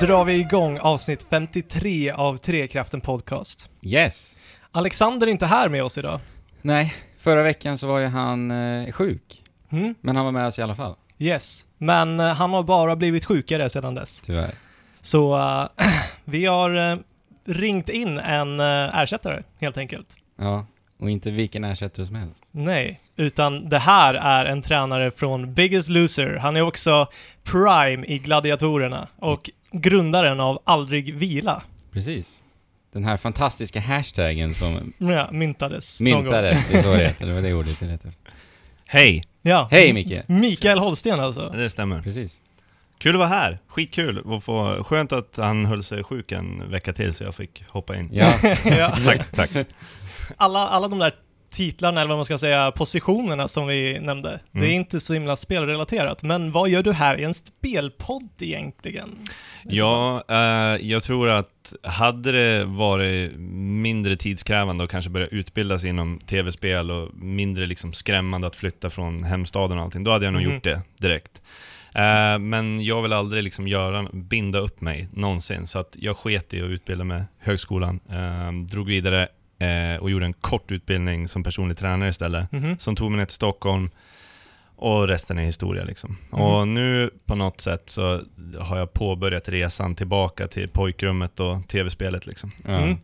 drar vi igång avsnitt 53 av Trekraften Podcast. Yes. Alexander är inte här med oss idag. Nej, förra veckan så var ju han eh, sjuk. Mm? Men han var med oss i alla fall, Yes, men eh, han har bara blivit sjukare sedan dess. tyvärr. Så eh, vi har eh, ringt in en eh, ersättare, helt enkelt. Ja, och inte vilken ersättare som helst. Nej, utan det här är en tränare från Biggest Loser. Han är också Prime i Gladiatorerna och grundaren av Aldrig Vila. Precis. Den här fantastiska hashtaggen som Ja, myntades myntades, det är så det heter, det var det ordet jag letade efter. Hej! Ja. Hej Micke! Mikael Holsten alltså. Det stämmer. Precis. Kul att vara här. Skitkul att få... Skönt att han höll sig sjuk en vecka till så jag fick hoppa in. Ja, ja. Tack, tack. alla, alla de där titlarna, eller vad man ska säga, positionerna som vi nämnde. Det är Mm. inte så himla spelrelaterat. Men vad gör du här i en spelpodd egentligen? Ja, eh, jag tror att hade det varit mindre tidskrävande och kanske börja utbilda sig inom tv-spel och mindre liksom skrämmande att flytta från hemstaden och allting, då hade jag nog Mhm. gjort det direkt. Eh, men jag vill aldrig liksom göra, binda upp mig någonsin, så att jag sket i att utbilda mig högskolan. Eh, drog vidare eh, och gjorde en kort utbildning som personlig tränare istället Mhm. som tog mig ner till Stockholm och resten är historia liksom. Mm. Och nu på något sätt så har jag påbörjat resan tillbaka till pojkrummet och tv-spelet liksom. Mm.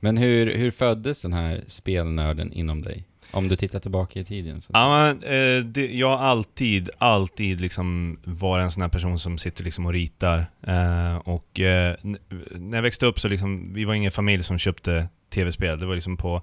Men hur, hur föddes den här spelnörden inom dig? Om du tittar tillbaka i tiden. Så. Ja, men, eh, det, jag har alltid, alltid liksom varit en sån här person som sitter liksom och ritar. Eh, och eh, när jag växte upp så liksom, vi var ingen familj som köpte tv-spel. Det var liksom på,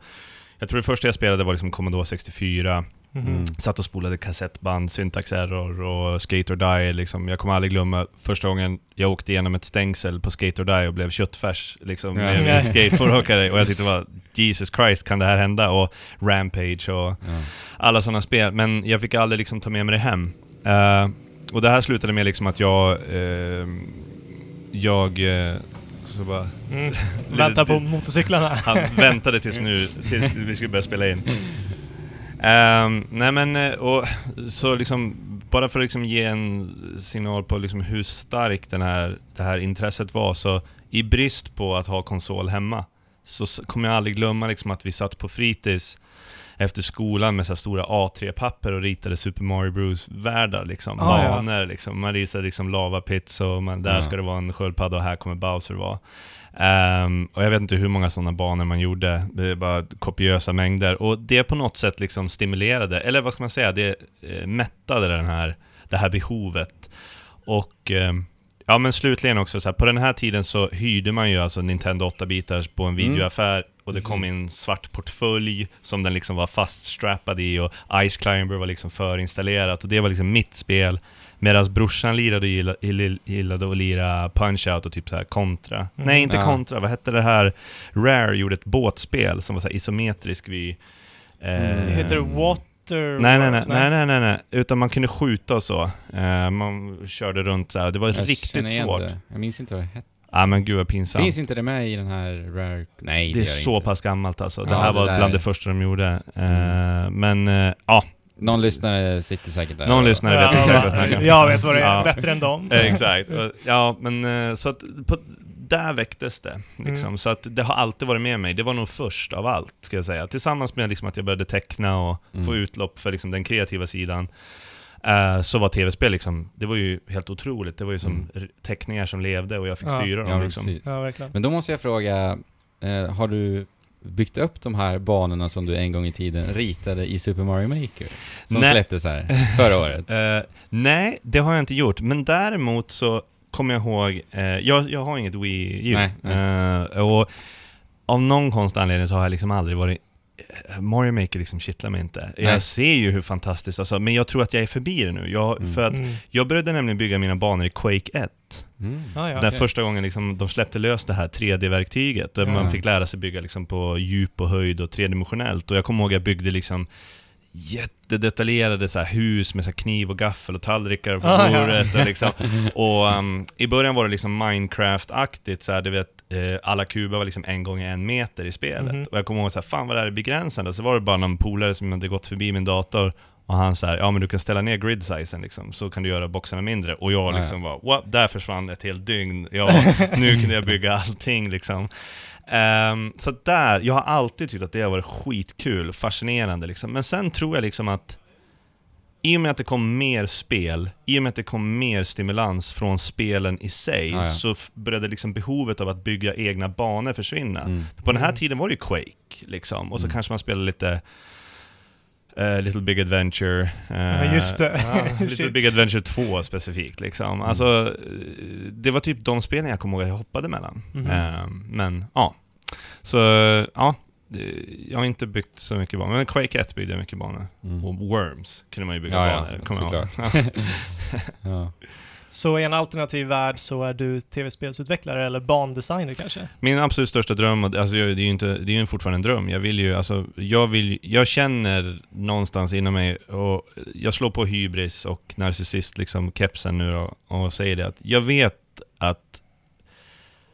jag tror det första jag spelade var liksom Commodore 64. Mhm. Mm. Satt och spolade kassettband, Syntax Error och Skate or Die. Liksom. Jag kommer aldrig glömma första gången jag åkte igenom ett stängsel på Skate or Die och blev köttfärs. Liksom, Ja. med en skateboardåkare. Och jag tyckte var Jesus Christ, kan det här hända? Och Rampage och Ja. alla sådana spel. Men jag fick aldrig liksom ta med mig det hem. Eh, och det här slutade med liksom att jag... eh, jag... så bara, Mm. Vänta på motorcyklarna. han väntade tills nu, tills vi skulle börja spela in. Ehm, nej men, eh, och så liksom, bara för att liksom ge en signal på liksom hur starkt den här, det här intresset var, så i brist på att ha konsol hemma, så kommer jag aldrig glömma liksom att vi satt på fritids efter skolan med så stora A3-papper och ritade Super Mario Bros-världar liksom. Ah, ja. Banor liksom. Man ritade liksom lava pits och man, där Ja. ska det vara en sköldpadda och här kommer Bowser vara. Ehm, och jag vet inte hur många sådana banor man gjorde, det är bara kopiösa mängder. Och det på något sätt liksom stimulerade, eller vad ska man säga, det eh, mättade den här, det här behovet. Och ehm, ja men slutligen också, så här, på den här tiden så hyrde man ju alltså Nintendo 8-bitars på en Mm. videoaffär och det kom i en svart portfölj som den liksom var faststrappad i och Ice Climber var liksom förinstallerat och det var liksom mitt spel. Medan brorsan lirade, gilla- gill- gillade att lira Punch-Out och typ så här Contra. Nej, inte Ja. Contra. Vad hette det här? Rare gjorde ett båtspel som var så här isometrisk vid... Eh, Mm. Heter det Water? Nej, nej, nej, nej, nej, nej, nej, utan man kunde skjuta och så. Eh, man körde runt så här. det var Jag riktigt svårt. Det. Jag minns inte vad det hette. Ja men gud vad pinsamt. Finns inte det med i den här Rare... Nej, det, det är gör det så inte. pass gammalt alltså. Det Ja, här det var där- bland det första de gjorde. Mm. Men eh, ja, Någon lyssnare sitter säkert där. någon och- lyssnare vet exakt vad jag snackar om. Jag vet vad det är, Ja. bättre än dem. Exakt. Ja, men eh, så att på, där väcktes det. Liksom. Mm. Så att det har alltid varit med mig. Det var nog först av allt, ska jag säga. Tillsammans med liksom att jag började teckna och Mm. få utlopp för liksom den kreativa sidan. eh, så var tv-spel liksom, det var ju helt otroligt. Det var ju som Mm. teckningar som levde och jag fick Ja. styra Ja, dem men liksom. Ja, verkligen. Men då måste jag fråga, eh, har du byggt upp de här banorna som du en gång i tiden ritade i Super Mario Maker? Som Nej. släpptes här förra året. Eh, nej, det har jag inte gjort. Men däremot så kommer jag ihåg, eh, jag, jag har inget Wii U. Nej, nej. Eh, och av någon konstig anledning så har jag liksom aldrig varit Mario Maker liksom kittlar mig inte. Nej. Jag ser ju hur fantastiskt, alltså, men jag tror att jag är förbi det nu. Jag, Mm. För att Mm. jag började nämligen bygga mina banor i Quake 1. Mm. Ja, ja. När okej. första gången liksom, de släppte lös det här 3D-verktyget, där Ja. man fick lära sig bygga liksom, på djup och höjd och tredimensionellt. Och jag kommer ihåg att jag byggde liksom jättedetaljerade så hus med så kniv och gaffel och tallrikar på Ah, ja. bordet. Och, liksom, och um, i början var det liksom Minecraft-aktigt, så här, du vet, eh, alla kuber var liksom en gång en meter i spelet. Mhm. Och jag kommer ihåg så här, fan vad det här är begränsande. Så var det bara någon polare som hade gått förbi min dator Och han sa ja men du kan ställa ner grid sizen liksom, så kan du göra boxarna mindre. Och jag Ja, liksom bara, what? Där försvann ett helt dygn. Ja, nu kunde jag bygga allting liksom. Ehm, så där, jag har alltid tyckt att det har varit skitkul, fascinerande liksom. Men sen tror jag liksom att i och med att det kom mer spel, i och med att det kom mer stimulans från spelen i sig, Ja, ja. så började liksom behovet av att bygga egna banor försvinna. Mm. På den här Mm. tiden var det ju Quake, liksom. Och så Mm. kanske man spelade lite eh, Little Big Adventure. eh, Ja, just det. ja, Little. Big Adventure 2 specifikt liksom. Alltså, eh, det var typ de spelen jag kommer ihåg att jag hoppade mellan. Eh, men, ja. Så, ja. Jag har inte byggt så mycket banor, men Quake 1 byggde jag mycket banor. Mm. Och Worms kunde man ju bygga Ja, ja, banor, kommer jag ihåg. Ja. Så i en alternativ värld så är du tv-spelsutvecklare eller bandesigner kanske? Min absolut största dröm, och alltså jag- det är ju inte, det är ju fortfarande en dröm, jag vill ju, alltså, jag vill, jag känner någonstans inom mig, och jag slår på hybris och narcissist, liksom kepsen nu då, och säger det att jag vet att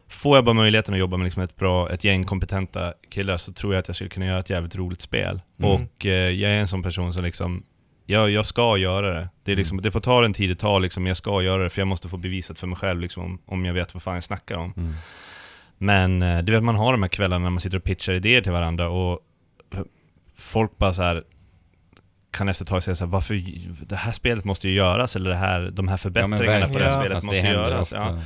Får jag bara möjligheten att jobba med liksom ett bra, ett gäng kompetenta killar så tror jag att jag skulle kunna göra ett jävligt roligt spel. Mm. Och eh, jag är en sån person som liksom, jag, jag ska göra det. Det, är liksom, Mm. det får ta den tid det tar liksom, men jag ska göra det för jag måste få bevisat för mig själv liksom, om, om jag vet vad fan jag snackar om. Mm. Men eh, du vet, man har de här kvällarna när man sitter och pitchar idéer till varandra och folk bara så här kan efter ett tag säga så här, varför, det här spelet måste ju göras, eller det här, de här förbättringarna på det här spelet Alltså, måste det göras. Ja.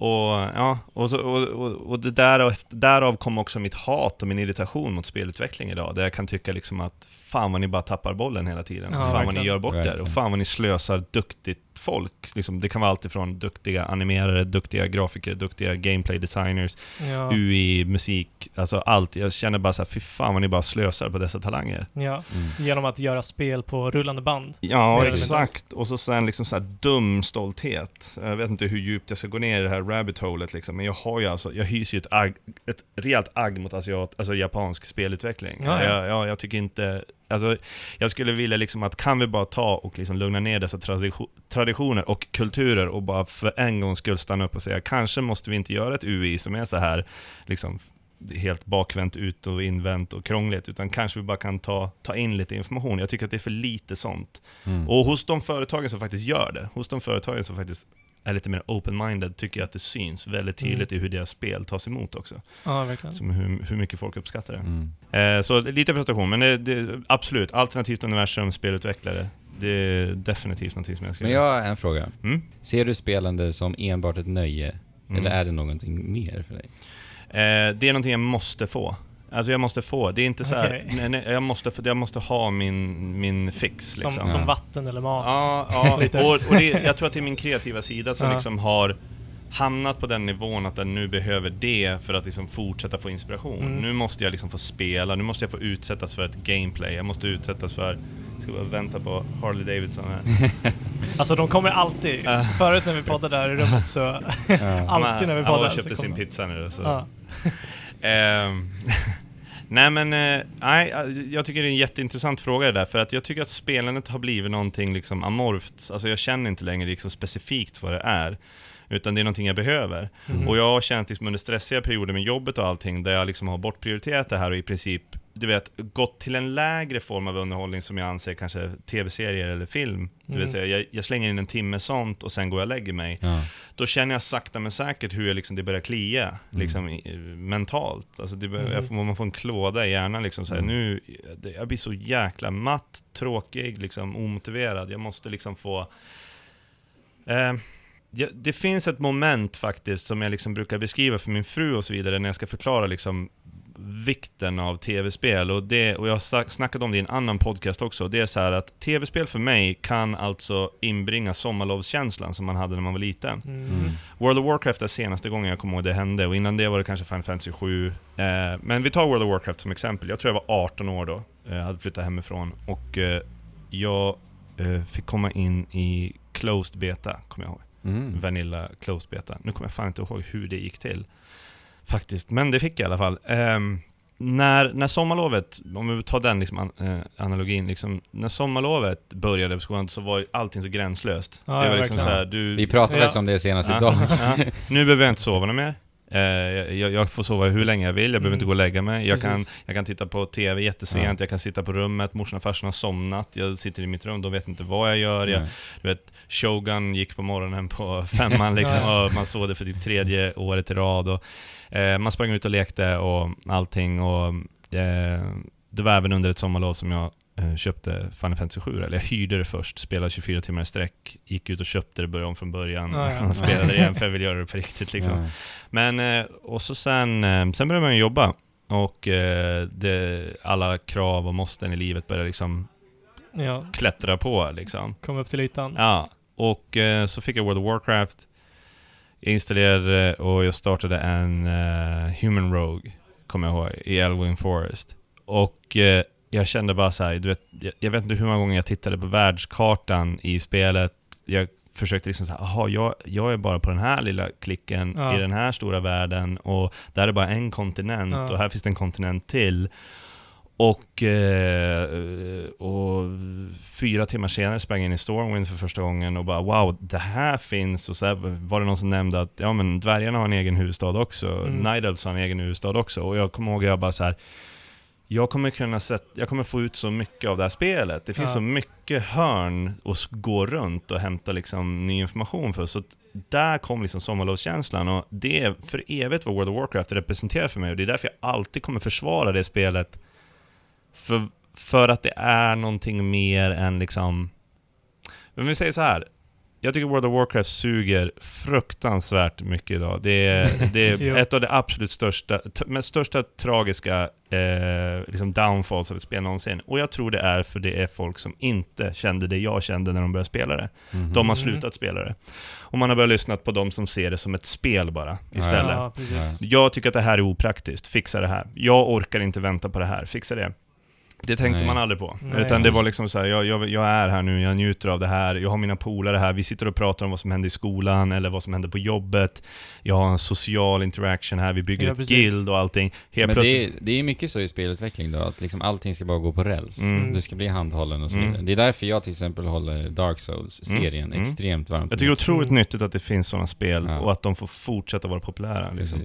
Och, ja, och, så, och, och, och det därav, därav kom också mitt hat och min irritation mot spelutveckling idag, där jag kan tycka liksom att fan vad ni bara tappar bollen hela tiden, Ja, fan vad ni gör bort er, och fan vad ni slösar duktigt folk. Liksom, det kan vara allt ifrån duktiga animerare, duktiga grafiker, duktiga gameplay designers, Ja. UI, musik, alltså allt. Jag känner bara så här, fy fan vad ni bara slösar på dessa talanger. ja. Mm. Genom att göra spel på rullande band. Ja, exakt. Och så sen liksom så här dum stolthet. Jag vet inte hur djupt jag ska gå ner i det här rabbit holet liksom, men jag har ju alltså, jag hyser ju ett, agg, ett rejält agg mot asiat, alltså japansk spelutveckling. Ja, ja. Jag, jag, jag tycker inte, alltså jag skulle vilja liksom att kan vi bara ta och liksom lugna ner dessa tradition, traditioner och kulturer och bara för en gångs skull stanna upp och säga kanske måste vi inte göra ett UI som är så här liksom helt bakvänt ut och invänt och krångligt, utan kanske vi bara kan ta, ta in lite information. Jag tycker att det är för lite sånt. Mm. Och hos de företagen som faktiskt gör det, hos de företagen som faktiskt är lite mer open-minded, tycker jag att det syns väldigt tydligt i hur deras spel tas emot också. Ja, verkligen. Som hur, hur mycket folk uppskattar det. Mm. Eh, så lite frustration, men det, det, absolut, alternativt universum, spelutvecklare, det är definitivt någonting som jag ska Men jag har en fråga. Mm? Ser du spelande som enbart ett nöje? Mm. Eller är det någonting mer för dig? Eh, det är någonting jag måste få. Alltså jag måste få, det är inte så här, Okej. nej, nej, jag, måste, jag måste ha min, min fix Som, liksom. som Ja. vatten eller mat. Ja, ja och, och det, jag tror att det är min kreativa sida som Ja. liksom har hamnat på den nivån att den nu behöver det för att liksom fortsätta få inspiration. Mm. Nu måste jag liksom få spela, nu måste jag få utsättas för ett gameplay, jag måste utsättas för jag ska bara vänta på Harley Davidson här. Alltså de kommer alltid. Förut när vi poddade där i rummet så... alltid när vi och så köpte sin pizza nu så. Ehm, nej men, eh, nej, jag tycker det är en jätteintressant fråga det där, för att jag tycker att spelandet har blivit någonting liksom amorft, alltså jag känner inte längre liksom specifikt vad det är, utan det är någonting jag behöver. Mhm. Och jag har känt liksom under stressiga perioder med jobbet och allting, där jag liksom har bortprioriterat det här och i princip, du vet, gått till en lägre form av underhållning som jag anser kanske tv-serier eller film. Det vill Mm. säga, jag, jag slänger in en timme sånt och sen går jag och lägger mig Ja. då känner jag sakta men säkert hur jag liksom, det börjar klia Mm. liksom, i, mentalt. Alltså det Mm. jag man får en klåda i hjärnan. Liksom, så här, Mm. nu, det, jag blir så jäkla matt, tråkig, liksom, omotiverad. Jag måste liksom få... Eh, ja, det finns ett moment faktiskt som jag liksom brukar beskriva för min fru och så vidare när jag ska förklara liksom, vikten av tv-spel. Och, det, och jag har snackat om det i en annan podcast också. Det är så här att tv-spel för mig kan alltså inbringa sommarlovskänslan som man hade när man var liten. Mm. Mm. World of Warcraft är senaste gången jag kommer ihåg det hände, och innan det var det kanske Final Fantasy 7. Eh, men vi tar World of Warcraft som exempel. Jag tror jag var 18 år då, eh, hade flyttat hemifrån, och eh, jag eh, fick komma in i Closed Beta, kommer jag ihåg. Mm. Vanilla Closed Beta. Nu kommer jag fan inte ihåg hur det gick till. Faktiskt, men det fick jag i alla fall. Ehm, när, när sommarlovet, om vi tar den liksom, an, eh, analogin, liksom, när sommarlovet började på skolan så var allting så gränslöst. Ja, det var ja, liksom så här, du, Vi pratade Ja. om det senast Ja, idag. ja. Nu behöver jag inte sova något mer. Eh, jag, jag får sova hur länge jag vill, jag behöver Mm. inte gå och lägga mig. Jag kan, jag kan titta på TV jättesent, jag kan sitta på rummet, morsan och farsan har somnat, jag sitter i mitt rum, de vet inte vad jag gör. Jag, du vet, Shogun gick på morgonen på femman liksom, Ja. och man såg det för det tredje året i rad. Och, eh, man sprang ut och lekte och allting. Och, eh, det var även under ett sommarlov som jag eh, köpte Final Fantasy 7, eller jag hyrde det först, spelade 24 timmar i sträck, gick ut och köpte det, började om från början Ja, ja. och spelade igen för jag vill göra det på riktigt. Liksom. Ja. Men, eh, och så sen, eh, sen började man ju jobba. Och eh, det, alla krav och måsten i livet började liksom Ja, klättra på liksom. kom upp till ytan. Ja, och eh, så fick jag World of Warcraft. Jag installerade och jag startade en eh, Human Rogue, kommer jag ihåg, i Elwyn Forest. Och eh, jag kände bara så här, du vet, jag, jag vet inte hur många gånger jag tittade på världskartan i spelet. Jag försökte liksom säga, jaha, jag, jag är bara på den här lilla klicken Ja. i den här stora världen och där är bara en kontinent Ja. och här finns det en kontinent till. Och, eh, och fyra timmar senare sprang jag in i Stormwind för första gången och bara wow, det här finns. Och så här var det någon som nämnde att ja men dvärgarna har en egen huvudstad också. Mm. Night Elves har en egen huvudstad också. Och jag kommer ihåg att jag bara så här. Jag kommer kunna sätta, jag kommer få ut så mycket av det här spelet. Det finns Ja. så mycket hörn att gå runt och hämta liksom ny information för. Så där kom liksom sommarlovskänslan och det är för evigt vad World of Warcraft representerar för mig och det är därför jag alltid kommer försvara det spelet. För, för att det är någonting mer än liksom... Men vi säger så här. Jag tycker World of Warcraft suger fruktansvärt mycket idag. Det är, det är ett av de absolut största, mest största tragiska eh, liksom downfalls av ett spel någonsin. Och jag tror det är för det är folk som inte kände det jag kände när de började spela det. Mhm. De har Mm. slutat spela det. Och man har börjat lyssna på de som ser det som ett spel bara, istället. Ja. Jag tycker att det här är opraktiskt, fixa det här. Jag orkar inte vänta på det här, fixa det. Det tänkte Nej. man aldrig på. Nej. Utan det var liksom så här, jag, jag, jag är här nu, jag njuter av det här, jag har mina polare här, vi sitter och pratar om vad som händer i skolan eller vad som händer på jobbet. Jag har en social interaction här, vi bygger Ja, ett precis. guild och allting. Helt Men plötsligt... det är, det är mycket så i spelutveckling då, att liksom allting ska bara gå på räls. Mm. Du ska bli handhållen och så Mm. vidare. Det är därför jag till exempel håller Dark Souls-serien Mm. Mm. extremt varmt. Jag tycker det är otroligt Mm. nyttigt att det finns sådana spel Ja. och att de får fortsätta vara populära. Liksom.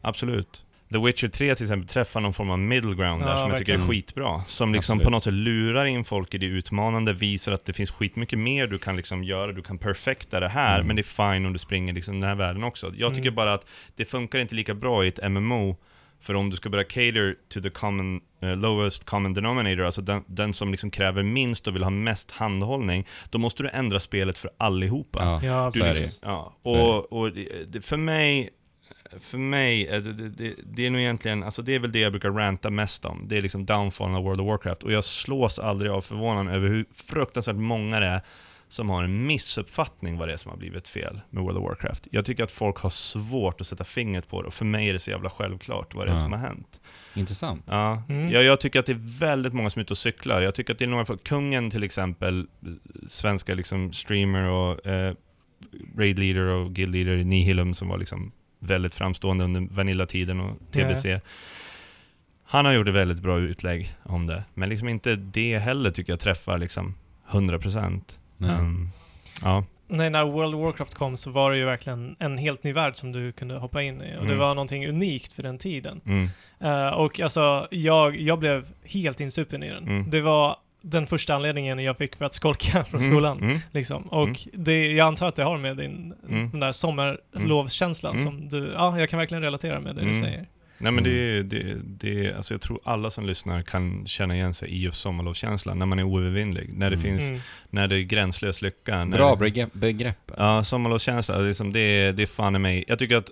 Absolut. The Witcher 3 till exempel träffar någon form av middle ground där Ja, som jag tycker är skitbra. Som liksom Absolut. på något sätt lurar in folk i det utmanande, visar att det finns skitmycket mer du kan liksom göra, du kan perfekta det här, Mm. men det är fine om du springer liksom den här världen också. Jag tycker Mm. bara att det funkar inte lika bra i ett MMO, för om du ska börja cater to the common, eh, lowest common denominator, alltså den, den som liksom kräver minst och vill ha mest handhållning, då måste du ändra spelet för allihopa. Ja, Ja, Du så är precis. det. Ja, och, och det, för mig, för mig, är det, det, det, är nog egentligen, alltså det är väl det jag brukar ranta mest om. Det är liksom downfallen av World of Warcraft. Och jag slås aldrig av förvånan över hur fruktansvärt många det är som har en missuppfattning vad det är som har blivit fel med World of Warcraft. Jag tycker att folk har svårt att sätta fingret på det, och för mig är det så jävla självklart vad det är Ja. som har hänt. Intressant. Ja, Mm. jag, jag tycker att det är väldigt många som är ute och cyklar. Jag tycker att det är några, folk- kungen till exempel, eh, svenska liksom streamer och eh, raid leader och guild leader i Nihilum som var liksom väldigt framstående under Vanilla-tiden och TBC. Han har gjort ett väldigt bra utlägg om det, men liksom inte det heller tycker jag träffar liksom 100%. Nej. Um, ja. Nej, när World of Warcraft kom så var det ju verkligen en helt ny värld som du kunde hoppa in i. Och det Mm. var någonting unikt för den tiden. Mm. Eh, och alltså, jag, jag blev helt insupen i den. Mm. Det var den första anledningen jag fick för att skolka från Mm, skolan. Mm. Liksom. Och det, jag antar att det har med din, Mm. den där sommarlovskänslan Mm. som du, ja, jag kan verkligen relatera med det du Mm. säger. Nej men det, Mm. är- det, det, alltså jag tror alla som lyssnar kan känna igen sig i just sommarlovskänslan, när man är oövervinnlig, när det Mm. finns, Mm. när det är gränslös lycka. När Bra det, begrepp. begrepp. Ja, sommarlovskänsla, liksom det, är- det är fan i mig. Jag tycker att,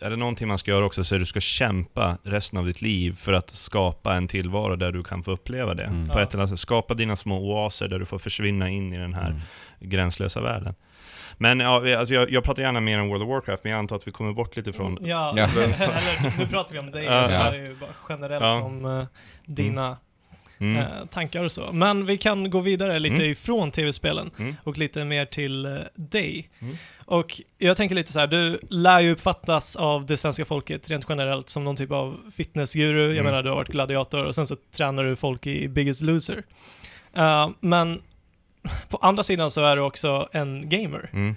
är det någonting man ska göra också så är det att du ska kämpa resten av ditt liv för att skapa en tillvaro där du kan få uppleva det. Mm. På ett eller annat sätt. Skapa dina små oaser där du får försvinna in i den här Mm. gränslösa världen. Men ja, alltså jag, jag pratar gärna mer om World of Warcraft, men jag antar att vi kommer bort lite från... Ja, Ja. eller nu pratar vi om dig. Ja. Det här är ju bara generellt Ja. om eh, dina Mm. eh, tankar och så. Men vi kan gå vidare lite Mm. ifrån tv-spelen Mm. och lite mer till eh, dig. Mm. Och jag tänker lite så här, du lär ju uppfattas av det svenska folket rent generellt som någon typ av fitnessguru. Jag Mm. menar, du har varit gladiator och sen så tränar du folk i Biggest Loser. Men på andra sidan så är du också en gamer. Mm.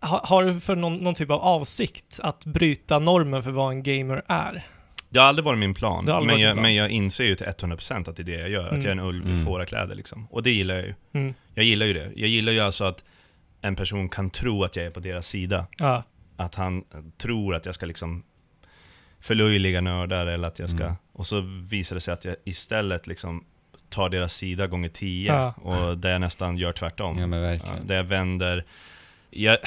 ha, har du för någon, någon typ av avsikt att bryta normen för vad en gamer är? Det har aldrig varit min plan, men varit jag, plan. men jag inser ju till 100% att det är det jag gör, att Mm. jag är en ulv i Mm. fårakläder liksom. Och det gillar jag ju. Mm. Jag gillar ju det. Jag gillar ju alltså att en person kan tro att jag är på deras sida. Ja. Att han tror att jag ska liksom förlöjliga nördar eller att jag ska... Mm. Och så visar det sig att jag istället liksom tar deras sida gånger tio. Ja. Och där jag nästan gör tvärtom. Ja men Ja, verkligen. där jag vänder... Jag,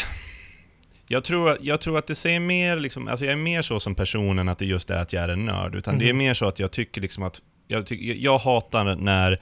jag, tror, att- jag tror att det säger mer liksom, alltså jag är mer så som person än att det just är att jag är en nörd. Utan det är Mhm. mer så att jag tycker liksom att, jag, tycker, jag, hatar när,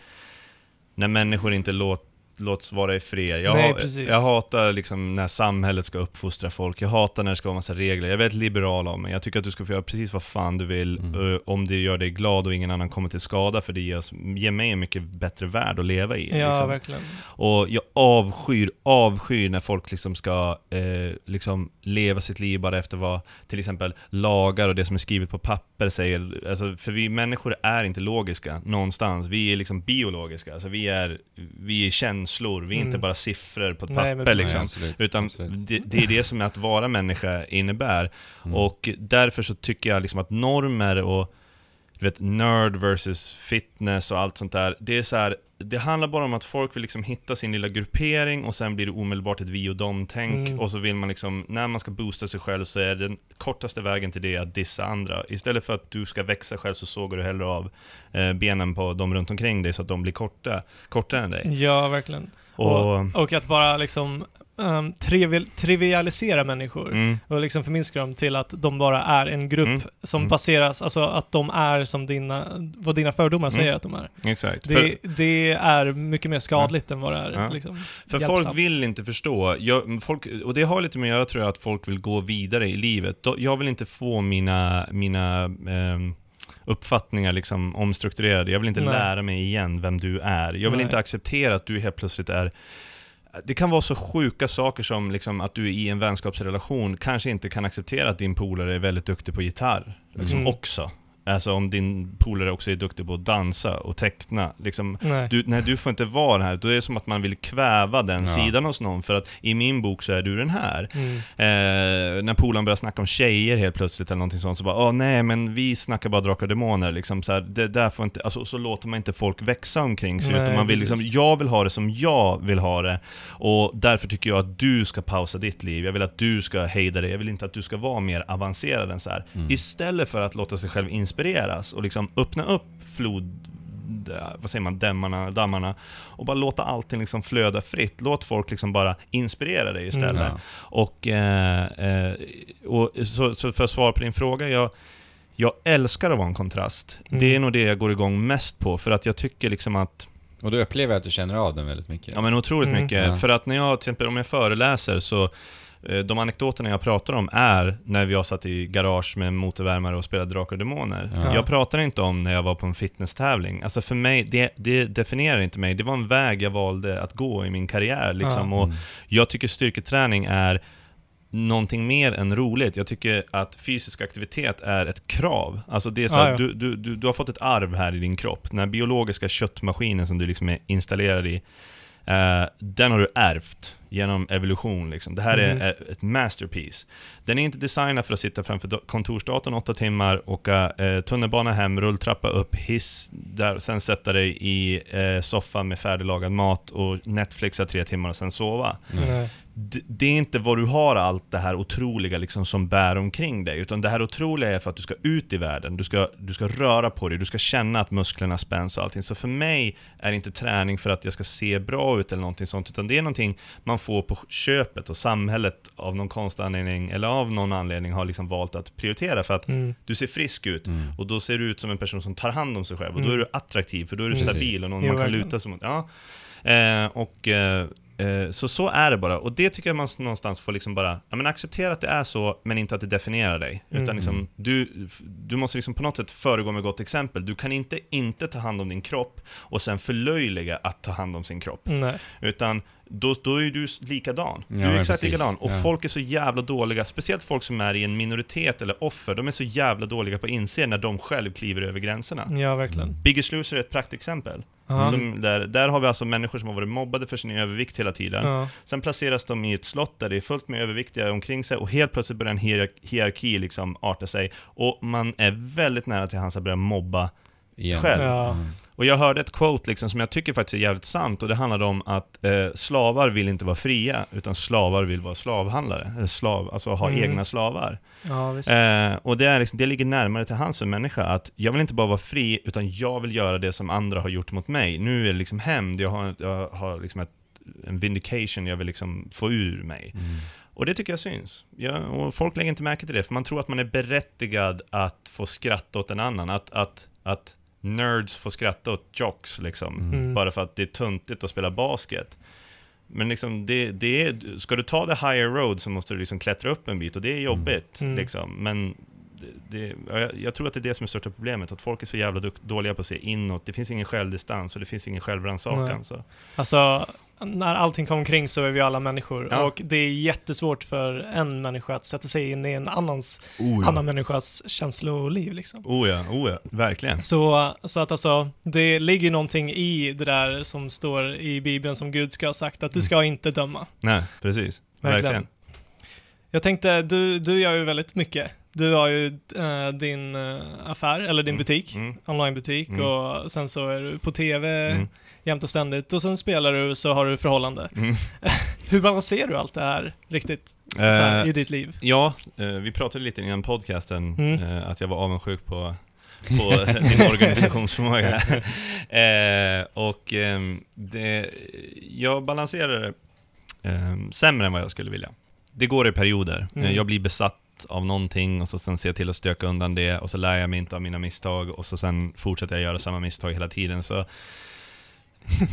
när människor inte låt, låts vara i fred. Jag, Nej, jag hatar liksom när samhället ska uppfostra folk. Jag hatar när det ska vara massa regler. Jag är väldigt liberal av mig. Jag tycker att du ska få göra precis vad fan du vill, Mm. eh, om det gör dig glad och ingen annan kommer till skada, för det ger, oss- ger mig en mycket bättre värld att leva i. Ja, liksom. verkligen. Och jag avskyr, avskyr när folk liksom ska eh, liksom leva sitt liv bara efter vad till exempel lagar och det som är skrivet på papper säger. Alltså, för vi människor är inte logiska någonstans. Vi är liksom biologiska. Alltså, vi, är, vi är känslor, vi är inte Mm. bara siffror på ett Nej, papper. precis. Liksom. absolut, Utan absolut. det, det är det som att vara människa innebär. Mm. Och därför så tycker jag liksom att normer och du vet, nerd versus fitness och allt sånt där, det är så här, det handlar bara om att folk vill liksom hitta sin lilla gruppering och sen blir det omedelbart ett vi och dem-tänk Mm. och så vill man liksom, när man ska boosta sig själv så är den kortaste vägen till det att dissa andra. Istället för att du ska växa själv så sågar du hellre av eh, benen på de runt omkring dig så att de blir korta, kortare än dig. Ja, verkligen. Och, Och att bara liksom um, trivial, trivialisera människor. mm, Och liksom förminska dem till att de bara är en grupp Mm. som Mm. baseras, alltså att de är som dina, vad dina fördomar Mm. säger att de är. exakt. Det, För- det är mycket mer skadligt än vad det är Ja. liksom, För hjälpsamt. folk vill inte förstå, jag, folk, och det har lite med att göra tror jag, att folk vill gå vidare i livet. Jag vill inte få mina, mina ehm, uppfattningar liksom omstrukturerade. Jag vill inte Nej. lära mig igen vem du är. Jag vill Nej. inte acceptera att du helt plötsligt är det kan vara så sjuka saker som liksom att du i en vänskapsrelation kanske inte kan acceptera att din polare är väldigt duktig på gitarr. Liksom Mm. också. Alltså om din polare också är duktig på att dansa och teckna. Liksom, Nej. du, nej, du får inte vara den här. Då är det som att man vill kväva den Ja. sidan hos någon, för att i min bok så är du den här. Mm. Eh, när polaren börjar snacka om tjejer helt plötsligt eller någonting sånt, så bara åh nej, men vi snackar bara drakar och demoner. Liksom, så, här, det där får inte, alltså, så låter man inte folk växa omkring sig, Nej, utan man vill liksom, jag vill ha det som jag vill ha det. Och därför tycker jag att du ska pausa ditt liv. Jag vill att du ska hejda det. Jag vill inte att du ska vara mer avancerad än så här. Mm. Istället för att låta sig själv inspireras och liksom öppna upp flod vad säger man, dämmarna, dammarna och bara låta allting liksom flöda fritt. Låt folk liksom bara inspirera dig istället. Mm. Ja. Och, eh, eh, och så, så för att svara på din fråga, jag, jag älskar att vara en kontrast. Mm. Det är nog det jag går igång mest på, för att jag tycker liksom att Och du upplever att du känner av den väldigt mycket? Ja men otroligt Mm. mycket. Ja. För att när jag, till exempel om jag föreläser så de anekdoterna jag pratar om är när vi har satt i garage med motorvärmare och spelat Drakar och Demoner. Ja. Jag pratar inte om när jag var på en fitnesstävling. Alltså för mig, det, det definierar inte mig. Det var en väg jag valde att gå i min karriär. Liksom. Ja. Och Mm. jag tycker styrketräning är någonting mer än roligt. Jag tycker att fysisk aktivitet är ett krav. Alltså det är så här, ja. Du, du, du, du har fått ett arv här i din kropp. Den här biologiska köttmaskinen som du liksom är installerad i, eh, den har du ärvt genom evolution. Liksom. Det här Mm. är ett masterpiece. Den är inte designad för att sitta framför kontorsdatorn åtta timmar, åka eh, tunnelbana hem, rulltrappa upp, hiss, där, sen sätta dig i eh, soffan med färdiglagad mat och Netflixa tre timmar och sen sova Nej. Det är inte vad du har allt det här otroliga liksom som bär omkring dig, utan det här otroliga är för att du ska ut i världen, du ska, du ska röra på dig, du ska känna att musklerna spänns och allting. Så för mig är inte träning för att jag ska se bra ut eller någonting sånt, utan det är någonting man får på köpet och samhället av någon konstig anledning, eller av någon anledning har liksom valt att prioritera för att Mm. du ser frisk ut Mm. och då ser du ut som en person som tar hand om sig själv och då Mm. är du attraktiv för då är du stabil och någon Jo, man kan luta sig mot. Ja. Eh, och, eh, så så är det bara. Och det tycker jag man någonstans får liksom bara ja, men acceptera att det är så, men inte att det definierar dig. Mm. Utan liksom, du, du måste liksom på något sätt föregå med gott exempel. Du kan inte inte ta hand om din kropp och sen förlöjliga att ta hand om sin kropp. Nej. Utan då, då är du likadan. Du är exakt precis. likadan. Och Ja. folk är så jävla dåliga, speciellt folk som är i en minoritet eller offer, de är så jävla dåliga på att inse när de själv kliver över gränserna. Ja, verkligen. Biggest Loser är ett praktexempel. Ja. Som där, där har vi alltså människor som har varit mobbade för sin övervikt hela tiden. Ja. Sen placeras de i ett slott där det är fullt med överviktiga omkring sig och helt plötsligt börjar en hierark- hierarki liksom arta sig. Och man är väldigt nära till hans att börja mobba. Igen. Själv. Ja. Och jag hörde ett quote liksom som jag tycker faktiskt är jävligt sant och det handlade om att eh, slavar vill inte vara fria utan slavar vill vara slavhandlare. Eller slav, alltså ha Mm. egna slavar. ja. Eh, och det, är liksom, det ligger närmare till hans som människa, att jag vill inte bara vara fri, utan jag vill göra det som andra har gjort mot mig. Nu är det liksom hämnd, jag har, jag har liksom ett, en vindication jag vill liksom få ur mig. Mm. Och det tycker jag syns. Ja, och folk lägger inte märke till det, för man tror att man är berättigad att få skratta åt en annan. Att, att, att nerds får skratta åt jocks, liksom. Mm. Bara för att det är tuntigt att spela basket. Men liksom, det, det är, ska du ta the higher road så måste du liksom klättra upp en bit, och det är jobbigt. Mm. Liksom. Men det, jag, jag tror att det är det som är största problemet, att folk är så jävla dåliga på att se inåt. Det finns ingen självdistans och det finns ingen självrannsakan. Så. Alltså, när allting kommer omkring så är vi alla människor. Ja. Och det är jättesvårt för en människa att sätta sig in i en annans, Oh annan människas känsloliv liksom. Oh ja, oh ja, verkligen. Så, så att alltså, det ligger ju någonting i det där som står i Bibeln som Gud ska ha sagt, att du ska inte döma. Nej, precis. Verkligen. Verkligen. Jag tänkte, du, du gör ju väldigt mycket. Du har ju eh, din eh, affär, eller din Mm. butik, Mm. onlinebutik, Mm. och sen så är du på TV Mm. Jämt och ständigt, och sen spelar du så har du förhållande. Mm. Hur balanserar du allt det här riktigt här, Eh, i ditt liv? ja, eh, vi pratade lite innan podcasten, Mm. eh, att jag var avundsjuk på, på din organisationsförmåga. eh, och ehm, det, jag balanserar eh, sämre än vad jag skulle vilja. Det går i perioder. Mm. Eh, jag blir besatt av någonting och så sen ser jag till att stöka undan det och så lär jag mig inte av mina misstag och så sen fortsätter jag göra samma misstag hela tiden. Så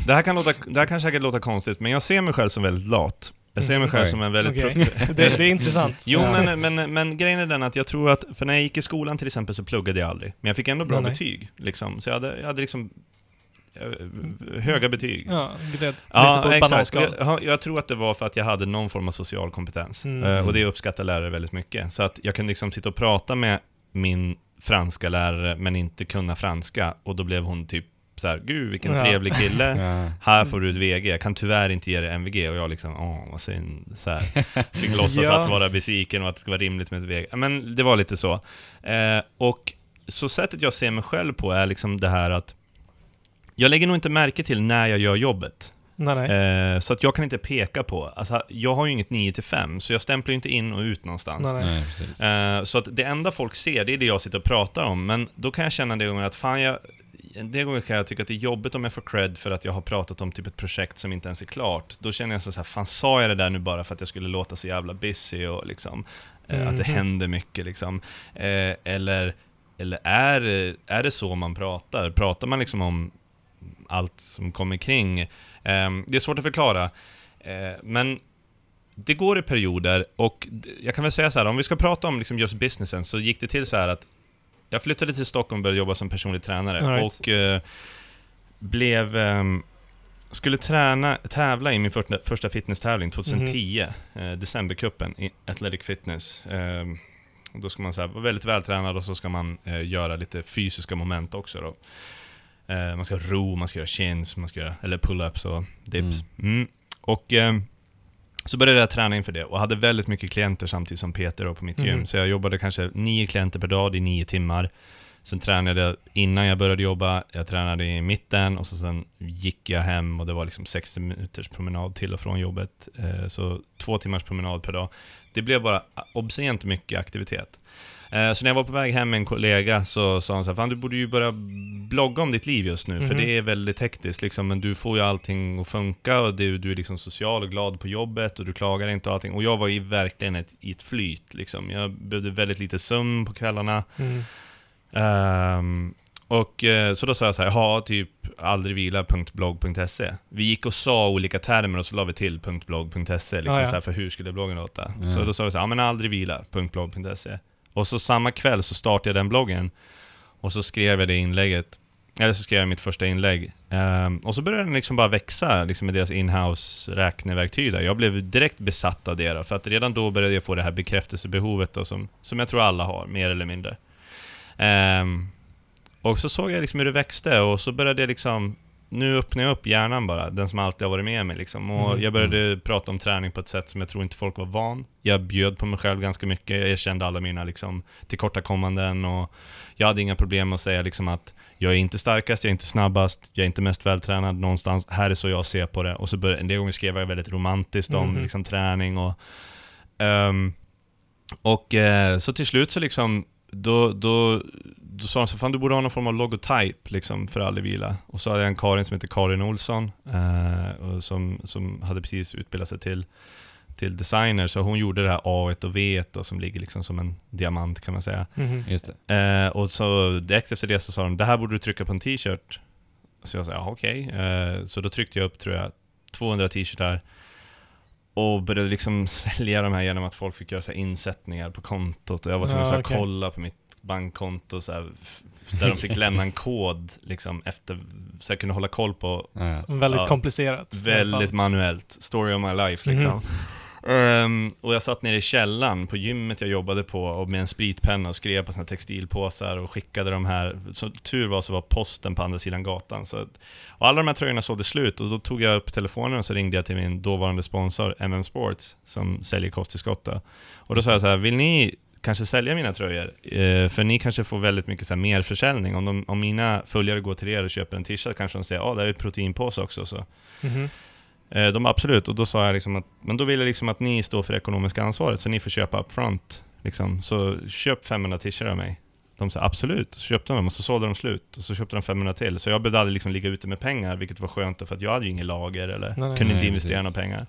det, här kan låta, det här kan säkert låta konstigt, men jag ser mig själv som väldigt lat. Jag ser mig själv Oj. som en väldigt prof- Det, det är intressant. Jo, Ja. men, men, men grejen är den att jag tror att, för när jag gick i skolan till exempel så pluggade jag aldrig. Men jag fick ändå bra Nej, betyg, liksom. Så jag hade, jag hade liksom eh, höga betyg. Ja, gled Ja, exakt. jag- jag tror att det var för att jag hade någon form av social kompetens. Mm. Eh, och det uppskattar lärare väldigt mycket. Så att jag kunde liksom sitta och prata med min franska lärare, men inte kunna franska. Och då blev hon typ så här, gud vilken Ja. trevlig kille. Ja. Här får du ett VG, jag kan tyvärr inte ge dig MVG och jag liksom, åh vad synd. Så här. Fick låtsas Ja. att vara besviken och att det ska vara rimligt med ett VG. Men det var lite så. Eh, och så sättet jag ser mig själv på är liksom det här att jag lägger nog inte märke till när jag gör jobbet. Nej, nej. Eh, så att jag kan inte peka på, alltså, jag har ju inget 9 till 5 så jag stämplar ju inte in och ut någonstans. nej, nej. Nej, precis. Eh, så att det enda folk ser, det är det jag sitter och pratar om, men då kan jag känna det gånger att fan jag det gånger kan jag tycka att det är jobbigt om jag får cred för att jag har pratat om typ ett projekt som inte ens är klart. Då känner jag så här, fan sa jag det där nu bara för att jag skulle låta så jävla busy och liksom, eh, att det Mhm. händer mycket liksom. Eh, eller eller är, är det så man pratar? Pratar man liksom om allt som kommer kring? Eh, det är svårt att förklara, eh, men det går i perioder och jag kan väl säga så här, om vi ska prata om liksom just businessen så gick det till så här att jag flyttade till Stockholm och började jobba som personlig tränare right. och eh, blev ehm, skulle träna, tävla i min första, första fitnesstävling 2010, eh, Decembercupen i Athletic Fitness. Och då ska man så här, vara väldigt vältränad och så ska man eh, göra lite fysiska moment också då. Eh, man ska ro, man ska göra chins, man ska göra, eller pull-ups och dips. Mm. Och ehm, så började jag träna inför det och hade väldigt mycket klienter samtidigt som Peter då på mitt gym. Mhm. Så jag jobbade kanske nio klienter per dag i nio timmar. Sen tränade jag innan jag började jobba, jag tränade i mitten och så sen gick jag hem och det var liksom 60 minuters promenad till och från jobbet. Eh, Så två timmars promenad per dag. Det blev bara obscent mycket aktivitet. Eh, Så när jag var på väg hem med en kollega så sa han så här, fan du borde ju börja blogga om ditt liv just nu, för Mhm. det är väldigt hektiskt liksom, men du får ju allting att funka och du, du är liksom social och glad på jobbet och du klagar inte och allting. Och jag var ju verkligen ett, i ett flyt liksom. Jag behövde väldigt lite sömn på kvällarna. Mm. Ehm, och eh, så då sa jag så här, ha typ aldrigvila.blogg.se. Vi gick och sa olika termer och så la vi till .blogg.se liksom Ah, ja. så här, för hur skulle bloggen låta? Ja. Så då sa vi så här, ja men aldrigvila.blogg.se. Och så samma kväll så startade jag den bloggen och så skrev jag det inlägget eller så skrev jag mitt första inlägg. Um, och så började den liksom bara växa liksom med deras inhouse räkneverktyg där. Jag blev direkt besatt av det då, för att redan då började jag få det här bekräftelsebehovet då, som, som jag tror alla har, mer eller mindre. Um, och så såg jag liksom hur det växte och så började jag liksom nu öppnar jag upp hjärnan bara, den som alltid har varit med mig liksom. Och Mm. jag började prata om träning på ett sätt som jag tror inte folk var van. Jag bjöd på mig själv ganska mycket, jag kände alla mina liksom, tillkortakommanden och jag hade inga problem med att säga liksom att jag är inte starkast, jag är inte snabbast, jag är inte mest vältränad någonstans, här är så jag ser på det. Och så började, en del gånger skrev jag väldigt romantiskt om Mhm. liksom, träning och... ehm, och eh, så till slut så liksom, då, då, då sa de så fan du borde ha någon form av logotyp liksom, för Aldrig Vila. Och så hade jag en Karin som heter Karin Olsson, eh, och som, som hade precis utbildat sig till, till designer, så hon gjorde det här A och V och som ligger liksom som en diamant kan man säga. Just det. Eh, och så direkt efter det så sa de, det här borde du trycka på en t-shirt. Så jag sa, ja okej. Eh, så då tryckte jag upp, tror jag, 200 t-shirtar. Och började liksom sälja de här genom att folk fick göra så här insättningar på kontot. Och jag var tvungen att Ja, så här okej. kolla på mitt bankkonto, så här, där de fick lämna en kod liksom efter, så jag kunde hålla koll på Ja, ja. Väldigt Ja, komplicerat. Väldigt manuellt. Story of my life liksom. Ehm, och jag satt nere i källaren på gymmet jag jobbade på och med en spritpenna och skrev på såna här textilpåsar och skickade de här. Så tur var så var posten på andra sidan gatan. Så, att- och alla de här tröjorna sålde slut och då tog jag upp telefonen och så ringde jag till min dåvarande sponsor MM Sports som säljer kosttillskott. Och då sa jag så här, vill ni kanske sälja mina tröjor? Eh, för ni kanske får väldigt mycket så här merförsäljning. Om, de, om mina följare går till er och köper en t-shirt kanske de säger, ja, ah, där är proteinpåse också. Så. Mhm. Eh, De absolut, och då sa jag liksom att, men då vill jag liksom att ni står för det ekonomiska ansvaret, så ni får köpa upfront. Liksom. Så köp 500 t-shirtar av mig. De sa absolut, så köpte de dem och så sålde de slut. Och så köpte de 500 till. Så jag behövde aldrig liksom ligga ute med pengar, vilket var skönt för att jag hade ju inget lager eller Nej, nej. kunde inte Nej, investera precis. några pengar.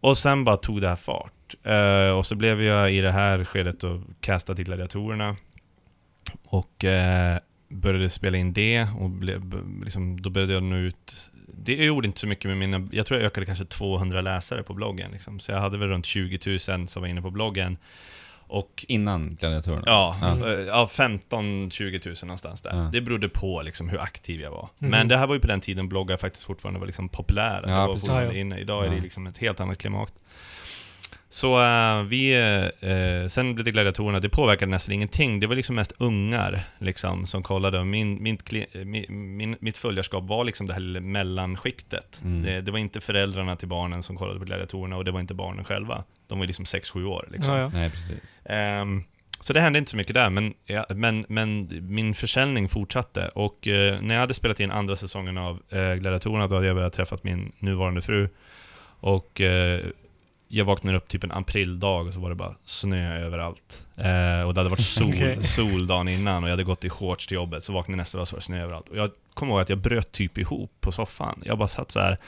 Och sen bara tog det här fart. Uh, och så blev jag i det här skedet och castad till gladiatorerna. Och uh, började spela in det och ble, liksom, då började jag nå ut det gjorde inte så mycket med mina, jag tror jag ökade kanske 200 läsare på bloggen liksom. Så jag hade väl runt 20 000 som var inne på bloggen. Och Innan gladiatorerna? Ja, eh, ja 15-20 000 någonstans där. Ja. Det berodde på liksom hur aktiv jag var. Mhm. Men det här var ju på den tiden bloggar faktiskt fortfarande var liksom populära. Ja, det var precis. fortfarande Ja, ja. inne. Idag är det liksom ett helt annat klimat. Så eh, vi, eh, sen blev det gladiatorerna, det påverkade nästan ingenting. Det var liksom mest ungar liksom, som kollade. Min, min, kli- min, min, mitt följarskap var liksom det här mellanskiktet. Mm. Det, det var inte föräldrarna till barnen som kollade på gladiatorerna och det var inte barnen själva. De var liksom 6-7 år. Liksom. Ja, ja. Nej, precis. Ehm, så det hände inte så mycket där, men, ja, men, men min försäljning fortsatte. Och eh, när jag hade spelat in andra säsongen av eh, Gladiatorerna, då hade jag börjat träffat min nuvarande fru. Och eh, jag vaknade upp typ en aprildag och så var det bara snö överallt. Eh, och det hade varit sol, Okej. sol dagen innan och jag hade gått i shorts till jobbet, så vaknade jag nästa dag så var det snö överallt. Och jag kommer ihåg att jag bröt typ ihop på soffan. Jag bara satt så här.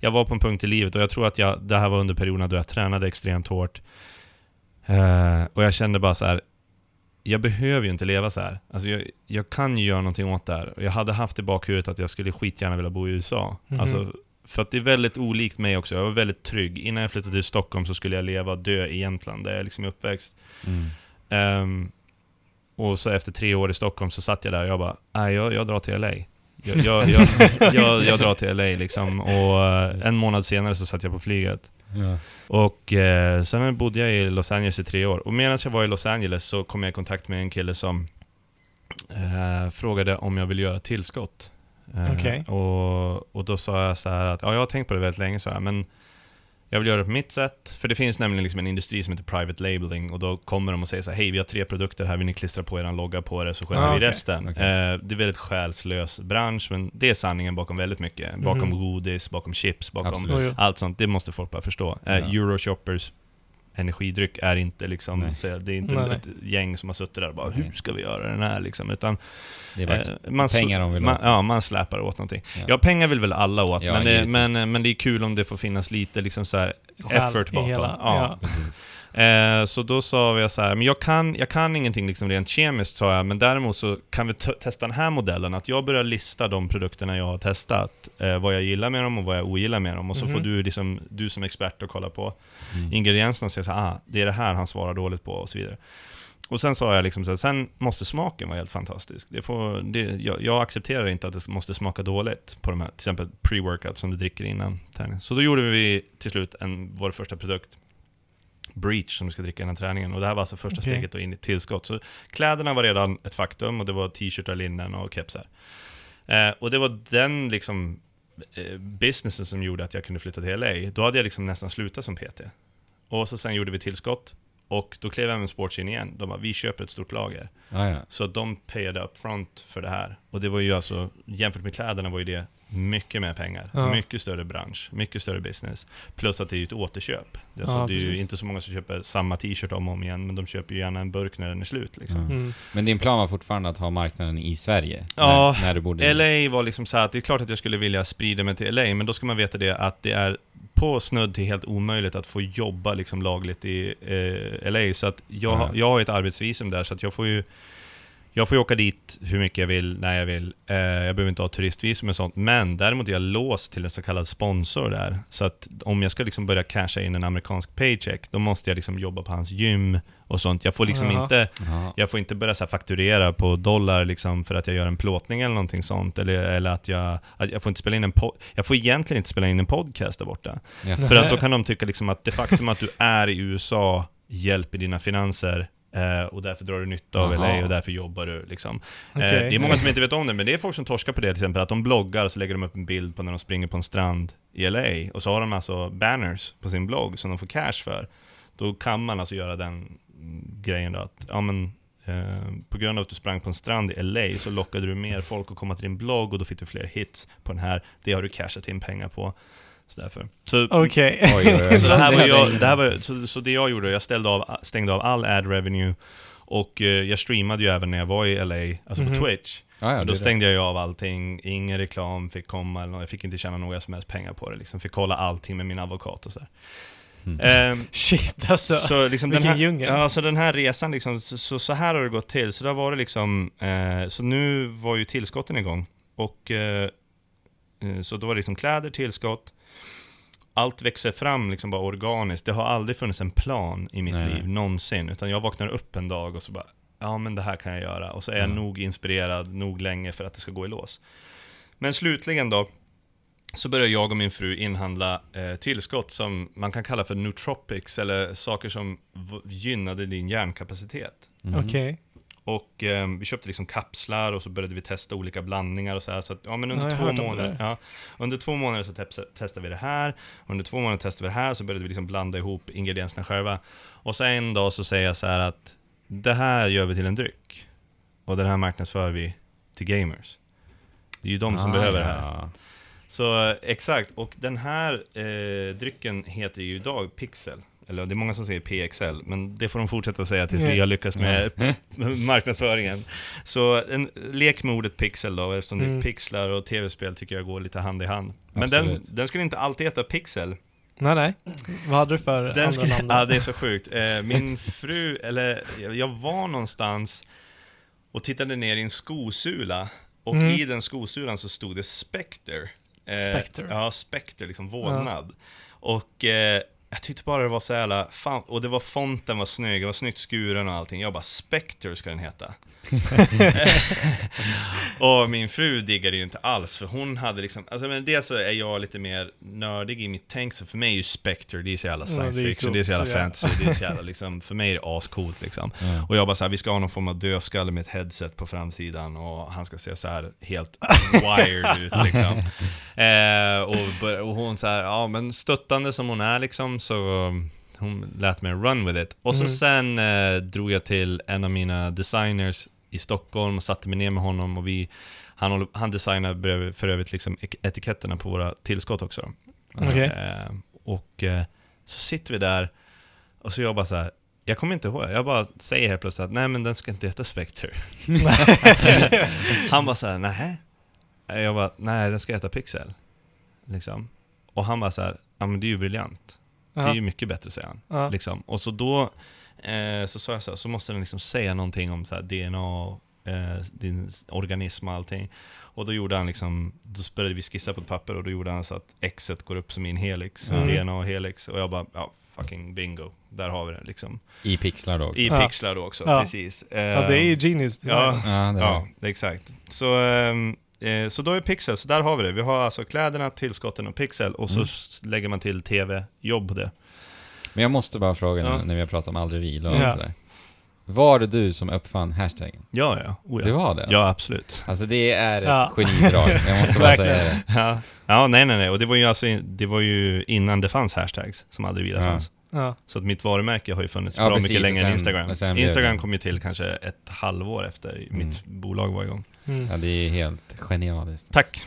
Jag var på en punkt i livet och jag tror att jag, det här var under perioderna då jag tränade extremt hårt. Eh, och jag kände bara så här. Jag behöver ju inte leva så här. Alltså jag, jag kan ju göra någonting åt det här. Och jag hade haft i bakhuvudet att jag skulle skitgärna vilja bo i USA. Mhm. Alltså, för att det är väldigt olikt mig också. Jag var väldigt trygg. Innan jag flyttade till Stockholm så skulle jag leva och dö i Jämtland, där jag liksom är uppväxt. Mm. Ehm, och så efter tre år i Stockholm så satt jag där och jag bara, nej jag, jag drar till LA. Jag, jag, jag, jag, jag drar till LA liksom. Och eh, en månad senare så satt jag på flyget. Ja. Och eh, sen bodde jag i Los Angeles i tre år. Och medan jag var i Los Angeles så kom jag i kontakt med en kille som eh, frågade om jag ville göra tillskott. Eh, Okej. och, och då sa jag så här att, ja jag har tänkt på det väldigt länge så här, men jag vill göra det på mitt sätt. För det finns nämligen liksom en industri som heter private labeling och då kommer de och säger så här, hej vi har tre produkter här, vill ni klistra på er logga på det så sköter Ah, vi resten. Okej. Eh, det är väldigt själslös bransch, men det är sanningen bakom väldigt mycket. Bakom Mhm. godis, bakom chips, bakom Absolut. Allt sånt, det måste folk bara förstå. Ja. Eh, Euroshoppers energidryck är inte liksom, Nej. så, det är inte Nej, nej. ett gäng som har suttit där och bara Nej. hur ska vi göra den här liksom, utan Det är eh, man, pengar de vill man. Ja, man släpar åt någonting. Ja. Ja, pengar vill väl alla åt, Ja, men, det, men, men det är kul om det får finnas lite liksom så här effort bakom. hela- Ja. Eh, så då sa vi så här, men jag kan, jag kan ingenting liksom rent kemiskt sa jag, men däremot så kan vi testa den här modellen, att jag börjar lista de produkterna jag har testat, eh, vad jag gillar med dem och vad jag ogillar med dem, och så Mhm. får du, liksom, du som expert att kolla på Mm. ingredienserna och säga så här, ah, det är det här han svarar dåligt på och så vidare. och sen sa jag liksom så här, sen måste smaken vara helt fantastisk. Det får, det, jag, jag accepterar inte att det måste smaka dåligt på de här, till exempel pre-workout som du dricker innan träningen. Så då gjorde vi till slut en, vår första produkt, Breach, som du ska dricka innan träningen. Och det här var alltså första Okej. steget då in i tillskott. Så kläderna var redan ett faktum och det var t-shirtar, linnen och kepsar. Eh, och det var den liksom eh, businessen som gjorde att jag kunde flytta till LA. Då hade jag liksom nästan slutat som PT. Och så sen gjorde vi tillskott. Och då klev även Sports in igen. De bara, vi köper ett stort lager. Ja, ja. Så de payade up front för det här. Och det var ju alltså, jämfört med kläderna var ju det mycket mer pengar. Ja. Mycket större bransch, mycket större business. Plus att det är ett återköp. Det är, alltså, Ja, det är ju inte så många som köper samma t-shirt om och om igen, men de köper ju gärna en burk när den är slut liksom. Ja. Mm. Men din plan var fortfarande att ha marknaden i Sverige? Ja, när, när du bodde LA var liksom så att det är klart att jag skulle vilja sprida mig till LA, men då ska man veta det att det är på snudd till helt omöjligt att få jobba liksom lagligt i eh, LA. Så att jag, Ja. jag har ett arbetsvisum där, så att jag får ju jag får ju åka dit hur mycket jag vill, när jag vill. Eh, jag behöver inte ha turistvisum och sånt. Men däremot är jag låst till en så kallad sponsor där. Så att om jag ska liksom börja casha in en amerikansk paycheck, då måste jag liksom jobba på hans gym och sånt. Jag får liksom Jaha. inte Ja. jag får inte börja så här fakturera på dollar liksom för att jag gör en plåtning eller någonting sånt. Eller, eller att jag, att jag får inte spela in en po- Jag får egentligen inte spela in en podcast där borta. Yes. För att då kan de tycka liksom att det faktum att du är i USA hjälper dina finanser och därför drar du nytta av Aha. LA och därför jobbar du liksom. Eh, det är många som inte vet om det, men det är folk som torskar på det till exempel. Att de bloggar och så lägger de upp en bild på när de springer på en strand i LA. Och så har de alltså banners på sin blogg som de får cash för. Då kan man alltså göra den grejen då att, ja men eh, på grund av att du sprang på en strand i LA så lockade du mer folk att komma till din blogg och då fick du fler hits på den här. Det har du cashat in pengar på. Så därför. Så Okej. Oj. så det här var jag, det här var, så, så det jag gjorde, jag ställde av, stängde av all ad revenue och eh, jag streamade ju även när jag var i LA, alltså Mhm. på Twitch. Ja, ja, då det är det. stängde jag av allting, ingen reklam fick komma, eller jag fick inte tjäna några som helst pengar på det liksom. Fick kolla allting med min advokat och så här. Mm. Ehm, Shit alltså. så liksom den vilken här, djungel. Ja, så den här resan liksom, så, så, så här har det gått till. Så det har varit liksom, eh, så nu var ju tillskotten igång. Och eh, eh, så då var det liksom kläder, tillskott. Allt växer fram liksom bara organiskt. Det har aldrig funnits en plan i mitt Nej. liv, någonsin. Utan jag vaknar upp en dag och så bara, ja men det här kan jag göra. Och så är jag Mm. nog inspirerad, nog länge för att det ska gå i lås. Men slutligen då, så börjar jag och min fru inhandla eh, tillskott som man kan kalla för nootropics, eller saker som gynnade din hjärnkapacitet. Mhm. Okej. Och eh, vi köpte liksom kapslar och så började vi testa olika blandningar och så här. Så att, ja, men under Ja, två månader, ja, under två månader så testade vi det här. Under två månader testade vi det här, så började vi liksom blanda ihop ingredienserna själva. Och så en dag så säger jag så här att det här gör vi till en dryck. Och den här marknadsför vi till gamers. Det är ju de som Ah, behöver det här. ja. Så eh, exakt, och den här eh, drycken heter ju idag Pixel. Eller det är många som säger PXL, men det får de fortsätta säga tills vi Ja. har lyckats med marknadsföringen. Så en lek med ordet pixel då, eftersom Mm. det pixlar och tv-spel tycker jag går lite hand i hand. Men den, Absolut. den skulle inte alltid heta Pixel. Nej, nej. Vad hade du för Den andra skulle, namn? ja, det är så sjukt. Eh, min fru, eller jag- var någonstans och tittade ner i en skosula. Och Mm. i den skosulan så stod det Spectre. Eh, Spectre. Ja, Spectre, liksom vålnad. Och eh, jag tyckte bara det var så jävla, fan, och det var fonten var snygg, det var snyggt skuren och allting. Jag bara, Spectre ska den heta. och min fru diggade ju inte alls, för hon hade liksom, alltså men dels så är jag lite mer nördig i mitt tänk, så för mig är ju Spectre, det är så jävla Ja, science det är fiction, coolt, det är så jävla så ja. fantasy, det är så jävla liksom, för mig är det ascoolt liksom. Ja. Och jag bara såhär, vi ska ha någon form av dödskalle med ett headset på framsidan och han ska se så här helt wired ut liksom. Eh, och, och hon så här, ja men stöttande som hon är liksom så hon lät mig run with it. Och så Mm. sen eh, drog jag till en av mina designers i Stockholm och satte mig ner med honom och vi han, han designar brev- för övrigt liksom etiketterna på våra tillskott också. Okej. Eh, och eh, så sitter vi där och så jag bara så här. Jag kommer inte ihåg, jag bara säger helt plötsligt att nej men den ska inte heta Spectre. han bara så här, nej. Jag bara, nej den ska heta Pixel. Liksom. Och han bara så här, ja men det är ju briljant. Det är ju mycket bättre säger han. Ja. Liksom. Och så då eh, så sa jag så här, så måste den liksom säga någonting om så här DNA, eh, din organism och allting. Och då gjorde han liksom, då började vi skissa på ett papper och då gjorde han så att X går upp som i en helix, Mm. DNA och helix. Och jag bara, ja fucking bingo. Där har vi det liksom. I pixlar då också. I Ja. pixlar då också, Ja. precis. Ja, det är ju genius design. Ja, Ja, det Ja, exakt. Så, ehm, eh, så då är Pixel, så där har vi det. Vi har alltså kläderna, tillskotten och Pixel och så Mm. lägger man till TV-jobb på det. Men jag måste bara fråga nu Ja. när vi har pratat om aldrig vila och Ja. allt det där. Var det du som uppfann hashtaggen? Ja, ja. Oh, Det ja. var det? ja, absolut. Alltså det är ett Ja. genidrag, jag måste bara säga det. Ja. ja, nej, nej, nej. Och det var ju alltså, det var ju innan det fanns hashtags, som aldrig Ja. fanns. Ja. Så att mitt varumärke har ju funnits Ja, bra precis, mycket längre sen- än Instagram. Instagram det- kom ju till kanske ett halvår efter Mm. mitt bolag var igång. Mm. Ja, det är helt genialiskt. Tack!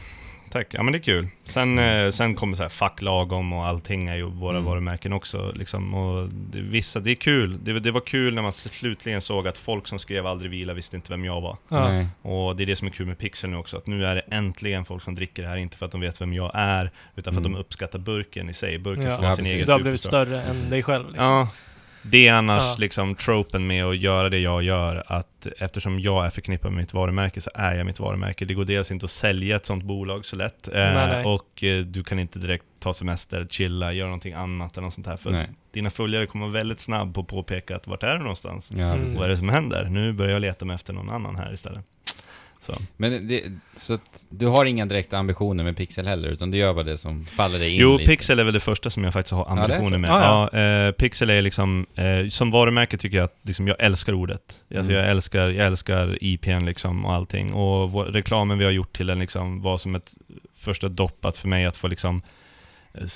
Tack, ja men det är kul. Sen, eh, sen kommer så här fuck lagom och allting är ju våra Mm. varumärken också. Liksom, och det, vissa, det är kul. Det, det var kul när man slutligen såg att folk som skrev aldrig vila visste inte vem jag var. Nej. Och det är det som är kul med Pixel nu också, att nu är det äntligen folk som dricker det här, inte för att de vet vem jag är, utan för att Mm. de uppskattar burken i sig. Burken Ja. får Ja, sin precis. egen Du har blivit större än dig själv liksom. Ja. Det är annars Ja. liksom tropen med att göra det jag gör, att eftersom jag är förknippad med mitt varumärke så är jag mitt varumärke. Det går dels inte att sälja ett sånt bolag så lätt, eh, Nej, nej. och eh, du kan inte direkt ta semester, chilla, göra någonting annat eller något sånt här. För Nej. dina följare kommer vara väldigt snabb på att påpeka att vart är du någonstans? Ja, Mm. Vad är det som händer? Nu börjar jag leta mig efter någon annan här istället. Så. Men det, så att du har inga direkta ambitioner med Pixel heller, utan du gör bara det som faller dig in Jo, lite. Pixel är väl det första som jag faktiskt har ambitioner med. Ah, ja. eh, Pixel är liksom, eh, som varumärke tycker jag att liksom, jag älskar ordet. Alltså, Mm. jag, älskar, jag älskar IPn liksom och allting. Och vår, reklamen vi har gjort till den liksom, var som ett första dopp att för mig att få liksom eh,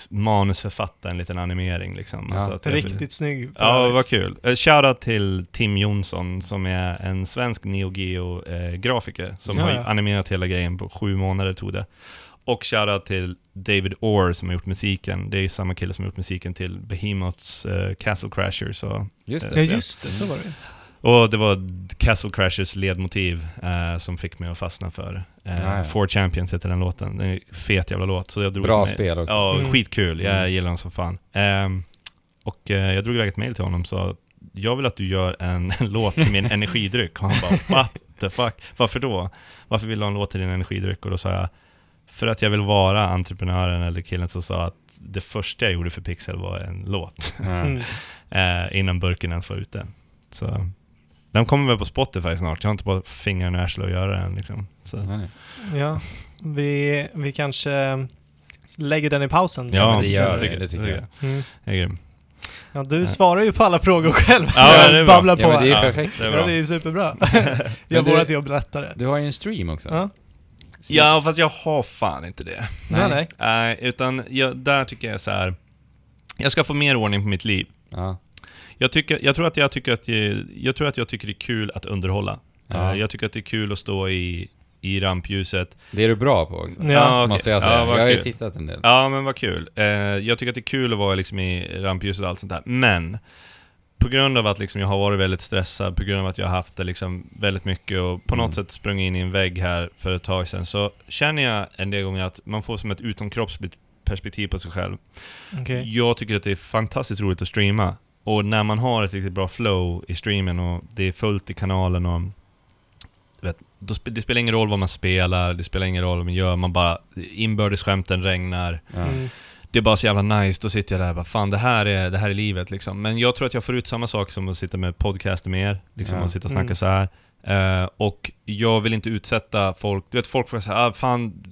manusförfatta en liten animering liksom. Ja. Alltså att jag- Riktigt snygg. Ja, vad kul. Eh, Shoutout till Tim Jonsson som är en svensk Neo Geo-grafiker som Ja, har ja. animerat hela grejen på sju månader tog det. Och shoutout till David Orr som har gjort musiken. Det är samma kille som har gjort musiken till Behemoths eh, Castle Crashers. Och, Just Ja, det. just det. Så var det. Och det var Castle Crashers ledmotiv eh, som fick mig att fastna för eh, ja. Four Champions heter den låten. Det är en fet jävla låt. Så jag drog Bra med- spel också. Ja, Mm. skitkul. Jag Mm. gillar honom som fan. Ehm, och eh, jag drog iväg ett mail till honom och sa jag vill att du gör en, en låt till min energidryck. Och han bara what the fuck? Varför då? Varför vill du ha en låt till din energidryck? Och då sa jag för att jag vill vara entreprenören eller killen som sa att det första jag gjorde för Pixel var en låt. Mm. eh, innan burken ens var ute. Så den kommer väl på Spotify snart. Jag har inte bara fingrarna i arslet att göra den liksom. Så. Nej, nej. Ja, vi, vi kanske lägger den i pausen. Ja, det gör tycker- det, det tycker jag. Mm. Jag är grym. Ja, du svarar ju på alla frågor själv. Ja, det är bra. Babblar på. Ja, men det är Ja, perfekt. Det är Ja, bra. det är ju superbra. Gör du- vårt jobb lättare. Du har ju en stream också. Ja. Ja, fast jag har fan inte det. Nej, nej. Nej, utan jag, där tycker jag så här. Jag ska få mer ordning på mitt liv. Ja. Jag, tycker, jag, tror att jag, tycker att jag, jag tror att jag tycker det är kul att underhålla. Ja. Eh, Jag tycker att det är kul att stå i, i rampljuset. Det är du bra på också. Ja. okej. Måste jag säga. Ja, jag har ju tittat en del. Ja, men vad kul. Eh, Jag tycker att det är kul att vara liksom i rampljuset och allt sånt där. Men, på grund av att liksom jag har varit väldigt stressad, på grund av att jag har haft det liksom väldigt mycket och på något Mm. sätt sprungit in i en vägg här för ett tag sedan, så känner jag en del gånger att man får som ett utomkroppsligt perspektiv på sig själv. Okej. Jag tycker att det är fantastiskt roligt att streama. Och när man har ett riktigt bra flow i streamen och det är fullt i kanalen och vet, det spelar ingen roll vad man spelar, det spelar ingen roll vad man gör, man bara inbördesskämten regnar. Mm. Det är bara så jävla nice, då sitter jag där och bara fan det här är, det här är livet liksom. Men jag tror att jag får ut samma sak som att sitta med podcaster med er, liksom Ja. och sitta och snacka Mm. så här. Eh, och jag vill inte utsätta folk, du vet folk frågar såhär, ah, fan,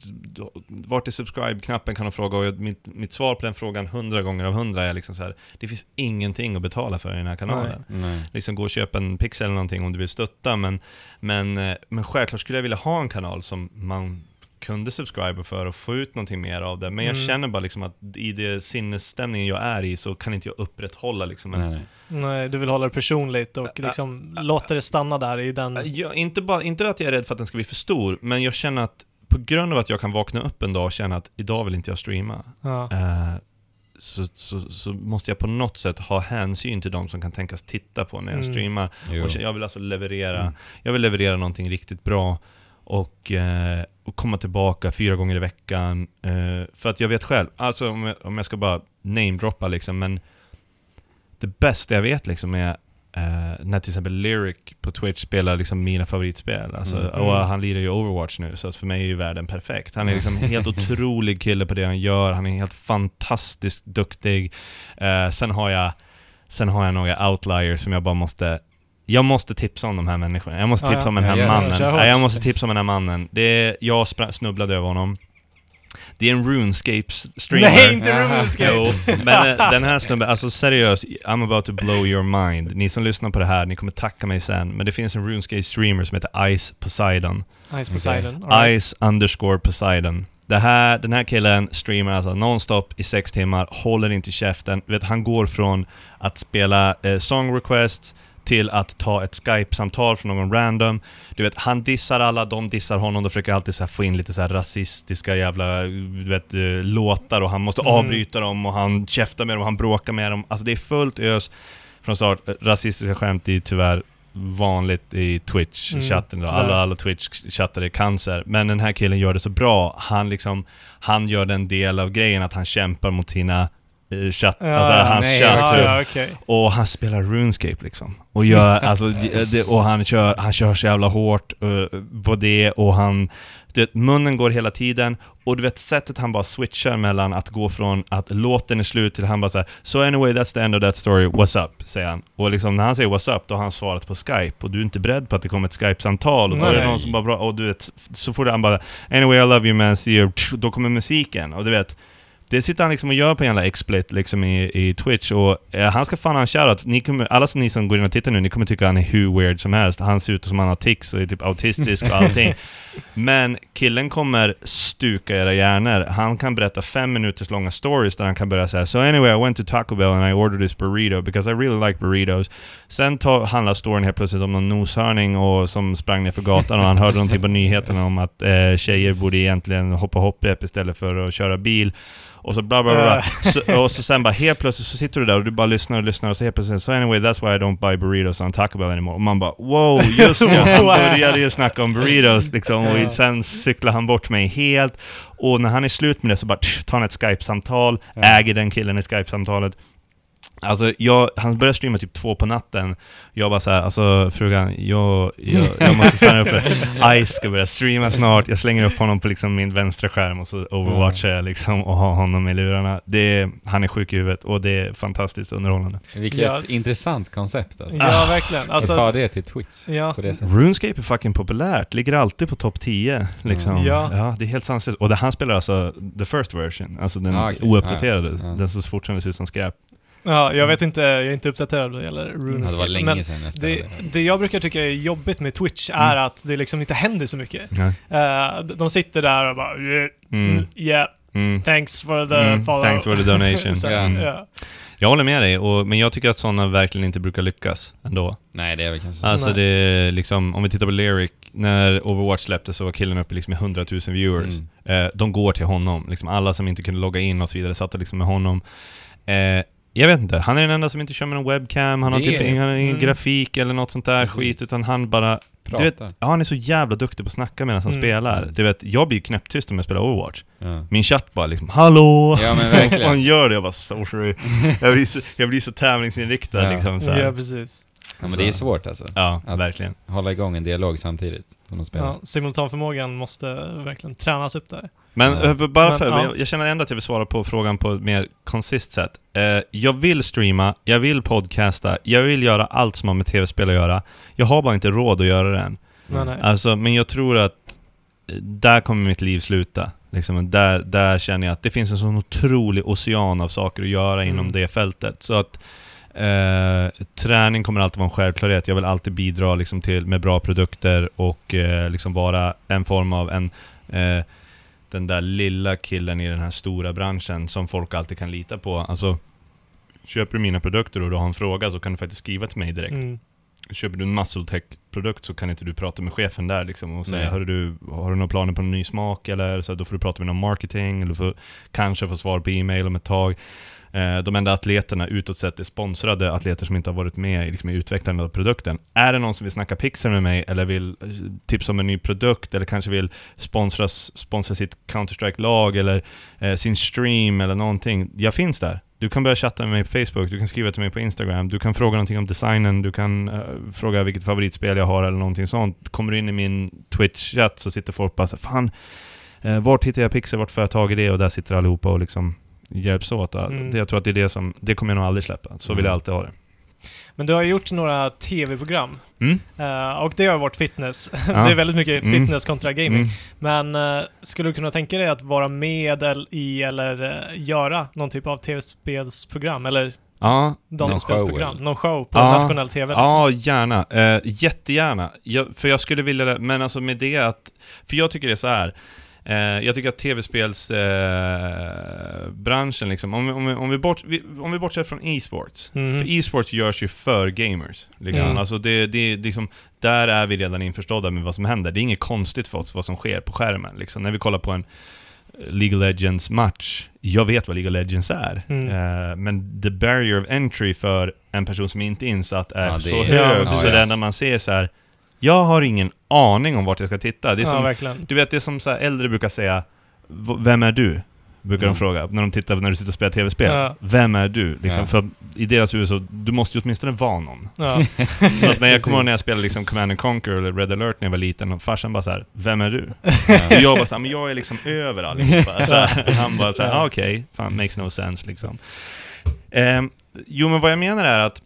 vart är subscribe-knappen kan de fråga och jag, mitt, mitt svar på den frågan hundra gånger av hundra är liksom så här: det finns ingenting att betala för i den här kanalen. Nej. Liksom gå och köpa en pixel eller någonting om du vill stötta, men, men, eh, men självklart skulle jag vilja ha en kanal som man kunde subscriba för och få ut någonting mer av det. Men jag Mm. känner bara liksom att i det sinnesstämningen jag är i så kan inte jag upprätthålla liksom en, Nej, nej. Nej, du vill hålla det personligt och liksom låta det stanna där i den... Ja, inte, bara, inte att jag är rädd för att den ska bli för stor, men jag känner att på grund av att jag kan vakna upp en dag och känna att idag vill inte jag streama, Ja. eh, så, så, så måste jag på något sätt ha hänsyn till de som kan tänkas titta på när jag Mm. streamar. Jo. Och jag vill alltså leverera, Mm. jag vill leverera någonting riktigt bra och, eh, och komma tillbaka fyra gånger i veckan. Eh, för att jag vet själv, alltså om jag, om jag ska bara namedroppa liksom, men det bästa jag vet liksom är eh, när till exempel Lyric på Twitch spelar liksom mina favoritspel. Alltså, Mm. Och Mm. han lirar ju Overwatch nu, så att för mig är ju världen perfekt. Han är liksom en helt otrolig kille på det han gör, han är helt fantastiskt duktig. Eh, sen har jag Sen har jag några outliers som jag bara måste jag måste tipsa om de här människorna. Jag måste tipsa ja. om den här Ja, mannen. Ja, jag måste tipsa om den här mannen. Det är, jag snubblade över honom. Det är en RuneScape-streamer. Nej, inte. RuneScape! Jo, men eh, den här snubben, alltså seriöst, I'm about to blow your mind. Ni som lyssnar på det här, ni kommer tacka mig sen. Men det finns en RuneScape-streamer som heter Ice Poseidon. Ice Poseidon. all right. Ice underscore Poseidon. Det här, den här killen streamar alltså nonstop i sex timmar, håller inte käften. Vet, han går från att spela eh, song requests till att ta ett Skype-samtal från någon random. Du vet, han dissar alla, de dissar honom, de försöker alltid så få in lite så här rasistiska jävla du vet, eh, låtar och han måste Mm. avbryta dem och han käftar med dem och han bråkar med dem. Alltså det är fullt ös från start. Rasistiska skämt är tyvärr vanligt i Twitch-chatten. Mm, alla, alla Twitch-chattar är cancer. Men den här killen gör det så bra. Han liksom, han gör den del av grejen att han kämpar mot sina chatt, Ja, alltså hans nej, chatt. Ja, ja, okej. Och han spelar RuneScape liksom. Och gör, alltså, det, och han kör, han kör så jävla hårt eh, på det och han... Du vet, munnen går hela tiden och du vet sättet han bara switchar mellan att gå från att låten är slut till han bara såhär So anyway that's the end of that story, what's up? Säger han. Och liksom när han säger what's up, då har han svarat på Skype och du är inte beredd på att det kommer ett Skype-samtal och då är det någon som bara bra, och du vet, så får han bara Anyway I love you man, see you, då kommer musiken och du vet det sitter han liksom och gör på en jävla XSplit liksom i, i Twitch och eh, han ska fan ha en shoutout. Ni kommer, alla som ni som går in och tittar nu, ni kommer tycka han är hur weird som helst. Han ser ut som han har tics och är typ autistisk och allting. Men killen kommer stuka era hjärnor. Han kan berätta fem minuters långa stories där han kan börja säga So anyway I went to Taco Bell and I ordered this burrito because I really like burritos. Sen ta, handlar storyn helt plötsligt om någon noshörning och som sprang ner för gatan och han hörde någonting på nyheterna om att eh, tjejer borde egentligen hoppa hopprep istället för att köra bil. Och så bla bla bla. Så, och så sen bara helt plötsligt så sitter du där och du bara lyssnar och lyssnar och så helt plötsligt So anyway that's why I don't buy burritos on Taco Bell anymore. Och man bara wow, just han Wow. började ju snacka om burritos liksom och sen cyklar han bort mig helt. Och när han är slut med det så bara tsch, tar han ett Skype-samtal, äger den killen i Skype-samtalet. Alltså, jag, han började streama typ två på natten. Jag bara såhär, alltså frugan, jag, jag, jag måste stanna uppe. Ice ska börja streama snart. Jag slänger upp honom på liksom min vänstra skärm och så overwatchar jag liksom och har honom i lurarna. Det han är sjuk i huvudet och det är fantastiskt underhållande. Vilket Ja. intressant koncept alltså. Ja, verkligen. Att ta Alltså, det till Twitch ja. på det sättet. RuneScape är fucking populärt, ligger alltid på topp 10 liksom. Ja. Ja. det är helt sanslöst. Och det, han spelar alltså the first version, alltså den Ah, okej. ouppdaterade. Ja, ja. Den som fortfarande ser ut som skräp. Ja, jag vet inte, jag är inte uppdaterad vad det gäller Ja, RuneScape. det var länge men sedan jag det, spelade. det jag brukar tycka är jobbigt med Twitch är Mm. att det liksom inte händer så mycket. Eh, de- sitter där och bara yeah, Mm. yeah, Mm. thanks for the Mm. follow. Thanks for the donation. Så. Mm. ja. Jag håller med dig, och, men jag tycker att sådana verkligen inte brukar lyckas ändå. Nej, det är väl kanske så. Alltså Nej. det är liksom, om vi tittar på Lyric, när Overwatch släpptes så var killen uppe liksom i 100 000 viewers. Mm. Eh, de går till honom, liksom alla som inte kunde logga in och så vidare satt liksom med honom. Eh, jag vet inte, han är den enda som inte kör med någon webcam, han har Det typ är- ingen, han Mm. grafik eller något sånt där Precis. skit, utan han bara... Pratar. Du vet, ja, han är så jävla duktig på att snacka medan han Mm. spelar. Du vet, jag blir ju knäpptyst om jag spelar Overwatch. Ja. Min chatt bara liksom ”Hallå!” Ja, men Vad verkligen. fan gör det? Jag bara ”Sorry”. jag, blir så, jag blir så tävlingsinriktad Ja. liksom så här. ja, precis. ja, men det är svårt alltså. Ja, Att- verkligen. Hålla igång en dialog samtidigt som de spelar. Ja, simultanförmågan måste verkligen tränas upp där. Men eh, bara Men, för, ja. jag, jag känner ändå att jag vill svara på frågan på ett mer konsist sätt. Eh, jag vill streama, jag vill podcasta, jag vill göra allt som har med tv-spel att göra. Jag har bara inte råd att göra det än. Nej. Alltså, men jag tror att eh, där kommer mitt liv sluta. Liksom, där, där känner jag att det finns en sån otrolig ocean av saker att göra inom Mm. det fältet. Så att eh, träning kommer alltid vara en självklarhet. Jag vill alltid bidra liksom, till, med bra produkter och eh, liksom vara en form av en eh, den där lilla killen i den här stora branschen som folk alltid kan lita på. Alltså, köper du mina produkter och du har en fråga så kan du faktiskt skriva till mig direkt. Mm. Köper du en MuscleTech-produkt så kan inte du prata med chefen där liksom och säga. Hörru du, har du några planer på en ny smak eller? Så då får du prata med någon marketing, eller får kanske få svar på e-mail om ett tag. Eh, de enda atleterna utåt sett är sponsrade atleter som inte har varit med i, liksom, i utvecklandet av produkten. Är det någon som vill snacka pixel med mig eller vill eh, tipsa om en ny produkt eller kanske vill sponsra, sponsra sitt Counter-Strike-lag eller eh, sin stream eller någonting. Jag finns där. Du kan börja chatta med mig på Facebook, du kan skriva till mig på Instagram, du kan fråga någonting om designen, du kan uh, fråga vilket favoritspel jag har eller någonting sånt. Kommer du in i min Twitch-chatt så sitter folk bara så här, Fan, uh, vart hittar jag Pixel? Vart får jag tag i det? Och där sitter allihopa och liksom hjälps åt. Mm. Det, jag tror att det är det som, det kommer jag nog aldrig släppa. Så vill Mm. jag alltid ha det. Men du har gjort några TV-program. Mm. eh, och det har varit fitness. Ja. det är väldigt mycket Mm. fitness kontra gaming. Mm. Men eh, skulle du kunna tänka dig att vara med i eller eh, göra någon typ av tv-spelsprogram eller Ja, datorspelsprogram? show, Någon show på Ja. nationell TV? Liksom? Ja, gärna. Eh, jättegärna. Jag, för jag skulle vilja det, men alltså med det att... För jag tycker det är så här. Eh, jag tycker att tv-spelsbranschen, eh, liksom, om, vi- om, om, vi bort, vi, om vi bortser från e-sports. Mhm. För e-sports görs ju för gamers. Liksom. Mm. Alltså det, det, liksom, där är vi redan införstådda med vad som händer. Det är inget konstigt för oss vad som sker på skärmen. Liksom. När vi kollar på en eh, League of Legends match, jag vet vad League of Legends är. Mm. Eh, men the barrier of entry för en person som inte är insatt är Ja, så är- hög, Ja, så yes. det enda man ser så här. Jag har ingen aning om vart jag ska titta. Det är ja, som, verkligen. du vet, det är som så här, äldre brukar säga, "V- vem är du? Brukar Mm. de fråga, när de tittar när du sitter och spelar tv-spel. Ja. Vem är du? Liksom, Ja. För i deras huvud så, du måste ju åtminstone vara någon. Ja. Så att när jag kommer ihåg när jag spelade liksom Command and Conquer eller Red alert när jag var liten och farsan bara så här, vem är du? Och Ja. jag var såhär, men jag är liksom över allihopa. Så här, han bara såhär, ah, okej, fan makes no sense liksom. Ehm, jo men vad jag menar är att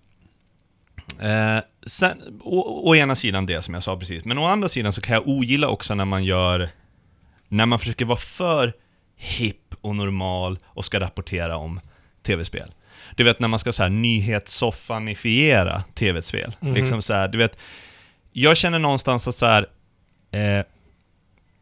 eh, sen, å, å ena sidan det som jag sa precis, men å andra sidan så kan jag ogilla också när man gör, när man försöker vara för hipp och normal och ska rapportera om tv-spel. Du vet när man ska så här nyhetssoffanifiera tv-spel. Mhm. Liksom så här, du vet, jag känner någonstans att så här, eh,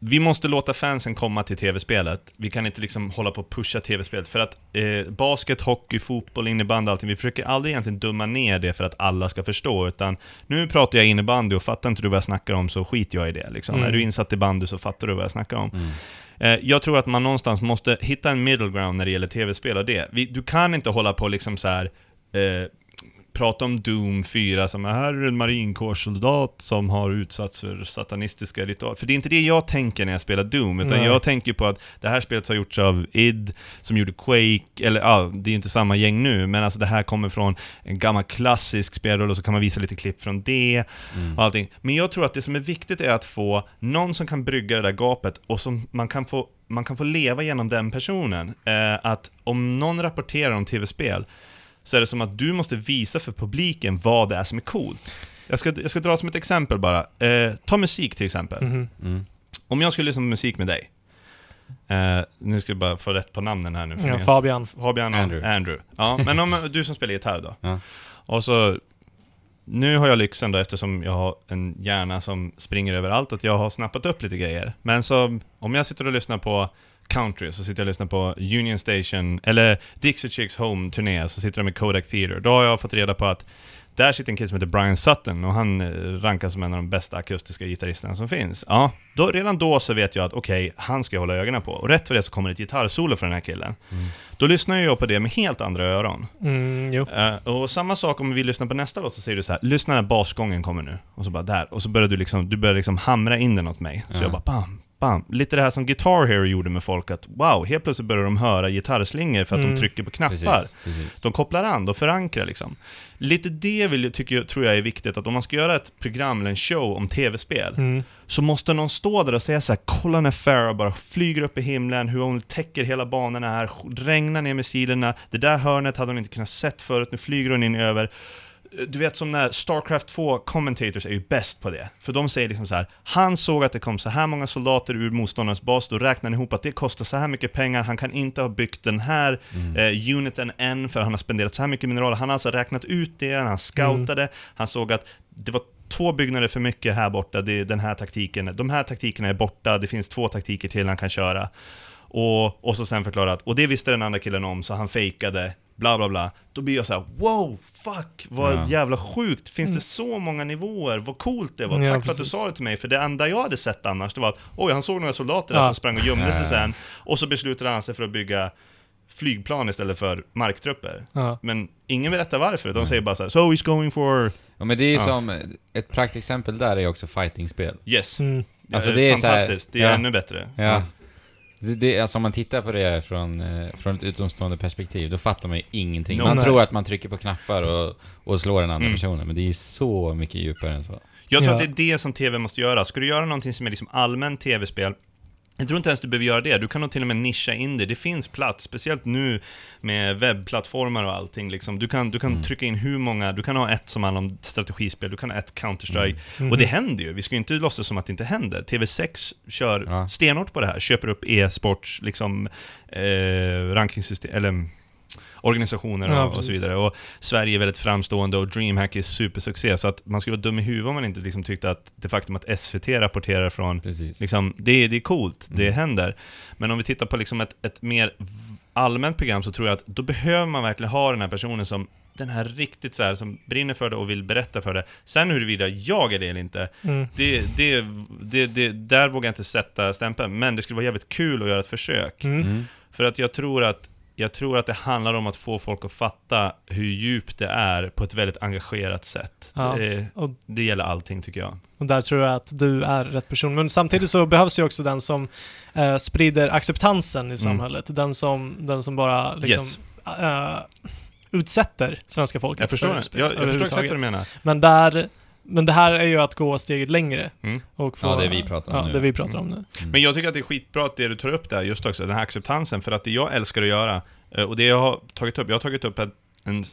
vi måste låta fansen komma till tv-spelet. Vi kan inte liksom hålla på och pusha tv-spelet. För att eh, basket, hockey, fotboll, innebandy, allting. Vi försöker aldrig egentligen dumma ner det för att alla ska förstå. Utan nu pratar jag innebandy och fattar inte du vad jag snackar om så skiter jag i det. Liksom. Mm. Är du insatt i bandy så fattar du vad jag snackar om. Mm. Eh, jag tror att man någonstans måste hitta en middle ground när det gäller tv-spel och det. Du kan inte hålla på liksom så här. Eh, prata om Doom 4 som är här är en marinkårssoldat som har utsatts för satanistiska ritualer. För det är inte det jag tänker när jag spelar Doom, utan Nej. jag tänker på att det här spelet har gjorts av id, som gjorde Quake, eller ja, det är inte samma gäng nu, men alltså det här kommer från en gammal klassisk spelrulle och så kan man visa lite klipp från det Mm. och allting. Men jag tror att det som är viktigt är att få någon som kan brygga det där gapet och som man kan få, man kan få leva genom den personen. Eh, att om någon rapporterar om tv-spel så är det som att du måste visa för publiken vad det är som är coolt. Jag ska, jag ska dra som ett exempel bara. Eh, ta musik till exempel. Mhm. Mm. Om jag skulle lyssna på musik med dig. Eh, nu ska jag bara få rätt på namnen här nu. för Ja, Fabian. Fabian och Andrew. Andrew. Ja, men om du som spelar gitarr då. Ja. Och så, nu har jag lyxen då eftersom jag har en hjärna som springer överallt, att jag har snappat upp lite grejer. Men så, om jag sitter och lyssnar på country, så sitter jag och lyssnar på Union Station, eller Dixie Chicks Home turné, så sitter de i Kodak Theater. Då har jag fått reda på att där sitter en kille som heter Brian Sutton och han eh, rankas som en av de bästa akustiska gitarristerna som finns. Ja, då, redan då så vet jag att okej, han ska jag hålla ögonen på. Och rätt för det så kommer ett gitarrsolo från den här killen. Mm. Då lyssnar jag på det med helt andra öron. Mm. Eh, och samma sak om vi lyssnar på nästa låt så säger du så här, lyssna när basgången kommer nu. Och så bara där. Och så börjar du liksom, du börjar liksom hamra in den åt mig. Så Ja. jag bara bam, bam. Lite det här som Guitar Hero gjorde med folk, att wow, helt plötsligt börjar de höra gitarrslingor för att Mm. de trycker på knappar. Precis, precis. De kopplar an, de förankrar liksom. Lite det vill jag, tycker tror jag är viktigt, att om man ska göra ett program eller en show om tv-spel, Mm. så måste någon stå där och säga så här: kolla när Farah bara flyger upp i himlen, hur hon täcker hela banorna här, regnar ner missilerna, det där hörnet hade hon inte kunnat sett förut, nu flyger hon in över. Du vet som när Starcraft 2 commentators är ju bäst på det. För de säger liksom så här: han såg att det kom så här många soldater ur motståndarens bas, då räknar han ihop att det kostar så här mycket pengar, han kan inte ha byggt den här Mm. eh, uniten än, för han har spenderat så här mycket mineraler. Han har alltså räknat ut det, han scoutade, han såg att det var två byggnader för mycket här borta, det är den här taktiken, de här taktikerna är borta, det finns två taktiker till han kan köra. Och, och så sen förklarat, och det visste den andra killen om, så han fejkade, bla bla bla. Då blir jag så här: wow, fuck, vad Ja. jävla sjukt, finns det så många nivåer, vad coolt det var, Ja, tack för att du sa det till mig, för det enda jag hade sett annars, det var att oj, han såg några soldater där Ja. som sprang och gömde Ja, sig ja. sen, och så beslutade han sig för att bygga flygplan istället för marktrupper. Ja. Men ingen berättar varför, de säger bara så här, so he's going for... Ja, men det är ju Ja. som, ett praktexempel där är ju också fightingspel. Yes. Mm. Alltså, Eh, det är så här- fantastiskt, det är ja. ännu bättre. Ja. Det, det, alltså om man tittar på det från, eh, från ett utomstående perspektiv, då fattar man ju ingenting. Man nej. tror att man trycker på knappar och, och slår den andra Mm. personen, men det är ju så mycket djupare än så. Jag tror Ja. att det är det som TV måste göra. Ska du göra någonting som är liksom allmän TV-spel, jag tror inte ens du behöver göra det. Du kan nog till och med nischa in det. Det finns plats, speciellt nu med webbplattformar och allting. Liksom. Du kan, du kan Mm. trycka in hur många, du kan ha ett som handlar om strategispel, du kan ha ett Counter-Strike. Mhm. Och det händer ju, vi ska ju inte låtsas som att det inte händer. TV6 kör Ja. stenhårt på det här, köper upp e-sports, liksom, eh, rankingsystem, eller mm, organisationer och, Ja, och så vidare. Och Sverige är väldigt framstående och DreamHack är supersuccé, så att man skulle vara dum i huvudet om man inte liksom tyckte att det faktum att SVT rapporterar från Precis. Liksom, det, det är coolt, det Mm. händer. Men om vi tittar på liksom ett, ett mer allmänt program så tror jag att då behöver man verkligen ha den här personen som den här riktigt så här, som brinner för det och vill berätta för det. Sen huruvida jag är det eller inte, Mm. det, det, det, det, där vågar jag inte sätta stämpeln. Men det skulle vara jävligt kul att göra ett försök. Mm. Mm. För att jag tror att jag tror att det handlar om att få folk att fatta hur djupt det är på ett väldigt engagerat sätt. Ja. Det, det gäller allting tycker jag. och där tror jag att du är rätt person. Men samtidigt så behövs ju också den som eh, sprider acceptansen i samhället. Den, som, den som bara liksom Yes. eh, utsätter svenska folket Jag förstår för det. Jag, jag förstår exakt vad du menar. Men, där, men det här är ju att gå steget längre. Mm. Och få, Ja, det vi pratar om ja, nu. det vi pratar om nu. Mm. Men jag tycker att det är skitbra att det du tar upp där, just också, den här acceptansen, för att det jag älskar att göra, eh, och det jag har tagit upp, jag har tagit upp en, en,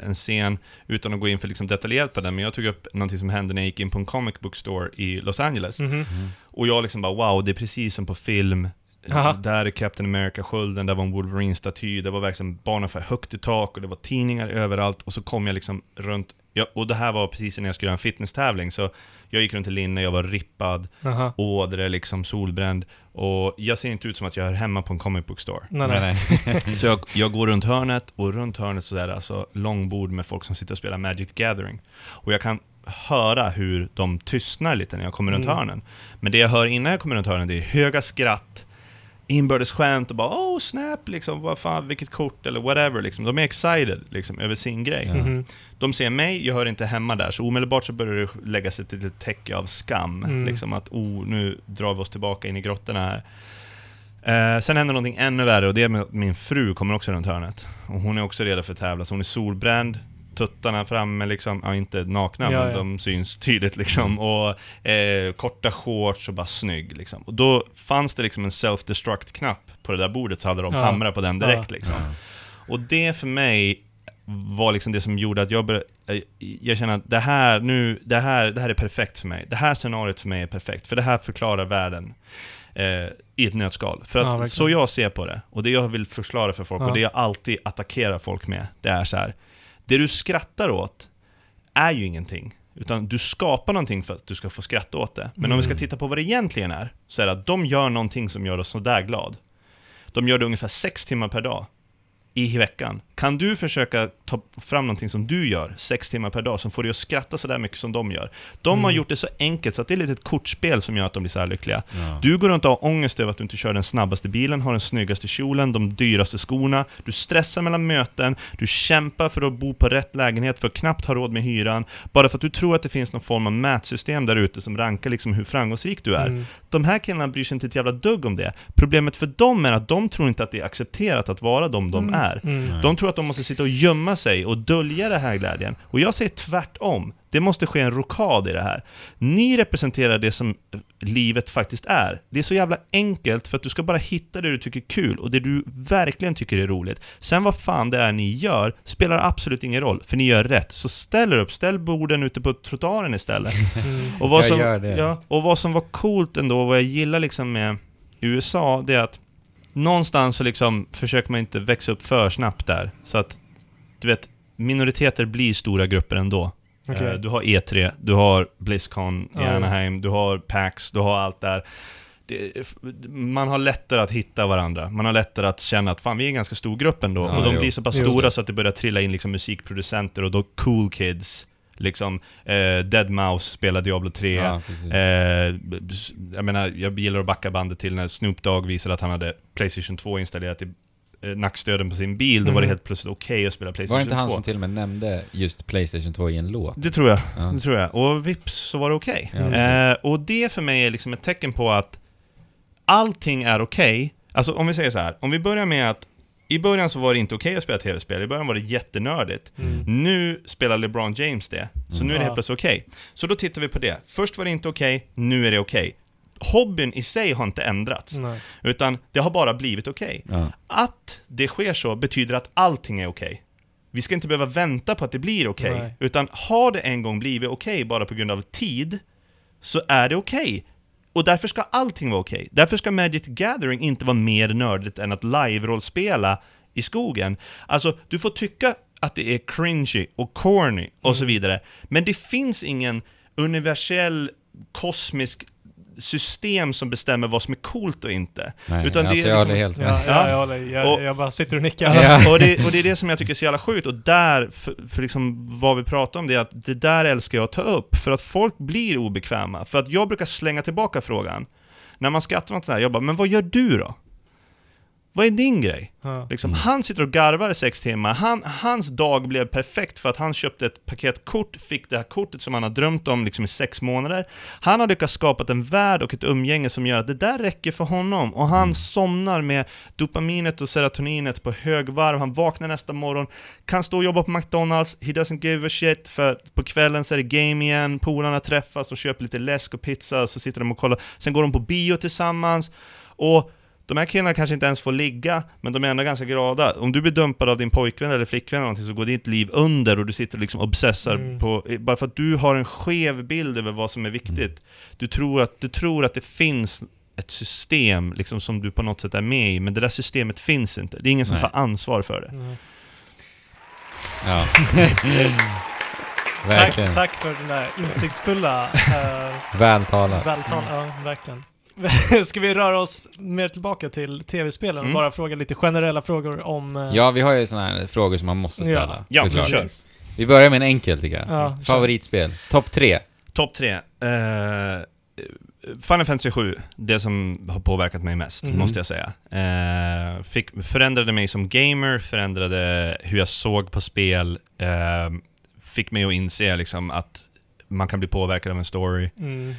en scen, utan att gå in för liksom detaljerat på den, men jag tog upp någonting som hände när jag gick in på en comic book store i Los Angeles. Mhm. Mm. Och jag liksom bara wow, det är precis som på film. Aha. Där är Captain America-skölden, där var en Wolverine-staty, det var verkligen barnen för högt i tak och det var tidningar överallt. Och så kom jag liksom runt, ja, och det här var precis när jag skulle göra en fitnesstävling, så jag gick runt i linne, jag var rippad, Aha. ådre, liksom solbränd. Och jag ser inte ut som att jag hör hemma på en comic book store. Nej, Nej, nej. Så jag, jag går runt hörnet, och runt hörnet så är det alltså långbord med folk som sitter och spelar Magic the Gathering. Och jag kan höra hur de tystnar lite när jag kommer runt Mm. hörnen. Men det jag hör innan jag kommer runt hörnen, det är höga skratt, inbördes skämt och bara oh snap, liksom, vad fan, vilket kort eller whatever. Liksom. De är excited liksom, över sin grej. Ja. Mhm. De ser mig, jag hör inte hemma där, så omedelbart så börjar det lägga sig ett litet täcke av skam. Mm. Liksom att, oh, nu drar vi oss tillbaka in i grottorna här. Eh, sen händer någonting ännu värre och det är med att min fru kommer också runt hörnet. Och hon är också redo för att tävla, så hon är solbränd, tuttarna framme liksom, ja inte nakna Ja, men ja. de syns tydligt liksom. Och eh, korta shorts och bara snygg liksom. Och då fanns det liksom en self-destruct-knapp på det där bordet, så hade de Ja. hamrat på den direkt Ja. liksom. Och det för mig var liksom det som gjorde att jag började, jag- jag känner att det här nu, det här, det här är perfekt för mig. Det här scenariot för mig är perfekt, för det här förklarar världen eh, i ett nötskal. För Ja, att verkligen. så jag ser på det, och det jag vill förklara för folk, Ja. och det jag alltid attackerar folk med, det är så här. Det du skrattar åt är ju ingenting. Utan du skapar någonting för att du ska få skratta åt det. Men om vi ska Mm. titta på vad det egentligen är, så är det att de gör någonting som gör oss sådär glad. De gör det ungefär sex timmar per dag i veckan. Kan du försöka ta fram någonting som du gör sex timmar per dag som får dig att skratta sådär mycket som de gör? De har Mm. gjort det så enkelt så att det är lite ett kortspel som gör att de blir så här lyckliga. Ja. Du går runt och har ångest över att du inte kör den snabbaste bilen, har den snyggaste kjolen, de dyraste skorna, du stressar mellan möten, du kämpar för att bo på rätt lägenhet för att knappt ha råd med hyran, bara för att du tror att det finns någon form av mätsystem där ute som rankar liksom hur framgångsrik du är. Mm. De här killarna bryr sig inte ett jävla dugg om det. Problemet för dem är att de tror inte att det är accepterat att vara de de Mm. är. Mm. Nej. De tror att de måste sitta och gömma sig och dölja den här glädjen. Och jag säger tvärtom. Det måste ske en rokad i det här. Ni representerar det som livet faktiskt är. Det är så jävla enkelt för att du ska bara hitta det du tycker är kul och det du verkligen tycker är roligt. Sen vad fan det är ni gör spelar absolut ingen roll, för ni gör rätt. Så ställ er upp, ställ borden ute på trottoaren istället. Mm. Och vad, Jag som, gör det. Ja, och vad som var coolt ändå, vad jag gillar liksom med USA, det är att någonstans så liksom försöker man inte växa upp för snabbt där. Så att, du vet, minoriteter blir stora grupper ändå. Eh, Du har E3, du har Blizzcon i. Anaheim, du har PAX, du har allt där. Det, man har lättare att hitta varandra, man har lättare att känna att fan vi är en ganska stor grupp ändå. Ja, och de jo. blir så pass Jo. stora så att det börjar trilla in liksom musikproducenter och då cool kids. Liksom, eh, Dead Mouse spelar Diablo 3. Ja. Eh, jag menar, jag gillar att backa bandet till när Snoop Dogg visade att han hade Playstation 2 installerat i eh, nackstöden på sin bil. Då var det Mhm. helt plötsligt okej att spela Var Playstation det inte han 2. som till och med nämnde just Playstation 2 i en låt? Det tror jag. Ja. Det tror jag. Och vips så var det okej. Ja, eh, och det för mig är liksom ett tecken på att allting är okej. Alltså om vi säger så här, om vi börjar med att i början så var det inte okej att spela tv-spel, i början var det jättenördigt. Mm. Nu spelar LeBron James det, så nu är det helt plötsligt okej. Så då tittar vi på det. Först var det inte okej, nu är det okej. Hobbyn i sig har inte ändrats, Nej. utan det har bara blivit okej. Ja. Att det sker så betyder att allting är okej. Vi ska inte behöva vänta på att det blir okej, utan har det en gång blivit okej bara på grund av tid, så är det okej. Och därför ska allting vara okej. Därför ska Magic the Gathering inte vara mer nördigt än att live-rollspela i skogen. Alltså, du får tycka att det är cringy och corny och så vidare, men det finns ingen universell kosmisk system som bestämmer vad som är coolt och inte. Nej, Utan det är alltså jag liksom- håller helt med. Ja, ja, Ja. jag, håller, jag, Och- jag bara sitter och nickar. Ja. och, det, och det är det som jag tycker är så jävla sjukt, och där, för, för liksom vad vi pratar om, det är att det där älskar jag att ta upp, för att folk blir obekväma. För att jag brukar slänga tillbaka frågan, när man skrattar åt det här, jag bara, men vad gör du då? Vad är din grej? Ja. Liksom, Mm. Han sitter och garvar i sex timmar, han, hans dag blev perfekt för att han köpte ett paket kort, fick det här kortet som han har drömt om liksom i sex månader. Han har lyckats skapa en värld och ett umgänge som gör att det där räcker för honom, och han somnar med dopaminet och serotoninet på högvarv, han vaknar nästa morgon, kan stå och jobba på McDonalds, he doesn't give a shit, för på kvällen så är det game igen, polarna träffas, de köper lite läsk och pizza, så sitter de och kollar, sen går de på bio tillsammans, och de här killarna kanske inte ens får ligga, men de är ändå ganska glada. Om du blir dumpad av din pojkvän eller flickvän eller någonting så går ditt liv under och du sitter och liksom obsessar Mm. på... Bara för att du har en skev bild över vad som är viktigt. Du tror att, du tror att det finns ett system liksom som du på något sätt är med i, men det där systemet finns inte. Det är ingen som Nej. tar ansvar för det. Mm. Ja. Tack, verkligen. tack för den där insiktsfulla uh, Vältalat. vältal. Ja, verkligen. Ska vi röra oss mer tillbaka till tv-spelen och Mm. bara fråga lite generella frågor om... eh, Ja, vi har ju såna här frågor som man måste ställa. Ja, såklart. kör. Vi börjar med en enkel tycker jag. Ja. Favoritspel. Topp tre. Topp tre. Eh, Final Fantasy 7, det som har påverkat mig mest, Mhm. måste jag säga. Eh, fick, förändrade mig som gamer, förändrade hur jag såg på spel, eh, fick mig att inse liksom att man kan bli påverkad av en story Mm.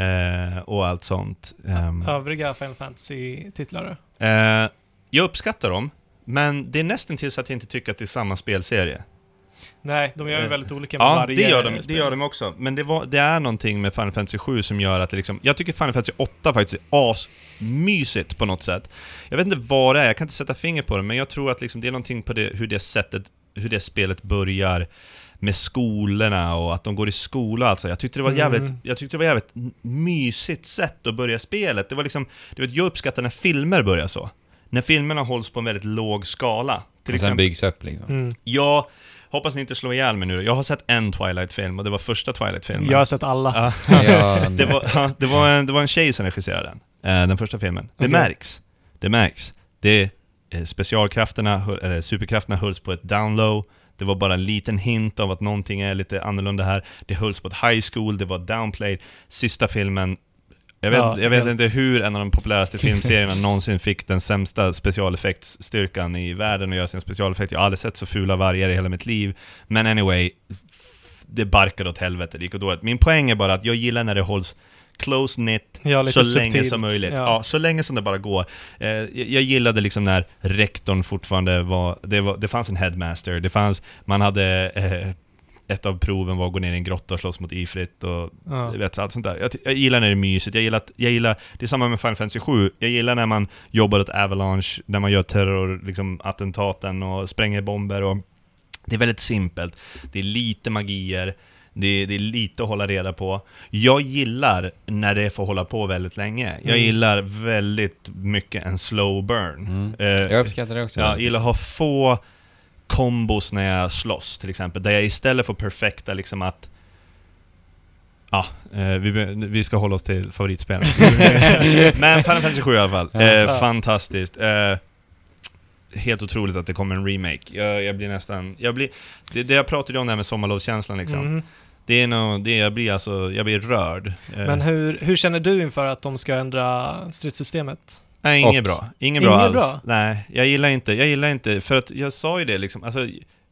Eh, och allt sånt. Ehm, Övriga Final Fantasy-titlar eh, jag uppskattar dem, men det är nästan till så att jag inte tycker att det är samma spelserie. Nej, de gör ju Eh, väldigt olika med Ja, varje det gör de, det spel. gör de också. Men det, var, det är någonting med Final Fantasy 7 som gör att det liksom... Jag tycker Final Fantasy 8 faktiskt är asmysigt på något sätt. Jag vet inte vad det är, jag kan inte sätta finger på det, men jag tror att liksom det är någonting på det, hur det sättet, hur det spelet börjar med skolorna och att de går i skola alltså. Jag tyckte det var Mm. jävligt, jag tyckte det var jävligt mysigt sätt att börja spelet. Det var liksom, du vet, jag uppskattar när filmer börjar så. När filmerna hålls på en väldigt låg skala. Till Och sen exempel, byggs upp liksom. Mm. jag hoppas ni inte slår ihjäl mig nu. Jag har sett en Twilight-film och det var första Twilight-filmen. Jag har sett alla. Ja. Ja, det, var, ja, det, var en, det var en tjej som regisserade den, eh, den första filmen. Det Okej. märks. Det märks. Det, eh, specialkrafterna, eller superkrafterna hölls på ett down low. Det var bara en liten hint av att någonting är lite annorlunda här. Det hölls på ett high school, det var downplayed. Sista filmen, jag vet, Ja, jag vet inte hur en av de populäraste filmserierna någonsin fick den sämsta specialeffektsstyrkan i världen att göra sin specialeffekt. Jag har aldrig sett så fula vargar i hela mitt liv. Men anyway, det barkade åt helvete, det gick åt. Min poäng är bara att jag gillar när det hålls close knit, Ja, så länge subtilt. som möjligt. Ja. Ja. så länge som det bara går. Eh, jag, gillade liksom när rektorn fortfarande var det, var... det fanns en headmaster, det fanns... Man hade... Eh, ett av proven var att gå ner i en grotta och slåss mot Ifrit och Ja. vet, allt sånt där. Jag, jag gillar när det är mysigt, jag gillar, att, jag gillar... Det är samma med Final Fantasy 7. Jag gillar när man jobbar åt Avalanche, när man gör terror, liksom attentaten och spränger bomber och... Det är väldigt simpelt. Det är lite magier, det är, det är lite att hålla reda på. Jag gillar när det får hålla på väldigt länge. Jag Mm. gillar väldigt mycket en slow burn. Mm. Eh, Jag uppskattar det också. Ja, jag gillar att ha få kombos när jag slåss till exempel, där jag istället får perfekta liksom att Ja, eh, vi, vi ska hålla oss till favoritspelen. Men Final Fantasy 7 i alla fall. Eh, fantastiskt. Eh, helt otroligt att det kommer en remake. Jag, jag blir nästan... Jag blir, det, det jag pratade om där med sommarlovskänslan liksom. Mm. Det är nog, det jag blir alltså, jag blir rörd. Eh, Men hur, hur känner du inför att de ska ändra stridssystemet? Nej, inget bra. Inget bra Inget alls. bra? Nej, jag gillar inte, jag gillar inte, för att jag sa ju det liksom, alltså,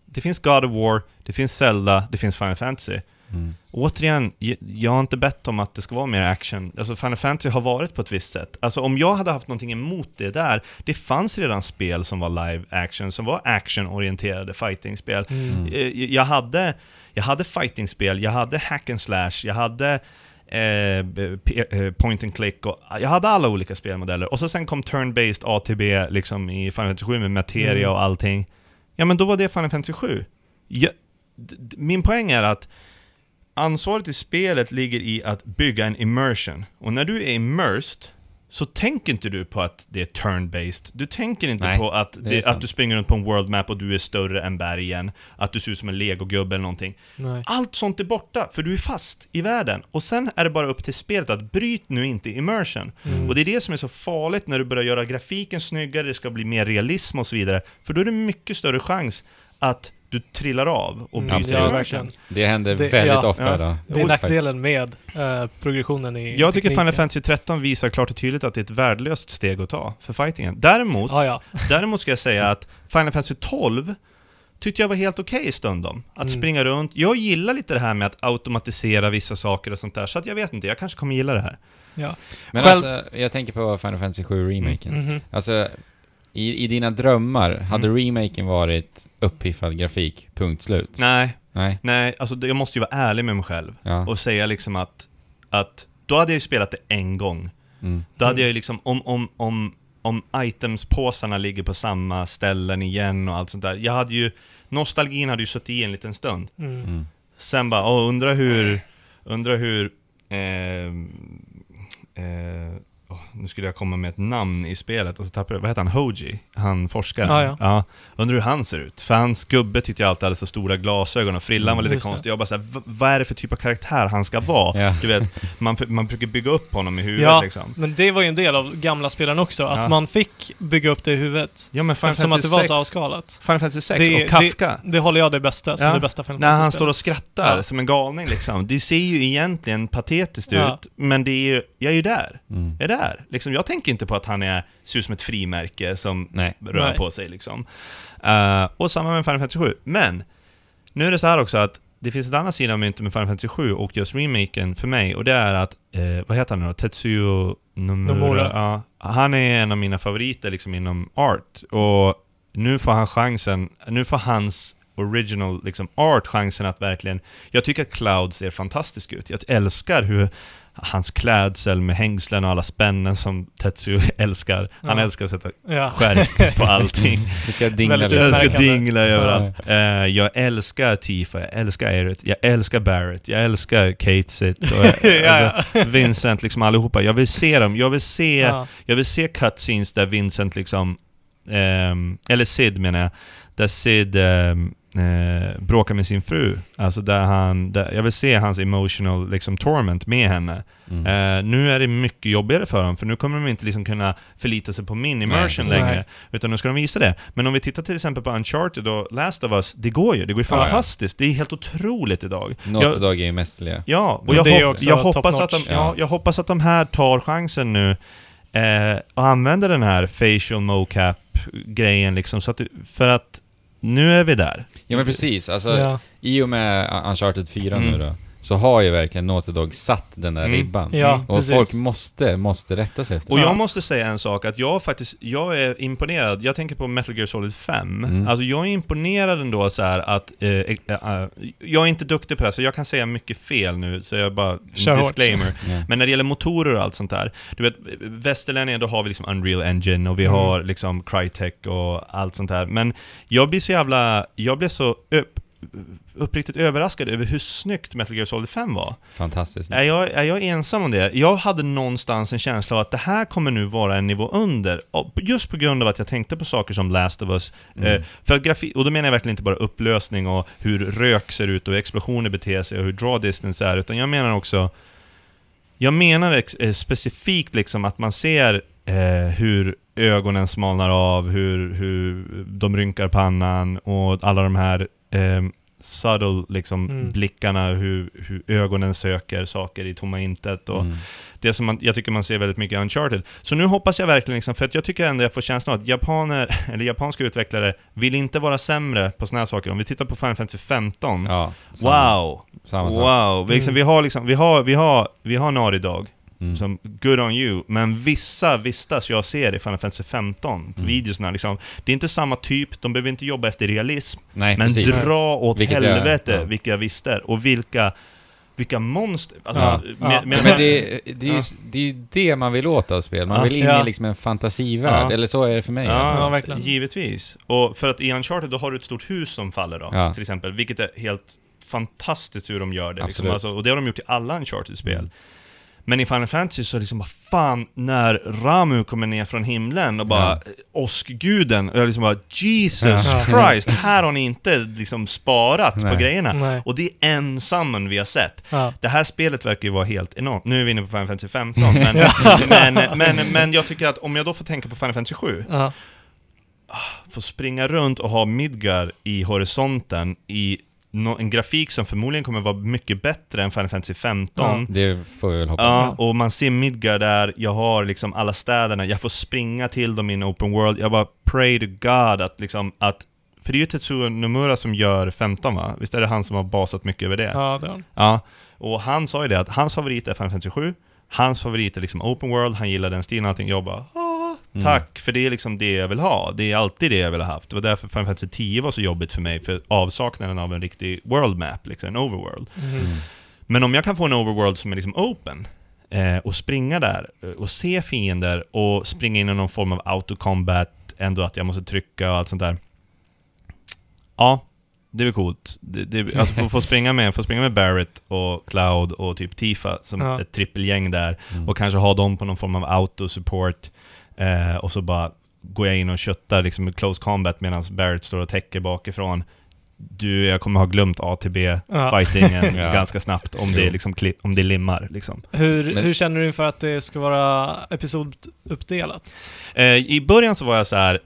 det finns God of War, det finns Zelda, det finns Final Fantasy. Mm. Återigen, jag har inte bett om att det ska vara mer action. Alltså Final Fantasy har varit på ett visst sätt. Alltså om jag hade haft någonting emot det där, det fanns redan spel som var live action, som var actionorienterade fighting-spel. Mm. Eh, Jag hade, jag hade fighting-spel, jag hade hack and slash, jag hade eh, eh, point and click och jag hade alla olika spelmodeller. Och så sen kom turn-based ATB liksom i Final Fantasy 7 med materia Mm. och allting. Ja men då var det Final Fantasy 7. Jag, d- d- min poäng är att ansvaret i spelet ligger i att bygga en immersion. Och när du är immersed så tänker inte du på att det är turn-based. Du tänker inte Nej, på att, det att du springer runt på en world map och du är större än bergen, att du ser ut som en legogubbe eller någonting. Nej. Allt sånt är borta, för du är fast i världen. Och sen är det bara upp till spelet att bryt nu inte immersion. Mm. Och det är det som är så farligt när du börjar göra grafiken snyggare, det ska bli mer realism och så vidare. För då är det mycket större chans att du trillar av och Mm, bryter ja, immersion. verkligen. Det händer Det- väldigt ja. ofta Ja. då. Det är nackdelen med eh, progressionen i Jag tycker tekniken. Final Fantasy 13 visar klart och tydligt att det är ett värdelöst steg att ta för fightingen. Däremot, Ja, ja. däremot ska jag säga att Final Fantasy 12 tyckte jag var helt okej stundom. Att Mm. springa runt. Jag gillar lite det här med att automatisera vissa saker och sånt där, så att jag vet inte, jag kanske kommer gilla det här. ja. Men Själv- alltså, jag tänker på Final Fantasy 7 remaken. Mhm. Alltså, i, i dina drömmar, hade Mm. remaken varit uppiffad grafik, punkt slut? Nej, Nej? nej, alltså jag måste ju vara ärlig med mig själv Ja. och säga liksom att, att då hade jag ju spelat det en gång. Mm. Då hade jag ju liksom, om, om, om, om itemspåsarna ligger på samma ställen igen och allt sånt där. Jag hade ju, nostalgin hade ju suttit i en liten stund. Mm. Mm. Sen bara, åh, undra hur, undra hur, eh, eh, åh, nu skulle jag komma med ett namn i spelet och så tappade jag, vad heter han, Hoji? Han forskaren? Ja, ja. undrar hur han ser ut? För hans gubbe tyckte jag alltid hade så stora glasögon och frillan var lite Just det. konstig. Jag bara såhär, "V- vad är det för typ av karaktär han ska vara? Ja. Du vet, man, man försöker bygga upp honom i huvudet Ja. liksom. Men det var ju en del av gamla spelen också, att Ja. man fick bygga upp det i huvudet. Ja men Final Eftersom att det var så 6, avskalat. Final Fantasy 6 Det- och Kafka. Det håller jag det bästa, som Ja. det bästa Final När han står och skrattar Ja. som en galning liksom. Det ser ju egentligen patetiskt Ja. ut, men det är ju, jag är ju där. Mm. Jag är där. Liksom, jag tänker inte på att han är, ser ut som ett frimärke som Nej. rör Nej. på sig liksom. Eh, och samma med Final Fantasy 7. Men, nu är det så här också att det finns en annan sida med Final Fantasy 7 och just remaken för mig, och det är att, eh, vad heter han nu då? Tetsuo Nomura. Nomura. Ja, han är en av mina favoriter liksom inom art. Och nu får han chansen, nu får hans original liksom art chansen att verkligen... Jag tycker att Cloud ser fantastisk ut. Jag älskar hur hans klädsel med hängslen och alla spännen som Tetsuo älskar. Han Ja. älskar att sätta Ja. skärp på allting. Det ska dingla. Jag älskar Utmärkande. dingla överallt. Eh, jag älskar Tifa, jag älskar Aerith, jag älskar Barrett, jag älskar Kate Sitt och ja, alltså, Vincent, liksom allihopa. Jag vill se dem, jag vill se, ja. jag vill se cutscenes där Vincent liksom, ehm, eller Sid menar jag, där Sid ehm, eh, bråkar med sin fru. Alltså där han, där, jag vill se hans emotional liksom torment med henne. Mm. Eh, nu är det mycket jobbigare för dem, för nu kommer de inte liksom kunna förlita sig på min immersion precis. längre, Nej. utan nu ska de visa det. Men om vi tittar till exempel på Uncharted och Last of Us, det går ju, det går ju Ja, ja. fantastiskt. Det är helt otroligt idag. Något idag är ju mästerliga. Ja, och jag, det är hop- också jag, hoppas att de, ja. Ja. jag hoppas att de här tar chansen nu eh, och använder den här facial mocap-grejen liksom, så att, för att nu är vi där. Ja men precis, alltså ja. i och med Uncharted 4 Mm. nu då, så har ju verkligen Naughty Dog satt den där Mm. ribban. Ja, Och precis. folk måste, måste rätta sig efter Och det. jag måste säga en sak, att jag faktiskt, jag är imponerad, jag tänker på Metal Gear Solid 5, Mm. alltså jag är imponerad ändå så här att, eh, eh, eh, jag är inte duktig på det här, så jag kan säga mycket fel nu, så jag bara, Kör disclaimer. Ja. Men när det gäller motorer och allt sånt där, du vet, västerlänningar, då har vi liksom Unreal Engine och vi Mm. har liksom Crytek och allt sånt där. Men jag blir så jävla, jag blev så upp, uppriktigt överraskad över hur snyggt Metal Gear Solid 5 var. Fantastiskt. Är jag, är jag ensam om det? Jag hade någonstans en känsla av att det här kommer nu vara en nivå under, just på grund av att jag tänkte på saker som Last of Us. Mm. Eh, för att och då menar jag verkligen inte bara upplösning och hur rök ser ut och hur explosioner beter sig och hur draw distance är, utan jag menar också jag menar eh, specifikt liksom att man ser eh, hur ögonen smalnar av, hur, hur de rynkar pannan och alla de här eh, subtle liksom, Mm. blickarna, hur, hur ögonen söker saker i tomma intet. Och Mm. det som man, jag tycker man ser väldigt mycket i Uncharted. Så nu hoppas jag verkligen, liksom, för att jag tycker ändå jag får känslan av att japaner, eller japanska utvecklare, vill inte vara sämre på såna här saker. Om vi tittar på Final Fantasy 15, Ja, samma, wow! samma sak. Wow! Vi, liksom, Mm. vi har liksom, vi har, vi har, vi har Dog, Mm. som good on you, men vissa vistas jag ser i Final Fantasy 15, Mm. videorna liksom, det är inte samma typ, de behöver inte jobba efter realism, Nej, men precis. dra åt Vilket jag- helvete ja. vilka jag visste, och vilka, vilka monster, alltså, Ja. med, Ja. med, Men det, det, är ju, det är ju det man vill åt av spel. Man Ja. vill in Ja. i liksom en fantasivärld. Ja. Eller så är det för mig. Ja, Ja, verkligen. givetvis. Och för att i Uncharted då har du ett stort hus som faller då, Ja. till exempel, vilket är helt fantastiskt hur de gör det. Liksom. Alltså, och det har de gjort i alla Uncharted-spel. Mm. Men i Final Fantasy så är det liksom bara fan, när Ramu kommer ner från himlen och bara Ja. Åskguden, och jag liksom bara Jesus Ja. Christ, här har ni inte liksom sparat på Nej. grejerna. Nej. Och det är ensamman vi har sett. Ja. Det här spelet verkar ju vara helt enormt. Nu är vi inne på Final Fantasy 15, men, men, men, men jag tycker att om jag då får tänka på Final Fantasy 7, Ja. få springa runt och ha Midgar i horisonten i en grafik som förmodligen kommer vara mycket bättre än Final Fantasy 15. Det får vi väl hoppas. Ja, och man ser Midgar där, jag har liksom alla städerna, jag får springa till dem i en open world, jag bara pray to God att liksom, att för det är ju Tetsuo Nomura som gör 15 va? Visst är det han som har basat mycket över det? ja, det har han. Ja, och han sa ju det att hans favorit är Final Fantasy 7, hans favorit är liksom open world, han gillar den stilen och allting. Jag bara Mm. tack, för det är liksom det jag vill ha. Det är alltid det jag vill ha haft. Det var därför Final Fantasy 10 var så jobbigt för mig, för avsaknaden av en riktig world map, liksom en overworld. Mhm. Mm. Men om jag kan få en overworld som är liksom open, eh, och springa där, eh, och se fiender, och springa in i någon form av autocombat, ändå att jag måste trycka och allt sånt där. Ja, det är coolt. Det, det, alltså få, få, springa med, få springa med Barrett och Cloud och typ Tifa som Ja. ett trippelgäng där, Mm. och kanske ha dem på någon form av auto-support, eh, och så bara går jag in och köttar liksom i close combat medan Barrett står och täcker bakifrån. Du, jag kommer ha glömt. ATB-fightingen Ja. ganska snabbt om det, liksom, kli- om det limmar. Liksom. Hur, Men- hur känner du inför att det ska vara episoduppdelat? Eh, I början så var jag så här.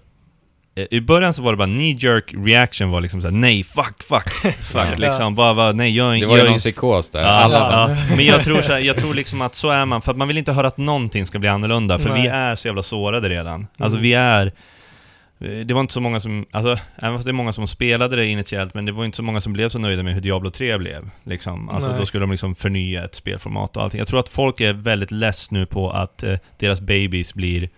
Eh, I början så var det bara knee jerk reaction var liksom såhär nej, fuck, fuck, fuck, Ja. liksom, bara, bara nej, jag, Det var ju jag, någon psykos där. Ja, Alla ja. ja. Men jag tror, så här, jag tror liksom att så är man, för att man vill inte höra att någonting ska bli annorlunda, för Nej. vi är så jävla sårade redan. Alltså Mm. vi är... eh, Det var inte så många som, alltså, även fast det är många som spelade det initiellt, men det var inte så många som blev så nöjda med hur Diablo 3 blev. Liksom. Alltså Nej. då skulle de liksom förnya ett spelformat och allting. Jag tror att folk är väldigt less nu på att eh, deras babies blir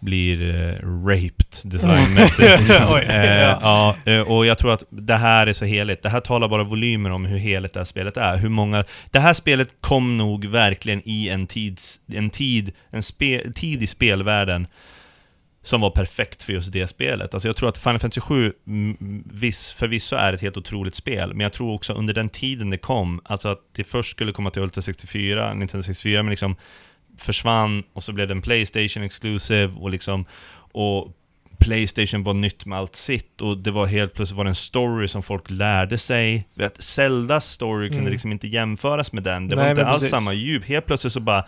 blir eh, raped designmässigt. liksom. Oj, eh, ja. ja, eh, och jag tror att det här är så heligt. Det här talar bara volymer om hur heligt det här spelet är. Hur många... Det här spelet kom nog verkligen i en, tids, en tid, en spe, tid i spelvärlden som var perfekt för just det spelet. Alltså jag tror att Final Fantasy 7 mm, viss, förvisso är ett helt otroligt spel, men jag tror också under den tiden det kom, alltså att det först skulle komma till Ultra 64, Nintendo 64, men liksom försvann och så blev det en Playstation Exclusive och liksom och Playstation var nytt med allt sitt och det var helt plötsligt var det en story som folk lärde sig. Vet, Zeldas story kunde Mm. liksom inte jämföras med den. Det Nej, var inte alls precis. samma djup. Helt plötsligt så bara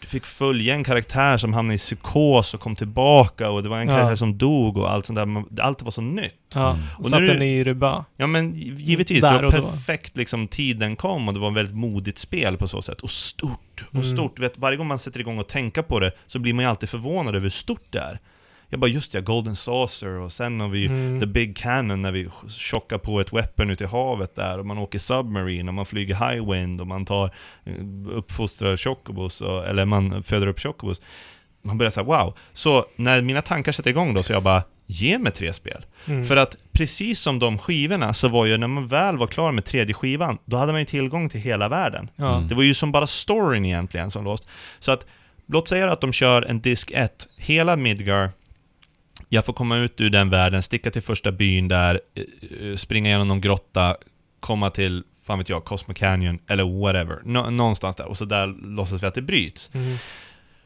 du fick följa en karaktär som hamnade i psykos och kom tillbaka och det var en Ja. karaktär som dog och allt sånt där. Allt var så nytt. Ja, Mm. och satte nu är det- den i ribba. Ja men givetvis, Där det var perfekt liksom tiden kom och det var ett väldigt modigt spel på så sätt. Och stort, och Mm. stort. Vet, varje gång man sätter igång och tänka på det så blir man ju alltid förvånad över hur stort det är. Jag bara, just det, Golden Saucer och sen har vi Mm. The Big Cannon när vi tjockar på ett weapon ute i havet där och man åker Submarine och man flyger High Wind och man tar, eh, uppfostrar Chocobos, och, eller man föder upp Chocobos. Man börjar säga wow. Så när mina tankar sätter igång då så jag bara, ge mig tre spel. Mm. För att precis som de skivorna så var ju när man väl var klar med tredje skivan, då hade man ju tillgång till hela världen. ja. Mm. Det var ju som bara storyn egentligen som låst. Så att, låt säga att de kör en disk 1, hela Midgar, jag får komma ut ur den världen, sticka till första byn där, eh, eh, springa igenom någon grotta, komma till, fan vet jag, Cosmo Canyon, eller whatever. Nå- någonstans där, och så där låtsas vi att det bryts. Mm.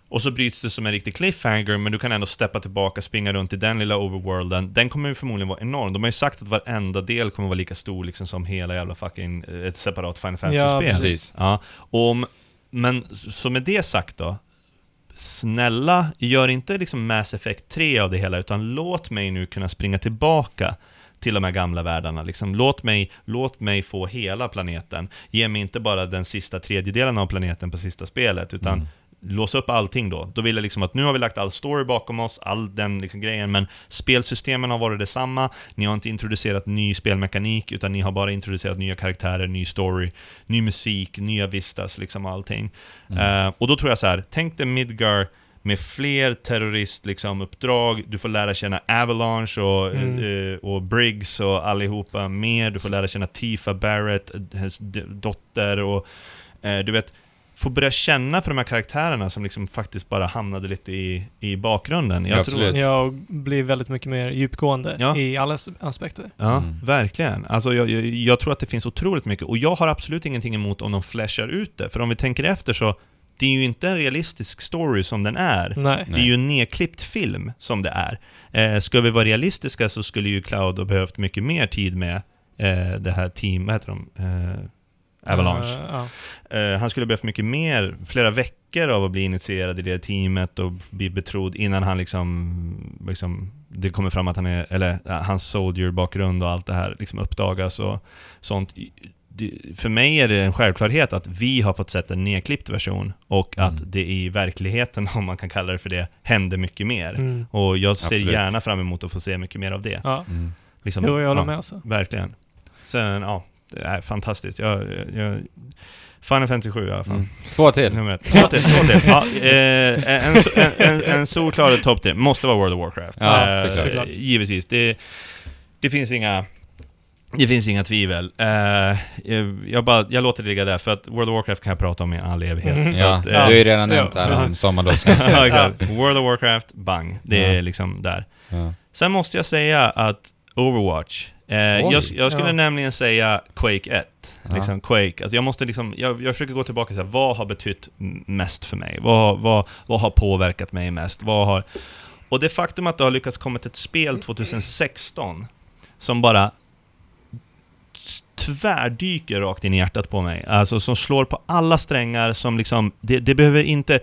Och så bryts det som en riktig cliffhanger, men du kan ändå steppa tillbaka, springa runt i den lilla overworlden. Den kommer ju förmodligen vara enorm. De har ju sagt att varenda del kommer vara lika stor liksom som hela jävla fucking, eh, ett separat Final Ja, Fantasy-spel. precis. Ja, och om, men så med det sagt då, snälla, gör inte liksom Mass Effect 3 av det hela, utan låt mig nu kunna springa tillbaka till de här gamla världarna. Liksom, låt, mig, låt mig få hela planeten. Ge mig inte bara den sista tredjedelen av planeten på sista spelet, utan Mm låsa upp allting då. Då vill jag liksom att nu har vi lagt all story bakom oss, all den liksom grejen, men spelsystemen har varit detsamma. Ni har inte introducerat ny spelmekanik, utan ni har bara introducerat nya karaktärer, ny story, ny musik, nya vistas, liksom allting. Mm. Eh, och då tror jag så här, tänk dig Midgar med fler terrorist liksom, uppdrag, du får lära känna Avalanche och, Mm. eh, och Briggs och allihopa mer, du får lära känna Tifa Barrett, eh, hennes d- dotter och eh, du vet, få börja känna för de här karaktärerna som liksom faktiskt bara hamnade lite i, i bakgrunden. Jag Ja, tror, absolut. Ja, och blir väldigt mycket mer djupgående Ja. i alla as- aspekter. Ja, Mm. verkligen. Alltså jag, jag, jag tror att det finns otroligt mycket, och jag har absolut ingenting emot om de flashar ut det, för om vi tänker efter så, det är ju inte en realistisk story som den är. Nej. Det är ju en nedklippt film som det är. Eh, ska vi vara realistiska så skulle ju Cloud ha behövt mycket mer tid med eh, det här team, vad heter de? Eh, Avalanche. Ja. Eh, han skulle behövt mycket mer, flera veckor av att bli initierad i det teamet och bli betrodd innan han liksom, liksom det kommer fram att han är, eller hans soldier-bakgrund och allt det här liksom uppdagas och sånt. För mig är det en självklarhet att vi har fått sett en nedklippt version och Mm. att det i verkligheten, om man kan kalla det för det, händer mycket mer. Mm. Och jag ser Absolut. gärna fram emot att få se mycket mer av det. Ja. Mm. Liksom, Jo, jag håller ja, med alltså. Verkligen. Sen, ja, det är fantastiskt. Jag, jag, Final Fantasy 7 i alla fall. Mm. Två till. Nummer ett. Två till, två till. Ja, eh, en, en, en, en solklar topp tre. Måste vara World of Warcraft. Ja, Eh, såklart. Såklart. Givetvis. Det, det finns inga... Det finns inga tvivel. Eh, jag, bara, jag låter det ligga där, för att World of Warcraft kan jag prata om i all evighet. Så Ja, att, du eh, har ju redan nämnt Ja. det här om sommarlovs. ja, exakt. World of Warcraft, bang. Det är Ja. liksom där. ja. Sen måste jag säga att Overwatch. Eh, jag, jag skulle Ja. nämligen säga Quake 1. Ja. Liksom Quake. Alltså jag måste liksom, jag, jag försöker gå tillbaka och säga, vad har betytt mest för mig? Vad, vad, vad har påverkat mig mest? Vad har... Och det faktum att det har lyckats komma ett spel 2016 som bara tvärdyker rakt in i hjärtat på mig. Alltså som slår på alla strängar som liksom, det, det behöver inte...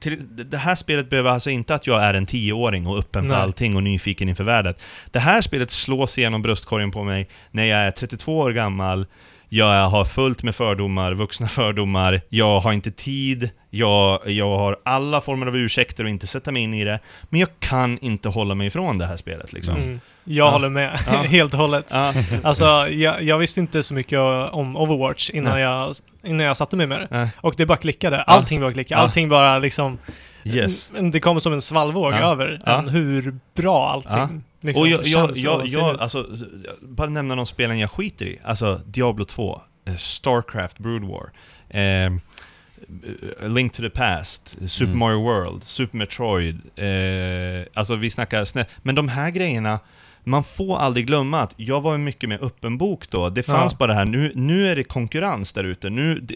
Till, det här spelet behöver alltså inte att jag är en tioåring och öppen för Nej. allting och nyfiken inför världen. Det här spelet slås igenom bröstkorgen på mig när jag är 32 år gammal, jag har fullt med fördomar, vuxna fördomar, jag har inte tid, jag, jag har alla former av ursäkter att inte sätta mig in i det, men jag kan inte hålla mig ifrån det här spelet liksom. Mm. Jag Ja. håller med, Ja. helt och hållet. Ja, Alltså, jag, jag visste inte så mycket om Overwatch innan, Nej. jag, innan jag satte mig med det. nej. Och det bara klickade. Allting bara klickade. Allting bara liksom... yes. Det kom som en svallvåg över en hur bra allting liksom, och jag, jag, jag, jag, alltså, bara nämna de spelen jag skiter i. Alltså, Diablo 2, eh, Starcraft Brood War, eh, A Link to the Past, Super Mm. Mario World, Super Metroid. Eh, alltså vi snackar snä... Men de här grejerna, man får aldrig glömma att jag var mycket mer öppen bok då. Det fanns Ja. bara det här, nu, nu är det konkurrens där ute. Nu, det,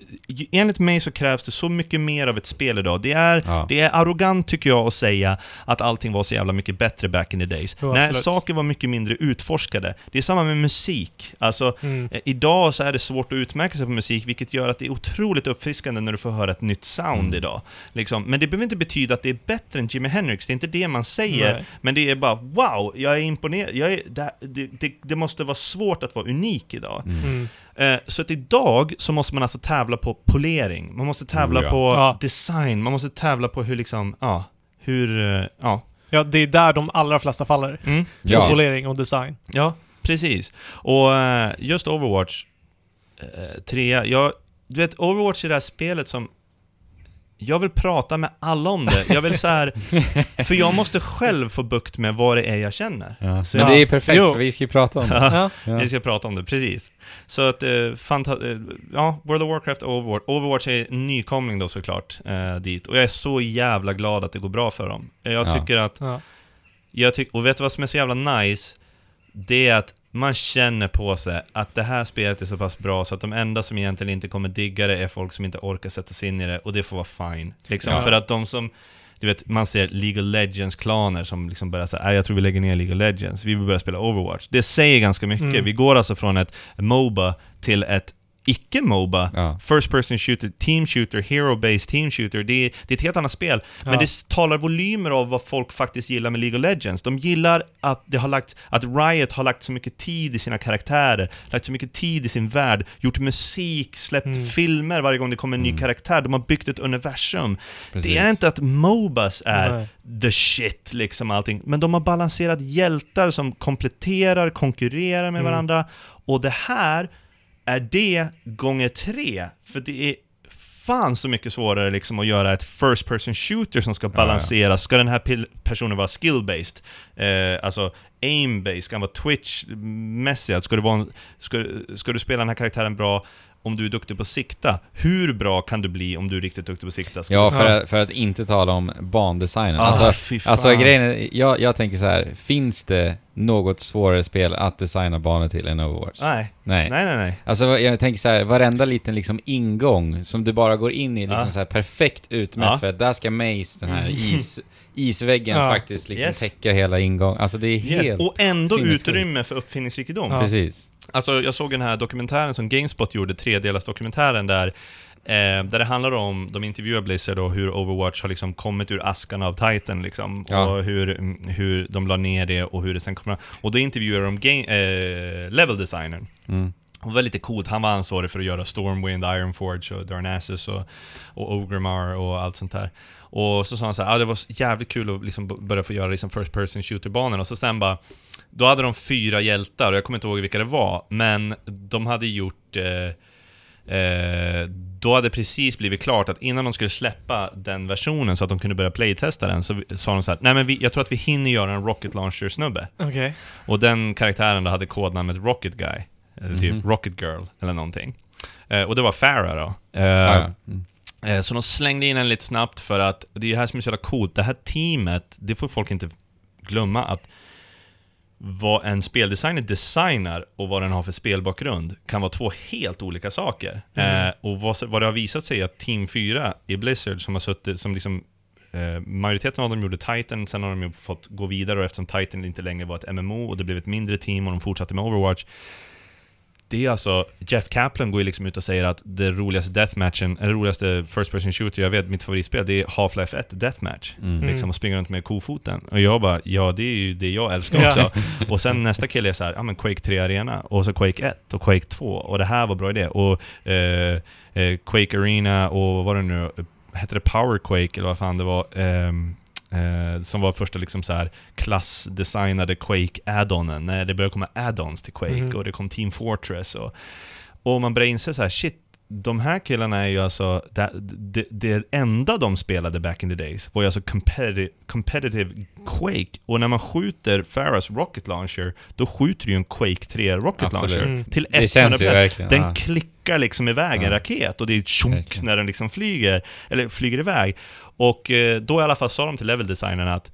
enligt mig så krävs det så mycket mer av ett spel idag. Det är, Ja. det är arrogant tycker jag att säga att allting var så jävla mycket bättre back in the days. Jo, absolut. saker var mycket mindre utforskade. Det är samma med musik. Alltså, Mm. eh, idag så är det svårt att utmärka sig på musik, vilket gör att det är otroligt uppfriskande när du får höra ett nytt sound Mm. idag. Liksom. Men det behöver inte betyda att det är bättre än Jimi Hendrix, det är inte det man säger. Nej. Men det är bara wow, jag är imponerad. Jag är, det, det, det, måste vara svårt att vara unik idag. Mm. Mm. Eh, så att idag så måste man alltså tävla på polering, man måste tävla Oh, ja. på Ja. design, man måste tävla på hur liksom, ja, hur, eh, ja. Ja, det är där de allra flesta faller. Mm. Ja. Polering och design. Ja, precis. Och eh, just Overwatch uh, 3, jag, du vet Overwatch är det här spelet som jag vill prata med alla om det. Jag vill så här, för jag måste själv få bukt med vad det är jag känner. Ja. Så Men det är perfekt, Jo. för vi ska ju prata om det. Ja. Ja. Vi ska prata om det, precis. Så att, eh, eh, ja, World of Warcraft och Overwatch. Overwatch är en nykomling då såklart, eh, dit. Och jag är så jävla glad att det går bra för dem. Jag Ja. tycker att Ja. Jag tyck, och vet du vad som är så jävla nice? Det är att man känner på sig att det här spelet är så pass bra så att de enda som egentligen inte kommer digga det är folk som inte orkar sätta sig in i det och det får vara fine. Liksom. Ja. För att de som, du vet, man ser League of Legends-klaner som liksom börjar säga "Nej, jag tror vi lägger ner League of Legends, vi vill börja spela Overwatch. Det säger ganska mycket. Mm. Vi går alltså från ett Moba till ett icke-Moba. Ja. First person shooter, team shooter, hero-based team shooter. Det är, det är ett helt annat spel. Men Ja. det talar volymer av vad folk faktiskt gillar med League of Legends. De gillar att, det har lagt, att Riot har lagt så mycket tid i sina karaktärer, lagt så mycket tid i sin värld, gjort musik, släppt Mm. filmer varje gång det kommer en ny Mm. karaktär. De har byggt ett universum. Precis. Det är inte att Mobas är Nej. the shit, liksom allting. Men de har balanserat hjältar som kompletterar, konkurrerar med Mm. varandra. Och det här är det gånger tre. För det är fan så mycket svårare liksom att göra ett first person shooter som ska ja. balansera. Ska den här personen vara skill-based? Eh, alltså aim-based? Ska den vara twitch-mässig? Ska, du vara en, ska, ska du spela den här karaktären bra om du är duktig på att sikta? Hur bra kan du bli om du är riktigt duktig på att sikta? Ska Ja, för. Att, för att inte tala om bandesignen. Ah, alltså, alltså grejen är, jag, jag tänker så här. finns det något svårare spel att designa banor till än Overwatch? Nej, Nej. nej, nej, nej. Alltså jag tänker så här, varenda liten liksom ingång som du bara går in i liksom Ja. så här perfekt utmätt Ja. för att där ska Maze, den här is, isväggen Ja. faktiskt liksom Yes. täcka hela ingång. Alltså det är Yes. helt... Och ändå utrymme för uppfinningsrikedom. Ja. Precis. Alltså, jag såg den här dokumentären som Gamespot gjorde, tredelars dokumentären där, eh, där det handlar om, de intervjuar Blizzard och hur Overwatch har liksom kommit ur askan av Titan liksom, Ja. och hur, mm, hur de la ner det och hur det sen kommer Och då intervjuar de game, eh, level designern. Mm. Och var lite coolt, han var ansvarig för att göra Stormwind, Ironforge och Darnassus och, och Ogrimmar och allt sånt där. Och så sa han så här, ah, det var jävligt kul att liksom börja få göra liksom first person shooter-banor, och så sen bara Då hade de fyra hjältar, och jag kommer inte ihåg vilka det var, men de hade gjort eh, eh, Då hade det precis blivit klart att innan de skulle släppa den versionen så att de kunde börja playtesta den, så sa de så här, nej men vi, jag tror att vi hinner göra en Rocket Launcher-snubbe. Okej. Och den karaktären då hade kodnamnet Rocket Guy, eller typ Mhm. Rocket Girl, eller någonting. Eh, och det var Farah då. Eh, Ja. Mm. så de slängde in den lite snabbt för att, det är det här som är så jävla coolt, det här teamet, det får folk inte glömma att vad en speldesigner designar och vad den har för spelbakgrund kan vara två helt olika saker. Mm. Eh, och vad, vad det har visat sig är att Team 4 i Blizzard, som har suttit, som liksom eh, majoriteten av dem gjorde Titan, sen har de ju fått gå vidare och eftersom Titan inte längre var ett MMO och det blev ett mindre team och de fortsatte med Overwatch. Det är alltså, Jeff Kaplan går ju liksom ut och säger att det roligaste deathmatchen, eller roligaste first person shooter jag vet, mitt favoritspel, det är Half-Life 1 Deathmatch. Mm. Liksom, och springa runt med kofoten. Och jag bara, ja det är ju det jag älskar Ja. också. Och sen nästa kille är så här, ja men Quake 3 Arena, och så Quake 1 och Quake 2, och det här var bra idé. Och eh, eh, Quake Arena och vad var det nu, hette det Power Quake eller vad fan det var? ehm, eh, som var första liksom så här klassdesignade Quake-addonen, när det började komma add-ons till Quake, Mhm. och det kom Team Fortress och, och man började inse så här, shit, de här killarna är ju alltså, det, det, det enda de spelade back in the days var ju alltså competitive, competitive Quake. Och när man skjuter Farahs Rocket Launcher, då skjuter du ju en Quake 3 Rocket Absolut. Launcher. Mm. Till Det känns ju 100%. verkligen. Den ja. klickar liksom iväg en Ja. raket och det är tjonk när den liksom flyger, eller flyger iväg. Och eh, då i alla fall sa de till level designern att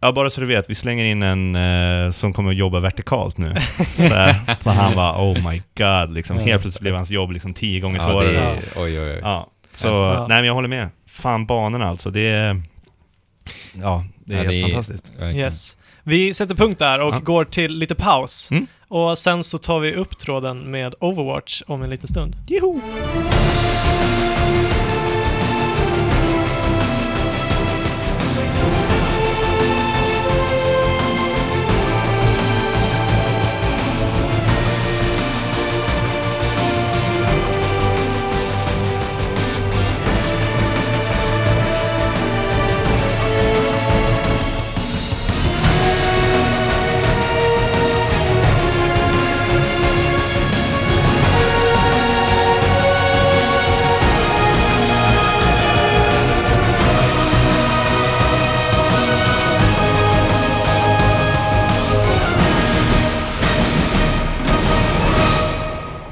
Ja, bara så du vet, vi slänger in en eh, som kommer att jobba vertikalt nu. så, så han bara oh my god, liksom. Helt plötsligt blev hans jobb liksom tio gånger ja, svårare. är, oj, oj, oj. Ja, så Alltså, nej men jag håller med. Fan banorna alltså, det är... Ja, det är Ja, helt fantastiskt. verkligen. Yes. Vi sätter punkt där och Ja. går till lite paus. Mm. Och sen så tar vi upp tråden med Overwatch om en liten stund. Joho!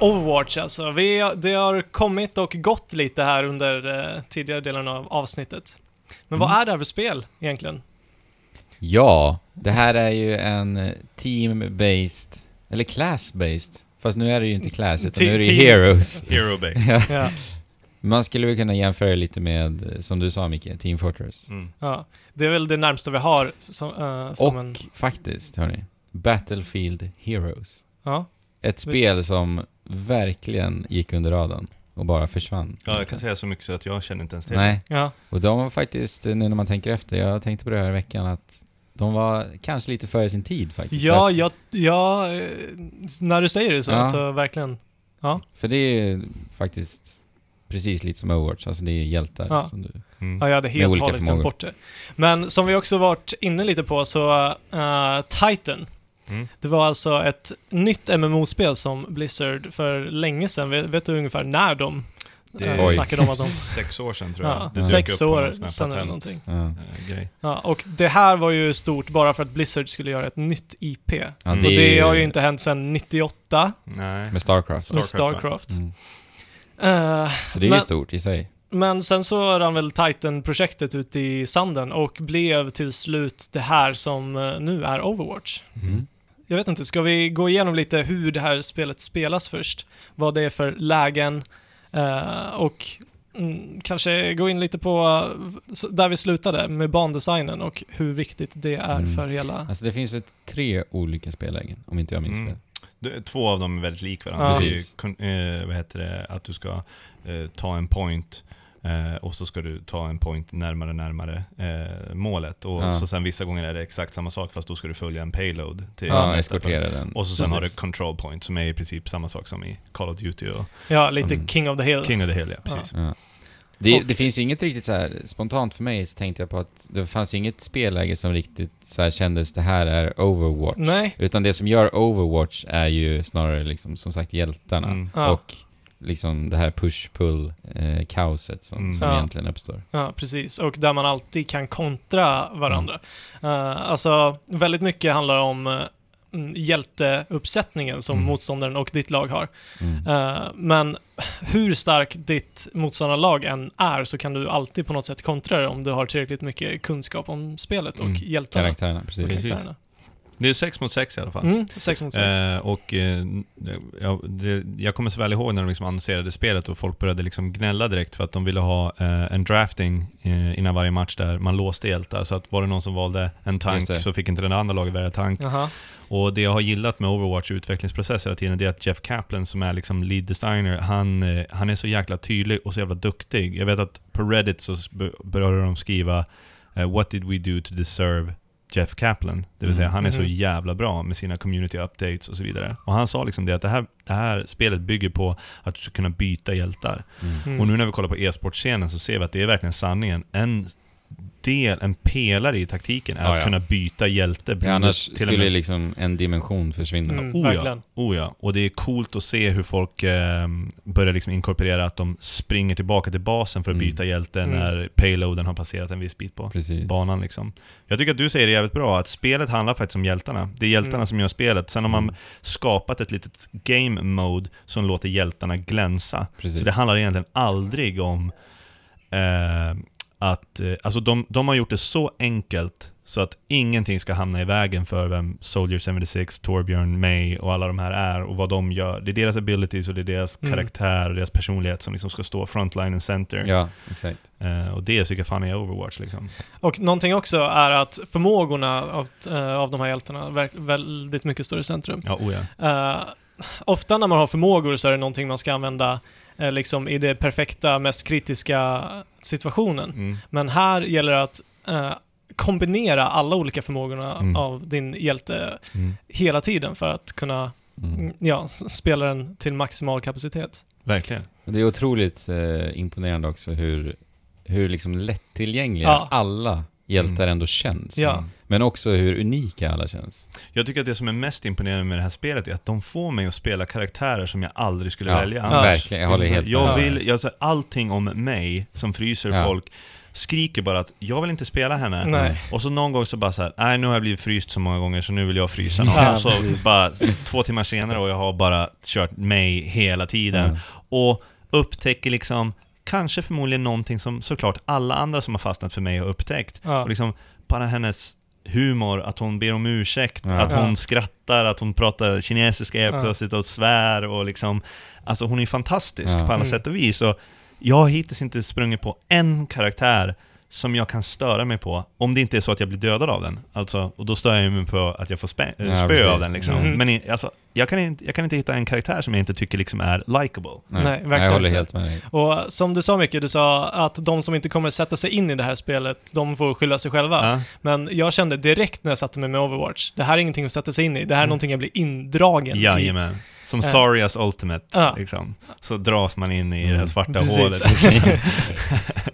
Overwatch alltså. Vi, det har kommit och gått lite här under eh, tidigare delen av avsnittet. Men vad Mm. är det här för spel egentligen? Ja, det här är ju en eh, team-based, eller class-based. Fast nu är det ju inte class, utan Te- nu är det ju heroes. Hero Base. Ja, Man skulle väl kunna jämföra lite med, eh, som du sa Micke, Team Fortress. Mm. ja. Det är väl det närmsta vi har som, eh, som Och en... faktiskt, hörni, Battlefield Heroes. Ja. ett spel som verkligen gick under radarn och bara försvann. Ja, jag kan säga så mycket så att jag känner inte ens till Nej, Ja. och de var faktiskt, nu när man tänker efter, jag tänkte på det här i veckan, att de var kanske lite före sin tid faktiskt. Ja, att, ja, ja, eh, när du säger det så, Ja. så verkligen. för det är faktiskt precis lite som Overwatch, alltså det är hjältar Ja. som du... Mm. Ja, jag hade helt och hållet glömt bort det. Men som vi också varit inne lite på så, uh, Titan. Mm. Det var alltså ett nytt MMO-spel som Blizzard för länge sedan, vet, vet du ungefär när de Det eh, är snackade om att de... sex år sedan tror jag. Ja, det sex år sedan eller någonting. Ja. eh. Ja, och det här var ju stort bara för att Blizzard skulle göra ett nytt IP. Ja, Mm. Och det har ju inte hänt sedan 98 Nej. Med Starcraft. med Starcraft, Starcraft. Mm. Eh, Så det är Men- ju stort i sig. Men sen så rann väl Titan-projektet ut i sanden och blev till slut det här som nu är Overwatch. Mm. Jag vet inte, ska vi gå igenom lite hur det här spelet spelas först? Vad det är för lägen eh, och mm, kanske gå in lite på där vi slutade med bandesignen och hur viktigt det är Mm. för hela... Alltså det finns ett tre olika spellägen, om inte jag minns Mm. fel. Det- Två av dem är väldigt lik varandra. Ja. Det är ju, Precis. eh, vad heter det, att du ska eh, ta en point eh, och så ska du ta en point närmare närmare eh, målet. Och Ja. så sen vissa gånger är det exakt samma sak fast då ska du följa en payload till Ja, nästa eskortera punkt. den. Och så sen har du Precis. control point som är i princip samma sak som i Call of Duty och Ja, lite Som- King of the Hill. King of the Hill, ja precis. Ja. Det, det finns ju inget riktigt så här spontant för mig så tänkte jag på att det fanns ju inget spelläge som riktigt så här kändes det här är Overwatch. Nej. Utan det som gör Overwatch är ju snarare liksom som sagt hjältarna. Mm. Och liksom det här push-pull-kaoset som, Mm. som Ja. egentligen uppstår. Ja, precis. Och där man alltid kan kontra varandra. Mm. Eh, alltså, väldigt mycket handlar om uh, hjälteuppsättningen som Mm. motståndaren och ditt lag har. Mm. Eh, men hur stark ditt motståndarlag än är så kan du alltid på något sätt kontra det om du har tillräckligt mycket kunskap om spelet och Mm. hjältarna. Karaktärerna, och precis. Precis. karaktärerna. Det är sex mot sex i alla fall. Mm, sex mot sex. Eh, och eh, jag, det, jag kommer så väl ihåg när de liksom annonserade spelet och folk började liksom gnälla direkt för att de ville ha eh, en drafting eh, innan varje match där man låste hjältar. Så att var det någon som valde en tank så fick inte den andra laget välja tank. Jaha. Och det jag har gillat med Overwatch utvecklingsprocess hela tiden, det är att Jeff Kaplan som är liksom lead designer, han, eh, han är så jäkla tydlig och så jävla duktig. Jag vet att på Reddit så började de skriva eh, “What did we do to deserve Jeff Kaplan?” Det vill säga, Mm. han är så Mhm. jävla bra med sina community updates och så vidare. Och han sa liksom det att det här, det här spelet bygger på att du ska kunna byta hjältar. Mm. Och nu när vi kollar på e-sportscenen så ser vi att det är verkligen sanningen. En del, en pelare i taktiken är Ja, att ja. kunna byta hjälte. Ja, annars till skulle med- liksom en dimension försvinna. Mm, Oh ja, oh ja, och det är coolt att se hur folk eh, börjar liksom inkorporera att de springer tillbaka till basen för att Mm. byta hjälte Mm. när payloaden har passerat en viss bit på Precis. banan liksom. Jag tycker att du säger det jävligt bra, att spelet handlar faktiskt om hjältarna. Det är hjältarna Mm. som gör spelet. Sen har man Mm. skapat ett litet game mode som låter hjältarna glänsa. Precis. Så det handlar egentligen aldrig om eh, att... Eh, alltså de, de har gjort det så enkelt så att ingenting ska hamna i vägen för vem Soldier 76, Torbjörn, May och alla de här är och vad de gör. Det är deras abilities och det är deras Mm. karaktär och deras personlighet som liksom ska stå frontline and center. Ja, exakt. Eh, och det tycker jag fan är Overwatch liksom. Och någonting också är att förmågorna av, eh, av de här hjältarna är väldigt mycket större centrum. Ja, oh ja. Eh, ofta när man har förmågor så är det någonting man ska använda liksom i det perfekta, mest kritiska situationen. Mm. Men här gäller det att eh, kombinera alla olika förmågorna Mm. av din hjälte Mm. hela tiden för att kunna Mm. mm, ja, spela den till maximal kapacitet. Verkligen. Det är otroligt eh, imponerande också hur, hur liksom lättillgängliga Ja. alla hjältar Mm. ändå känns. Ja. Men också hur unika alla känns. Jag tycker att det som är mest imponerande med det här spelet är att de får mig att spela karaktärer som jag aldrig skulle Ja, välja ja, annars. verkligen. Jag håller helt Jag vill, jag, allting om mig som fryser Ja. folk skriker bara att jag vill inte spela henne. Nej. Och så någon gång så bara så här, nej nu har jag blivit fryst så många gånger så nu vill jag frysa någon. Ja, och så bara två timmar senare och jag har bara kört mig hela tiden. Och upptäcker liksom, kanske förmodligen någonting som såklart alla andra som har fastnat för mig har upptäckt. Ja. Och liksom bara hennes humor, att hon ber om ursäkt, Ja. att hon Ja. skrattar, att hon pratar kinesiska helt Ja. plötsligt och svär och liksom Alltså hon är fantastisk Ja. på alla Mm. sätt och vis och jag har hittills inte sprungit på en karaktär som jag kan störa mig på, om det inte är så att jag blir dödad av den. Alltså, och då stör jag mig på att jag får spä, äh, Ja, spö precis. av den liksom. Mm. Men i, alltså, jag, kan inte, jag kan inte hitta en karaktär som jag inte tycker liksom är likable. Nej, verkligen jag håller inte. helt med dig. Och som du sa Micke, du sa att de som inte kommer sätta sig in i det här spelet, de får skylla sig själva. Ja. Men jag kände direkt när jag satte mig med Overwatch, det här är ingenting att sätta sig in i, det här är Mm. någonting jag blir indragen i. Jajamän. Som Eh. Sarias Ultimate, liksom. Så dras man in i det Mm. svarta Precis. hålet.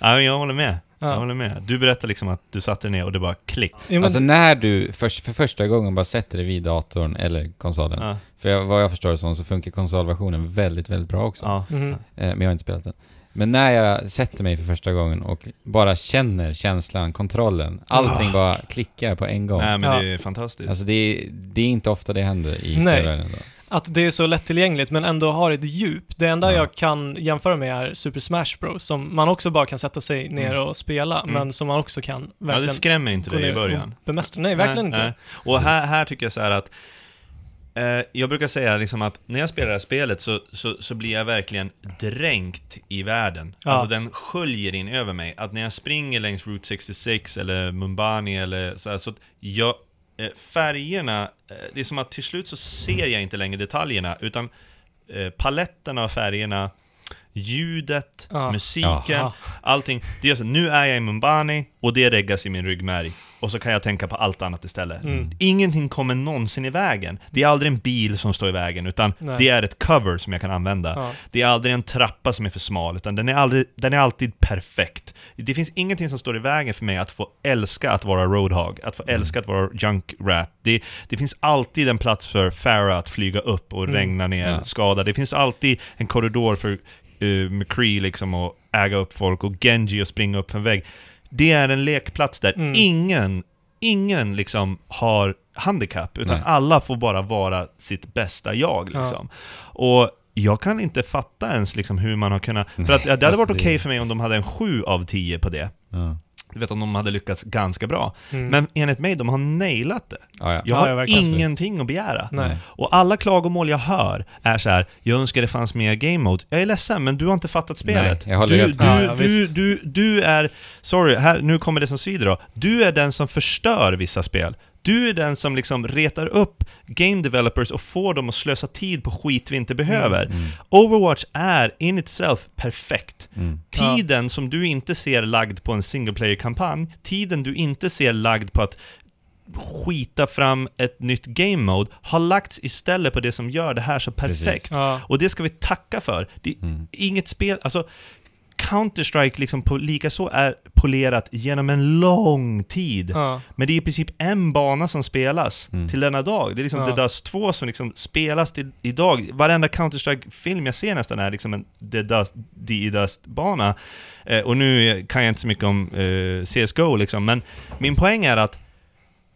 ja, men jag håller med. Jag Ja. håller med. Du berättade liksom att du satte dig ner och det bara klick. Alltså när du för, för första gången bara sätter dig vid datorn eller konsolen. Ja. För jag, vad jag förstår det som så funkar konsolversionen väldigt, väldigt bra också. Ja. Mhm. Eh, men jag har inte spelat den. Men när jag sätter mig för första gången och bara känner känslan, kontrollen, allting Ah. bara klickar på en gång. Nej, men Ja. det är fantastiskt. Alltså det är, det är inte ofta det händer i spelvärlden. Att det är så lättillgängligt men ändå har ett djup. Det enda Ja. jag kan jämföra med är Super Smash Bros. Som man också bara kan sätta sig ner Mm. och spela, Mm. men som man också kan ja, det verkligen skrämmer inte dig i början. bemästra. Nej, verkligen Nej, inte. nej. Och här, här tycker jag så här att eh, jag brukar säga liksom att när jag spelar det här spelet så, så, så blir jag verkligen dränkt i världen. Ja. Alltså den sköljer in över mig. Att när jag springer längs Route 66 eller Mumbani eller så här, så jag, färgerna, eh, det är som att till slut så ser jag inte längre detaljerna, utan eh, paletterna av färgerna, ljudet, Ja. musiken, Ja. allting. Det är så, nu är jag i Mumbani och det reggas i min ryggmärg. Och så kan jag tänka på allt annat istället. Mm. Ingenting kommer någonsin i vägen. Det är aldrig en bil som står i vägen, utan Nej. det är ett cover som jag kan använda. Ja. Det är aldrig en trappa som är för smal, utan den är, aldrig, den är alltid perfekt. Det finns ingenting som står i vägen för mig att få älska att vara Roadhog, att få Mm. älska att vara Junkrat. Det, det finns alltid en plats för Farah att flyga upp och Mm. regna ner Ja. skada. Det finns alltid en korridor för uh, McCree liksom att äga upp folk och Genji att springa upp för en vägg. Det är en lekplats där Mm. ingen, ingen liksom har handikapp, utan Nej. alla får bara vara sitt bästa jag Ja. liksom. Och jag kan inte fatta ens liksom hur man har kunnat... För att det hade Alltså, varit okej det- för mig om de hade en 7 av 10 på det. Ja. Du vet om de hade lyckats ganska bra. Mm. Men enligt mig, de har nailat det. Ja, ja. Jag Ja, har ja, ingenting att begära. Nej. Och alla klagomål jag hör är så här: jag önskar det fanns mer game mode. Jag är ledsen, men du har inte fattat spelet. Nej, du, du, med. Ja, ja, du, du, du är, sorry, här, nu kommer det som svider då. Du är den som förstör vissa spel. Du är den som liksom retar upp game developers och får dem att slösa tid på skit vi inte behöver. Mm. Overwatch är in itself perfekt. Mm. Ja. Tiden som du inte ser lagd på en single player-kampanj, tiden du inte ser lagd på att skita fram ett nytt game mode, har lagts istället på det som gör det här så perfekt. Ja. Och det ska vi tacka för. Det är Mm. inget spel, alltså Counter-Strike liksom på, likaså är polerat genom en lång tid. Ja. Men det är i princip en bana som spelas Mm. till denna dag. Det är liksom Ja. The Dust 2 som liksom spelas till idag. Varenda Counter-Strike-film jag ser nästan är liksom en The Dust, The Dust-bana. Eh, och nu kan jag inte så mycket om eh, CSGO liksom, men min poäng är att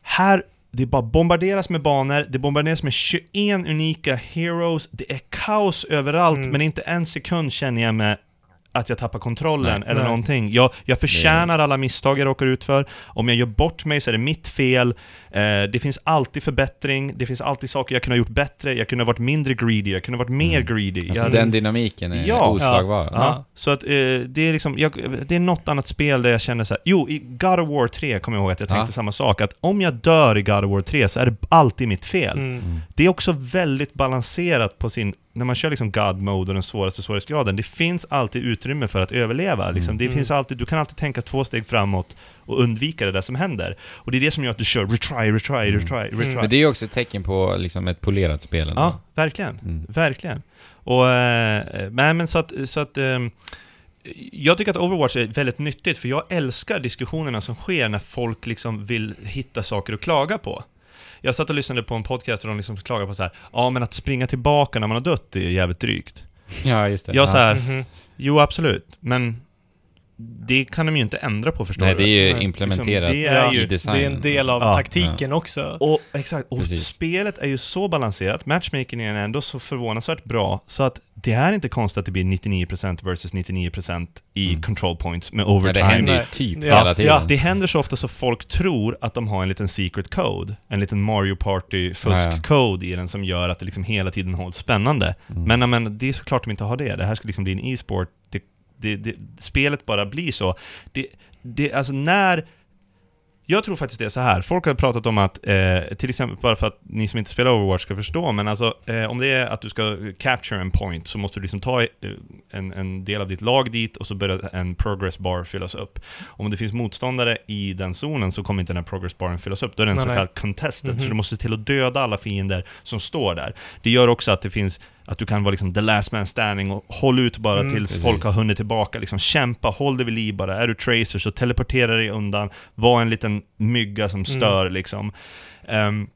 här det bara bombarderas med banor, det bombarderas med 21 unika heroes, det är kaos överallt, Mm. men inte en sekund känner jag med att jag tappar kontrollen Nej. eller Nej. någonting. Jag, jag förtjänar alla misstag jag råkar ut för. Om jag gör bort mig så är det mitt fel. Eh, det finns alltid förbättring, det finns alltid saker jag kunde ha gjort bättre, jag kunde ha varit mindre greedy, jag kunde ha varit mer Mm. greedy. Alltså jag, den dynamiken är Ja. oslagbar. Ja. Alltså. Ja, så att eh, det är liksom, jag, det är något annat spel där jag känner så här. Jo, i God of War 3 kommer jag ihåg att jag tänkte Ja. samma sak, att om jag dör i God of War 3 så är det alltid mitt fel. Mm. Det är också väldigt balanserat på sin, när man kör liksom God mode och den svåraste svårighetsgraden, det finns alltid utrymme för att överleva. Liksom. Det Mm. finns alltid, du kan alltid tänka två steg framåt och undvika det där som händer. Och det är det som gör att du kör retry, retry, Mm. retry, retry. Mm. Men det är ju också ett tecken på liksom ett polerat spel ändå. Ja, verkligen. Mm. Verkligen. Och, nej men så att, så att ehm, jag tycker att Overwatch är väldigt nyttigt, för jag älskar diskussionerna som sker när folk liksom vill hitta saker att klaga på. Jag satt och lyssnade på en podcast där de liksom klagar på så här, ja men att springa tillbaka när man har dött är jävligt drygt. Ja, just det. Jag så här, Mhm. jo absolut, men det kan de ju inte ändra på förstår Nej, du det är ju Nej, implementerat liksom, det är i ju- design. Det är en del av Ja. taktiken också. Och, exakt, och Precis. spelet är ju så balanserat, matchmakingen är ändå så förvånansvärt bra, så att det är inte konstigt att det blir 99% versus 99% i Mm. control points med Ja, overtime. det händer ju typ Ja, hela tiden. Ja, det händer så ofta så folk tror att de har en liten secret code, en liten Mario Party fusk-code i den som gör att det liksom hela tiden hålls spännande. Mm. Men, men det är såklart de inte har det. Det här ska liksom bli en e-sport. Det, det, spelet bara blir så. Det, det, alltså när... Jag tror faktiskt det är så här. folk har pratat om att, eh, till exempel bara för att ni som inte spelar Overwatch ska förstå, men alltså eh, om det är att du ska capture en point så måste du liksom ta eh, en, en del av ditt lag dit och så börjar en progress bar fyllas upp. Om det finns motståndare i den zonen så kommer inte den här progress baren fyllas upp, då är den Nej, så nej. kallad contested, Mhm. så du måste till att döda alla fiender som står där. Det gör också att det finns att du kan vara liksom the last man standing och håll ut bara Mm. tills Precis. folk har hunnit tillbaka. Liksom kämpa, håll dig vid liv bara. Är du tracer så teleportera dig undan. Var en liten mygga som stör liksom. Ehm,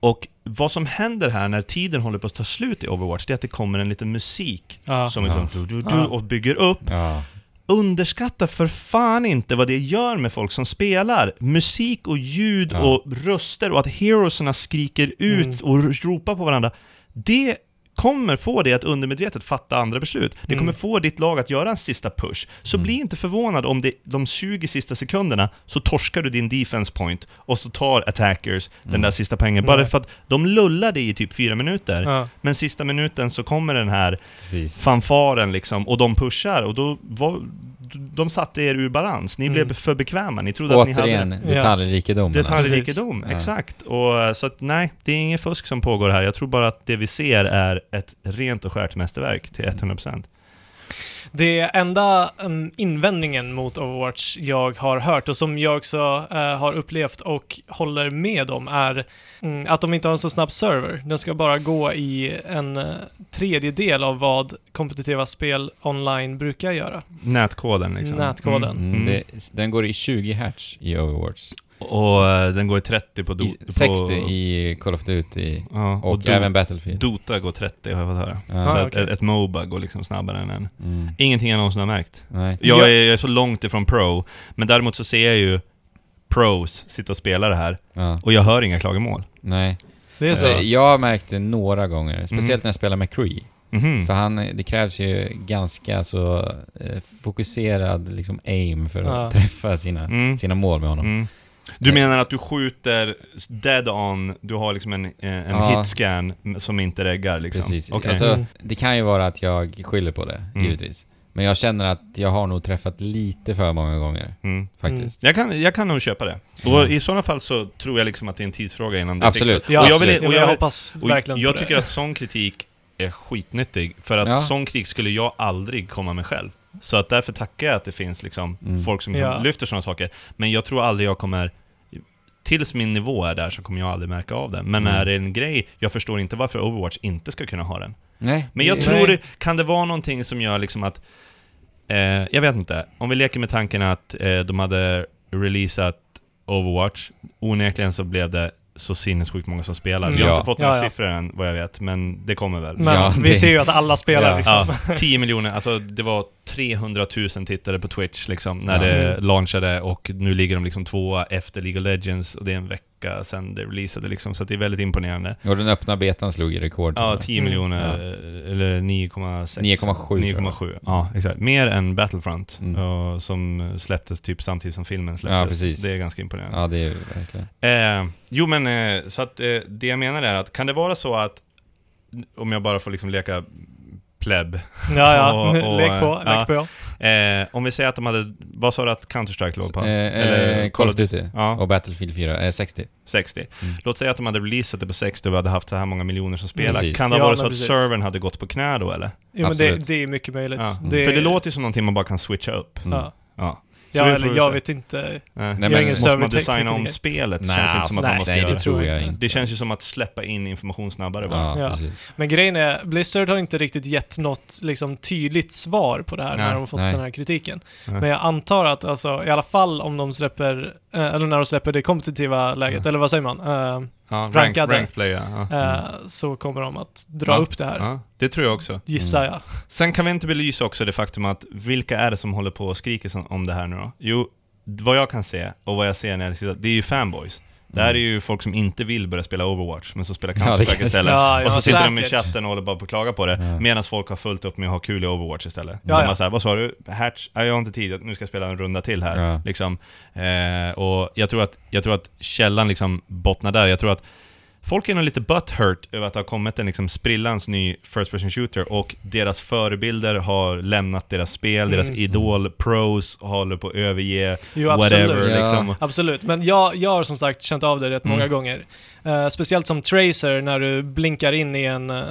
och vad som händer här när tiden håller på att ta slut i Overwatch, det är att det kommer en liten musik Ja. som liksom du, du, du, Ja. och bygger upp. Ja. Underskatta för fan inte vad det gör med folk som spelar. Musik och ljud Ja. och röster och att heroesarna skriker ut Mm. och ropar på varandra. Det kommer få dig att undermedvetet fatta andra beslut. Det Mm. kommer få ditt lag att göra en sista push. Så Mm. bli inte förvånad om det, de 20 sista sekunderna så torskar du din defense point och så tar attackers den Mm. där sista poängen. Bara för att de lullar dig i typ fyra minuter. Ja. Men sista minuten så kommer den här Precis. fanfaren liksom, och de pushar, och då var, de satte er ur balans. Ni Mm. blev för bekväma, ni trodde att ni Återigen, hade detaljrikedom. detaljrikedom. Ja. Exakt. Och, så att nej, det är inget fusk som pågår här. Jag tror bara att det vi ser är ett rent och skärt mästerverk till 100%. Det enda um, invändningen mot Overwatch jag har hört och som jag också eh, har upplevt och håller med om är mm, att de inte har en så snabb server. Den ska bara gå i en uh, tredjedel av vad kompetitiva spel online brukar göra. Nätkoden liksom. Nätkoden. Mm, Mm. det, den går i 20 hertz i Overwatch. Och eh, den går i 30 på... Do, I på 60 i Call of Duty. ja, Och, Do- även Battlefield. Dota går 30 har jag fått höra. Ja. Så Ah, okej. ett, ett Moba går liksom snabbare än en. Mm. Ingenting jag någonsin har märkt. Nej. Jag Ja. är, jag är så långt ifrån pro, men däremot så ser jag ju pros sitta och spela det här, Ja. och jag hör inga klagomål. Nej. Det är Alltså, så. jag har märkt det några gånger, speciellt Mm. när jag spelar McCree. Mhm. För han, det krävs ju ganska så eh, fokuserad liksom aim för att Ja. träffa sina, Mm. sina mål med honom. Mm. Du menar att du skjuter dead on, du har liksom en, en Ja. hitscan som inte reggar liksom? Precis. Okej. Alltså, Mm. det kan ju vara att jag skyller på det, Mm. givetvis. Men jag känner att jag har nog träffat lite för många gånger, Mm. faktiskt. Jag, kan, jag kan nog köpa det. Och i sådana fall så tror jag liksom att det är en tidsfråga innan det Absolut. fixas. Ja, och jag, vill, absolut. och jag, jag, hoppas och verkligen jag tycker det. att sån kritik är skitnyttig, för att Ja. sån kritik skulle jag aldrig komma med själv. Så att därför tackar jag att det finns liksom Mm. folk som Ja. lyfter sådana saker. Men jag tror aldrig jag kommer... Tills min nivå är där så kommer jag aldrig märka av det. Men Mm. är det en grej, jag förstår inte varför Overwatch inte ska kunna ha den. Nej. Men jag tror Nej. kan det vara någonting som gör liksom att... Eh, jag vet inte. Om vi leker med tanken att eh, de hade releasat Overwatch, onekligen så blev det så sinnessjukt många som spelar. Vi har Ja. inte fått några Ja, ja. siffror än, vad jag vet, men det kommer väl. Men Ja, vi det- ser ju att alla spelar Ja. liksom. Ja, 10 miljoner, alltså det var 300 000 tittare på Twitch liksom när Ja. det Mm. launchade och nu ligger de liksom tvåa efter League of Legends och det är en vecka sedan det releasade liksom, så att det är väldigt imponerande. Och den öppna betan slog ju rekord. Ja, tror jag. 10 Mm. miljoner, eller 9,6. 9,7 9,7, ja exakt. Mer än Battlefront, Mm. och, som släpptes typ samtidigt som filmen släpptes. Ja, precis. Det är ganska imponerande. Ja, det är verkligen. Eh, jo men, eh, så att eh, det jag menar är att, kan det vara så att, om jag bara får liksom leka pleb, Ja, ja. Och- och, Lek på, ja. lek på. Eh, om vi säger att de hade, vad sa du att Counter-Strike låg på? Eh, Eller eh, Call of Duty Ja. och Battlefield 4, eh, 60. 60. Mm. Låt säga att de hade releasat det på 60 och vi hade haft så här många miljoner som spelar. Precis. Kan det ha Ja, varit så att precis. servern hade gått på knä då eller? Jo, men det, Absolut. det är mycket möjligt. Ja. Det, För det låter ju som någonting man bara kan switcha upp. Mm. Ja, Ja. Eller jag se. vet inte. Nej. Nej, men ingen Måste man designa om spelet? Det Nej, känns inte som att man nej, måste nej, göra det tror jag inte. Det känns ju som att släppa in information snabbare bara. Ja, Ja. Men grejen är, Blizzard har inte riktigt gett något liksom, tydligt svar på det här Nej, när de har fått nej. den här kritiken. Nej. Men jag antar att, alltså, i alla fall om de släpper, eh, eller när de släpper det kompetitiva läget, eller vad säger man? Eh, Ja, Rankade. ranked player. Ja. eh, så kommer de att dra Ja. upp det här, Ja, det tror jag också. gissar jag. Sen kan vi inte belysa också det faktum att vilka är det som håller på och skriker om det här nu då? Jo, vad jag kan se, och vad jag ser när jag sitter, det är ju fanboys. Det här är ju folk som inte vill börja spela Overwatch, men som spelar Mm. Ja, Counter-Strike kanske- istället. Ja, ja, och så sitter de i säkert. chatten och håller bara på att klaga på det, Ja. medan folk har fullt upp med att ha kul i Overwatch istället. Ja, de ja. såhär, vad sa du? Hatch? Jag har inte tid, nu ska jag spela en runda till här. Ja. Liksom. Eh, och jag tror, att, jag tror att källan liksom bottnar där. Jag tror att folk är nog lite butthurt över att det har kommit en liksom sprillans ny First Person Shooter och deras förebilder har lämnat deras spel, deras Mm. idol pros håller på att överge Jo, whatever absolut. Ja. liksom. Absolut, men jag, jag har som sagt känt av det rätt Mm. många gånger. Eh, speciellt som tracer när du blinkar in i en uh,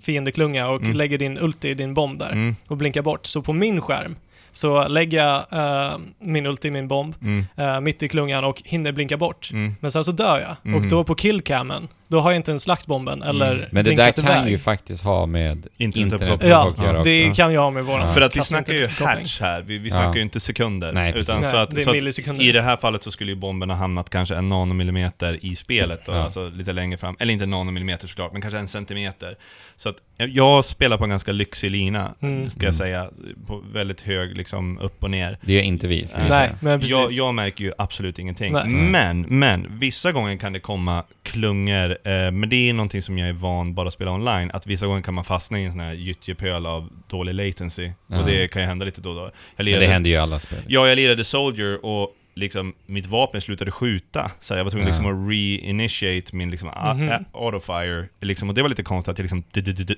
fiendeklunga och Mm. lägger din ulti i din bomb där Mm, och blinkar bort. Så på min skärm så lägger jag eh, min ulti i min bomb mm, eh, mitt i klungan och hinner blinka bort. mm. Men sen så dör jag. Mm. Och då på killcammen, då har jag inte ens slagt bomben eller Mm. Men det där kan iväg. ju faktiskt ha med Internetuppkoppling. internet Ja, att göra också. det kan jag ha med våran Ja. För att vi snackar ju hatch här, vi, vi Ja. snackar ju inte sekunder. Nej, utan precis. så Nej, att, det är så att millisekunder. I det här fallet så skulle ju bomben ha hamnat kanske en nanomillimeter i spelet då, Ja. alltså lite längre fram. Eller inte nanomillimeter såklart, men kanske en centimeter. Så att jag spelar på en ganska lyxig lina, Mm. ska jag säga. På väldigt hög liksom upp och ner. Det gör inte vi, vi Nej, men precis. Jag, jag märker ju absolut ingenting. Nej. Men, men, vissa gånger kan det komma klungor, eh, men det är någonting som jag är van bara att spela online, att vissa gånger kan man fastna i en sån här gyttjepöl av dålig latency. Ja. Och det kan ju hända lite då och då. Jag Men lirade, det händer ju i alla spel. Ja, jag lirade Soldier och liksom mitt vapen slutade skjuta. Så jag var tvungen Ja. liksom att re-initiate min liksom Mhm. a- autofire. Liksom, och det var lite konstigt att jag liksom... du- du- du- du-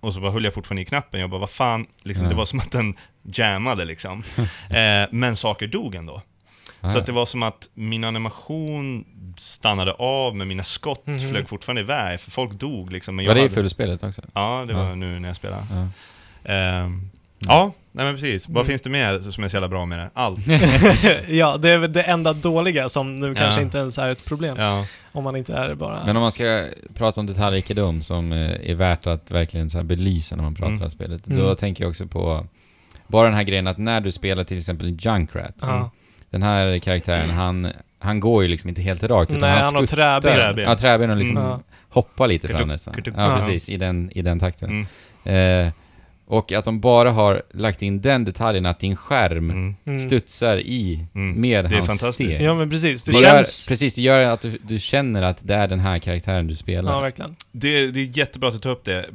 Och så bara höll jag fortfarande i knappen. Jag bara, vad fan? Liksom, Ja. Det var som att den jammade liksom. eh, men saker dog ändå. Ah, Så att det var som att min animation stannade av, men mina skott Mhm. flög fortfarande iväg, för folk dog liksom. Men jag var det i hade- fullspelet också? Ja, det var nu när jag spelade. Ja. Ehm, ja, nej men precis. Vad Mm. finns det mer som är så jävla bra med det? Allt. ja, det är väl det enda dåliga som nu Ja. kanske inte ens är ett problem. Ja. Om man inte är bara... Men om man ska prata om detaljrikedom som eh, är värt att verkligen så här belysa när man pratar Mm. det här spelet, Mm. då tänker jag också på bara den här grejen att när du spelar till exempel Junkrat, ja. Den här karaktären, han, han går ju liksom inte helt rakt, utan Nej, han han har träben. Ja, träben och liksom Mm. Hoppar lite fram nästan. Ja. precis, i den, i den takten. Mm. Eh, och att de bara har lagt in den detaljen att din skärm Mm. Mm. studsar i Mm. med Det är hans fantastiskt. steg. Ja, men precis. Det Det känns... gör, precis, det gör att du, du känner att det är den här karaktären du spelar. Ja, verkligen. Det, det är jättebra att du tar upp det.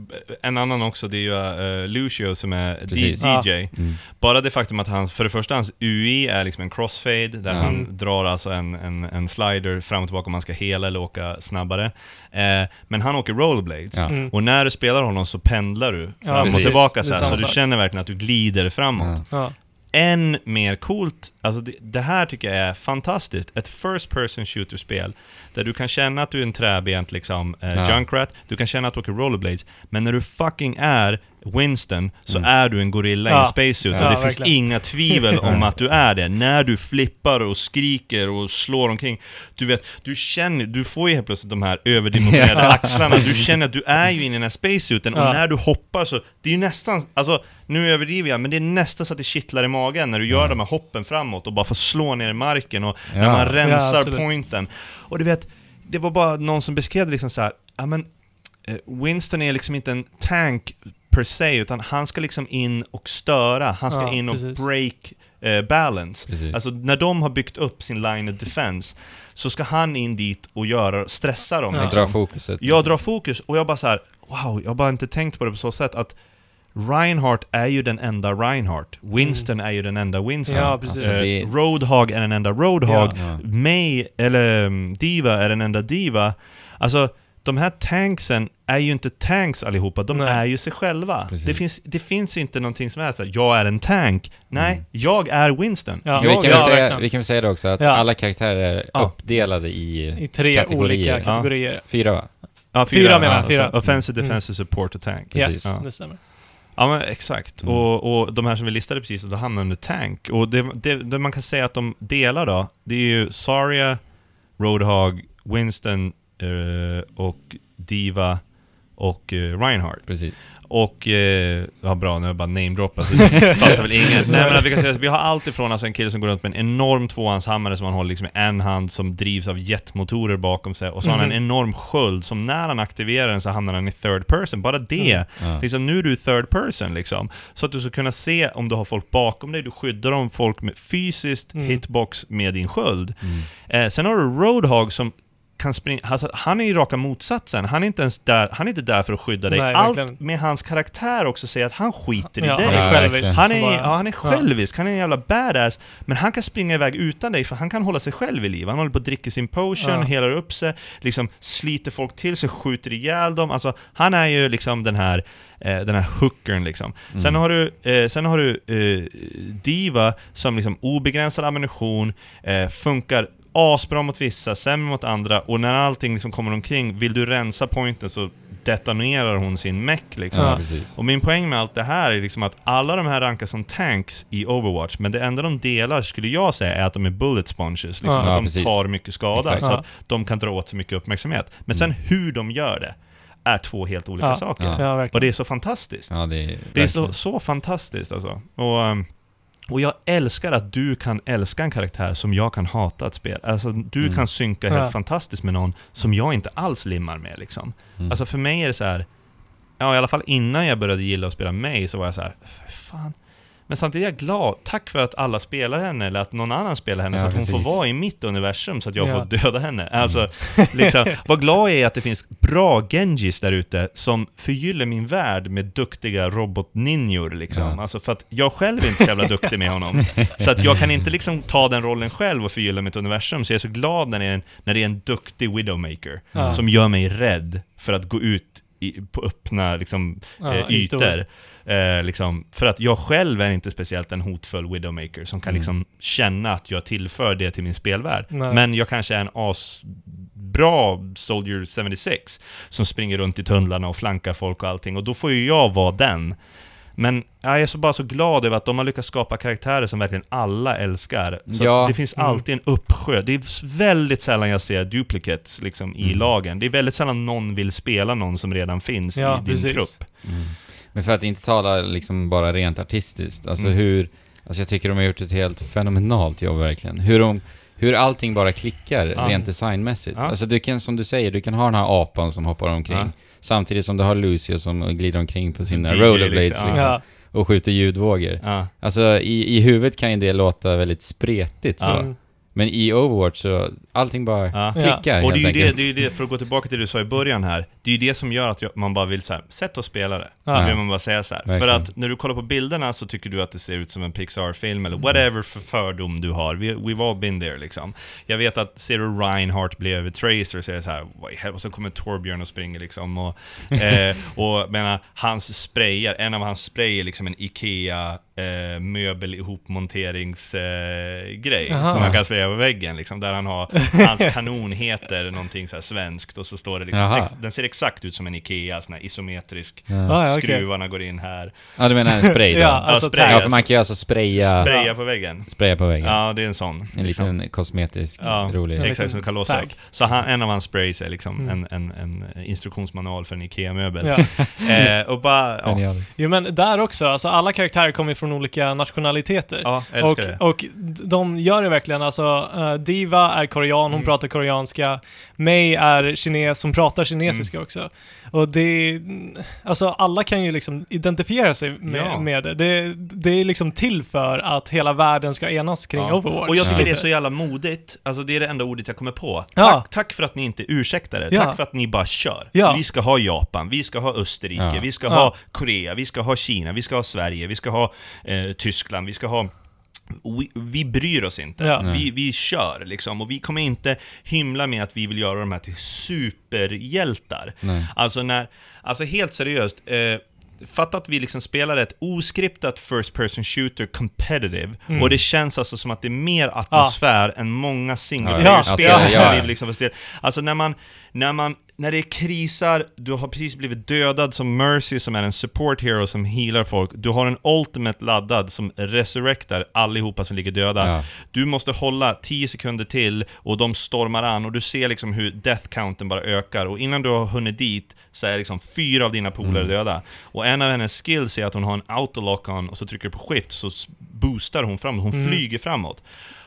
En annan också, det är ju eh, Lucio som är. DJ. Mm. Bara det faktum att han, för det första, hans UI är liksom en crossfade, där Ja. han drar alltså en, en, en slider fram och tillbaka om man ska hela eller åka snabbare. Eh, men han åker rollerblades. Ja. Mm. Och när du spelar honom så pendlar du Ja, fram och precis. Tillbaka så, här, så du känner verkligen att du glider framåt. Ja. Ja. än mer coolt, alltså det, det här tycker jag är fantastiskt. Ett first person shooter-spel där du kan känna att du är en träbent liksom, eh, Ja. Junkrat, du kan känna att du åker rollerblades, men när du fucking är Winston så Mm. är du en gorilla i Ja. en spacesuit Ja, och det finns verkligen. inga tvivel om att du är det. När du flippar och skriker och slår omkring, du vet, du känner, du får ju helt plötsligt de här överdimensionerade Ja. axlarna, du känner att du är ju inne i den här spacesuiten och Ja. när du hoppar så, det är ju nästan, alltså nu överdriver jag, men det är nästan så att det kittlar i magen när du gör Ja. de här hoppen framåt och bara får slå ner i marken och när Ja. man rensar Ja, pointen. Och du vet, det var bara någon som beskrev det liksom så här, ja men eh, Winston är liksom inte en tank per se, utan han ska liksom in och störa, han ska Ja, in och precis. break eh, balance. Precis. Alltså när de har byggt upp sin line of defense, så ska han in dit och göra, stressa dem. Ja. Dra fokuset. Jag drar fokus och jag bara så här, wow, jag har bara inte tänkt på det på så sätt att Reinhardt är ju den enda Reinhardt. Winston är ju den enda Winston. Ja, precis. Alltså, Eh, det- Roadhog är den enda Roadhog. Ja. May, eller um, Diva är den enda Diva. Alltså, de här tanksen är ju inte tanks allihopa, de Nej. är ju sig själva. Precis. Det finns, det finns inte någonting som är så här, jag är en tank. Nej, Mm. jag är Winston. Ja. vi, Jag kan är väl ja, säga, verkligen. vi kan väl säga det också, att Ja. alla karaktärer är Ja. uppdelade i I tre Kategorier. olika Ja. kategorier. fyra va? Ja, Fyra menar jag, alltså, fyra. Offensive, Mm. defensive, support och tank. Yes, Ja. det stämmer. Ja men exakt, Mm. och, och de här som vi listade precis, då hamnar under tank. Och det, det, det man kan säga att de delar då, det är ju Zarya, Roadhog, Winston och Diva och eh, Reinhardt. Precis. Och, eh, ja bra, nu har jag bara namedroppat så det fattar väl ingen. Nej men vi kan säga att vi har allt ifrån alltså en kille som går runt med en enorm tvåhandshammare som han håller liksom i en hand som drivs av jetmotorer bakom sig. Och så har han en enorm sköld som när han aktiverar den så hamnar han i third person. Bara det Mm. Ja. Liksom, nu är du third person liksom. Så att du ska kunna se om du har folk bakom dig, du skyddar dem folk med fysiskt Mm. hitbox med din sköld. Mm. Eh, sen har du Roadhog som kan springa... Alltså, han är ju raka motsatsen. Han är inte ens där, han är inte där för att skydda dig. Nej, Allt verkligen. med hans karaktär också säger att han skiter i Ja, dig. han är självisk. Han är, bara- ja, han är självisk, han är en jävla badass, men han kan springa iväg utan dig för han kan hålla sig själv i liv. Han håller på att dricka sin potion, Ja. helar upp sig, liksom sliter folk till sig, skjuter ihjäl dem. Alltså, han är ju liksom den här, eh, den här hookern liksom. Mm. Sen har du, eh, sen har du eh, Diva som liksom obegränsad ammunition, eh, funkar asbra mot vissa, sämre mot andra, och när allting liksom kommer omkring, vill du rensa pointen så detonerar hon sin mech liksom. Ja. Och min poäng med allt det här är liksom att alla de här rankas som tanks i Overwatch, men det enda de delar, skulle jag säga, är att de är bullet sponges. Liksom, Ja. att Ja, de precis. tar mycket skada, Exakt. så att de kan dra åt sig mycket uppmärksamhet. Men sen hur de gör det, är två helt olika saker. Och det är så fantastiskt. Det är, Det är så, så fantastiskt alltså. Och, um, och jag älskar att du kan älska en karaktär som jag kan hata att spela. Alltså du Mm. kan synka helt Ja. fantastiskt med någon som jag inte alls limmar med liksom. Mm. Alltså för mig är det så här. Ja, i alla fall innan jag började gilla att spela mig så var jag så här, "Fy fan. Men samtidigt är jag glad. Tack för att alla spelar henne, eller att någon annan spelar henne, Ja, så att hon precis. får vara i mitt universum, så att jag Ja. får döda henne. Alltså, liksom, vad glad jag är att det finns bra Genjis där ute, som förgyller min värld med duktiga robotninjor liksom. Ja. Alltså för att jag själv är inte så jävla duktig med honom. Så att jag kan inte liksom ta den rollen själv och förgylla mitt universum, så jag är så glad när det är en, när det är en duktig Widowmaker, Ja. som gör mig rädd för att gå ut i, på öppna liksom, Ja, eh, ytor. Eh, liksom, för att jag själv är inte speciellt en hotfull Widowmaker som kan Mm. liksom känna att jag tillför det till min spelvärld. Nej. Men jag kanske är en asbra Soldier 76 som springer runt i tunnlarna och flankar folk och allting, och då får ju jag vara den. Men jag är så bara så glad över att de har lyckats skapa karaktärer som verkligen alla älskar. Så Ja. det finns Mm. alltid en uppsjö. Det är väldigt sällan jag ser duplicates liksom, i Mm. lagen. Det är väldigt sällan någon vill spela någon som redan finns Ja, i din precis. trupp. Mm. Men för att inte tala liksom bara rent artistiskt, alltså Mm. hur... Alltså jag tycker de har gjort ett helt fenomenalt jobb verkligen. Hur de... Hur allting bara klickar Ja. rent designmässigt. Ja. Alltså du kan, som du säger, du kan ha den här apan som hoppar omkring. Ja. Samtidigt som du har Lucio som glider omkring på sina DJ rollerblades liksom, liksom, och skjuter ljudvågor. Alltså i, i huvudet kan ju det låta väldigt spretigt så. Ja. Men i Overwatch så, allting bara Ja. klickar Och det är, ju det, det är ju det, för att gå tillbaka till det du sa i början här, det är ju det som gör att jag, man bara vill så här, sätt och spela det. Ja. Det vill man bara säga så här. För att när du kollar på bilderna så tycker du att det ser ut som en Pixar-film, eller whatever för fördom du har. We, we've all been there liksom. Jag vet att ser du Reinhardt blev Tracer så är det så här, vad i helvete, och så kommer Torbjörn och springer liksom. Och, eh, och menar, hans sprayar, en av hans spray är liksom en IKEA eh, möbel ihopmonteringsgrej eh, som man kan spraya på väggen liksom, där han har, hans kanon heter någonting så här svenskt och så står det liksom, ex, den ser exakt ut som en IKEA, sån här isometrisk, Ja. Ah, ja, skruvarna går in här, ja, du menar en spray då? Ja, ja, alltså spray, tag. för man kan ju alltså spraya, spraya på väggen. spraya på väggen. Ja, det är en sån. En liten kosmetisk, Ja, rolig. En Exakt, som kan låsa upp. Så han, en av hans sprays är liksom Mm. en, en, en instruktionsmanual för en IKEA-möbel. Ja. Eh, och bara, ja. Jo men där också, alltså alla karaktärer kommer från olika nationaliteter. ja och, det. och de gör det verkligen, alltså eh, Diva är korean, hon Mm. pratar koreanska. May är kines, hon pratar kinesiska Mm. också. Och det, alltså alla kan ju liksom identifiera sig med, Ja. med det. det. Det är liksom till för att hela världen ska enas kring Ja. Overwatch. Och jag tycker Ja. det är så jävla modigt, alltså det är det enda ordet jag kommer på. Ja. Tack, tack för att ni inte ursäktar det, Ja. tack för att ni bara kör. Ja. Vi ska ha Japan, vi ska ha Österrike, Ja. vi ska Ja. ha Korea, vi ska ha Kina, vi ska ha Sverige, vi ska ha eh, Tyskland, vi ska ha vi, vi bryr oss inte. Ja. Vi, vi kör liksom, och vi kommer inte hymla med att vi vill göra de här till superhjältar. Nej. Alltså när, alltså helt seriöst, eh, fatta att vi liksom spelar ett oskriptat First Person Shooter competitive, Mm. och det känns alltså som att det är mer atmosfär än många single Ja, player-spel alltså, ja. liksom. Alltså när man, när man, när det är krisar, du har precis blivit dödad som Mercy som är en support hero som healar folk, du har en ultimate laddad som resurrectar allihopa som ligger döda. Ja. Du måste hålla 10 sekunder till och de stormar an och du ser liksom hur death counten bara ökar och innan du har hunnit dit så är liksom fyra av dina polare Mm. döda. Och en av hennes skills är att hon har en autolock-on och så trycker du på skift så boostar hon framåt, hon Mm. flyger framåt.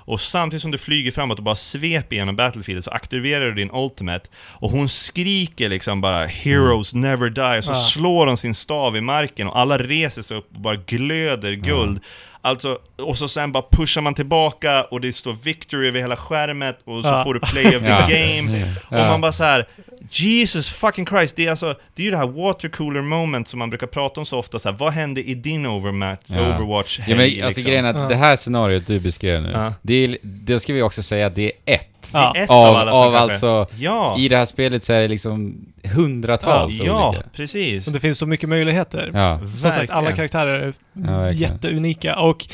Och samtidigt som du flyger framåt och bara sveper genom Battlefield så aktiverar du din ultimate och hon skriker liksom bara 'Heroes never die' och så Ja. slår hon sin stav i marken och alla reser sig upp och bara glöder guld. Alltså, och så sen bara pushar man tillbaka och det står victory över hela skärmen och så Ja. får du play of the Ja. game. Och Ja. man bara så här. Jesus fucking Christ, det är alltså, det är ju det här watercooler moment som man brukar prata om så ofta så här. vad hände i din overmatch, Ja. Overwatch Ja, men alltså grejen är att Ja. det här scenariot du beskrev nu, Ja. det, är, det ska vi också säga det är ett. Ja. Ett Av, av alla som av kanske- alltså, Ja, i det här spelet så är det liksom hundratals ja, olika. precis. Och det finns så mycket möjligheter. Ja, Som sagt, alla Verkligen. karaktärer är Ja, verkligen. jätteunika. Och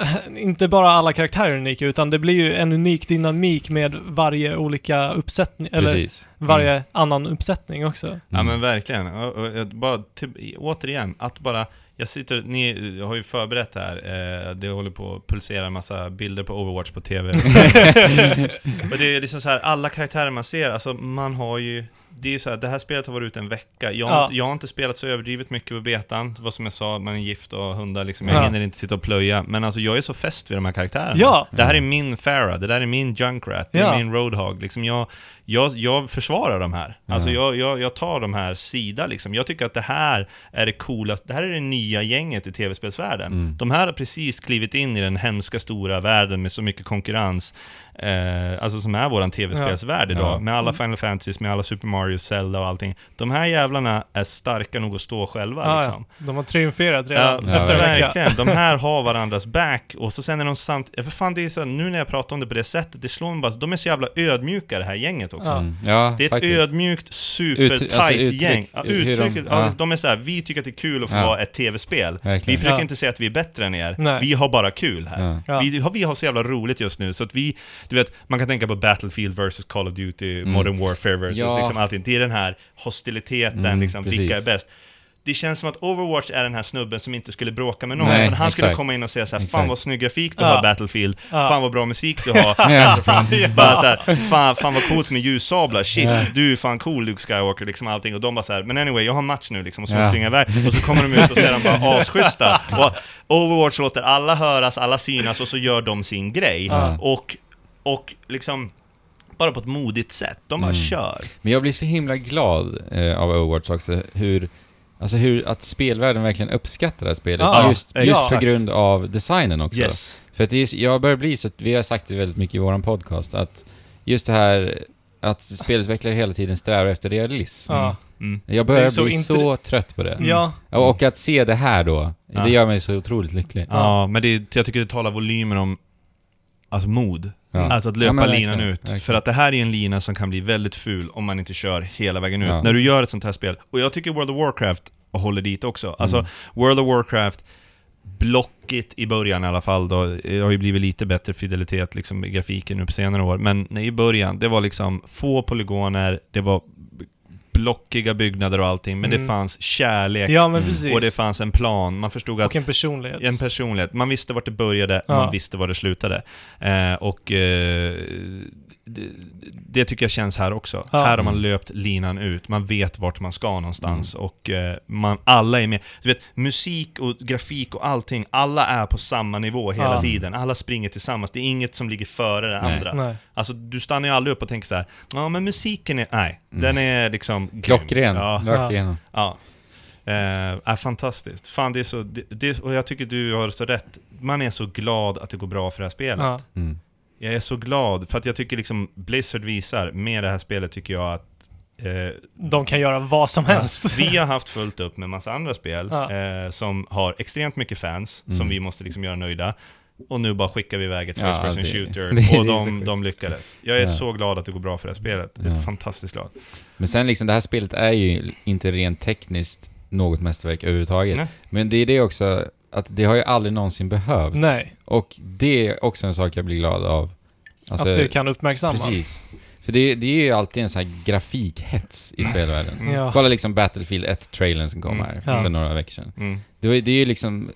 eh, inte bara alla karaktärer är unika, utan det blir ju en unik dynamik med varje olika uppsättning, eller precis. varje annan uppsättning också. Ja Mm. men verkligen. Och, och, jag bara, typ, återigen, att bara... Jag sitter, ni jag har ju förberett det här, eh, det håller på att pulsera en massa bilder på Overwatch på TV. och det är liksom så här, alla karaktärer man ser, alltså man har ju... Det är ju så här, det här spelet har varit ute en vecka. Jag, har Ja. inte- jag har inte spelat så överdrivet mycket på betan. Var som jag sa, man är gift och hundar liksom. Jag Ja. hinner inte sitta och plöja. Men alltså jag är så fäst vid de här karaktärerna. Ja. Det här är min Farah, det där är min Junkrat, det är min Roadhog. Liksom jag, jag, jag försvarar de här. Alltså Ja. jag, jag, jag tar de här sida liksom. Jag tycker att det här är det coolaste, det här är det nya gänget i tv-spelsvärlden. Mm. De här har precis klivit in i den hemska stora världen med så mycket konkurrens. Eh, alltså som är våran tv-spelsvärld idag. Ja. Med alla Final Fantasys, med alla Super Mario, Zelda och allting. De här jävlarna är starka nog att stå själva Ja, liksom. ja. De har triumferat Ja, redan Ja, efter en vecka. verkligen. De här har varandras back och så sen är de samt... ja, För fan, det är så, här, nu när jag pratar om det på det sättet, det slår mig bara, de är så jävla ödmjuka det här gänget också. Mm. Ja, Det är ett faktiskt. ödmjukt, super Ut- alltså tight uttryck- gäng. Ja, hur de- uttrycket, ja. de är så här, vi tycker att det är kul att få Ja. vara ett tv-spel. Vi försöker Ja. inte säga att vi är bättre än er, Nej. vi har bara kul här. Vi, har, vi har så jävla roligt just nu, så att vi, du vet, man kan tänka på Battlefield versus Call of Duty, Mm. Modern Warfare versus Ja. liksom allting. Det är den här hostiliteten, Mm, liksom, vilka är bäst? Det känns som att Overwatch är den här snubben som inte skulle bråka med någon, Nej, utan han skulle exakt. komma in och säga såhär, fan vad snygg grafik du Ja. har Battlefield, Ja. fan vad bra musik du har, Ja. bara såhär, fan, fan vad coolt med ljussablar, shit, Ja. du är fan cool Luke Skywalker, liksom allting, och de bara såhär, men anyway, jag har match nu liksom, och så Ja. springer iväg, och så kommer de ut och så är de bara asschyssta, och Overwatch låter alla höras, alla synas, och så gör de sin grej, Ja. och, och liksom, bara på ett modigt sätt, de bara Mm. kör. Men jag blir så himla glad eh, av Overwatch också, hur, alltså hur, att spelvärlden verkligen uppskattar det här spelet. Ja, just ja, just exakt. på grund av designen också. Yes. För att är, jag börjar bli så, att vi har sagt det väldigt mycket i våran podcast, att just det här att spelutvecklare hela tiden strävar efter realism. Ja. Mm. Jag Det är börjar så bli inte- så trött på det. Ja, Och att se det här då, Ja. det gör mig så otroligt lycklig. Ja, men det, jag tycker det talar volymer om Alltså mod. Ja. Alltså att Ja, löpa men linan ut. verkligen. För att det här är en lina som kan bli väldigt ful om man inte kör hela vägen ut. Ja. När du gör ett sånt här spel, och jag tycker World of Warcraft håller dit också. Alltså, Mm. World of Warcraft, blockigt i början i alla fall då, det har ju blivit lite bättre fidelitet liksom i grafiken nu på senare år, men nej, i början, det var liksom få polygoner, det var blockiga byggnader och allting, men Mm. det fanns kärlek ja och det fanns en plan. Man förstod att Och en personlighet. en personlighet. Man visste vart det började, Ja. man visste var det slutade. Eh, och eh, det, det tycker jag känns här också. Ja. Här har man Mm. löpt linan ut, man vet vart man ska någonstans och eh, man, alla är med. Du vet, musik och grafik och allting, alla är på samma nivå hela Ja. tiden. Alla springer tillsammans, det är inget som ligger före det Nej. andra. Nej. Alltså, du stannar ju aldrig upp och tänker så här. ja men musiken är, nej, Mm. den är liksom grym." Klockren, Ja. rakt Ja. igenom. Ja. Eh, är fantastiskt. Fan, det är så... Det, det, och jag tycker du har så rätt. Man är så glad att det går bra för det här spelet. Ja. Mm. Jag är så glad, för att jag tycker liksom Blizzard visar, med det här spelet tycker jag att eh, De kan göra vad som helst. vi har haft fullt upp med massa andra spel Ja. eh, som har extremt mycket fans, som Mm. vi måste liksom göra nöjda. Och nu bara skickar vi iväg ett Ja, first person det- shooter, det och de, de lyckades. Jag är Ja. så glad att det går bra för det här spelet. Jag är Ja. fantastiskt glad. Men sen liksom, det här spelet är ju inte rent tekniskt något mästerverk överhuvudtaget. Nej. Men det är det också, att det har ju aldrig någonsin behövts. Nej. Och det är också en sak jag blir glad av. Alltså, att det kan uppmärksammas. Precis. För det, det är ju alltid en sån här grafikhets i spelvärlden. Mm. Ja. Kolla liksom Battlefield 1-trailern som kom Mm. här Ja. för några veckor sedan. Mm. Det, det är ju liksom...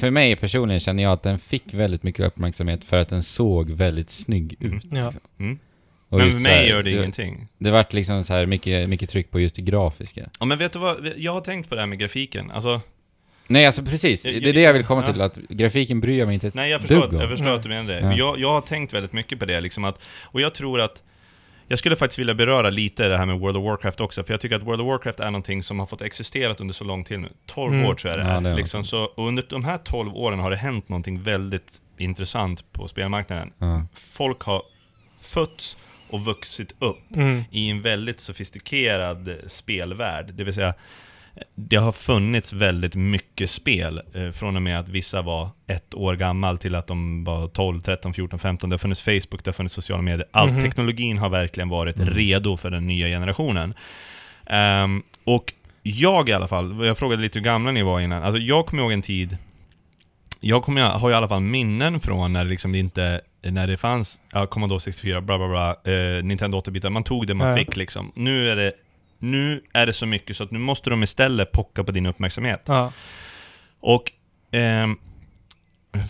För mig personligen känner jag att den fick väldigt mycket uppmärksamhet för att den såg väldigt snygg Mm. ut. Ja. liksom. Mm. Och Men för så här, mig gör det ingenting. Det vart liksom så här mycket, mycket tryck på just det grafiska. Ja, men vet du vad? Jag har tänkt på det här med grafiken. Alltså, Nej, alltså precis. Jag- Det är det jag vill komma ja. till, att grafiken bryr jag mig inte nej, jag förstår, dugg om. jag förstår att du menar det. Ja. Jag, jag har tänkt väldigt mycket på det, liksom att, och jag tror att jag skulle faktiskt vilja beröra lite det här med World of Warcraft också, för jag tycker att World of Warcraft är någonting som har fått existerat under så lång tid nu. 12 Mm. år tror jag det Ja, är. det är liksom, så, under de här 12 åren har det hänt någonting väldigt intressant på spelmarknaden. Ja. Folk har fötts och vuxit upp Mm. i en väldigt sofistikerad spelvärld. Det vill säga, det har funnits väldigt mycket spel, eh, från och med att vissa var ett år gammal till att de var 12, 13, 14, 15. Det har funnits Facebook, det har funnits sociala medier. All Mhm. teknologin har verkligen varit Mm. redo för den nya generationen. Ehm, och jag i alla fall, jag frågade lite hur gamla ni var innan. Alltså jag kommer ihåg en tid jag kommer, har i alla fall minnen från när det liksom inte, när det fanns, ja, Commodore 64, bla bla bla, eh, Nintendo 8-bitar, man tog det man Ja. fick liksom. Nu är, det, nu är det så mycket så att nu måste de istället pocka på din uppmärksamhet. Ja. Och, ehm,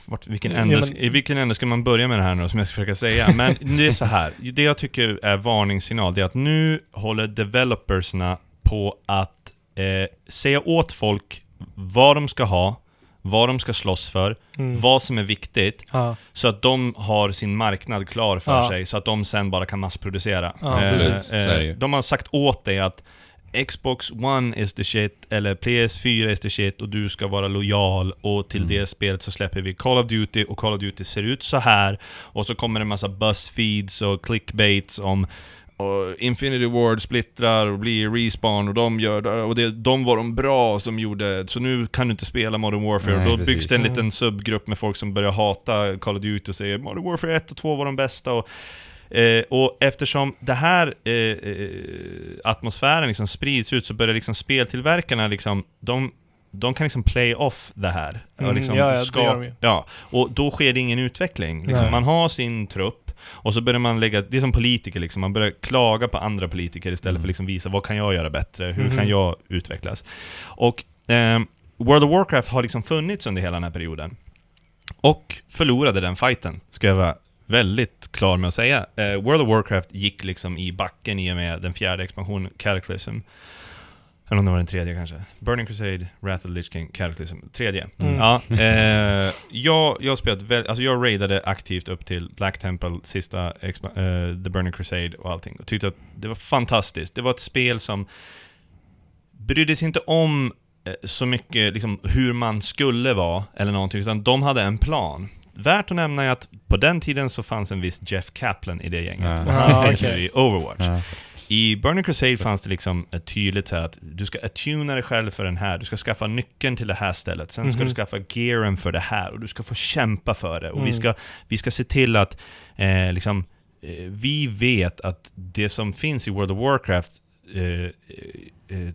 vart, vilken Ja, ände, men- I vilken ände ska man börja med det här nu som jag ska försöka säga? Men det är så här. det jag tycker är varningssignal, det är att nu håller developersna på att eh, säga åt folk vad de ska ha, vad de ska slåss för, Mm. vad som är viktigt, Ja. så att de har sin marknad klar för Ja. sig, så att de sen bara kan massproducera. Ja, det ju. de har sagt åt dig att Xbox One is the shit, eller PS4 is the shit, och du ska vara lojal, och till Mm. det spelet så släpper vi Call of Duty, och Call of Duty ser ut så här och så kommer det en massa buzzfeeds och clickbaits om och Infinity Ward splittrar och blir respawn och de gör och det, de var de bra som gjorde, så nu kan du inte spela Modern Warfare. Nej, och då precis. byggs det en liten subgrupp med folk som börjar hata Call of Duty och säger Modern Warfare 1 och 2 var de bästa. Och, eh, och eftersom det här eh, eh, atmosfären liksom sprids ut så börjar liksom speltillverkarna liksom, de, de kan liksom play off det här. Mm, och liksom ja, ja, det ska- gör de ju. ja, och då sker det ingen utveckling. Liksom, man har sin trupp, och så börjar man lägga, det är som politiker liksom, man börjar klaga på andra politiker istället Mm. för liksom visa vad kan jag göra bättre, hur Mhm. kan jag utvecklas? Och ehm, World of Warcraft har liksom funnits under hela den här perioden. Och förlorade den fighten, ska jag vara väldigt klar med att säga. Eh, World of Warcraft gick liksom i backen i och med den fjärde expansionen, Cataclysm. Eller om det var den tredje kanske. Burning Crusade, Wrath of the Lich King, Cataclysm. Tredje. Mm. Ja, eh, jag, jag spelat väl, alltså jag raidade aktivt upp till Black Temple, sista eh, The Burning Crusade och allting. Och tyckte att det var fantastiskt. Det var ett spel som brydde sig inte om eh, så mycket liksom, hur man skulle vara, eller någonting, utan de hade en plan. Värt att nämna är att på den tiden så fanns en viss Jeff Kaplan i det gänget. Ja. Och han Ah, finns nu i Overwatch. Ja. I Burning Crusade fanns det liksom ett tydligt så att du ska attuna dig själv för den här, du ska skaffa nyckeln till det här stället, sen ska Mhm. du skaffa gearen för det här och du ska få kämpa för det. Och vi, Mm. ska, vi ska se till att eh, liksom, eh, vi vet att det som finns i World of Warcraft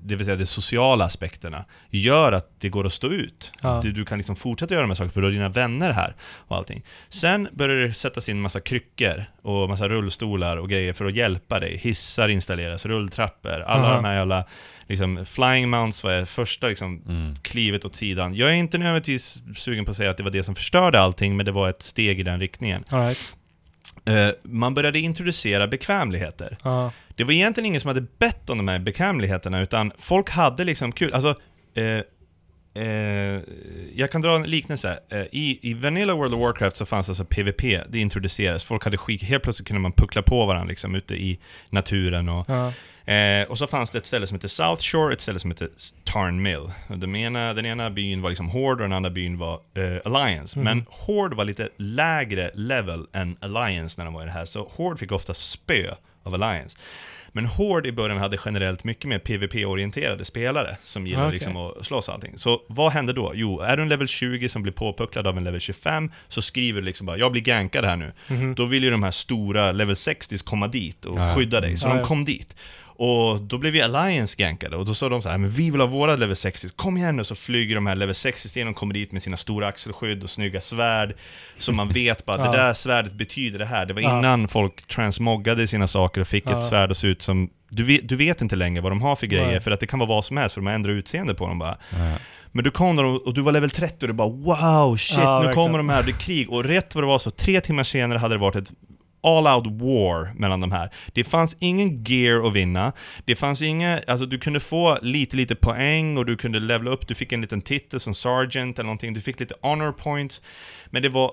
det vill säga de sociala aspekterna, gör att det går att stå ut. Ja. Du, du kan liksom fortsätta göra de här sakerna för du har dina vänner här och allting. Sen börjar det sättas in massa kryckor och massa rullstolar och grejer för att hjälpa dig. Hissar installeras, rulltrappor, alla Aha. de här jävla liksom, flying mounts var första liksom, Mm. klivet åt sidan. Jag är inte nödvändigtvis sugen på att säga att det var det som förstörde allting, men det var ett steg i den riktningen. All right. Eh, man började introducera bekvämligheter. Ja. Det var egentligen ingen som hade bett om de här bekvämligheterna, utan folk hade liksom kul. Alltså, eh, eh, jag kan dra en liknelse. Eh, i, I Vanilla World of Warcraft så fanns alltså PVP, det introducerades. Folk hade skit, helt plötsligt kunde man puckla på varandra liksom, ute i naturen. Och, Ja. Eh, och så fanns det ett ställe som hette South Shore, ett ställe som hette Tarn Mill. Och Den ena, den ena byn var liksom Horde och den andra byn var eh, Alliance. Mhm. Men Horde var lite lägre level än Alliance när de var i det här, så Horde fick ofta spö av Alliance. Men Horde i början hade generellt mycket mer PVP-orienterade spelare som gillade Okej. liksom att slåss och allting. Så vad händer då? Jo, är du en level 20 som blir påpucklad av en level 25 så skriver du liksom bara “Jag blir gankad här nu”. Mhm. Då vill ju de här stora level 60s komma dit och Ja, ja. skydda dig, så Ja, de ja. kom dit. Och då blev ju Alliance gankade, och då sa de så här, men vi vill ha våra level 60 kom igen nu, så flyger de här level 60 stenen och kommer dit med sina stora axelskydd och snygga svärd, så man vet bara, Ja. det där svärdet betyder det här. Det var Ja. innan folk transmoggade sina saker och fick Ja. ett svärd att se ut som, du vet, du vet inte längre vad de har för grejer, Nej. för att det kan vara vad som helst, för de har ändrat utseende på dem bara. Ja. Men du kom där och och du var level 30 och du bara wow, shit, nu verkligen. kommer de här, det är krig. Och rätt vad det var så, tre timmar senare hade det varit ett all out war mellan de här. Det fanns ingen gear att vinna, det fanns inga, alltså du kunde få lite, lite poäng och du kunde levela upp, du fick en liten titel som sergeant eller någonting, du fick lite honor points, men det var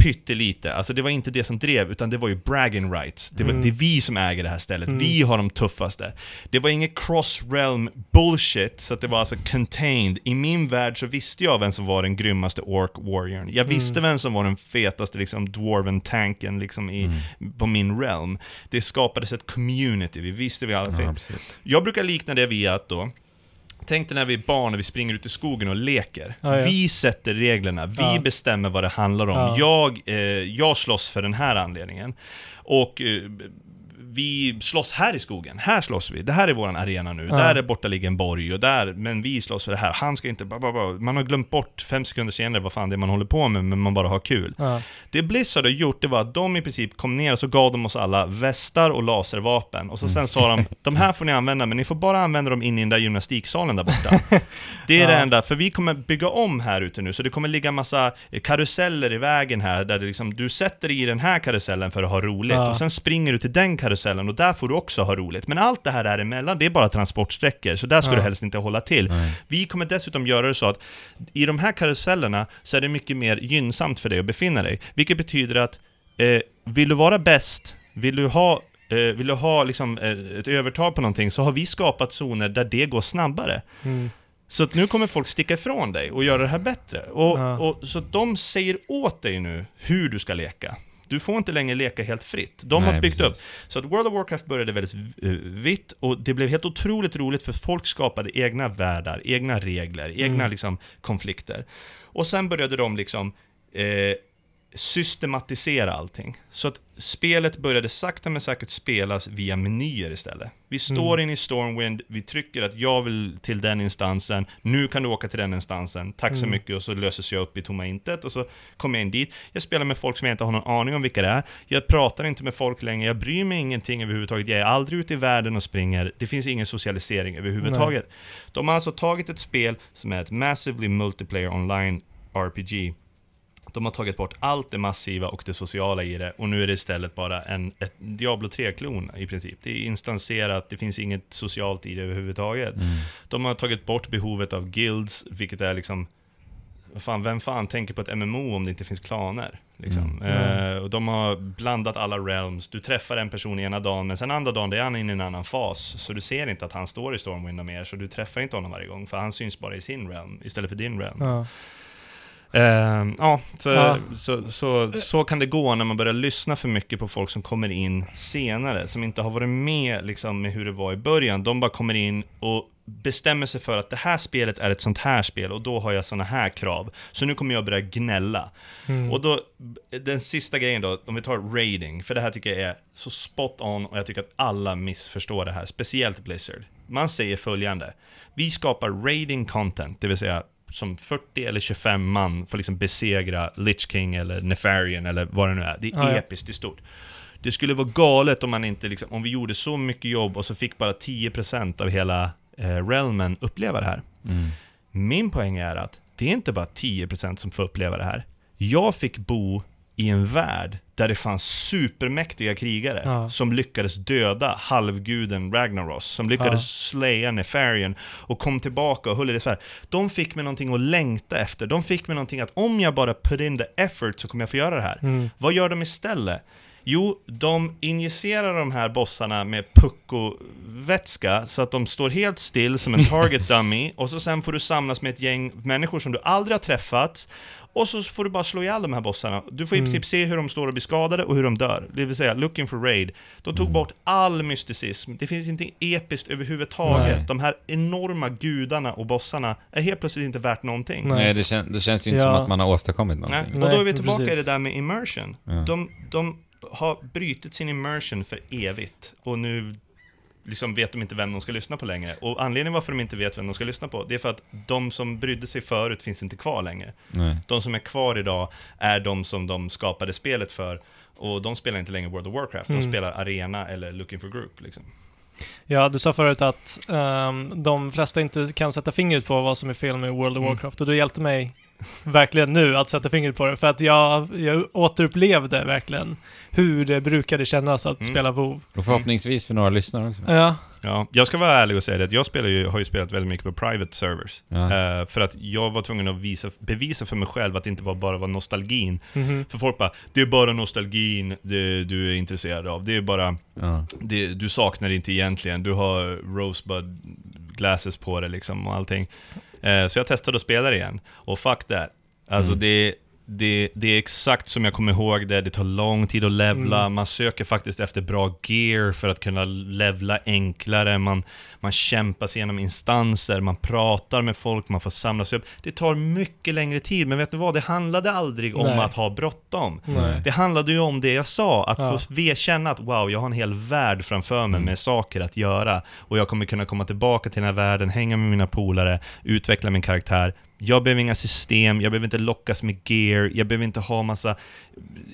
pyttelite. Alltså det var inte det som drev, utan det var ju bragging rights. Det, var, Mm. det är vi som äger det här stället. Mm. Vi har de tuffaste. Det var inget cross-realm bullshit, så att det var alltså contained. I min värld så visste jag vem som var den grymmaste ork warriorn. Jag visste Mm. vem som var den fetaste liksom dwarven tanken liksom i, Mm. på min realm. Det skapades ett community, vi visste vi alla Ja, jag brukar likna det vid att då, Tänk dig när vi är barn och vi springer ut i skogen och leker. Ja, ja. Vi sätter reglerna, vi Ja. bestämmer vad det handlar om. Ja. Jag, eh, jag slåss för den här anledningen. Och eh, vi slåss här i skogen, här slåss vi. Det här är våran arena nu. Ja. Där är borta ligger en borg och där, men vi slåss för det här. Han ska inte... ba, ba, ba. Man har glömt bort fem sekunder senare vad fan det är man håller på med, men man bara har kul. Ja. Det Blizzard har gjort, det var att de i princip kom ner och så gav de oss alla västar och laservapen. Och så sen sa de, de här får ni använda, men ni får bara använda dem in i den där gymnastiksalen där borta. Det är det Ja. enda, för vi kommer bygga om här ute nu, så det kommer ligga massa karuseller i vägen här, där det liksom, du sätter dig i den här karusellen för att ha roligt, och sen springer du till den karusellen, och där får du också ha roligt. Men allt det här däremellan, det är bara transportsträckor, så där ska Ja. du helst inte hålla till. Nej. Vi kommer dessutom göra det så att i de här karusellerna så är det mycket mer gynnsamt för dig att befinna dig. Vilket betyder att eh, vill du vara bäst, vill du ha eh, vill du ha liksom, eh, ett övertag på någonting så har vi skapat zoner där det går snabbare. Mm. Så att nu kommer folk sticka ifrån dig och göra det här bättre. Och, Ja. och, så att de säger åt dig nu hur du ska leka. Du får inte längre leka helt fritt. De Nej, har byggt precis. upp. Så att World of Warcraft började väldigt eh, vitt och det blev helt otroligt roligt för folk skapade egna världar, egna regler, egna Mm. liksom, konflikter. Och sen började de liksom eh, systematisera allting. Så att spelet började sakta men säkert spelas via menyer istället. Vi står Mm. inne i Stormwind, vi trycker att jag vill till den instansen, nu kan du åka till den instansen, tack så Mm. mycket, och så löses jag upp i tomma intet, och så kommer jag in dit. Jag spelar med folk som jag inte har någon aning om vilka det är, jag pratar inte med folk längre, jag bryr mig ingenting överhuvudtaget, jag är aldrig ute i världen och springer, det finns ingen socialisering överhuvudtaget. De har alltså tagit ett spel som är ett Massively Multiplayer Online RPG, de har tagit bort allt det massiva och det sociala i det och nu är det istället bara en, ett Diablo 3-klon i princip. Det är instanserat, det finns inget socialt i det överhuvudtaget. Mm. De har tagit bort behovet av guilds, vilket är liksom fan, vem fan tänker på ett MMO om det inte finns klaner? Liksom. Mm. Eh, och de har blandat alla realms. Du träffar en person ena dagen, men sen andra dagen är han inne i en annan fas. Så du ser inte att han står i Stormwind mer, så du träffar inte honom varje gång, för han syns bara i sin realm istället för din realm. Ja. Ehm, ja, så, Ja. Så, så, så kan det gå när man börjar lyssna för mycket på folk som kommer in senare, som inte har varit med liksom, med hur det var i början. De bara kommer in och bestämmer sig för att det här spelet är ett sånt här spel och då har jag såna här krav. Så nu kommer jag börja gnälla. Mm. Och då, den sista grejen då, om vi tar raiding, för det här tycker jag är så spot on och jag tycker att alla missförstår det här, speciellt Blizzard. Man säger följande, vi skapar raiding content, det vill säga som 40 eller 25 man får liksom besegra Lich King eller Nefarian eller vad det nu är. Det är Ja, ja. episkt, det är stort. Det skulle vara galet om man inte liksom, om vi gjorde så mycket jobb och så fick bara 10% av hela eh, realmen uppleva det här. Mm. Min poäng är att det är inte bara 10% som får uppleva det här. Jag fick bo i en värld där det fanns supermäktiga krigare Ja. som lyckades döda halvguden Ragnaros, som lyckades Ja. slaya Nefarian och kom tillbaka och höll det så här. De fick mig någonting att längta efter. De fick mig någonting att om jag bara put in the effort så kommer jag få göra det här. Mm. Vad gör de istället? Jo, de injicerar de här bossarna med pucko-vätska så att de står helt still som en target dummy och så sen får du samlas med ett gäng människor som du aldrig har träffat och så får du bara slå ihjäl de här bossarna. Du får i Mm. princip se hur de står och blir skadade och hur de dör. Det vill säga, looking for raid. De tog Mm. bort all mysticism. Det finns inte episkt överhuvudtaget. Nej. De här enorma gudarna och bossarna är helt plötsligt inte värt någonting. Nej. Nej, det, kän, det känns ju inte Ja. som att man har åstadkommit Nej. någonting. Och då är vi Nej, tillbaka precis. i det där med immersion. Ja. De, de har brutit sin immersion för evigt och nu liksom vet de inte vem de ska lyssna på längre. Och anledningen varför de inte vet vem de ska lyssna på, det är för att de som brydde sig förut finns inte kvar längre. Nej. De som är kvar idag är de som de skapade spelet för. Och de spelar inte längre World of Warcraft, de Mm. spelar Arena eller Looking for Group. Liksom. Ja, du sa förut att ehm, de flesta inte kan sätta fingret på vad som är fel med World of Mm. Warcraft och du hjälpte mig verkligen nu att sätta fingret på det för att jag, jag återupplevde verkligen hur det brukade kännas att Mm. spela WoW. Och förhoppningsvis för några lyssnare också. Ja, Ja, jag ska vara ärlig och säga det att jag spelar ju, har ju spelat väldigt mycket på private servers. Ja. Eh, för att jag var tvungen att visa, bevisa för mig själv att det inte var bara var nostalgin. Mhm. För folk bara, det är bara nostalgin det, du är intresserad av. Det är bara, Ja. det, du saknar det inte egentligen. Du har Rosebud glasses på dig liksom och allting. Eh, så jag testade att spela det igen. Och fuck that. Alltså Mm. det, det, det är exakt som jag kommer ihåg det. Det tar lång tid att levla. Mm. Man söker faktiskt efter bra gear för att kunna levla enklare. Man, man kämpar sig igenom instanser, man pratar med folk, man får samla sig upp. Det tar mycket längre tid, men vet du vad? Det handlade aldrig om Nej. att ha bråttom. Nej. Det handlade ju om det jag sa, att Ja. få känna att wow, jag har en hel värld framför mig Mm. med saker att göra. Och jag kommer kunna komma tillbaka till den här världen, hänga med mina polare, utveckla min karaktär. Jag behöver inga system, jag behöver inte lockas med gear, jag behöver inte ha massa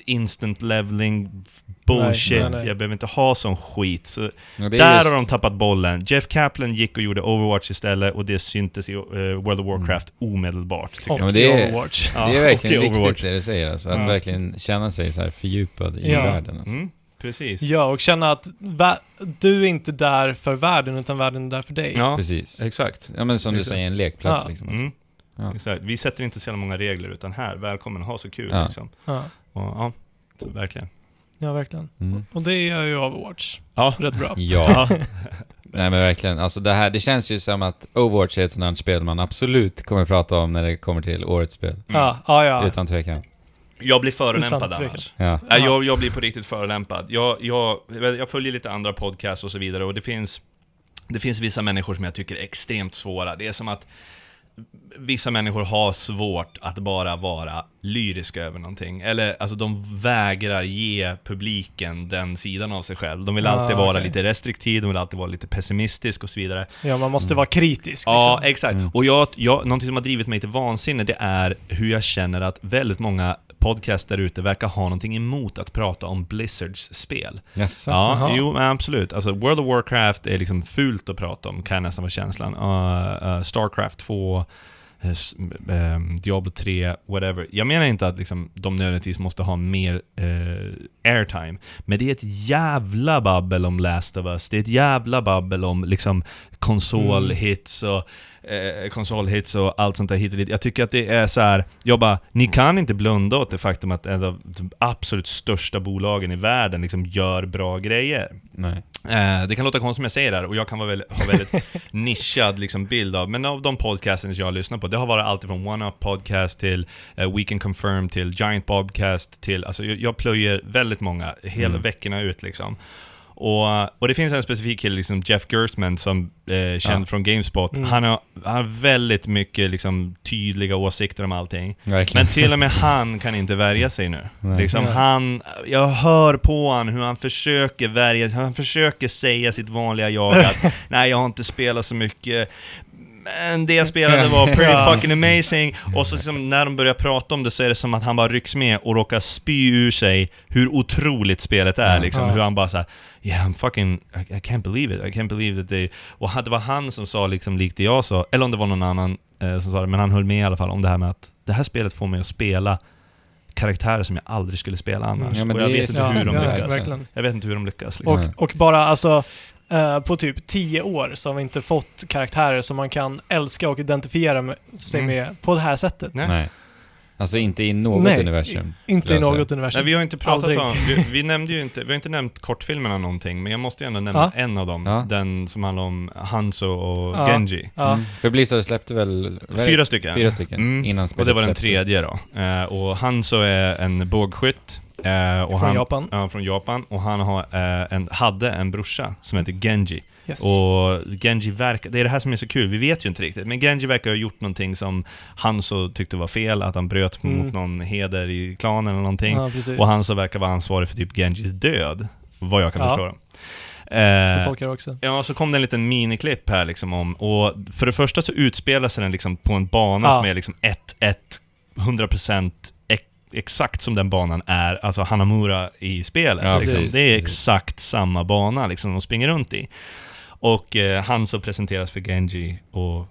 instant leveling bullshit, Nej, nej, nej. jag behöver inte ha sån skit. Så Ja, där just- har de tappat bollen. Jeff Kaplan gick och gjorde Overwatch istället och det syntes i eh, World of Warcraft omedelbart. Tycker Och jag. men det är- Overwatch. Ja, det är verkligen i viktigt Overwatch. det du säger, alltså, att Ja. verkligen känna sig så här fördjupad i Ja. världen. Alltså. Mm, precis. Ja, och känna att du är inte där för världen, utan världen är där för dig. Ja, Precis. exakt. Ja men som du Exakt. säger, en lekplats Ja. liksom. Alltså. Mm. Ja. Exakt. Vi sätter inte så många regler, utan här, välkommen, ha så kul Ja. liksom. Ja, Och, ja, så verkligen. ja verkligen. Mm. Och det gör ju Overwatch Ja. rätt bra. Ja. Nej men verkligen, alltså det här, det känns ju som att Overwatch är ett sånt här spel man absolut kommer prata om när det kommer till årets spel. Mm. Ja, ja, ja. Utan tvekan. Jag blir förolämpad annars. Ja. Nej, jag, jag blir på riktigt förolämpad. Jag, jag, jag följer lite andra podcasts och så vidare och det finns, det finns vissa människor som jag tycker är extremt svåra. Det är som att vissa människor har svårt att bara vara lyriska över någonting. Eller, alltså de vägrar ge publiken den sidan av sig själv. De vill Ah, alltid vara okej. lite restriktiv, de vill alltid vara lite pessimistisk och så vidare. Ja, man måste vara kritisk. Ja, liksom. exakt. Mm. Och jag, jag, någonting som har drivit mig till vansinne, det är hur jag känner att väldigt många podcasts där ute verkar ha någonting emot att prata om Blizzards spel. Jaså? Ja, Jaha. jo, men absolut. Alltså, World of Warcraft är liksom fult att prata om, kan nästan vara känslan. Uh, uh, Starcraft 2, eh, s- ehm, Diablo 3, whatever. Jag menar inte att liksom, de nödvändigtvis måste ha mer eh, airtime, men det är ett jävla babbel om Last of Us. Det är ett jävla babbel om liksom, konsolhits och eh, konsolhits och allt sånt där hit och dit. Jag tycker att det är så här. jag bara, ni kan inte blunda åt det faktum att en av de absolut största bolagen i världen liksom gör bra grejer. Nej. Eh, det kan låta konstigt som jag säger det här, och jag kan vara väldigt, ha väldigt nischad liksom bild av, men av de podcasten jag har lyssnat på, det har varit allt från One Up Podcast till eh, We Can Confirm till Giant Bobcast till, alltså jag, jag plöjer väldigt många, hela Mm. veckorna ut liksom. Och, och det finns en specifik kille, liksom Jeff Gerstmann, som eh, känd Ja. från Gamespot. Mm. Han, har, han har väldigt mycket liksom, tydliga åsikter om allting. Verkligen. Men till och med han kan inte värja sig nu. Nej. Liksom Nej. han, jag hör på han hur han försöker värja sig, han försöker säga sitt vanliga jag att nej jag har inte spelat så mycket, men det jag spelade var pretty Ja. fucking amazing. Och så liksom, när de börjar prata om det så är det som att han bara rycks med och råkar spy ur sig hur otroligt spelet är. Ja. Liksom. Ja. Hur han bara såhär Yeah, I'm fucking, I, I can't believe it, I can't believe that they... Och det var han som sa liksom likt det jag sa, eller om det var någon annan eh, som sa det, men han höll med i alla fall om det här med att det här spelet får mig att spela karaktärer som jag aldrig skulle spela annars. Ja, och jag det är vet inte så- hur de ja, lyckas. verkligen. Jag vet inte hur de lyckas. Liksom. Och, och bara alltså, eh, på typ tio år så har vi inte fått karaktärer som man kan älska och identifiera med, sig Mm. med på det här sättet. Nej. Nej. Alltså inte i något Nej, universum. Inte i något universum. Nej, vi har inte pratat Aldrig. om, vi, vi nämnde ju inte, vi har inte nämnt kortfilmerna någonting, men jag måste ju ändå nämna Ja. en av dem. Ja. Den som handlar om Hanzo och Ja. Genji. Mm. För Blizzard släppte väl... Fyra stycken. Fyra stycken Mm. innan spelet Och det var den tredje då. Eh, och Hanzo är en bågskytt. Eh, och Från han, Japan. Ja, från Japan. Och han har, eh, en, hade en brorsa som heter Genji. Yes. Och Genji verkar, det är det här som är så kul, vi vet ju inte riktigt, men Genji verkar ha gjort någonting som Hanzo tyckte var fel, att han bröt Mm. mot någon heder i klanen eller någonting. ja. Och Hanzo verkar vara ansvarig för typ Genjis död, vad jag kan Ja. förstå. Så Eh, tolkar jag också. Ja, så kom det en liten miniklipp här liksom om, och för det första så utspelar sig den liksom på en bana Ja. som är liksom 1-1, 100% ex- exakt som den banan är, alltså Hanamura i spelet. Ja, liksom. precis. Det är exakt samma bana liksom de springer runt i. Och eh, han som presenteras för Genji och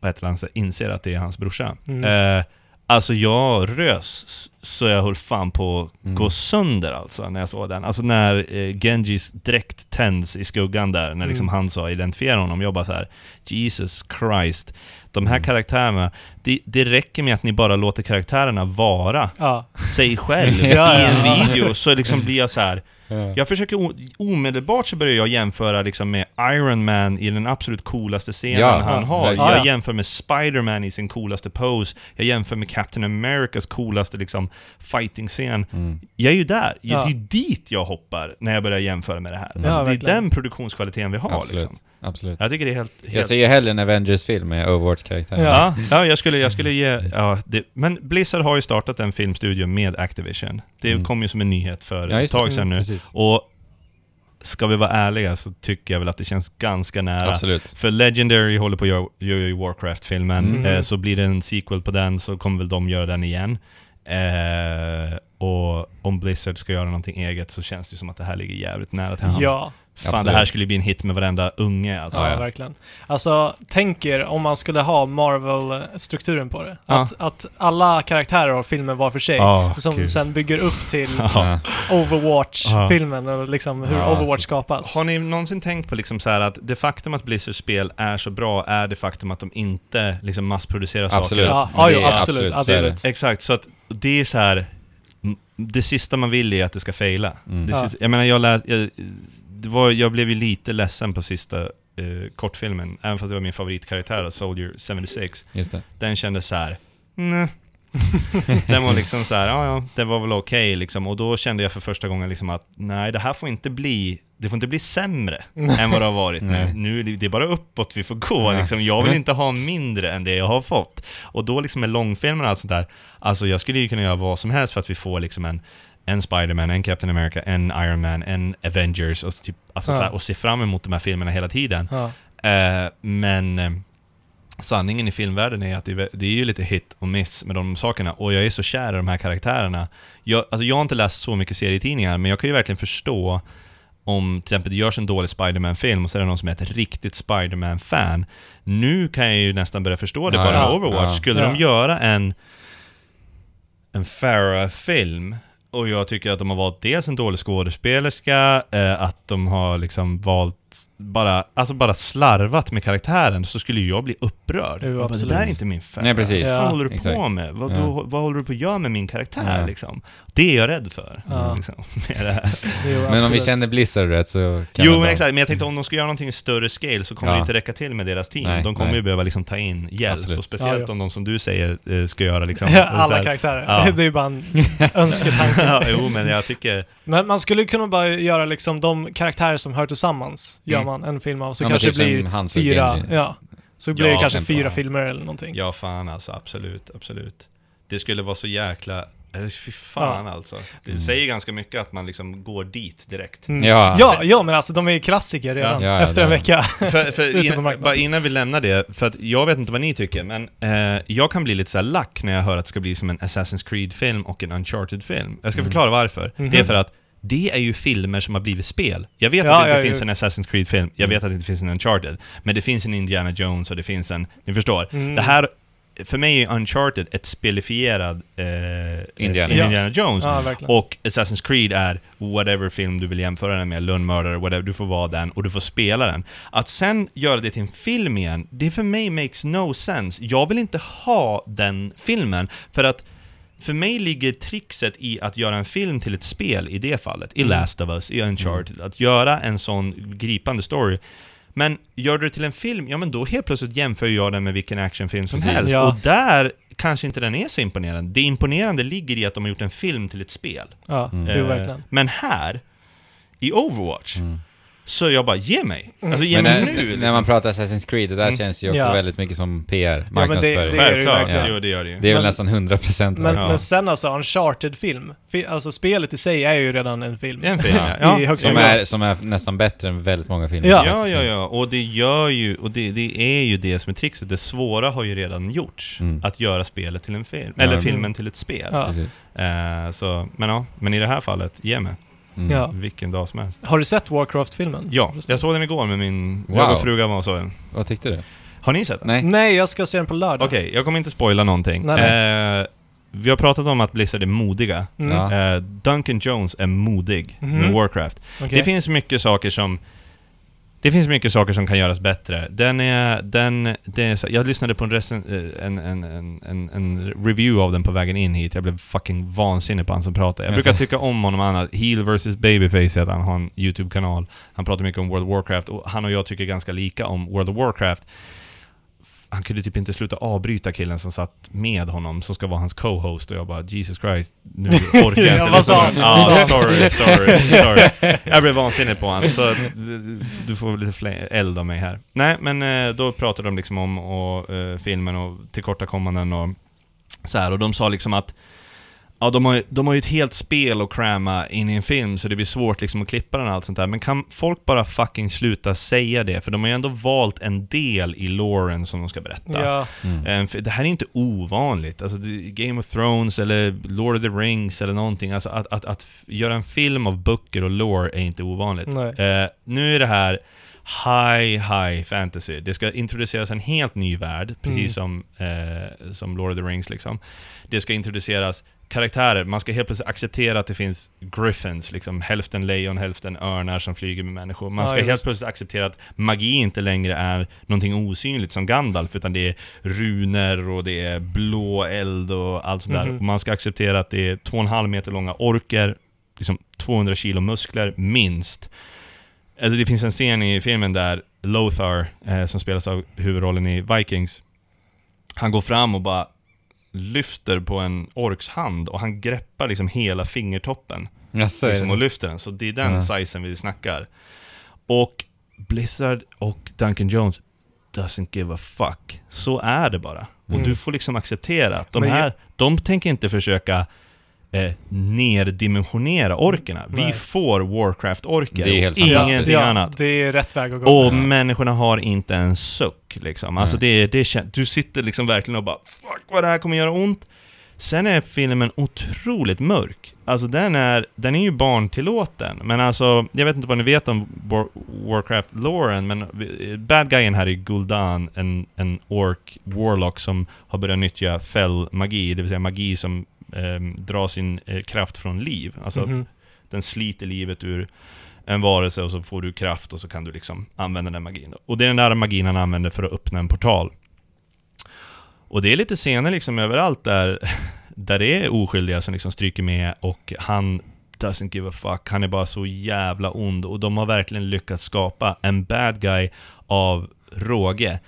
på ett eller annat sätt inser att det är hans brorsa. Mm. Eh, Alltså jag rös så jag höll fan på att Mm. gå sönder alltså när jag såg den. Alltså när eh, Genjis dräkt tänds i skuggan där, när liksom Mm. han sa identifiera honom. Jag bara så här: Jesus Christ. De här Mm. karaktärerna, det, det räcker med att ni bara låter karaktärerna vara Ja. sig själv Ja, i en ja. video, så liksom blir jag så här. Ja. Jag försöker omedelbart så börjar jag jämföra liksom med Iron Man i den absolut coolaste scenen Ja, han har. Jag Ja, ja. jämför med Spider-Man i sin coolaste pose. Jag jämför med Captain Americas coolaste liksom fighting-scen. Mm. Jag är ju där. Ja. Det är dit jag hoppar när jag börjar jämföra med det här. Mm. Alltså, det är den produktionskvaliteten vi har Absolut. liksom. Absolut. Jag tycker det är helt... Jag helt ser ju hellre en Avengers-film med Overwatch-karaktär. Ja. Ja, ja jag, skulle, jag skulle ge... Ja, det, men Blizzard har ju startat en filmstudio med Activision. Det Mm. kom ju som en nyhet för Ja, ett tag sedan nu. Precis. Och ska vi vara ärliga så tycker jag väl att det känns ganska nära. Absolut. För Legendary håller på att göra gör Warcraft-filmen, Mm. eh, så blir det en sequel på den så kommer väl de göra den igen. Eh, och om Blizzard ska göra någonting eget så känns det som att det här ligger jävligt nära till hands. Ja, Fan, Absolut. det här skulle bli en hit med varenda unge alltså. ja, Ja, verkligen. Alltså, tänk er om man skulle ha Marvel-strukturen på det. Ja. Att, att alla karaktärer har filmen var för sig. Ja, som gud. sen bygger upp till. Overwatch-filmen och liksom hur Ja, Overwatch alltså. skapas. Har ni någonsin tänkt på liksom så här att det faktum att Blizzards spel är så bra är det faktum att de inte liksom massproducerar Absolut. saker? Ja, ja, absolut, absolut. Exakt, så att det är så här. Det sista man vill är att det ska fejla. Mm. Ja. jag menar, jag, lät, jag, var, jag blev ju lite ledsen på sista eh, kortfilmen, även fast det var min favoritkaraktär, då, Soldier 76. Just det. Den kändes så här. nej. Den var liksom så här, ja ja, det var väl okej liksom. Och då kände jag för första gången liksom att nej, det här får inte bli, det får inte bli sämre än vad det har varit nu. Nu. det- är bara uppåt vi får gå liksom. Jag vill inte ha mindre än det jag har fått. Och då liksom med långfilmen och allt sånt där, alltså jag skulle ju kunna göra vad som helst för att vi får liksom en en Spider-Man, en Captain America, en Iron Man, en Avengers och, typ, alltså Ja. så här, och se fram emot de här filmerna hela tiden. Ja. Eh, men eh, sanningen i filmvärlden är att det det är ju lite hit och miss med de sakerna. Och jag är så kär i de här karaktärerna. Jag, alltså jag har inte läst så mycket serietidningar, men jag kan ju verkligen förstå om till exempel det görs en dålig Spider-Man-film och så är det någon som är ett riktigt Spider-Man-fan. Nu kan jag ju nästan börja förstå det Ja, bara med ja, Overwatch. ja. Skulle Ja. de göra en, en Farah-film och jag tycker att de har valt dels en dålig skådespelerska, eh, att de har liksom valt bara, alltså bara slarvat med karaktären, så skulle ju jag bli upprörd. Jo, bara, det där är inte min Farah. Nej, precis. Vad Ja, håller du på exakt. med? Vad, Ja. du, vad håller du på att göra med min karaktär Ja. liksom? Det är jag rädd för. Ja. Liksom, med det här. Jo, Men om vi känner Blizzard rätt så kan Jo men exakt, men jag tänkte om de ska göra någonting i större scale så kommer Ja. det inte räcka till med deras team. Nej, de kommer nej. ju behöva liksom ta in hjälp, Absolut. och speciellt om de som du säger eh, ska göra liksom... Alla här- karaktärer. Ja. Det är ju bara en önsketanke. ja, jo men jag tycker... Men man skulle kunna bara göra liksom de karaktärer som hör tillsammans, gör Mm. man en film av. Så Ja, kanske typ det blir fyra, ja. Så blir Ja, det kanske fyra fan. filmer eller någonting. Ja fan alltså, absolut, absolut. Det skulle vara så jäkla... Fy fan alltså. Det Mm. säger ganska mycket att man liksom går dit direkt. Mm. Ja. ja, ja, men alltså de är ju klassiker redan, Ja, ja, efter en vecka. för, för in, bara innan vi lämnar det, för att jag vet inte vad ni tycker, men eh, jag kan bli lite så här lack när jag hör att det ska bli som en Assassin's Creed-film och en Uncharted-film. Jag ska Mm. förklara varför. Mhm. Det är för att det är ju filmer som har blivit spel. Jag vet Ja, att det inte ja, finns ja. en Assassin's Creed-film, jag vet att det inte finns en Uncharted, men det finns en Indiana Jones och det finns en... Ni förstår? Mm. Det här, för mig är Uncharted ett spelifierad eh, Indiana eh, Jones. Indiana Jones. Och Assassin's Creed är whatever film du vill jämföra den med, lönnmördare, whatever, du får vara den och du får spela den. Att sen göra det till en film igen, det för mig makes no sense. Jag vill inte ha den filmen, för att för mig ligger trixet i att göra en film till ett spel i det fallet, i Mm. Last of Us, i Uncharted, att göra en sån gripande story. Men gör du det till en film, ja men då helt plötsligt jämför jag den med vilken actionfilm som Precis. helst. Ja. Och där kanske inte den är så imponerande. Det imponerande ligger i att de har gjort en film till ett spel. Ja, Mm. Eh, verkligen. Men här, i Overwatch, Mm. Så jag bara, ge mig! Alltså ge Men mig när, nu! liksom. när man pratar Assassin's Creed, det där Mm. känns ju också Ja. väldigt mycket som PR, det- marknadsföring. det- Det, är ju Självklart, verkligen. jo det gör det ju. är väl Men- nästan 100% Men, Ja. men sen alltså, Uncharted-film. Fi- Alltså spelet i sig är ju redan en film. Det är en film, Ja. ja. Ja. som, är, som är nästan bättre än väldigt många filmer. Ja. Ja, ja, ja, och det gör ju, och det, det är ju det som är trixet. Det svåra har ju redan gjorts. Mm. Att göra spelet till en film, Ja. eller Mm. filmen till ett spel. Ja. Eh, så, men ja, men i det här fallet, ge mig. Mm. Ja. Vilken dag som helst. Har du sett Warcraft-filmen? Ja, jag såg den igår med min... Wow. Jag och frugan var och såg den. Vad tyckte du? Har ni sett den? Nej? Nej, jag ska se den på lördag. Okej, jag kommer inte spoila någonting. Nej, Eh, vi har pratat om att Blizzard är modiga. Mm. Ja. Eh, Duncan Jones är modig Mhm. med Warcraft. Okej. Det finns mycket saker som det finns mycket saker som kan göras bättre. Den är, den, det är, jag lyssnade på en, recen, eh, en, en, en, en, review av den på vägen in hit. Jag blev fucking vansinnig på han som pratar. Jag Jaså? brukar tycka om honom annat. Heel vs Babyface heter han, har en YouTube-kanal. Han pratar mycket om World of Warcraft och han och jag tycker ganska lika om World of Warcraft. Han kunde typ inte sluta avbryta killen som satt med honom, som ska vara hans co-host och jag bara Jesus Christ, nu orkar jag inte Ja, vad sa han? Ja, han? sorry, sorry, sorry. Jag blev vansinnig på honom, så du- får lite eld av mig här. Nej, men eh, då pratade de liksom om och, eh, filmen och tillkortakommanden och så här, och de sa liksom att Ja, de har, ju- de har ju ett helt spel att cramma in i en film, så det blir svårt liksom att klippa den och allt sånt där. Men kan folk bara fucking sluta säga det? För de har ju ändå valt en del i loren som de ska berätta. Ja. Mm. Eh, för Det här är inte ovanligt. Alltså, Game of Thrones eller Lord of the Rings eller någonting. Alltså, att, att, att göra en film av böcker och lore är inte ovanligt. Nej. Eh, nu är det här high, high fantasy. Det ska introduceras en helt ny värld, precis som, eh, som Lord of the Rings liksom. Det ska introduceras karaktärer, man ska helt plötsligt acceptera att det finns griffins, liksom hälften lejon, hälften örnar som flyger med människor. Man Ja, ska helt just. plötsligt acceptera att magi inte längre är någonting osynligt som Gandalf, utan det är runer och det är blå eld och allt sånt där. Mhm. Och man ska acceptera att det är 2,5 meter långa orker, liksom 200 kilo muskler, minst. Alltså det finns en scen i filmen där Lothar, eh, som spelas av huvudrollen i Vikings, han går fram och bara lyfter på en orks hand och han greppar liksom hela fingertoppen är liksom, och lyfter den. Så det är den Ja. sizen vi snackar. Och Blizzard och Duncan Jones doesn't give a fuck. Så är det bara. Och Mm. du får liksom acceptera att de Men här, jag- de tänker inte försöka eh, nerdimensionera orkerna. Vi Nej. får Warcraft-orker Det är helt och ingenting ja, annat. Det är rätt väg att gå. Och människorna har inte en suck liksom. Alltså det, det du sitter liksom verkligen och bara Fuck vad det här kommer göra ont. Sen är filmen otroligt mörk. Alltså den är, den är ju barntillåten. Men alltså, jag vet inte vad ni vet om War, Warcraft-loren, men bad guyen här är Gul'dan, en, en ork warlock som har börjat nyttja fäll-magi, det vill säga magi som ehm, drar sin eh, kraft från liv. Alltså Mhm. den sliter livet ur en varelse och så får du kraft och så kan du liksom använda den magin. Och det är den där magin han använder för att öppna en portal. Och det är lite scener liksom överallt där, där det är oskyldiga som liksom stryker med och han doesn't give a fuck. Han är bara så jävla ond och de har verkligen lyckats skapa en bad guy av råge.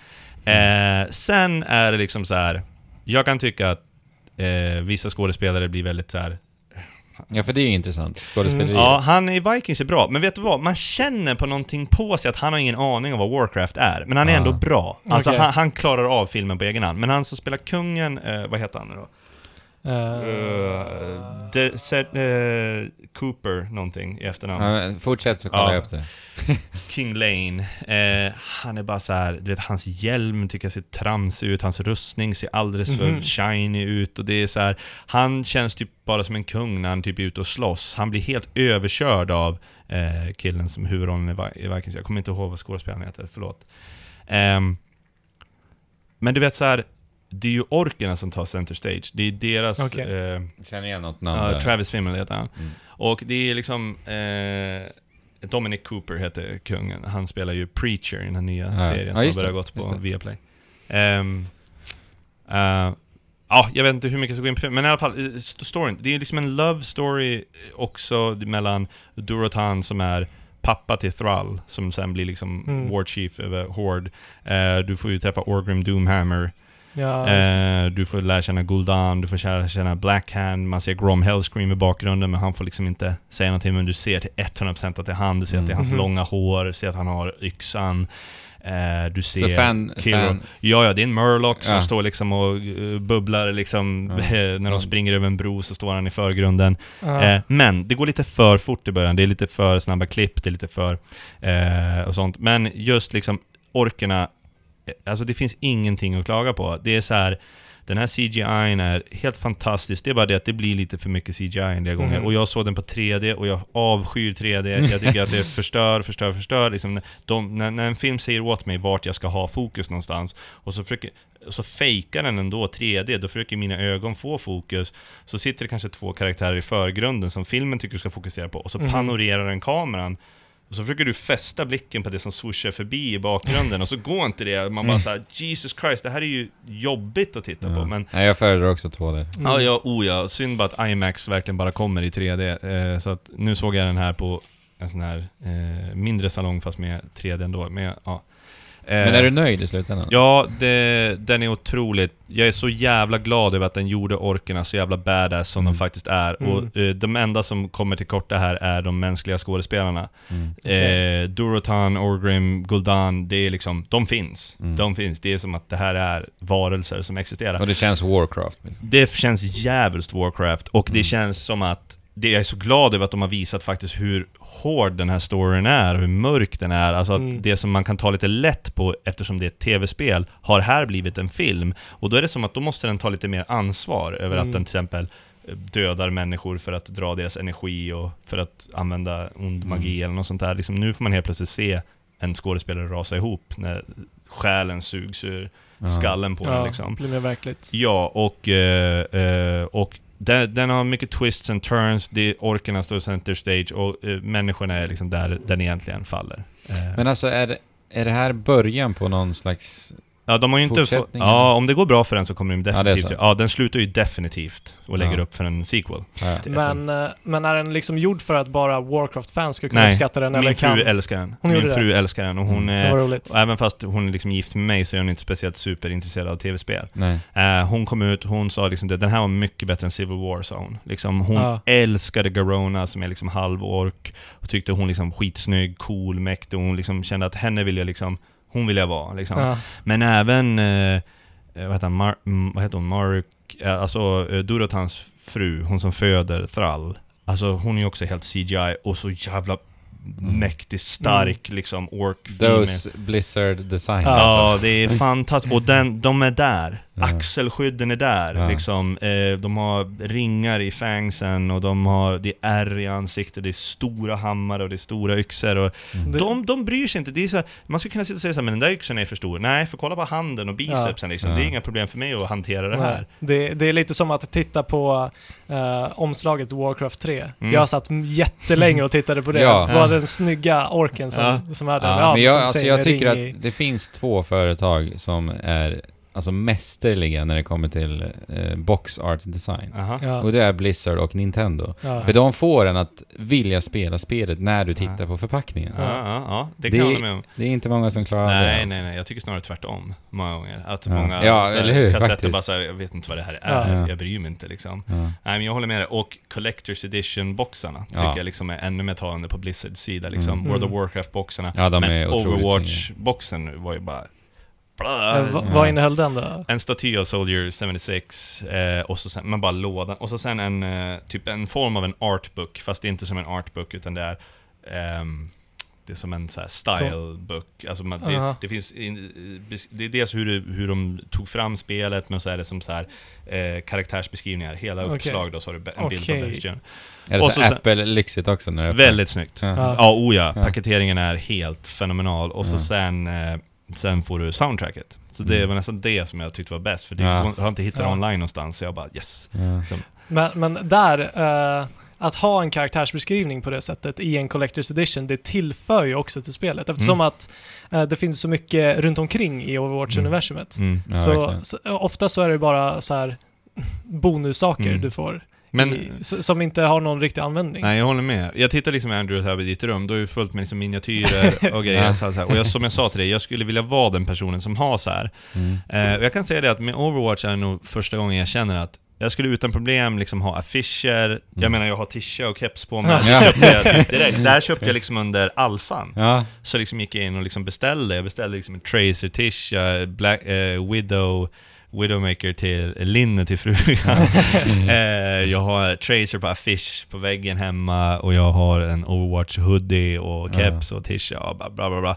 Eh, sen är det liksom så här. jag kan tycka att eh, vissa skådespelare blir väldigt så här Ja, för det är ju intressant. Skådespeleri. Mm. Ja, han i Vikings är bra, men vet du vad? Man känner på någonting på sig att han har ingen aning om vad Warcraft är, men han är Ah. ändå bra. Alltså Okej. han, han klarar av filmen på egen hand. Men han som spelar kungen, eh, vad heter han nu då? Eh, Uh, de, Seth, eh, Cooper någonting i efternamn. Fortsätt så kollar Ja. jag upp det. King Lane. Han är bara så här, du vet hans hjälm tycker jag ser tramsig ut, hans rustning ser alldeles för Mhm. shiny ut och det är så här, han känns typ bara som en kung när han typ är ute och slåss. Han blir helt överkörd av killen som huvudrollen i, Vi- i Vikings. Jag kommer inte ihåg vad skådespelaren heter, förlåt. Ehm, men du vet så här, det är ju orkerna som tar center stage. Det är deras... Okej. Eh, känner igen något namn Ja, där. Travis Fimmel heter han. Mm. Och det är liksom... Eh, Dominic Cooper heter kungen. Han spelar ju Preacher i den här nya Ja, serien ja, som har börjat gått på. Viaplay. Ehm, eh, ja, jag vet inte hur mycket jag ska gå in på men i alla fall, eh, st- storyn. Det är liksom en love story också mellan Durotan som är pappa till Thrall, som sen blir liksom Mm. War Chief över Horde. Eh, du får ju träffa Orgrim Doomhammer, ja. Eh, du får lära känna Gul'dan, du får lära känna Blackhand, man ser Grom Hellscream i bakgrunden men han får liksom inte säga någonting men du ser till 100% att det är han, du ser att det är hans Mhm. långa hår, du ser att han har yxan. Eh, du ser... Så fan... Fan Ja, ja, det är en Murloc som Ja. står liksom och eh, bubblar liksom Ja. när de Ja. springer över en bro så står han i förgrunden. Ja. Eh, men det går lite för fort i början, det är lite för snabba klipp, det är lite för... Eh, och sånt. Men just liksom orkerna, alltså det finns ingenting att klaga på. Det är så här. Den här CGI är helt fantastisk, det är bara det att det blir lite för mycket CGI en del gånger. Mm. Och jag såg den på 3D och jag avskyr 3D, jag tycker att det förstör, förstör, förstör. Liksom, de, när, när en film säger åt mig vart jag ska ha fokus någonstans, och så försöker så fejkar den ändå 3D, då försöker mina ögon få fokus, så sitter det kanske två karaktärer i förgrunden som filmen tycker ska fokusera på, och så Mhm. panorerar den kameran, och så försöker du fästa blicken på det som swooshar förbi i bakgrunden, och så går inte det, man bara Mm. såhär Jesus Christ, det här är ju jobbigt att titta på, Ja. men Nej, jag föredrar också 2D. Ja, ja, oh ja. Synd bara att IMAX verkligen bara kommer i 3D. Eh, så att nu såg jag den här på en sån här eh, mindre salong fast med 3D ändå. Men, ja. Eh, Men är du nöjd i slutändan? Ja, det, den är otroligt... Jag är så jävla glad över att den gjorde orkerna så jävla badass som Mm. de faktiskt är. Mm. Och eh, de enda som kommer till korta här är de mänskliga skådespelarna. Mm. Okej. Eh, Durotan, Orgrim, Gul'dan, det är liksom... De finns. Mm. De finns. Det är som att det här är varelser som existerar. Och det känns Warcraft liksom. Det känns jävligt Warcraft, och det Mm. känns som att det, jag är så glad över att de har visat faktiskt hur hård den här storyn är, och hur mörk den är. Alltså att Mm. det som man kan ta lite lätt på eftersom det är ett tv-spel, har här blivit en film. Och då är det som att då måste den ta lite mer ansvar över Mm. att den till exempel eh, dödar människor för att dra deras energi och för att använda ond Mm. magi eller något sånt där. Liksom, nu får man helt plötsligt se en skådespelare rasa ihop när själen sugs ur skallen på den Ja, liksom. blir mer verkligt. Ja, och, eh, eh, och den, den har mycket twists and turns, det orkerna står center stage och eh, människorna är liksom där den egentligen faller. Eh, Men alltså, är är det här början på någon slags ja, de har ju inte få? Ja, om det går bra för den så kommer de Ja, det är definitivt... så. Ja, den slutar ju definitivt och lägger Ja. upp för en sequel. Ja. Det- Men, eh, men är den liksom gjord för att bara Warcraft-fans ska kunna Nej, uppskatta den? eller Min fru kan... älskar den. Hon Min fru älskar den och hon Mm. Det är... var roligt. och även fast hon är liksom gift med mig så är hon inte speciellt superintresserad av tv-spel. Nej. Eh, hon kom ut, hon sa liksom det, den här var mycket bättre än Civil War, sa hon. Liksom, hon Ja. älskade Garona som är liksom halvork, och tyckte hon liksom skitsnygg, cool, mäktig, och hon liksom kände att henne vill jag liksom, hon vill jag vara liksom. Ja. Men även, eh, eh, vad heter Mar- vad heter hon, Maruk, eh, alltså eh, Durotans fru, hon som föder Thrall. Alltså hon är ju också helt CGI och så jävla Mm. mäktig, stark liksom, ork Those Blizzard design. Ja. Ja, det är fantastiskt. Och den, de är där. Ja. Axelskydden är där. Ja. Liksom, eh, de har ringar i fangsen och de har, det är ärr i ansiktet, det är stora hammar och det är stora yxor. Och Mm. De, de bryr sig inte. Det är så här, man skulle kunna sitta och säga såhär, men den där yxan är för stor. Nej, för kolla på handen och bicepsen liksom. Ja. Det är inga problem för mig att hantera det här. Det, det är lite som att titta på eh, omslaget Warcraft 3. Mm. Jag satt jättelänge och tittade på det. Ja. Var den snygga orken som, Ja. som är där. Ja. Ja, Men jag, som alltså jag tycker ring i- att det finns två företag som är alltså mästerliga när det kommer till eh, box art design. Aha. Ja, Och det är Blizzard och Nintendo. ja. För de får en att vilja spela spelet när du tittar Ja. på förpackningen. Det Det- kan jag hålla med om. Det är inte många som klarar det. Nej, alltså. nej, nej. Jag tycker snarare tvärtom. Många gånger. Att många Ja, så eller hur, kassetter faktiskt. bara såhär, jag vet inte vad det här är. Ja. Jag bryr mig inte liksom. Nej men jag håller med dig. Och Collector's Edition-boxarna tycker jag liksom är ännu mer talande på Blizzards sida. Liksom. Mm. World of Mm. Warcraft-boxarna. Men Overwatch-boxen var ju bara... Ja. Vad innehöll den då? En staty av Soldier 76, eh, och så sen, men bara lådan. Och så sen en, eh, typ en form av en artbook, fast det är inte som en artbook utan det är ehm, det är som en så här stylebook. Alltså man, det, Aha. det finns in, det är dels hur, det- hur de tog fram spelet, men så är det som så här eh, karaktärsbeskrivningar. Hela uppslag då, så har du en bild på Okej. Bastion. Är det Och så, så Apple-lyxigt också? När det Väldigt snyggt. Ja. Ja. Oh ja. Paketeringen är helt fenomenal. Och så Ja. sen, eh, sen får du soundtracket. Så det Mm. var nästan det som jag tyckte var bäst, för det, Ja. jag har inte hittat det Ja. online någonstans, så jag bara yes. Ja. Som, Men, men där, eh, att ha en karaktärsbeskrivning på det sättet i en Collector's Edition, det tillför ju också till spelet. Eftersom Mm. att eh, det finns så mycket runt omkring i Overwatch-universumet. mm. Ja, så, så ofta så är det bara så här bonussaker Mm. du får. Men, i, som inte har någon riktig användning. nej jag håller med. Jag tittar liksom Andrew här i ditt rum, då är det fullt med liksom miniatyrer och grejer. Så här, här. Och jag, som jag sa till dig, jag skulle vilja vara den personen som har så här. Mm. Eh, och jag kan säga det att med Overwatch är det nog första gången jag känner att jag skulle utan problem liksom ha affischer, jag Mm. menar jag har tisha och keps på mig, Ja. det köpte jag direkt. Där köpte jag liksom under alfan. Ja, Så liksom gick jag in och liksom beställde, jag beställde liksom en Tracer tisha, Black, eh, Widow, Widowmaker till linne till frugan. eh, jag har Tracer på affisch på väggen hemma och jag har en Overwatch hoodie och keps och t-shirt och bla bla bla. bla.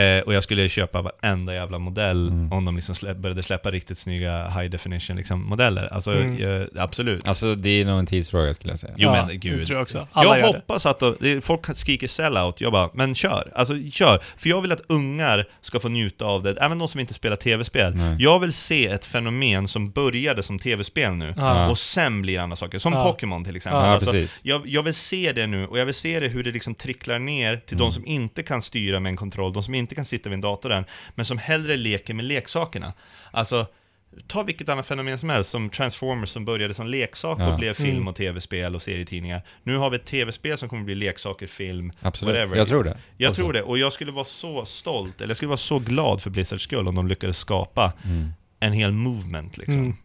Eh, och jag skulle köpa varenda jävla modell Mm. om de liksom slä, började släppa riktigt snygga high definition liksom, modeller. Alltså, Mm. eh, absolut. Alltså det är nog en tidsfråga skulle jag säga. Jo Ja, men gud. Det tror jag också. Alla jag gör det. hoppas att det, folk skriker sellout, jag bara, men kör! Alltså kör! För jag vill att ungar ska få njuta av det, även de som inte spelar tv-spel. Jag vill se ett fenomen som började som tv-spel nu, Ja. och sen blir andra saker. Som Ja. Pokémon till exempel. Ja, Alltså, jag, jag vill se det nu, och jag vill se det hur det liksom tricklar ner till de som inte kan styra med en kontroll, de som inte kan sitta vid en dator än, men som hellre leker med leksakerna. Alltså, ta vilket annat fenomen som helst, som Transformers som började som leksak och Ja. blev film Mm. och tv-spel och serietidningar. Nu har vi ett tv-spel som kommer bli leksaker, film, Absolut. whatever. Jag tror det. Jag också. tror det, och jag skulle vara så stolt, eller jag skulle vara så glad för Blizzards skull om de lyckades skapa Mm. En hel movement liksom. Mm.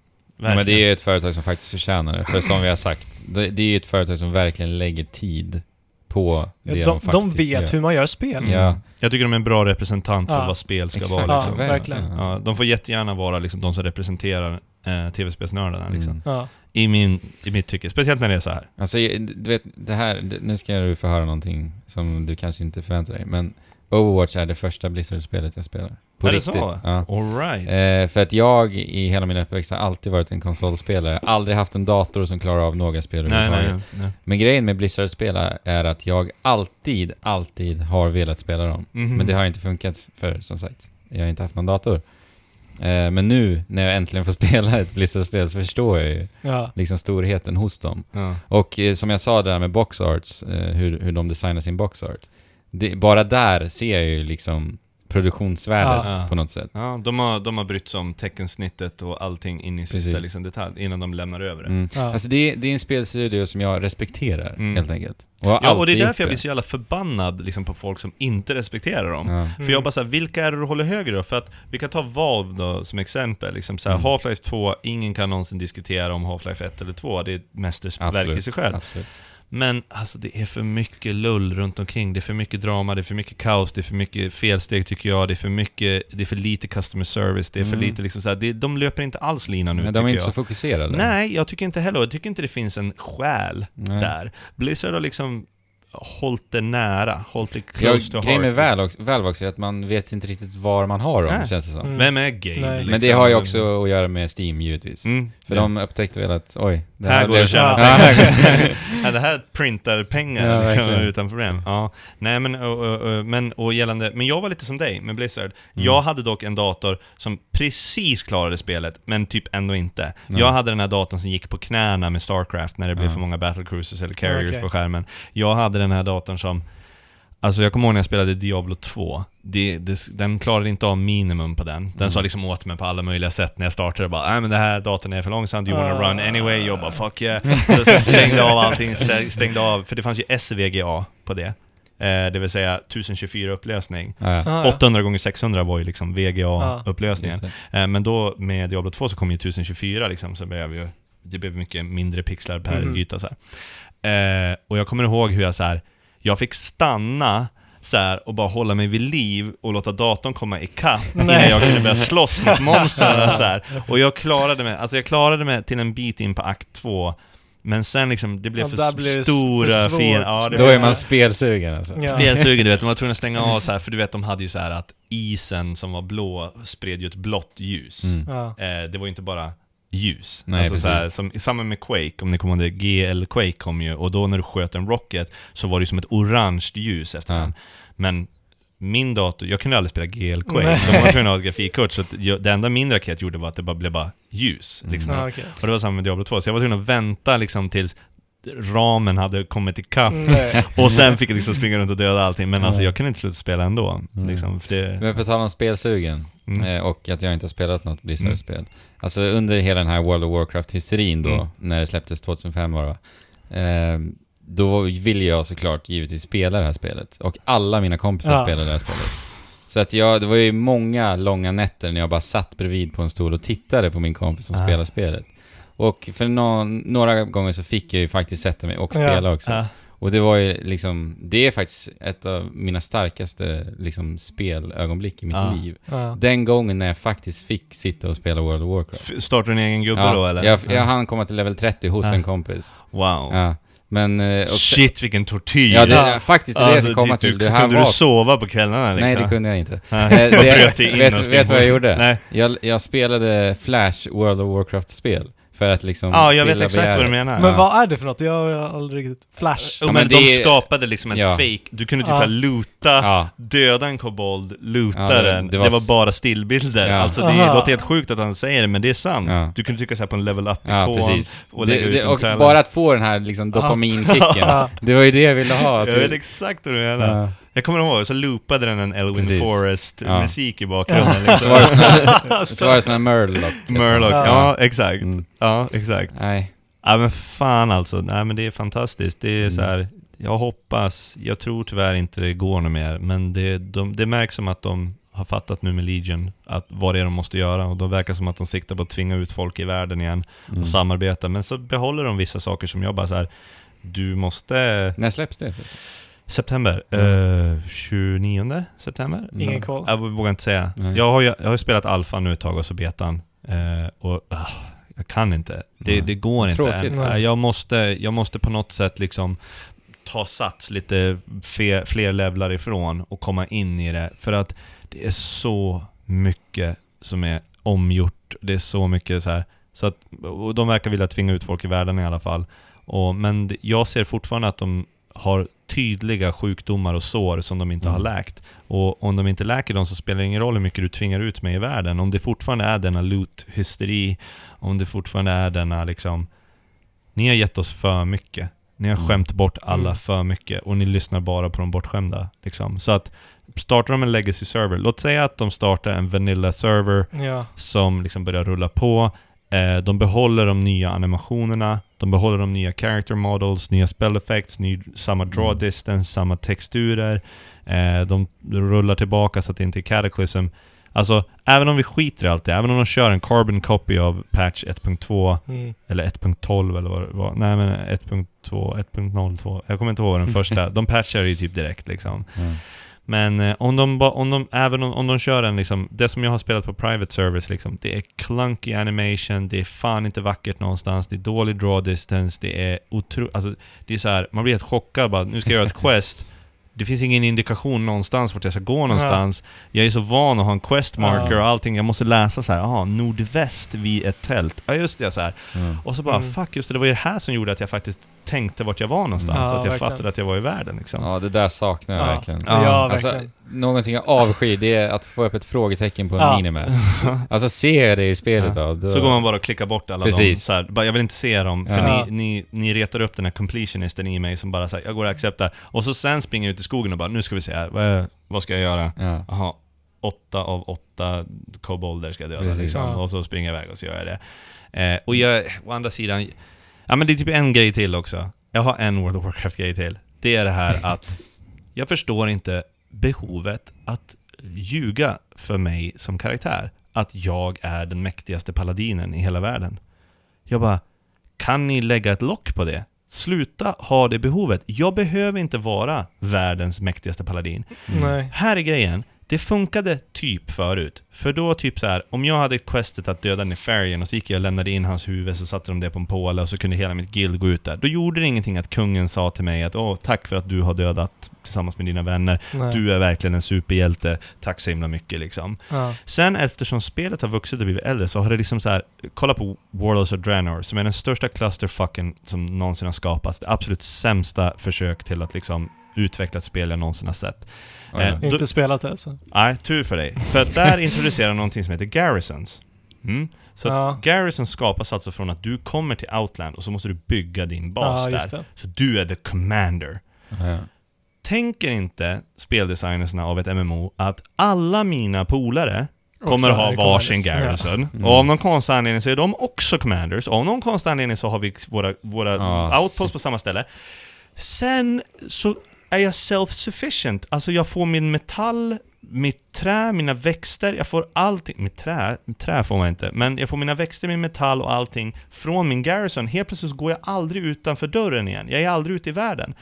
Ja, men det är ett företag som faktiskt förtjänar det. För som vi har sagt, det, det är ju ett företag som verkligen lägger tid på det Ja, de, de, faktiskt de vet gör. hur man gör spel. Mm. Ja, Jag tycker de är en bra representant för Ja. vad spel ska exakt. vara. Ja, Liksom. verkligen. Ja, de får jättegärna vara liksom, de som representerar eh, tv-spelsnördarna liksom. Mm. Ja. I, min, I mitt tycke, speciellt när det är så här. Alltså, du vet, det här, nu ska du få höra någonting som du kanske inte förväntar dig, men Overwatch är det första Blizzard-spelet jag spelar. På Är det riktigt. så? Ja. All right. Eh, för att jag i hela min uppväxt har alltid varit en konsolspelare. Aldrig haft en dator som klarar av några spel överhuvudtaget. nej, nej. Men grejen med Blizzard-spel är att jag alltid, alltid har velat spela dem. Mhm. Men det har inte funkat för, som sagt, jag har inte haft någon dator. Eh, men nu, när jag äntligen får spela ett Blizzard-spel, så förstår jag ju Ja. liksom storheten hos dem. Ja. Och eh, som jag sa det där med box arts, eh, hur, hur de designar sin box art. Det, bara där ser jag ju liksom produktionsvärdet Ja. på något sätt. Ja, de har, de har brytt sig om teckensnittet och allting in i sista Precis. liksom, detalj, innan de lämnar över det. Mm. Ja. Alltså det, det är en spelstudio som jag respekterar, Mm. helt enkelt. Och Ja, och det är därför jag blir så jävla förbannad liksom, på folk som inte respekterar dem. Ja. För jag bara såhär, vilka är det du håller högre då? För att, vi kan ta Valve då som exempel, liksom såhär, Mm. Half-Life 2, ingen kan någonsin diskutera om Half-Life 1 eller 2, det är ett mästerverk i sig själv. Absolut. Men alltså det är för mycket lull runt omkring, det är för mycket drama, det är för mycket kaos, det är för mycket felsteg tycker jag, det är för mycket, det är för lite customer service, det är för Mm. lite liksom såhär, det, de löper inte alls linan nu Men de är inte jag. så fokuserade. Nej, jag tycker inte heller, jag tycker inte det finns en själ Nej. där. Blizzard har liksom hållit det nära, hållit det Ja, close to grejen heart. med Valve också, är att man vet inte riktigt var man har dem, Nej. känns det som. Mm. Vem är? Nej. Liksom? Men det har ju också att göra med Steam, givetvis. Mm. För Ja. de upptäckte väl att, oj, det Här går det att tjäna Ja. pengar. ja, det här printar pengar Ja, liksom, utan problem. Ja. Nej men, och, och, och, men, och gällande, men jag var lite som dig med Blizzard. Mm. Jag hade dock en dator som precis klarade spelet, men typ ändå inte. Nej. Jag hade den här datorn som gick på knäna med Starcraft när det blev Ja. för många battlecruisers eller carriers Okej. på skärmen. Jag hade den här datorn som Alltså jag kommer ihåg när jag spelade Diablo 2, det, det, den klarade inte av minimum på den. Den Mm. sa liksom åt mig på alla möjliga sätt när jag startade bara Nej men det här datorn är för långsam, do you wanna Ah. run anyway? Jag bara fuck yeah. Så stängde av allting, stä- stängde av, för det fanns ju SVGA på det. Eh, det vill säga 1024 upplösning. Ja, ja. Ah, ja. 800 gånger 600 var ju liksom. VGA-upplösningen. Det. Eh, men då med Diablo 2 så kom ju 1024 liksom, så blev ju, det blev mycket mindre pixlar per Mhm. yta så här. Eh, och jag kommer ihåg hur jag så här, jag fick stanna så här, och bara hålla mig vid liv och låta datorn komma ikapp innan Nej. jag kunde börja slåss mot monstren och så här. Och jag klarade mig, alltså jag klarade mig till en bit in på akt 2 men sen liksom, det blev Ja, för blir det stora, för svårt. fin, ja, Då är man spelsugen alltså. Ja. Spelsugen du vet, de var tvungna att stänga av så här, för du vet de hade ju så här att isen som var blå spred ju ett blått ljus. Mm. Ja. Eh, det var ju inte bara ljus. Nej, alltså så här, precis. som, samma med Quake, om ni kommer ihåg det, GL Quake kom ju, och då när du sköt en rocket så var det som ett orange ljus efterhand. Men min dator, jag kunde aldrig spela GL Quake, Nej. de var tvungna att ha ett grafikkort, så att jag, det enda min raket gjorde var att det bara blev bara ljus. Mm. Liksom. Ja, okej. Och det var samma med Diablo 2, så jag var tvungen att vänta liksom tills ramen hade kommit ikapp Nej. och sen fick jag liksom springa runt och döda allting, men alltså Ja. jag kunde inte sluta spela ändå. Mm. Liksom, för det... Men på tal om spelsugen, Mm. eh, och att jag inte har spelat något Blizzard-spel. Alltså under hela den här World of Warcraft-hysterin då, Mm. när det släpptes 2005 var det eh, Då ville jag såklart givetvis spela det här spelet. Och alla mina kompisar Ja. spelade det här spelet. Så att jag, det var ju många långa nätter när jag bara satt bredvid på en stol och tittade på min kompis som Ah. spelade spelet. Och för någon, några gånger så fick jag ju faktiskt sätta mig och Ja. spela också. Och det var ju liksom, det är faktiskt ett av mina starkaste liksom spelögonblick i mitt Ja. liv. Ja. Den gången när jag faktiskt fick sitta och spela World of Warcraft. F- Startar du en egen gubbe ja, då eller? Jag, Ja. jag hann komma till level 30 hos Ja. en kompis. Wow. Ja. Men... eh, Och Shit vilken tortyr! Ja, det, Ja. faktiskt, det är det jag ska komma dit- till. Det här kunde var... du sova på kvällarna liksom? Nej, det kunde jag inte. Nej. Eh, det- in vet, vet vad jag gjorde? Nej. Jag, jag spelade Flash World of Warcraft-spel. För att liksom Ja, jag vet exakt vad du menar. Men Ja. vad är det för något? Jag har aldrig riktigt... Flash? Jo, Ja, men, men de det skapade liksom ett Ja. fake. Du kunde typ Ja. ja. loota, Ja, döda en kobold, loota Ja, det- den. det Det var var, s- bara stillbilder. Ja. Alltså det Aha. låter helt sjukt att han säger det, men det är sant. Ja. Du kunde trycka så här på en level ja up-ikon. precis. och det, lägga ut det, och trailer. bara att få den här liksom dopaminkicken. Ja. det var ju det jag ville ha. Alltså, Jag vet exakt vad du menar. Ja. Jag kommer ihåg, så loopade den en Elwin Precis. Forest-musik i bakgrunden. Så Liksom. var det sån här, så var det sån här Murloc. Murloc, Ja. ja exakt. Mm. Ja, exakt. Nej. Ja men fan alltså, nej men det är fantastiskt. Det är Mm. så här. jag hoppas, jag tror tyvärr inte det går något mer, men det, de, det märks som att de har fattat nu med Legion, att vad det är de måste göra, och de verkar som att de siktar på att tvinga ut folk i världen igen Mm. och samarbeta, men så behåller de vissa saker som jag bara så här. du måste... När släpps det? September, Mm. eh, 29 september? Ingen koll. Jag vågar inte säga. Nej. Jag har ju jag har ju spelat alfa nu ett tag och så betan. Eh, och ah, jag kan inte. Det, det går inte. Tråkigt, Eh, alltså. Jag, måste, jag måste på något sätt liksom ta sats lite fe, fler levlar ifrån och komma in i det. För att det är så mycket som är omgjort. Det är så mycket så här. Så att, och de verkar vilja tvinga ut folk i världen i alla fall. Och, men jag ser fortfarande att de har tydliga sjukdomar och sår som de inte har Mm. läkt. Och om de inte läker dem så spelar det ingen roll hur mycket du tvingar ut mig i världen. Om det fortfarande är denna loot-hysteri, om det fortfarande är denna liksom... Ni har gett oss för mycket. Ni har Mm. skämt bort alla Mm. för mycket och ni lyssnar bara på de bortskämda. Liksom. Så att startar de en legacy server, låt säga att de startar en vanilla server Ja. som liksom börjar rulla på. Eh, de behåller de nya animationerna, de behåller de nya character models, nya spell effects, ny, samma draw Mm. distance, samma texturer. Eh, de rullar tillbaka så att det inte är cataclysm. Alltså, även om vi skiter i allt det, även om de kör en carbon copy av patch 1.2 Mm. eller 1.12 eller vad det var. Nej men 1.2, 1.02. Jag kommer inte ihåg den första. De patchar ju typ direkt liksom. Mm. Men eh, om de, om de även om, om de kör en liksom, det som jag har spelat på private service liksom, det är clunky animation, det är fan inte vackert någonstans, det är dålig draw distance, det är otroligt, alltså det är så här, man blir helt chockad bara, nu ska jag göra ett quest, det finns ingen indikation någonstans vart jag ska gå någonstans. Jag är så van att ha en quest marker Ja. och allting, jag måste läsa så här, jaha, nordväst vid ett tält. Ja just det, så här. Mm. Och så bara, Mm. fuck just det, det var ju det här som gjorde att jag faktiskt tänkte vart jag var någonstans, Ja, att jag verkligen. fattade att jag var i världen liksom. Ja, det där saknar jag Ja. verkligen. Ja, Ja, Alltså, verkligen. någonting jag avskyr, det är att få upp ett frågetecken på en Ja. minimap. Alltså ser jag det i spelet Ja. då, då... Så går man bara och klickar bort alla Precis. de så här, bara, Jag vill inte se dem, för Ja. ni, ni, ni retar upp den här completionisten i mig som bara säger jag går och acceptar. Och så sen springer jag ut i skogen och bara, nu ska vi se här, vad, vad ska jag göra? Ja. Jaha, åtta av åtta kobolder ska jag döda liksom. Och så springer jag iväg och så gör jag det. Eh, och jag, å andra sidan, ja men det är typ en grej till också. Jag har en World of Warcraft-grej till. Det är det här att jag förstår inte behovet att ljuga för mig som karaktär. Att jag är den mäktigaste paladinen i hela världen. Jag bara, kan ni lägga ett lock på det? Sluta ha det behovet. Jag behöver inte vara världens mäktigaste paladin. Nej. Här är grejen. Det funkade typ förut. För då typ så här, om jag hade questet att döda Nefarian och så gick jag och lämnade in hans huvud så satte de det på en påle och så kunde hela mitt guild gå ut där. Då gjorde det ingenting att kungen sa till mig att åh, tack för att du har dödat tillsammans med dina vänner. Nej. Du är verkligen en superhjälte. Tack så himla mycket liksom. Ja. Sen eftersom spelet har vuxit och blivit äldre så har det liksom så här. kolla på Warlords of Draenor som är den största clusterfucken som någonsin har skapats. Det absolut sämsta försök till att liksom utveckla ett spel jag någonsin har sett. Eh, Inte spelat det så. Nej, tur för dig. För att där introducerar någonting som heter Garrisons. Mm. Så Ja. att Garrisons skapas alltså från att du kommer till Outland och så måste du bygga din bas Ja, där. det. Så du är the commander. Ja. Tänker inte speldesignerserna av ett MMO att alla mina polare kommer Också ha varsin garrison. Mm. Och av någon konstig anledning så är de också commanders. Och av någon konstig anledning så har vi våra, våra Ja, outposts på samma ställe. Sen så är jag self-sufficient. Alltså jag får min metall mitt trä, mina växter, jag får allting, mitt trä, trä får man inte, men jag får mina växter, min metall och allting från min garrison. Helt plötsligt går jag aldrig utanför dörren igen. Jag är aldrig ute i världen.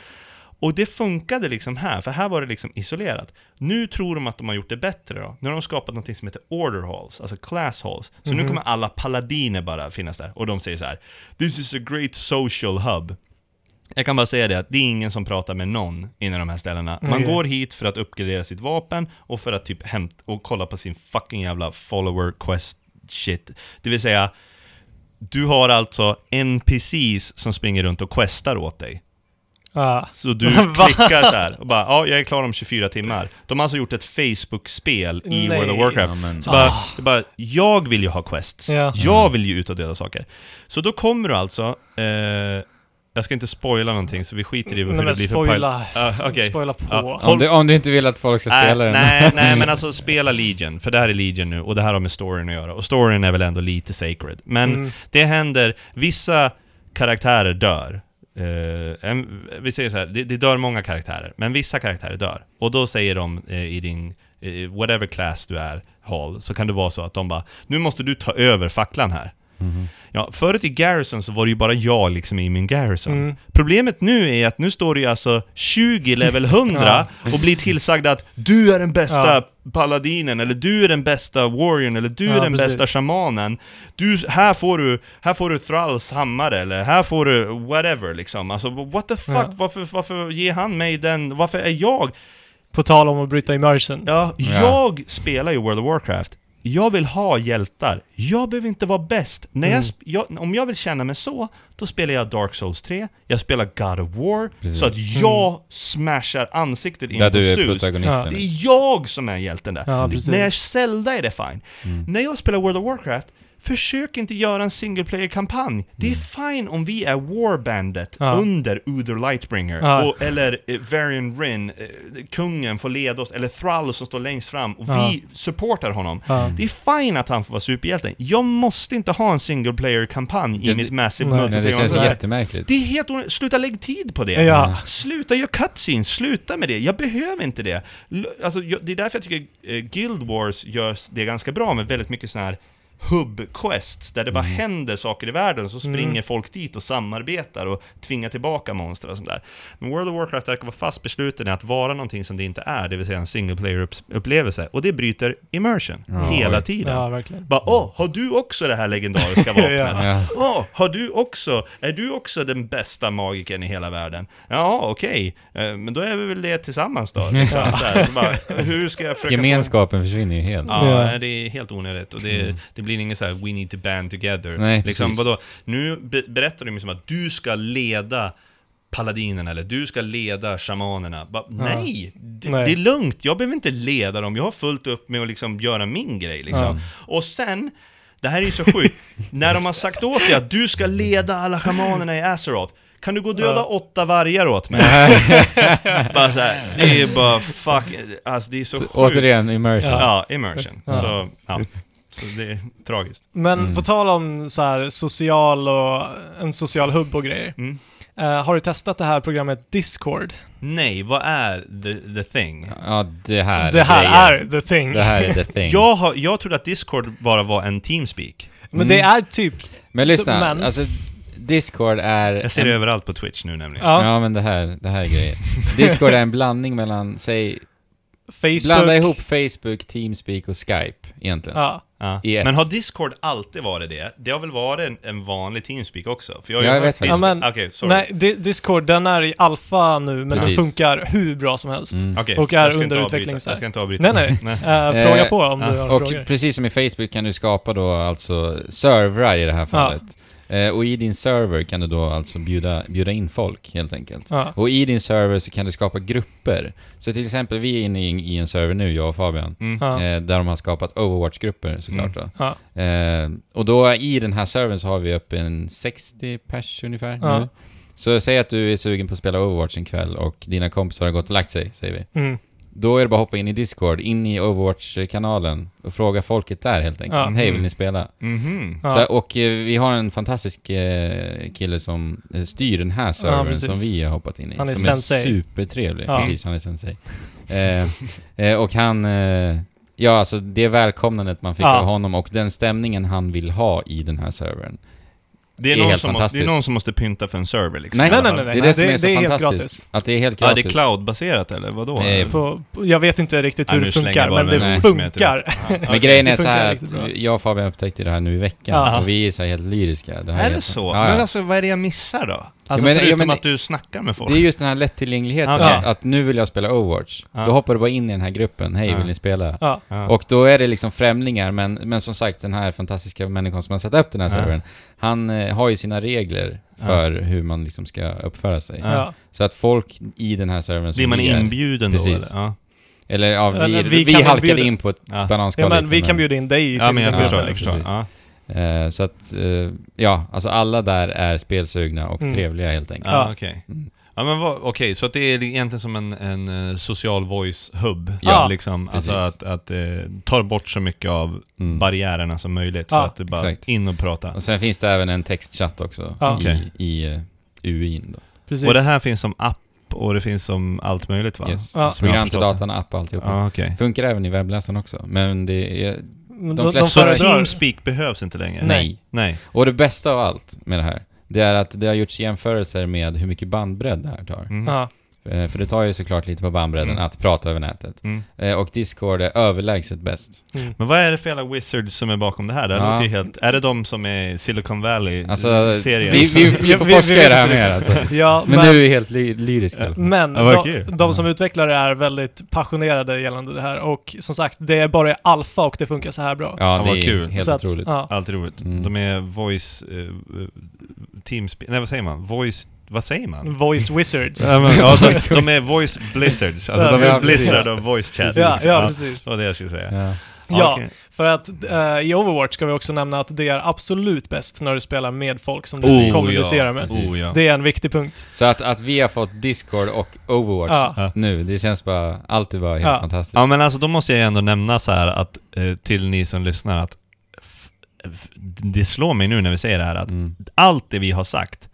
Och det funkade liksom här, för här var det liksom isolerat. Nu tror de att de har gjort det bättre då. Nu har de skapat något som heter order halls, alltså class halls. Så nu Mhm. kommer alla paladiner bara finnas där. Och de säger så här: This is a great social hub. Jag kan bara säga det att det är ingen som pratar med någon inne de här ställena. Man Nej. går hit för att uppgradera sitt vapen och för att typ hämta och kolla på sin fucking jävla follower quest shit. Det vill säga, du har alltså NPCs som springer runt och questar åt dig. Ja. Så du klickar så här och bara ja, jag är klar om 24 timmar. De har alltså gjort ett Facebook-spel i Nej. World of Warcraft. Ja, Så bara, det bara, jag vill ju ha quests. Ja. Jag vill ju ut och dela saker. Så då kommer du alltså, eh, jag ska inte spoila någonting så vi skiter i Nej det men blir för spoila, Ja, okej. spoila på. Ja. om, du, om du inte vill att folk ska spela den. nej, nej, men alltså spela Legion, för det här är Legion nu, och det här har med storyn att göra. Och storyn är väl ändå lite sacred. Men Mm. det händer, vissa karaktärer dör. Eh, en, vi säger så här, det, det dör många karaktärer, men vissa karaktärer dör. Och då säger de eh, i din, eh, whatever class du är, Hall, så kan det vara så att de bara Nu måste du ta över facklan här. Mhm. Ja, förut i Garrison så var det ju bara jag liksom i min Garrison. Mm. Problemet nu är att nu står det ju alltså 20 level 100 och blir tillsagd att du är den bästa Ja. paladinen, eller du är den bästa warriorn, eller du är Ja, den precis. bästa shamanen. Du, här får du, här får du Thralls hammare, eller här får du whatever liksom. Alltså what the fuck, Ja. varför, varför ger han mig den, varför är jag På tal om att bryta immersion. Ja, Ja. jag spelar ju World of Warcraft. Jag vill ha hjältar. Jag behöver inte vara bäst. När jag, Mm. sp- jag, om jag vill känna mig så, då spelar jag Dark Souls 3, jag spelar God of War, Precis. så att jag smashar ansiktet in Där på du är sus. protagonisten. Det är jag som är hjälten där. Ja. När jag Zelda är det fine. Mm. När jag spelar World of Warcraft, försök inte göra en single player-kampanj. Det är fine om vi är Warbandet Ja. under Uther Lightbringer, Ja. och, eller eh, Varian Rin, eh, kungen får leda oss, eller Thrall som står längst fram, och Ja. vi supportar honom. Det är fine att han får vara superhjälten. Jag måste inte ha en single player-kampanj i mitt Massive Nej. Nej, det Multiplayer känns jättemärkligt. Det är helt onödigt. Sluta lägg tid på det. Sluta göra cutscenes, sluta med det. Jag behöver inte det. Alltså, jag, det är därför jag tycker eh, Guild Wars gör det ganska bra med väldigt mycket sådana här hub-quests, där det bara Mm. händer saker i världen, så springer Mm. folk dit och samarbetar och tvingar tillbaka monster och sånt där. Men World of Warcraft verkar vara fast besluten i att vara någonting som det inte är, det vill säga en single player-upplevelse, och det bryter immersion Ja, hela oj. tiden. ja, verkligen. Bara åh, har du också det här legendariska vapnet? Ja. Ja. Åh, har du också, är du också den bästa magikern i hela världen? Ja, okej, Eh, men då är vi väl det tillsammans då. Liksom, så här, så bara, hur ska jag försöka Gemenskapen försvinner ju helt. Få... Ja, Ja. det är helt onödigt och det, Mm. det blir inget så här we need to band together. Nej, liksom, precis. vadå? Nu be berättar de ju som att du ska leda paladinen eller du ska leda shamanerna. Ba, nej, det, Nej. det är lugnt. Jag behöver inte leda dem. Jag har fullt upp med att liksom göra min grej liksom. Och sen, det här är ju så sjukt, när de har sagt åt dig att du ska leda alla shamanerna i Azeroth, kan du gå och döda Ja. åtta vargar åt mig? bara så här, det är bara fuck, alltså det är så sjukt. Återigen, immersion. Ja, immersion. Ja. Så, ja. Så det är tragiskt. Men Mm. på tal om så här social och en social hubb och grejer. Mm. Eh, har du testat det här programmet Discord? Nej, vad är the, the thing? Ja, det här det här grejer. är the thing. Det här är the thing. Jag, har, jag trodde att Discord bara var en Teamspeak. Men Mm. det är typ... Men lyssna, Så- men- alltså Discord är... Jag ser en, det överallt på Twitch nu nämligen. Ja, Ja, men det här, det här är grejer. Discord är en blandning mellan, säg, Facebook. blanda ihop Facebook, Teamspeak och Skype egentligen. Ja. Ja. Men har Discord alltid varit det? Det har väl varit en, en vanlig Teamspeak också? För jag har ju Ja, jag vet. Discord- Ja, men- sorry. Nej, Di- Discord den är i alfa nu, men Precis. den funkar hur bra som helst. Mm. Okej, och är under utveckling avbryta. så här. Jag ska inte avbryta. Nej, nej. nej. Eh, fråga på om ja. du har Och frågor. precis som i Facebook kan du skapa då alltså servrar i det här fallet. Eh, och i din server kan du då alltså bjuda, bjuda in folk helt enkelt. Ja. Och i din server så kan du skapa grupper. Så till exempel, vi är inne i, i en server nu, jag och Fabian. Mm. Eh, där de har skapat Overwatch-grupper såklart då. Ja. Eh, och då i den här servern så har vi upp en 60 pers ungefär Ja. nu. Så säg att du är sugen på att spela Overwatch en kväll och dina kompisar har gått och lagt sig, säger vi. Mm. Då är det bara att hoppa in i Discord, in i Overwatch-kanalen och fråga folket där helt enkelt. Ja. Hej, vill Mm. ni spela? Mhm. Ja. Så, och eh, vi har en fantastisk eh, kille som eh, styr den här servern precis. som vi har hoppat in i. Han är som sensei. är supertrevlig. Ja. Precis, han är sensei. Eh, och han... Eh, ja, alltså det välkomnandet man fick Ja. av honom och den stämningen han vill ha i den här servern. Det är, Det är någon helt som måste, det är fantastiskt. någon som måste pynta för en server liksom. Nej, Nej, nej, nej. Det är det som det- är så det är helt fantastiskt. gratis. Att det är helt Ja, gratis. det är cloudbaserat eller vadå? Eh, På, jag vet inte riktigt hur Nej, det funkar, men det inte funkar. Ja, Men grejen är det så här att jag och Fabian upptäckte det här nu i veckan Ja. och vi är så här helt lyriska. Det, här Är det helt- så? Ja, ja. Men alltså vad är det jag missar då? Alltså men- förutom ja, men- att du snackar med folk? Det är just den här lättillgängligheten, Okej. att, att nu vill jag spela Overwatch. Ja. Då hoppar du bara in i den här gruppen, hej Ja. vill ni spela? Ja. Ja. Och då är det liksom främlingar, men, men som sagt den här fantastiska människan som har satt upp den här Ja. servern, han eh, har ju sina regler för hur man liksom ska uppföra sig. Ja. Ja. Så att folk i den här servern som Blir man vi är- inbjuden då Precis. eller? Ja. Eller ja, vi, Eller vi, vi halkade in på ett Ja. bananskal ja, men lite, vi kan bjuda in dig ja, till men jag den förstår, jag liksom. förstår. Ja. Eh, så att, eh, ja, alltså alla där är spelsugna och Mm. trevliga helt enkelt. Ja, Ja. okej. Mm. Ja men vad- okej, så att det är egentligen som en, en eh, social voice-hub? Ja, liksom. Alltså precis. att, att eh, tar bort så mycket av Mm. barriärerna som möjligt för Ja, att det bara exakt. in och prata. Och sen finns det även en textchatt också Ja. i, Okej. i uh, UI'n då. Precis. Och det här finns som app och det finns som allt möjligt va? Yes. Ja. Program till datorn, app och alltihopa. Ja, okej. Funkar även i webbläsaren också, men det är... De de, flesta- Så föredrar... Teamspeak behövs inte längre? Nej. Nej. Och det bästa av allt med det här, det är att det har gjorts jämförelser med hur mycket bandbredd det här tar. Mm. Eh, För det tar ju såklart lite på bandbredden Mm. att prata över nätet. Mm. Eh, Och Discord är överlägset bäst. Mm. Men vad är det för jävla wizards som är bakom det här? Det Ja. låter ju helt... Är det de som är Silicon Alltså, Valley-serien? vi, vi, vi Ja, får vi- forska vi i det här mer alltså. Ja, Men nu är vi helt ly lyriska. i alla fall. Men Ja, de, de som utvecklar det är väldigt passionerade gällande det här och som sagt, det är bara alfa och det funkar så här bra. Ja, Ja, det är kul. helt Så att, otroligt. Ja, Alltid roligt. Mm. De är voice... Uh, Teamspeak... Nej vad säger man? Voice... Vad säger man? Voice Wizards. Ja, men, ja, de, de är voice blizzards, alltså Ja, de är ja, blizzard och voice chat. Ja, ja, precis. Det var det jag skulle säga. Ja. Ja, okej. för att eh, i Overwatch ska vi också nämna att det är absolut bäst när du spelar med folk som du Oh, kommunicerar ja. med. Oh, ja. Det är en viktig punkt. Så att, att vi har fått Discord och Overwatch Ja. Nu, det känns bara, alltid bara helt Ja. fantastiskt. Ja men alltså då måste jag ändå nämna så här att, eh, till ni som lyssnar att det slår mig nu när vi säger det här att Mm. allt det vi har sagt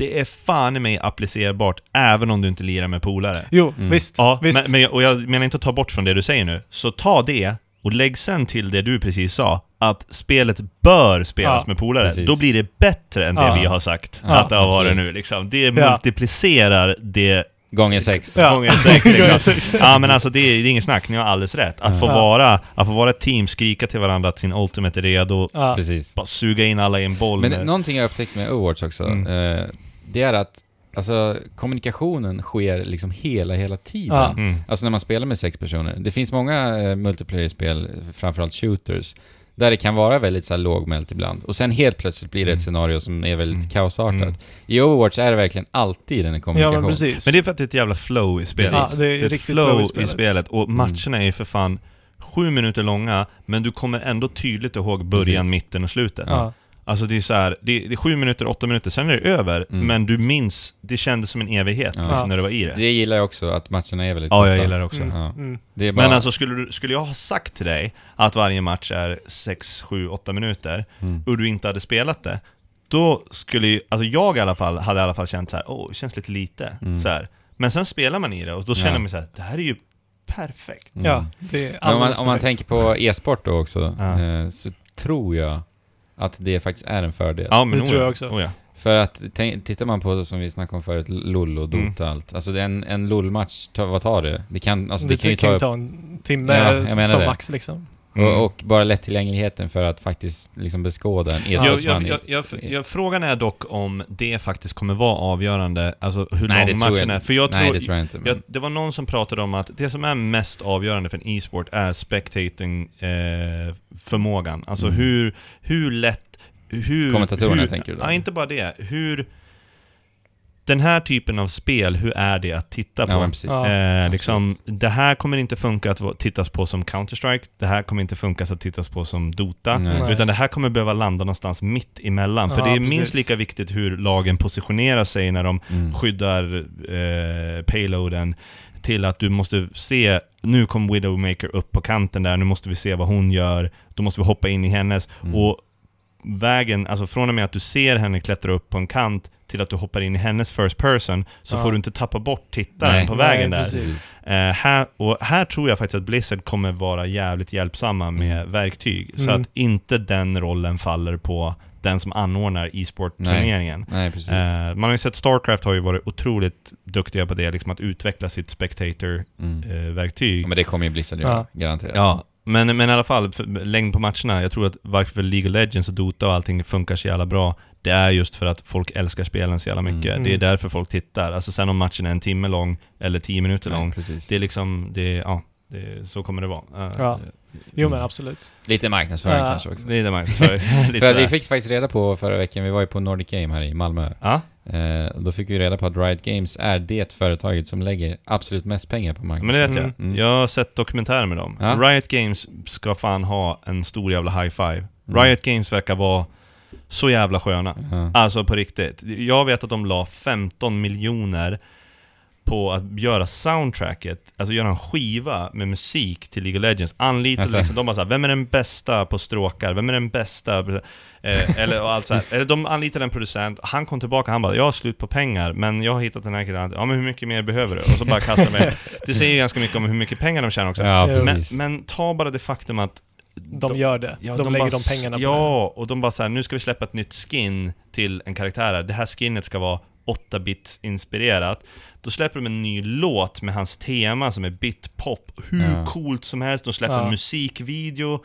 det är fan i mig applicerbart även om du inte lirar med polare. Jo, Mm. visst. Ja, visst. men, men, och jag menar inte att ta bort från det du säger nu. Så ta det och lägg sen till det du precis sa, att spelet bör spelas Ja, med polare. precis. Då blir det bättre än det Ja. vi har sagt Ja, att det har varit nu liksom. Det multiplicerar det Gånger sex. då. Ja. gånger sex Gånger liksom. sex. Ja men alltså det är, det är inget snack, ni har alldeles rätt. Att få, Ja. vara, att få vara ett team, skrika till varandra att sin ultimate är redo, Ja. Precis. bara suga in alla i en boll. Men med- någonting jag upptäckt med Overwatch också, Mm. eh, det är att alltså, kommunikationen sker liksom hela, hela tiden. Ja. Mm. Alltså när man spelar med sex personer. Det finns många eh, multiplayer-spel, framförallt shooters, där det kan vara väldigt så här lågmält ibland. Och sen helt plötsligt blir det ett Mm. scenario som är väldigt Mm. kaosartat. Mm. I Overwatch är det verkligen alltid en Ja, kommunikation. men precis. Men det är för att det är ett jävla flow i spelet. Ja, det är ett riktigt flow, flow i i spelet. spelet. Och matcherna är ju för fan sju minuter långa, men du kommer ändå tydligt ihåg början, Precis. mitten och slutet. Ja. Alltså det är så här, det är, det är sju minuter, åtta minuter, sen är det över, Mm. men du minns, det kändes som en evighet Ja. liksom, när du var i det. Det gillar jag också, att matcherna är väldigt Ja, jag gillar det också. Mm. Ja. Mm. Det är bara, Men alltså skulle, du, skulle jag ha sagt till dig att varje match är 6, 7, 8 minuter mm. och du inte hade spelat det, då skulle ju, alltså jag i alla fall, hade i alla fall känt så här, åh, det känns lite lite. Mm. Så här. Men sen spelar man i det och då känner Ja. man så här, det här är ju perfekt. Mm. Ja, det är om man, alldeles om man perfekt. tänker på e-sport då också, Ja. eh, så tror jag att det faktiskt är en fördel. Ja, men Det oh tror ja, jag också. Oh ja. För att tänk, tittar man på, som vi snackade om förut, LOL och Mm. Dota och allt. Alltså det en, en LOL-match, ta, vad tar det? Det kan, alltså det, det kan ju kan ju ta... ta en timme Ja, som det. max liksom. Mm. Och, och bara lättillgängligheten för att faktiskt liksom beskåda en Jag, e-sportsman. jag, jag, jag, jag, frågan är dock om det faktiskt kommer vara avgörande, alltså hur Nej, lång matchen jag- är. För jag Nej, tror, det tror jag inte. Men, jag, det var någon som pratade om att det som är mest avgörande för en e-sport är spectating eh, förmågan. Alltså Mm. hur, hur lätt, hur... Kommentatorerna hur, tänker du då? Ja, inte bara det. Hur... Den här typen av spel, hur är det att titta på? ja, precis. Ja. Eh, liksom, det här kommer inte funka att tittas på som Counter-Strike, det här kommer inte funka att tittas på som Dota, Nej. Nej. utan det här kommer behöva landa någonstans mitt emellan. För Ja, det är precis. minst lika viktigt hur lagen positionerar sig när de Mm. skyddar eh, payloaden, till att du måste se, nu kom Widowmaker upp på kanten där, nu måste vi se vad hon gör, då måste vi hoppa in i hennes. Mm. Och vägen, alltså från och med att du ser henne klättra upp på en kant till att du hoppar in i hennes first person, så Ja. får du inte tappa bort tittaren Nej. på vägen Nej, där. Eh, här, och här tror jag faktiskt att Blizzard kommer vara jävligt hjälpsamma med verktyg, så Mm. att inte den rollen faller på den som anordnar e-sport-turneringen. Eh, man har ju sett Starcraft har ju varit otroligt duktiga på det, liksom att utveckla sitt Mm. spectator-verktyg. Ja, men det kommer ju Blizzard göra, garanterat. Ja, men, men i alla fall, längd på matcherna. Jag tror att varför League of Legends och Dota och allting funkar så jävla bra, det är just för att folk älskar spelen så jävla mycket. Mm. Det är därför folk tittar. Alltså sen om matchen är en timme lång, eller tio minuter lång, Nej, precis. det är liksom, det, ja, det, så kommer det vara. Eh, Ja. Jo men absolut. Lite marknadsföring Ja. kanske också. Man för, lite För vi fick faktiskt reda på förra veckan, vi var ju på Nordic Game här i Malmö. Ja, Eh, då fick vi reda på att Riot Games är det företaget som lägger absolut mest pengar på men det marknadsföring. vet jag. Mm. Jag har sett dokumentärer med dem. Ja. Riot Games ska fan ha en stor jävla high five. Mm. Riot Games verkar vara så jävla sköna. Ja. Alltså på riktigt. Jag vet att de la 15 miljoner på att göra soundtracket, alltså göra en skiva med musik till League of Legends. Anlitade Alltså. liksom, de bara såhär, vem är den bästa på stråkar? Vem är den bästa? Eh, eller, och allt så eller de anlitade en producent, han kom tillbaka han bara 'Jag har slut på pengar, men jag har hittat den här killen' Ja men hur mycket mer behöver du?' Och så bara kastar mig. Det säger ju ganska mycket om hur mycket pengar de tjänar också. ja, men, men ta bara det faktum att De gör det. Ja, de, lägger bara, de pengarna på Ja, och de bara så här, nu ska vi släppa ett nytt skin till en karaktär här. Det här skinnet ska vara 8-bit inspirerat. Då släpper de en ny låt med hans tema som är bit-pop. Hur Ja. coolt som helst. De släpper Ja. en musikvideo.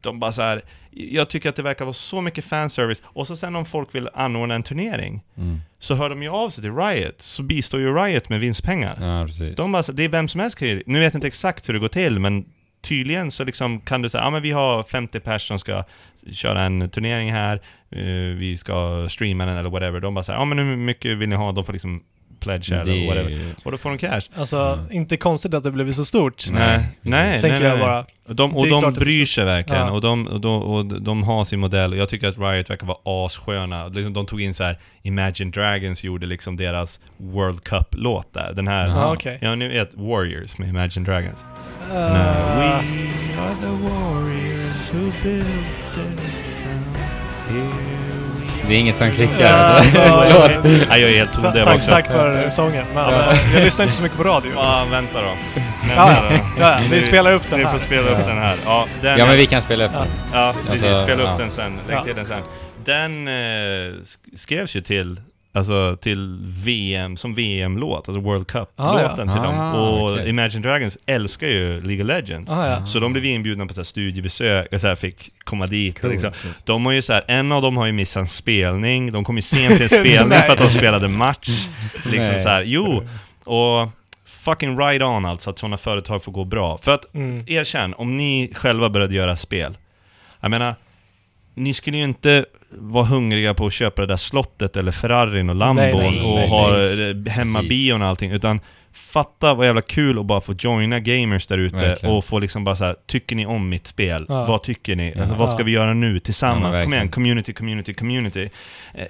De bara så här, jag tycker att det verkar vara så mycket fanservice. Och så sen om folk vill anordna en turnering, Mm. så hör de ju av sig till Riot. Så bistår ju Riot med vinstpengar. Ja, precis. De bara, så- det är vem som helst kan ju, nu vet jag inte exakt hur det går till, men tydligen så liksom kan du säga, ja men vi har 50 personer som ska köra en turnering här, eh, vi ska streama den eller whatever. De bara säger, ja men hur mycket vill ni ha? De får liksom pledge Det eller whatever. Och då får de cash. Alltså, Mm. inte konstigt att det blivit så stort. Nej, nej, Tänker nej, jag nej. bara. De, och de bryr sig verkligen, Ja. och, de, och, de, och de har sin modell, och jag tycker att Riot verkar vara assköna. Liksom, de tog in så här Imagine Dragons gjorde liksom deras World Cup-låt där. Den här, Jaha. Ja, okej. ja ni vet Warriors med Imagine Dragons. Uh, No, we are the warriors who built this town. Here Det är inget som klickar Ja, alltså. alltså, Nej, jag är helt ta- tondöv tack, också. tack för sången. Men, Ja. men, jag lyssnar inte så mycket på radio. Ja, vänta då. Ja, ja, vi Ni- spelar upp den Ni här. får spela upp Ja. den här. Ja, den Ja men vi kan spela upp Ja. den. Ja, precis. Alltså, Spela upp ja. den sen. Lägg Ja. till den sen. Den eh, sk- skrevs ju till, alltså till VM, som VM-låt, alltså World Cup-låten Ah, till ja. dem. Ah, Och okej. Imagine Dragons älskar ju League of Legends. Ah, ja. Så de blev inbjudna på så här studiebesök, och så här fick komma dit och liksom. De har ju så här, en av dem har ju missat en spelning, de kom ju sent till en spelning för att de spelade match. Liksom Nej. så här, jo. Och fucking right on alltså, att sådana företag får gå bra. För att, Mm. erkänn, om ni själva började göra spel, jag menar, ni skulle ju inte vara hungriga på att köpa det där slottet eller Ferrarin och Lambon Nej, nej, och nej, ha nej. hemmabion och allting, utan fatta vad jävla kul att bara få joina gamers där ute och få liksom bara så här, tycker ni om mitt spel? Ja. Vad tycker ni? Alltså, Ja. vad ska vi göra nu Ja, tillsammans? men Kom igen, community, community, community. Eh,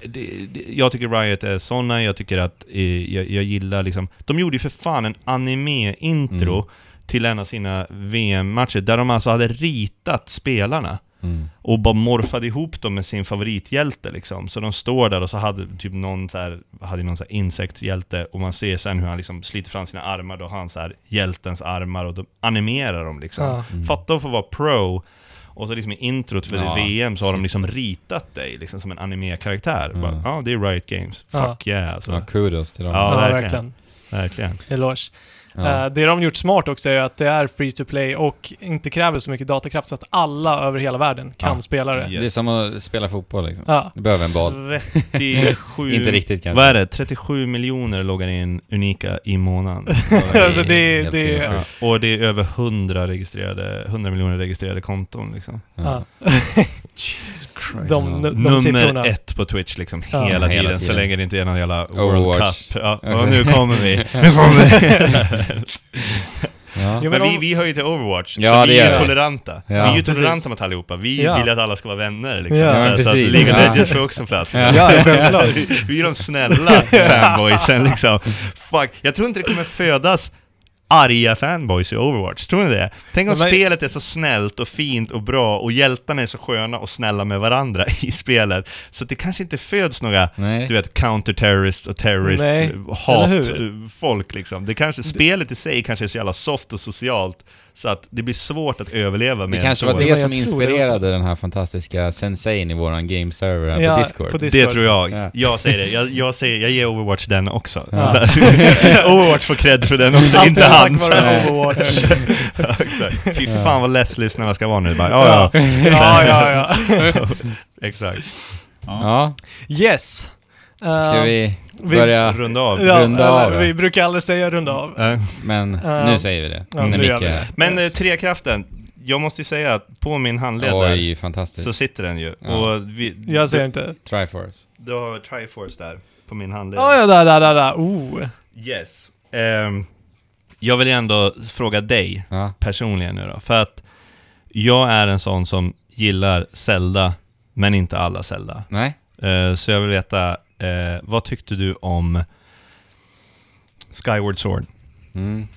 jag tycker Riot är såna, jag tycker att, eh, jag, jag gillar liksom, de gjorde ju för fan en anime-intro Mm. till en av sina VM-matcher, där de alltså hade ritat spelarna Mm. och bara morfade ihop dem med sin favorithjälte liksom. Så de står där och så hade typ någon så här, hade någon så här insektshjälte och man ser sen hur han liksom sliter fram sina armar, då har han så här hjältens armar och de animerar dem liksom. Ja. Mm. Fatta att få vara pro, och så liksom i introt för Ja, VM så har de liksom ritat dig liksom som en anime-karaktär. Mm. Ja, det är Riot Games. Ja. Fuck yeah alltså. Ja, kudos till dem. Ja, Ja, verkligen. verkligen. Verkligen. Eloge. Ja. Eh, det de gjort smart också är att det är free to play och inte kräver så mycket datakraft så att alla över hela världen kan Ja. spela det. Yes. Det är som att spela fotboll liksom. Ja. Du behöver en boll. 37... Inte riktigt kanske. Vad är det? 37 miljoner loggar in unika i månaden. Alltså, det- det- sinnessjukt. Ja, och det är över 100, registrerade, 100 miljoner registrerade konton liksom. Ja. Jesus Christ. De, de, de Nummer siffrorna. ett på Twitch liksom, Ja. hela, Hela tiden, så tiden. länge det inte är någon jävla World. Cup. Ja, Exakt. och nu kommer vi. Nu kommer vi. Ja. Jo, Men men vi, om- vi hör ju till Overwatch, Ja, så det vi är ju toleranta. Ja. Vi är ju Precis. toleranta mot allihopa. Vi Ja. vill att alla ska vara vänner liksom. Ja. så, Ja, så att. League of Ja. Legends får också plats. Ja. Ja, självklart. vi är de snälla fanboysen liksom. Fuck, jag tror inte det kommer födas arga fanboys i Overwatch. Tror ni det? Tänk om Men- spelet är så snällt och fint och bra och hjältarna är så sköna och snälla med varandra i spelet. Så det kanske inte föds några, Nej. du vet, counter-terrorist och terrorist, Nej, eh, eller hur? hat-folk liksom. Det kanske, spelet i sig kanske är så jävla soft och socialt så att det blir svårt att överleva med Det kanske var det som inspirerade den här fantastiska sensein i våran game server här Ja, på Discord. på Discord. Det tror jag. Ja. Jag säger det. Jag, jag, säger, jag ger Overwatch den också. Ja. Overwatch får cred för den också, inte han. Overwatch. exakt. Fy fan vad less lyssnarna ska vara nu. Bara, ja, ja. ja, ja, ja. Exakt. Ja, Yes. Uh, ska vi vi- börja? Runda av. Ja, runda eller, av, ja. Vi brukar aldrig säga runda av. Eh, Men Ja. nu säger vi det. Ja, när Micke vi är. Men eh, Yes. Trekraften, jag måste ju säga att på min handled där Oj, fantastiskt. så sitter den ju. Ja. Och vi, Jag ser inte. Triforce. Du har Triforce där, på min handled. Ja, ja, där, där, där, där. Oh. Yes. Ehm, jag vill ändå fråga dig Ja. personligen nu då, för att jag är en sån som gillar Zelda, men inte alla Zelda. Nej? Eh, så jag vill veta, eh, vad tyckte du om Skyward Sword? Mm.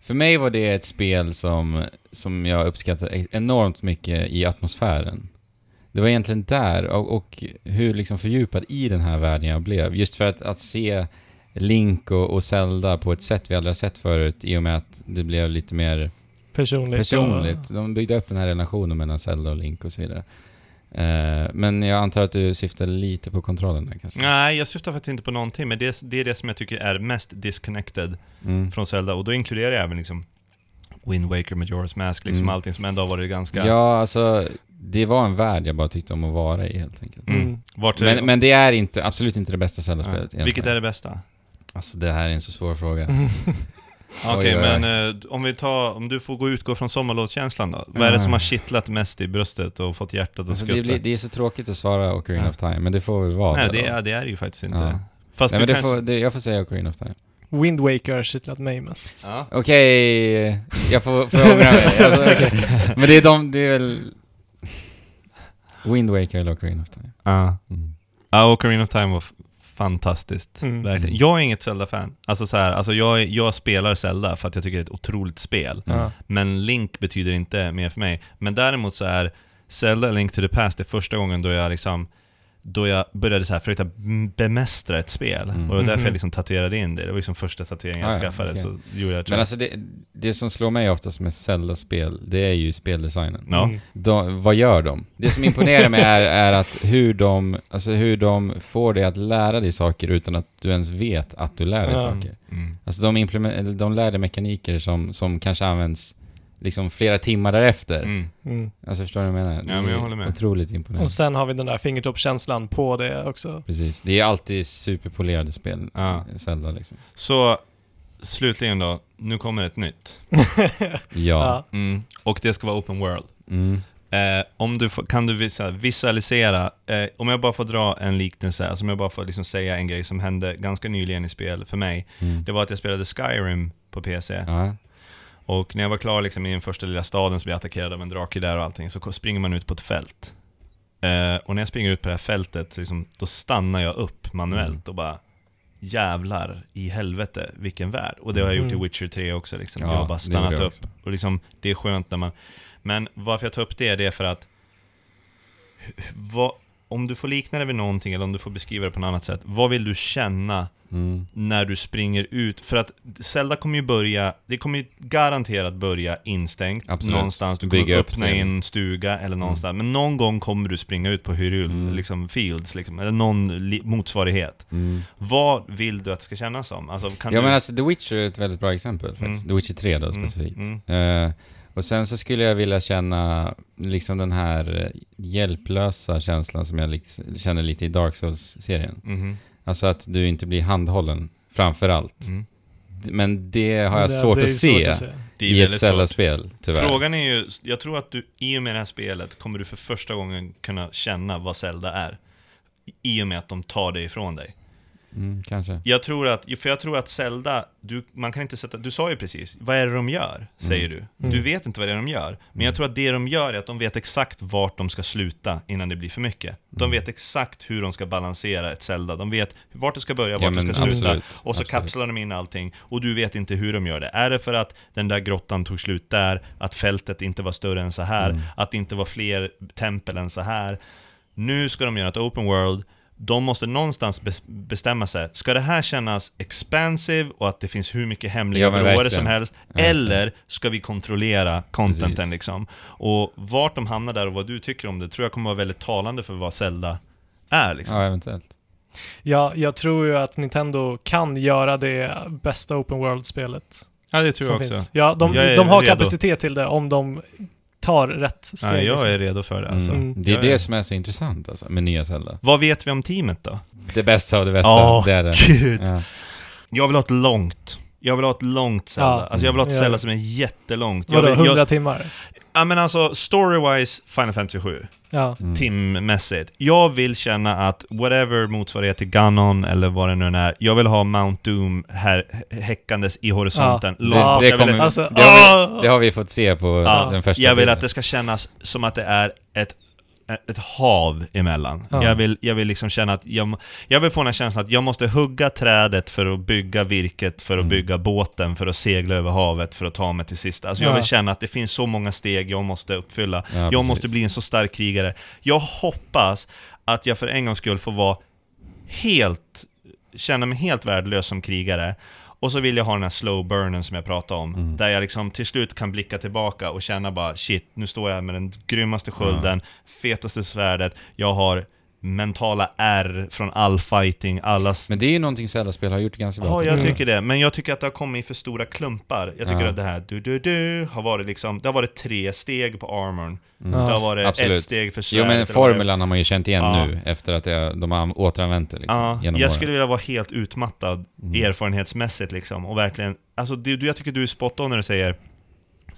För mig var det ett spel som, som jag uppskattade enormt mycket i atmosfären. Det var egentligen där, och, och hur liksom fördjupad i den här världen jag blev. Just för att, att se Link och, och Zelda på ett sätt vi aldrig har sett förut, i och med att det blev lite mer Personligt. personligt. De byggde upp den här relationen mellan Zelda och Link och så vidare. Eh, men jag antar att du syftar lite på kontrollen där kanske? Nej, jag syftar faktiskt inte på någonting, men det är, det är det som jag tycker är mest disconnected Mm. från Zelda, och då inkluderar jag även liksom Wind Waker, Majora's Mask, liksom Mm. allting som ändå har varit ganska... Ja, alltså, det var en värld jag bara tyckte om att vara i helt enkelt. Mm. Mm. Vart Men, men det är inte, absolut inte det bästa Zelda-spelet. Nej. Vilket är det bästa? Alltså det här är en så svår fråga. Okej, oj. men eh, om vi tar, om du får gå utgå från sommarlovskänslan då? Vad är det som Mm. har kittlat mest i bröstet och fått hjärtat att Alltså, skutta? det, blir, det är så tråkigt att svara Ocarina Ja. of Time, men det får väl vara Nej, det är, det är det ju faktiskt inte. Ja. Fast Nej, du men det kanske... får, det, jag får säga Ocarina of Time. Wind Waker har kittlat mig mest. Ja. Okej, jag får, får ångra mig. Alltså, okej. Men det är de, det är väl... Wind Waker eller Ocarina of Time. Ja. Mm. Ja, Ocarina of Time var fantastiskt. Mm. Verkligen. Jag är inget Zelda-fan. Alltså så här, alltså jag, jag spelar Zelda för att jag tycker det är ett otroligt spel. Ja. Men Link betyder inte mer för mig. Men däremot så är Zelda Link to the Past det första gången då jag liksom då jag började så här försöka bemästra ett spel. Mm. Och det var därför jag liksom tatuerade in det. Det var liksom första tatueringen jag Ah, ja, skaffade. okej. Så gjorde jag Men alltså det, det som slår mig oftast med Zelda-spel, det är ju speldesignen. Ja. Mm. De, vad gör de? Det som imponerar mig är, är att hur de, alltså hur de får dig att lära dig saker utan att du ens vet att du lär dig saker. Mm. Alltså de, de lär dig mekaniker som, som kanske används liksom flera timmar därefter. Mm. Mm. Alltså förstår du vad jag menar? Ja, men jag håller med. Otroligt imponerande. Och sen har vi den där fingertoppskänslan på det också. Precis. Det är alltid superpolerade spel, Ja. Zelda liksom. Så, slutligen då, nu kommer ett nytt. Ja. Ja. Mm. Och det ska vara open world. Mm. Eh, om du får, kan du visa, visualisera, eh, om jag bara får dra en liknelse, alltså om jag bara får liksom säga en grej som hände ganska nyligen i spel för mig. Mm. Det var att jag spelade Skyrim på PC. Ja. Och när jag var klar liksom i den första lilla staden så blev jag attackerad av en drake där och allting, så springer man ut på ett fält. Eh, och när jag springer ut på det här fältet, så liksom, då stannar jag upp manuellt Mm. och bara Jävlar i helvete, vilken värld. Och det har jag gjort Mm. i Witcher 3 också liksom. Ja, jag har bara stannat upp. också. Och liksom, det är skönt när man... Men varför jag tar upp det, det är för att vad, om du får likna det vid någonting, eller om du får beskriva det på något annat sätt, vad vill du känna Mm. när du springer ut? För att Zelda kommer ju börja, det kommer ju garanterat börja instängt Absolut. någonstans. Du kommer Bygga upp öppna i en stuga eller någonstans. Men någon gång kommer du springa ut på Hyrule, Mm. liksom Fields, liksom, eller någon motsvarighet. Mm. Vad vill du att det ska kännas som? Alltså, Ja du... men alltså The Witcher är ett väldigt bra exempel faktiskt. Mm. The Witcher 3 då Mm, specifikt. mm. Eh, och sen så skulle jag vilja känna liksom den här hjälplösa känslan som jag liksom, känner lite i Dark Souls-serien. Mhm. Alltså att du inte blir handhållen framför allt. Mm. Men det har jag Det- svårt, det att, se svårt att se. Det är i ett. Zelda-spel, tyvärr. Frågan är ju, jag tror att du i och med det här spelet kommer du för första gången kunna känna vad Zelda är. I och med att de tar det ifrån dig. Mm, kanske. Jag tror att, för jag tror att Zelda, du, man kan inte sätta, du sa ju precis, vad är det de gör? Säger du. Mm. Du vet inte vad det är de gör. Men jag tror att det de gör är att de vet exakt vart de ska sluta innan det blir för mycket. De Mm. vet exakt hur de ska balansera ett Zelda. De vet vart det ska börja, vart Ja, det ska sluta. absolut. Och så absolut. kapslar de in allting, och du vet inte hur de gör det. Är det för att den där grottan tog slut där, att fältet inte var större än så här, Mm. att det inte var fler tempel än så här. Nu ska de göra ett open world, de måste någonstans bes- bestämma sig. Ska det här kännas expansive och att det finns hur mycket hemliga Ja, som helst? Verkligen. Eller ska vi kontrollera contenten Precis. liksom? Och vart de hamnar där och vad du tycker om det tror jag kommer vara väldigt talande för vad Zelda är liksom. Ja, eventuellt. Ja, jag tror ju att Nintendo kan göra det bästa open world-spelet Ja, det tror som jag också. finns. Ja, de, de har redo. kapacitet till det om de tar rätt steg. Ja, jag liksom. är redo för det alltså. Mm. Mm. Det är Jag är- det som är så intressant alltså, med nya Zelda. Vad vet vi om teamet då? Det bästa av det bästa, Åh, det är det. gud! Ja. Jag vill ha ett långt. Jag vill ha ett långt Zelda. Ja. Alltså jag vill ha ett Ja. Zelda som är jättelångt. Vadå, vill, 100 jag, timmar? ja men alltså, story-wise, Final Fantasy 7. Ja. Mm. timmässigt. Jag vill känna att whatever motsvarighet till Ganon eller vad det nu är, jag vill ha Mount Doom här häckandes i horisonten. Ja. Långt bort. Det, Jag vill- kommer, Alltså, det, har vi, det har vi fått se på Ja, den första jag vill bilden. att det ska kännas som att det är ett, ett hav emellan. Ja. Jag, vill, jag vill liksom känna att jag, jag vill få den här känslan att jag måste hugga trädet för att bygga virket, för att Mm. bygga båten, för att segla över havet, för att ta mig till sista. Alltså jag Ja. vill känna att det finns så många steg jag måste uppfylla. Ja, jag precis. måste bli en så stark krigare. Jag hoppas att jag för en gångs skull får vara helt, känna mig helt värdelös som krigare. Och så vill jag ha den här slow burnen som jag pratade om, Mm. där jag liksom till slut kan blicka tillbaka och känna bara shit, nu står jag med den grymmaste skölden, fetaste svärdet, jag har mentala R från all fighting, alla... Men det är ju någonting Zelda-spel har gjort ganska bra. Ja, jag tycker det. Men jag tycker att det har kommit i för stora klumpar. Jag tycker Ja. att det här du-du-du har varit liksom, det har varit tre steg på armorn. Mm. Det har varit Absolut. ett steg för Jo svärdet. men formulan har man ju känt igen Ja. nu efter att det, de har återanvänt det liksom, Ja, jag åren. skulle vilja vara helt utmattad Mm. erfarenhetsmässigt liksom, och verkligen, alltså du, du, jag tycker du är spot on när du säger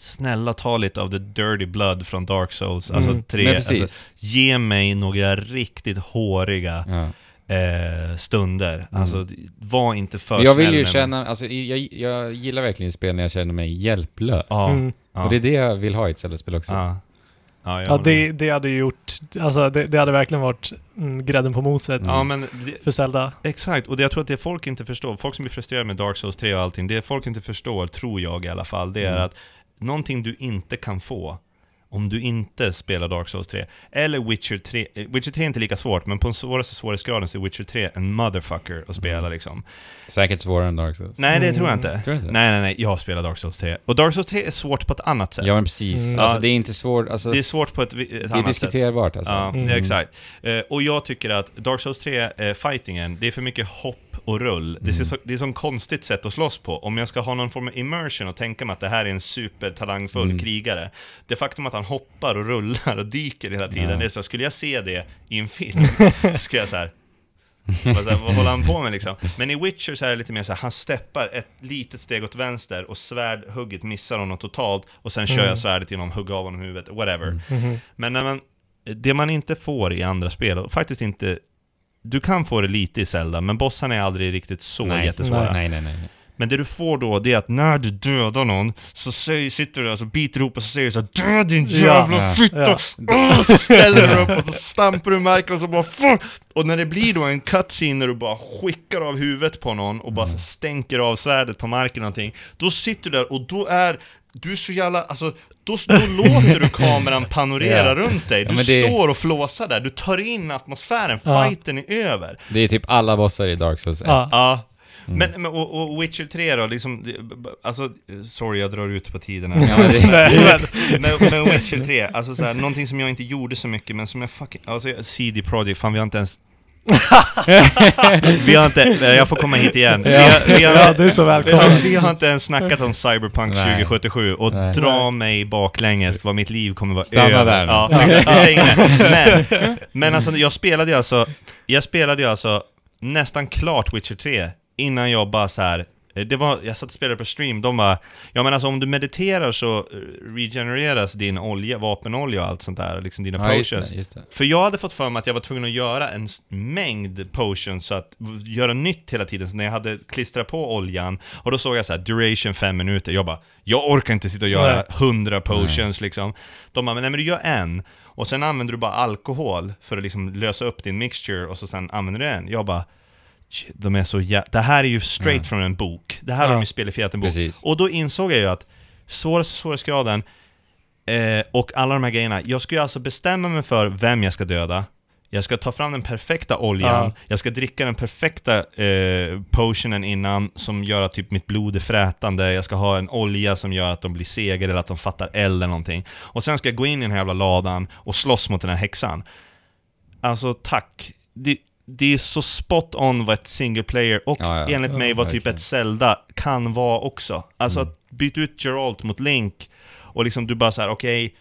Snälla ta lite av the dirty blood från Dark Souls, alltså Mm. tre, alltså, ge mig några riktigt håriga ja. eh, stunder. Alltså, var inte för jag vill snäll ju känna, alltså jag, jag gillar verkligen spel när jag känner mig hjälplös. Ja, Mm. ja, Och det är det jag vill ha i ett Zelda-spel också. ja. Ja, Ja, det, det hade ju gjort, alltså det, det hade verkligen varit mm, grädden på moset Ja, men det, för Zelda. Exakt, och det, jag tror att det folk inte förstår, folk som blir frustrerade med Dark Souls 3 och allting, det folk inte förstår, tror jag i alla fall, det är Mm. att någonting du inte kan få om du inte spelar Dark Souls 3, eller Witcher 3, eh, Witcher 3 är inte lika svårt, men på den svåraste svårighetsgraden så är Witcher 3 en motherfucker att spela Mm. liksom. Säkert svårare än Dark Souls. Nej, det Mm. tror jag inte. Tror du inte det? Nej, nej, nej, jag spelar Dark Souls 3. Och Dark Souls 3 är svårt på ett annat sätt. Ja men precis. Mm. Alltså det är inte svårt, alltså Det är det svårt på ett, ett är, annat sätt. diskuterbart alltså. Ja, Mm. det är exakt. Eh, och jag tycker att Dark Souls 3, eh, fightingen, det är för mycket hopp och rull. Det, är Mm. så, det är så konstigt sätt att slåss på. Om jag ska ha någon form av immersion och tänka mig att det här är en supertalangfull Mm. krigare. Det faktum att han hoppar och rullar och dyker hela tiden, Ja. det är så, skulle jag se det i en film, skulle jag så här. Här, vad håller han på med liksom? Men i Witcher så är det lite mer så här, han steppar ett litet steg åt vänster och svärdhugget missar honom totalt och sen kör Mm. jag svärdet genom att hugga av honom huvudet, whatever. Mm. Mhm. Men när man, det man inte får i andra spel, och faktiskt inte du kan få det lite i Zelda, men bossarna är aldrig riktigt så nej. jättesvåra. Nej, nej, nej. nej. Men det du får då, det är att när du dödar någon, så säger, sitter du och så biter ihop och så säger du så här, Död din jävla Ja. fitta! Ja. Åh, så ställer du upp och så stampar du marken och så bara Fuck! Och när det blir då en cutscene när du bara skickar av huvudet på någon och bara så stänker av svärdet på marken och någonting, då sitter du där och då är du är så jävla, alltså, då, då låter du kameran panorera Ja. runt dig. Ja, Du men det- står och flåsar där, du tar in atmosfären, Ja. fighten är över. Det är typ alla bossar i Dark Souls 1. Ja. Ja. Mm. Men, men och, och Witcher 3 då, liksom, alltså, sorry jag drar ut på tiden här. Ja, men men, men, Witcher 3, alltså såhär, någonting som jag inte gjorde så mycket, men som jag fucking, alltså CD Projekt, fan vi har inte ens vi har inte, jag får komma hit igen. Vi har, vi har, ja, du är så vi, har, välkommen. vi har inte ens snackat om Cyberpunk Nej. 2077 och Nej. dra mig baklänges vad mitt liv kommer vara Stanna över. där. Ja, där. Men, men alltså jag spelade ju alltså, jag spelade ju alltså nästan klart Witcher 3 innan jag bara så här Eh, Det var, jag satt och spelade på stream, de bara Ja men alltså om du mediterar så eh, regenereras din olja, vapenolja och allt sånt där, liksom dina Ja, just potions. det, just det. För jag hade fått för mig att jag var tvungen att göra en mängd potions, så att göra nytt hela tiden, så när jag hade klistrat på oljan, och då såg jag så här, duration fem minuter, jag bara, jag orkar inte sitta och göra Nej. hundra potions liksom. De bara, men nej men du gör en, och sen använder du bara alkohol för att liksom lösa upp din mixture, och så sen använder du en. Jag bara, "Shit, de är så jä... Det här är ju straight Ja. från en bok. Det här har Ja. de ju spelifierat en bok. Precis. Och då insåg jag ju att svåraste svårighetsgraden eh, och alla de här grejerna, jag ska ju alltså bestämma mig för vem jag ska döda. Jag ska ta fram den perfekta oljan, Ja. jag ska dricka den perfekta eh, potionen innan som gör att typ mitt blod är frätande, jag ska ha en olja som gör att de blir segare eller att de fattar eld eller någonting. Och sen ska jag gå in i den här jävla ladan och slåss mot den här häxan. Alltså tack. Det, det är så spot on vad ett single player och Ja, ja. enligt mig vad typ ett Zelda kan vara också. Alltså Mm. att byta ut Geralt mot Link och liksom du bara så här: okej,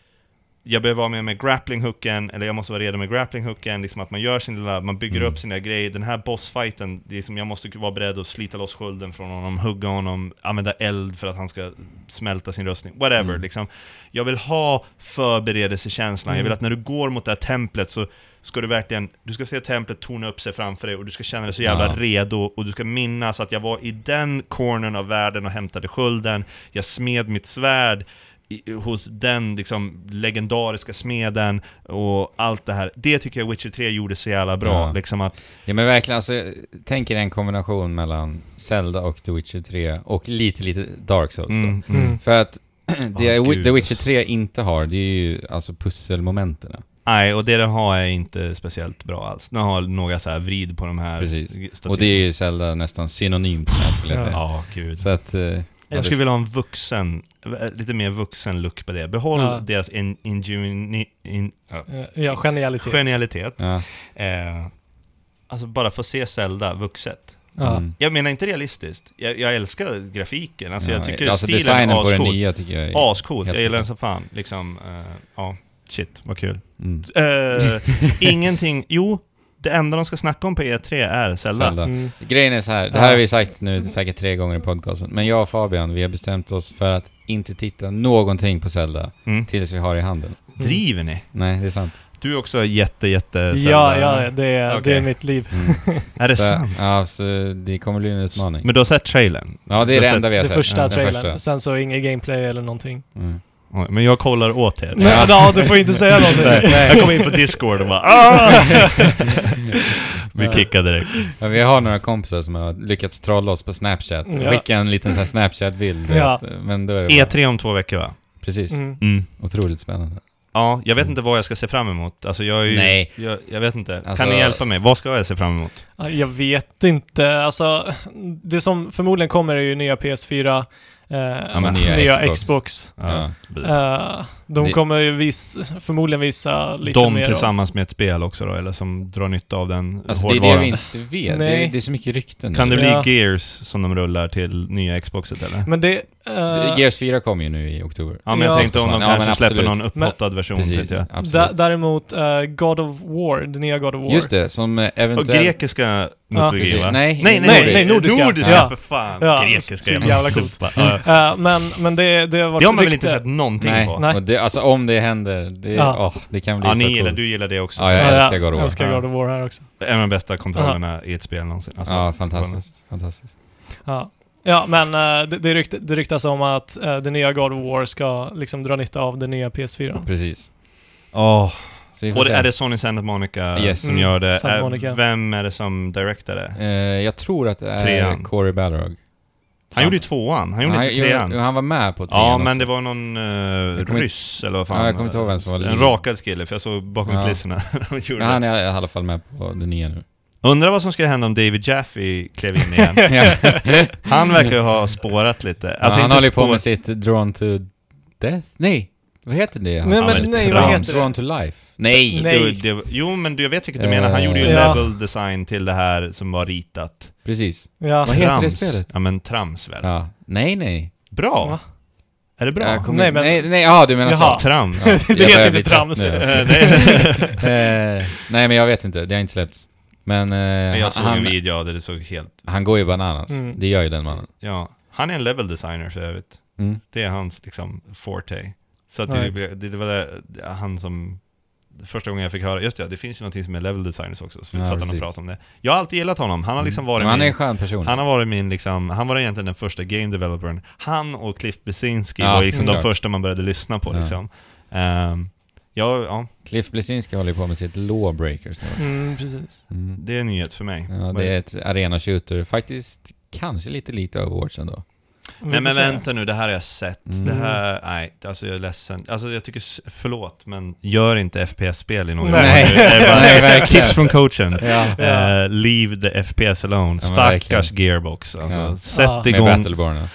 jag behöver vara med med grappling-hooken, eller jag måste vara redo med grappling-hooken, liksom att man gör sin lilla, man bygger Mm. upp sina grejer. Den här bossfighten, det är som jag måste vara beredd att slita loss skölden från honom, hugga honom, använda eld för att han ska smälta sin rustning, whatever Mm. liksom. Jag vill ha förberedelsekänslan, jag vill Mm. att när du går mot det här templet så ska du verkligen, du ska se templet torna upp sig framför dig och du ska känna dig så jävla Ja. redo och du ska minnas att jag var i den cornern av världen och hämtade skölden, jag smed mitt svärd hos den liksom legendariska smeden och allt det här. Det tycker jag Witcher 3 gjorde så jävla bra, Ja. liksom att Ja men verkligen, alltså, tänk er en kombination mellan Zelda och The Witcher 3 och lite, lite Dark Souls då. mm, mm. Mm. För att det gud, The Witcher alltså. 3 inte har, det är ju alltså pusselmomenten. Nej, och det den har är inte speciellt bra alls. Den har några så här vrid på de här Precis. stativ- Och det är ju Zelda nästan synonymt med skulle jag Ja. säga. Ja, gud. Så att... eh, ja, Jag skulle vilja ha en vuxen, lite mer vuxen look på det. Behåll Ja. deras in, ingeni, in, ja, Eh, Ja, genialitet. genialitet. Ja. Eh, alltså bara få se Zelda vuxet. Mm. Jag menar inte realistiskt. Jag, jag älskar grafiken. Alltså jag Ja, tycker alltså stilen designen är på det ascool. nya tycker jag är... Ascoolt. Jag gillar den som fan. Liksom, eh, ja, shit, vad kul. Mm. Eh, ingenting, jo, det enda de ska snacka om på E3 är Zelda. Zelda. Mm. Grejen är så här, det här har vi sagt nu säkert tre gånger i podcasten, men jag och Fabian, vi har bestämt oss för att inte titta någonting på Zelda Mm. tills vi har det i handen. Driver ni? Nej, det är sant. Du är också jätte, jätte Ja, Zelda. ja, det är, det Okej. är mitt liv. Mm. Är det så, sant? Ja, så det kommer bli en utmaning. Men du har sett trailern? ja, det är det enda vi har Det sett. första Den trailern. första. Sen så inget gameplay eller någonting. Mm. Men jag kollar åt er. Men ja, du får inte säga någonting. Nej, jag kom in på Discord och bara ah! Vi kickade direkt. Ja, vi har några kompisar som har lyckats trolla oss på Snapchat. Ja. Skicka en liten sån Snapchat-bild. Ja. Men då är det bara, E3 om två veckor va? Precis. Mm. Mm. Otroligt spännande. Ja, jag vet inte vad jag ska se fram emot. Alltså jag är ju... Nej. Jag, jag vet inte. Alltså- kan ni hjälpa mig? Vad ska jag se fram emot? Ja, Jag vet inte. Alltså, det som förmodligen kommer är ju nya PS4, eh, men nya, nya Xbox. Xbox. Ja. De Det- kommer ju vis, förmodligen visa lite De mer. tillsammans med ett spel också då, eller som drar nytta av den Alltså det är det hårdvaran. vi inte vet. Det är, det är så mycket rykten. Kan det nu. bli Ja. Gears som de rullar till nya Xboxet eller? Men det... eh, Gears 4 kommer ju nu i oktober. Ja men Ja. jag tänkte om de Ja, kanske men släpper någon upphottad version Precis, däremot eh, God of War, det nya God of War. Just det, som eh, Och eventuellt... grekiska mytologi precis. va? Nej, nej, nej, nej, nej, nordiska. Nordiska Ja. för fan! Ja, grekiska jävla jävla coolt. Ja. Eh, men, men det, det har varit Det har man väl inte sett någonting på? Nej. Det, alltså om det händer, det, Ja. åh, det kan bli Ja, så ni gillar, coolt. du gillar det också. Ja, jag Ja, älskar God of War. Jag älskar Ja. God of War här också. En av de bästa kontrollerna i ett spel någonsin. Alltså, ja, fantastiskt. Fantastiskt. Ja, ja men eh, det, det, rykt, det ryktas om att uh, det nya God of War ska liksom dra nytta av det nya PS4. Precis. Åh. Får Och se. är det Sony Santa Monica Yes. som Mm, gör det? Monica. Vem är det som directar det? Eh, jag tror att det är Trean. Corey Balrog. Han gjorde ju tvåan, han gjorde han, inte trean. han var med på trean Ja, också. men det var någon uh, ryss eller vad fan. Ja, jag kommer inte ihåg vem som var En lead. rakad kille, för jag såg bakom Ja. kulisserna. Men han är i alla fall med på det nya nu. Undrar vad som skulle hända om David Jaffe klev in igen. ja. Han verkar ju ha spårat lite. Alltså han inte håller ju på spår- med sitt Drawn to Death? Nej! Vad heter det? Nej, Han- men men nej, vad heter Drawn to Life? Nej! Nej. Det, det, jo, men du, jag vet vilket du menar. Han gjorde ju Eh, Ja. level design till det här som var ritat. Precis. Ja. Vad heter det spelet? Ja, men trams väl? Ja. Nej, nej. Bra! Va? Är det bra? Jag kommer- Nej, men- Nej, nej, ja du menar Jaha. så. Trams? Ja, Det heter inte bli trött trams. nu, Eh, nej. Eh, nej, men jag vet inte. Det har inte släppts. Men, eh, Men jag han, såg en han, video av det, såg helt... han går ju bananas. Mm. Det gör ju den mannen. Ja. Han är en level designer för övrigt. Mm. Det är hans liksom forte. Så att Right. det, det, var det- han som... Första gången jag fick höra, just det, det finns ju någonting som är level designers också, så Ja, satt han och pratade om det. Jag har alltid gillat honom, han har liksom varit Men han är en skön person. han har varit min liksom, han var egentligen den första game developern. Han och Cliff Blesinski Ja, var liksom de klart. första man började lyssna på Ja. liksom. Ehm, ja, ja, Cliff Blesinski håller på med sitt Lawbreakers nu. Mm, precis. Mm. det är en nyhet för mig. Ja, det är ett arena shooter. Faktiskt kanske lite likt Overwatch ändå. Nej men vänta nu, det här har jag sett. Mm. Det här, nej, alltså jag är ledsen. Alltså jag tycker, förlåt, men gör inte FPS-spel i några Nej. år Nej, verkligen. Tips från coachen. Ja. Ja. Eh, leave the FPS alone. Ja, Stackars Gearbox. Alltså, Ja. Sätt Ja. igång... Med Battleborn.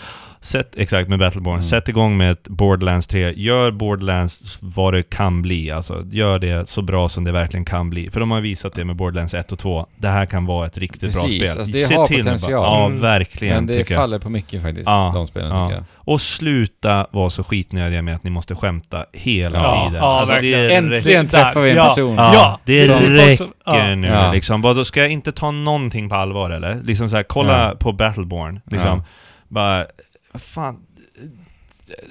Sätt, exakt, med Battleborn. Mm. Sätt igång med ett Borderlands 3. Gör Borderlands vad det kan bli. Alltså, gör det så bra som det verkligen kan bli. För de har visat det med Borderlands 1 och 2. Det här kan vara ett riktigt bra Precis, spel. alltså, det Se har till potential. bara. Ja, Mm. verkligen. Men det faller på mycket faktiskt, Ja, de spelen ja. tycker jag. Och sluta vara så skitnödiga med att ni måste skämta hela Ja, tiden. ja, Alltså, Äntligen träffar vi en ja. person. Ja, Ja, det som räcker nu Ja. liksom. Vad, då ska jag inte ta någonting på allvar eller? Liksom så här, kolla Ja. på Battleborn. Liksom. Bara, fan.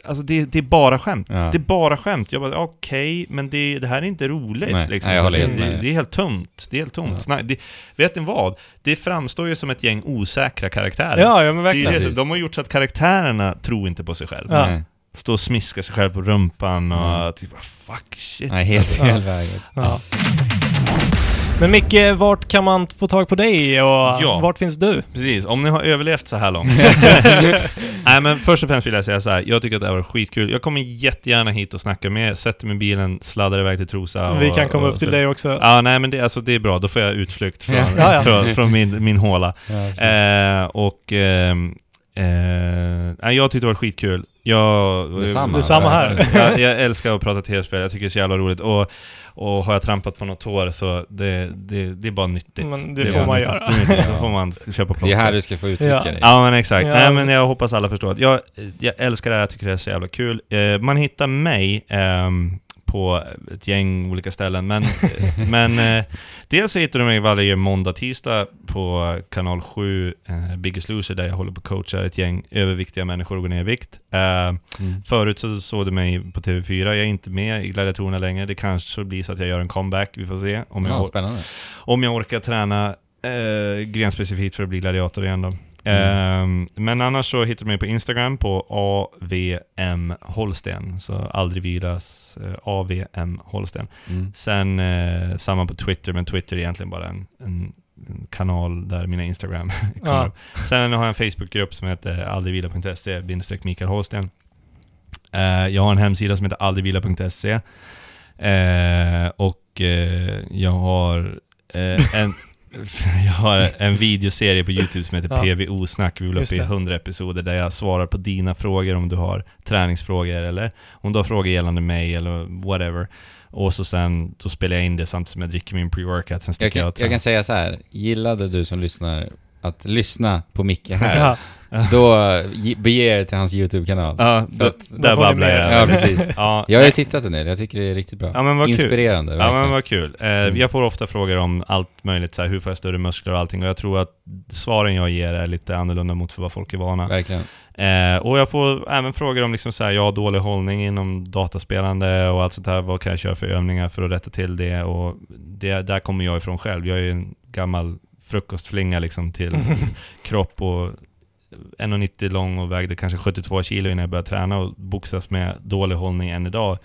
Alltså det, det är bara skämt. Ja. Det är bara skämt. Jag bara, okej, men det, det här är inte roligt. Nej, liksom. nej, det, med det, är helt tomt. Det är helt tomt. Ja. Det, vet ni vad? Det framstår ju som ett gäng osäkra karaktärer. Ja, ja men verkligen. de har gjort så att karaktärerna tror inte på sig själva. Ja. Nej, Stå och smiska sig själv på rumpan och Mm. typ, fuck shit. Nej helt Ja. fel väg. Men Micke, vart kan man få tag på dig och Ja. vart finns du? Precis, om ni har överlevt så här långt. Nej men först och främst vill jag säga så här. jag tycker att det här var skitkul. Jag kommer jättegärna hit och snacka med er, sätter mig i bilen, sladdar iväg till Trosa och, Vi kan komma och upp till dig också. Ja, nej men det, alltså, det är bra, då får jag utflykt från, Ja. Ja, från, från min, min håla. Eh, och... ehm, Eh, nej, jag tyckte det var skitkul. Jag, Detsamma. Detsamma här. jag, jag älskar att prata tv-spel, jag tycker det är så jävla roligt. Och, och har jag trampat på något tår så det, det, det är bara nyttigt. Men det är får man nyttigt. göra. Det är nyttigt. Då får man köpa plåster. Det är här du ska få uttrycka Ja. dig. Ja men exakt. Ja. Nej men jag hoppas alla förstår att jag, jag älskar det här, jag tycker det är så jävla kul. Eh, man hittar mig ehm, på ett gäng olika ställen, men, men eh, dels så hittar du mig varje måndag, tisdag på kanal 7, eh, Biggest Loser, där jag håller på att coacha ett gäng överviktiga människor att gå ner i vikt. Eh, Mm. Förut så såg du mig på TV4, jag är inte med i gladiatorerna längre. Det kanske blir så att jag gör en comeback, vi får se. Om jag, Ja, or- spännande. om jag orkar träna eh, grenspecifikt för att bli gladiator igen då. Mm. Men annars så hittar du mig på Instagram på AVM Holsten. Så aldrig vilas eh, AVM Holsten. Mm. Sen eh, samma på Twitter, men Twitter är egentligen bara en, en, en kanal där mina Instagram kommer Ja. upp. Sen har jag en Facebookgrupp som heter aldrigvila.se bindestreck Mikael Holsten. Eh, jag har en hemsida som heter aldrigvila.se. Eh, och eh, jag har eh, en jag har en videoserie på Youtube som heter Ja. PVO-snack. Vi Just uppe i det. 100 episoder där jag svarar på dina frågor om du har träningsfrågor eller om du har frågor gällande mig eller whatever. Och så sen, då spelar jag in det samtidigt som jag dricker min pre-workout, sen Jag, jag, kan, och jag kan säga så här. gillade du som lyssnar att lyssna på Micke här, Ja. då ge- bege er till hans YouTube-kanal. Ja, då, att- där babblar jag. Ja, precis. Ja, Jag har ju tittat en del, jag tycker det är riktigt bra. Ja men vad kul. Inspirerande, Ja verkligen. men vad kul. Eh, Mm. Jag får ofta frågor om allt möjligt, så här, hur får jag större muskler och allting. Och jag tror att svaren jag ger är lite annorlunda mot för vad folk är vana. Verkligen. Eh, och jag får även frågor om liksom så här, jag har dålig hållning inom dataspelande och allt sånt här. Vad kan jag köra för övningar för att rätta till det? Och det, där kommer jag ifrån själv. Jag är ju en gammal frukostflinga liksom till kropp och 1,90 lång och vägde kanske 72 kilo innan jag började träna och boxas med dålig hållning än idag.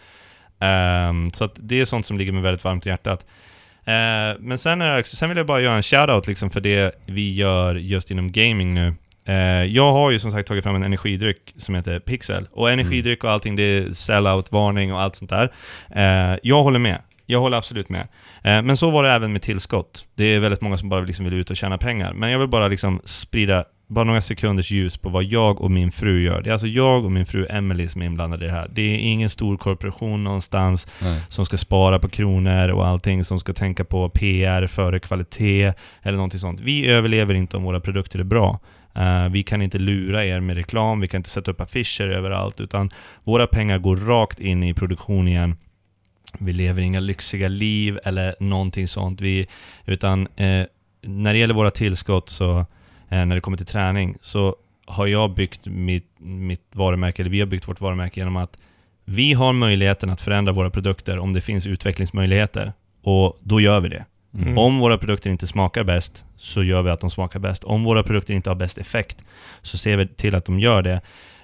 Ehm, så det är sånt som ligger mig väldigt varmt i hjärtat. Eh, men sen, är också- sen vill jag bara göra en shoutout liksom för det vi gör just inom gaming nu. Eh, jag har ju som sagt tagit fram en energidryck som heter Pixel. Och energidryck och allting, det är sell-out-varning och allt sånt där. Eh, jag håller med. Jag håller absolut med. Eh, men så var det även med tillskott. Det är väldigt många som bara liksom vill ut och tjäna pengar. Men jag vill bara liksom sprida bara några sekunders ljus på vad jag och min fru gör. Det är alltså jag och min fru Emily som är inblandade i det här. Det är ingen stor korporation någonstans Nej. som ska spara på kronor och allting, som ska tänka på PR före kvalitet eller någonting sånt. Vi överlever inte om våra produkter är bra. Eh, vi kan inte lura er med reklam, vi kan inte sätta upp affischer överallt, utan våra pengar går rakt in i produktion igen. Vi lever inga lyxiga liv eller någonting sånt. Vi, utan eh, när det gäller våra tillskott så, eh, när det kommer till träning, så har jag byggt mitt, mitt varumärke, eller vi har byggt vårt varumärke genom att vi har möjligheten att förändra våra produkter om det finns utvecklingsmöjligheter. Och då gör vi det. Mm. Om våra produkter inte smakar bäst, så gör vi att de smakar bäst. Om våra produkter inte har bäst effekt, så ser vi till att de gör det.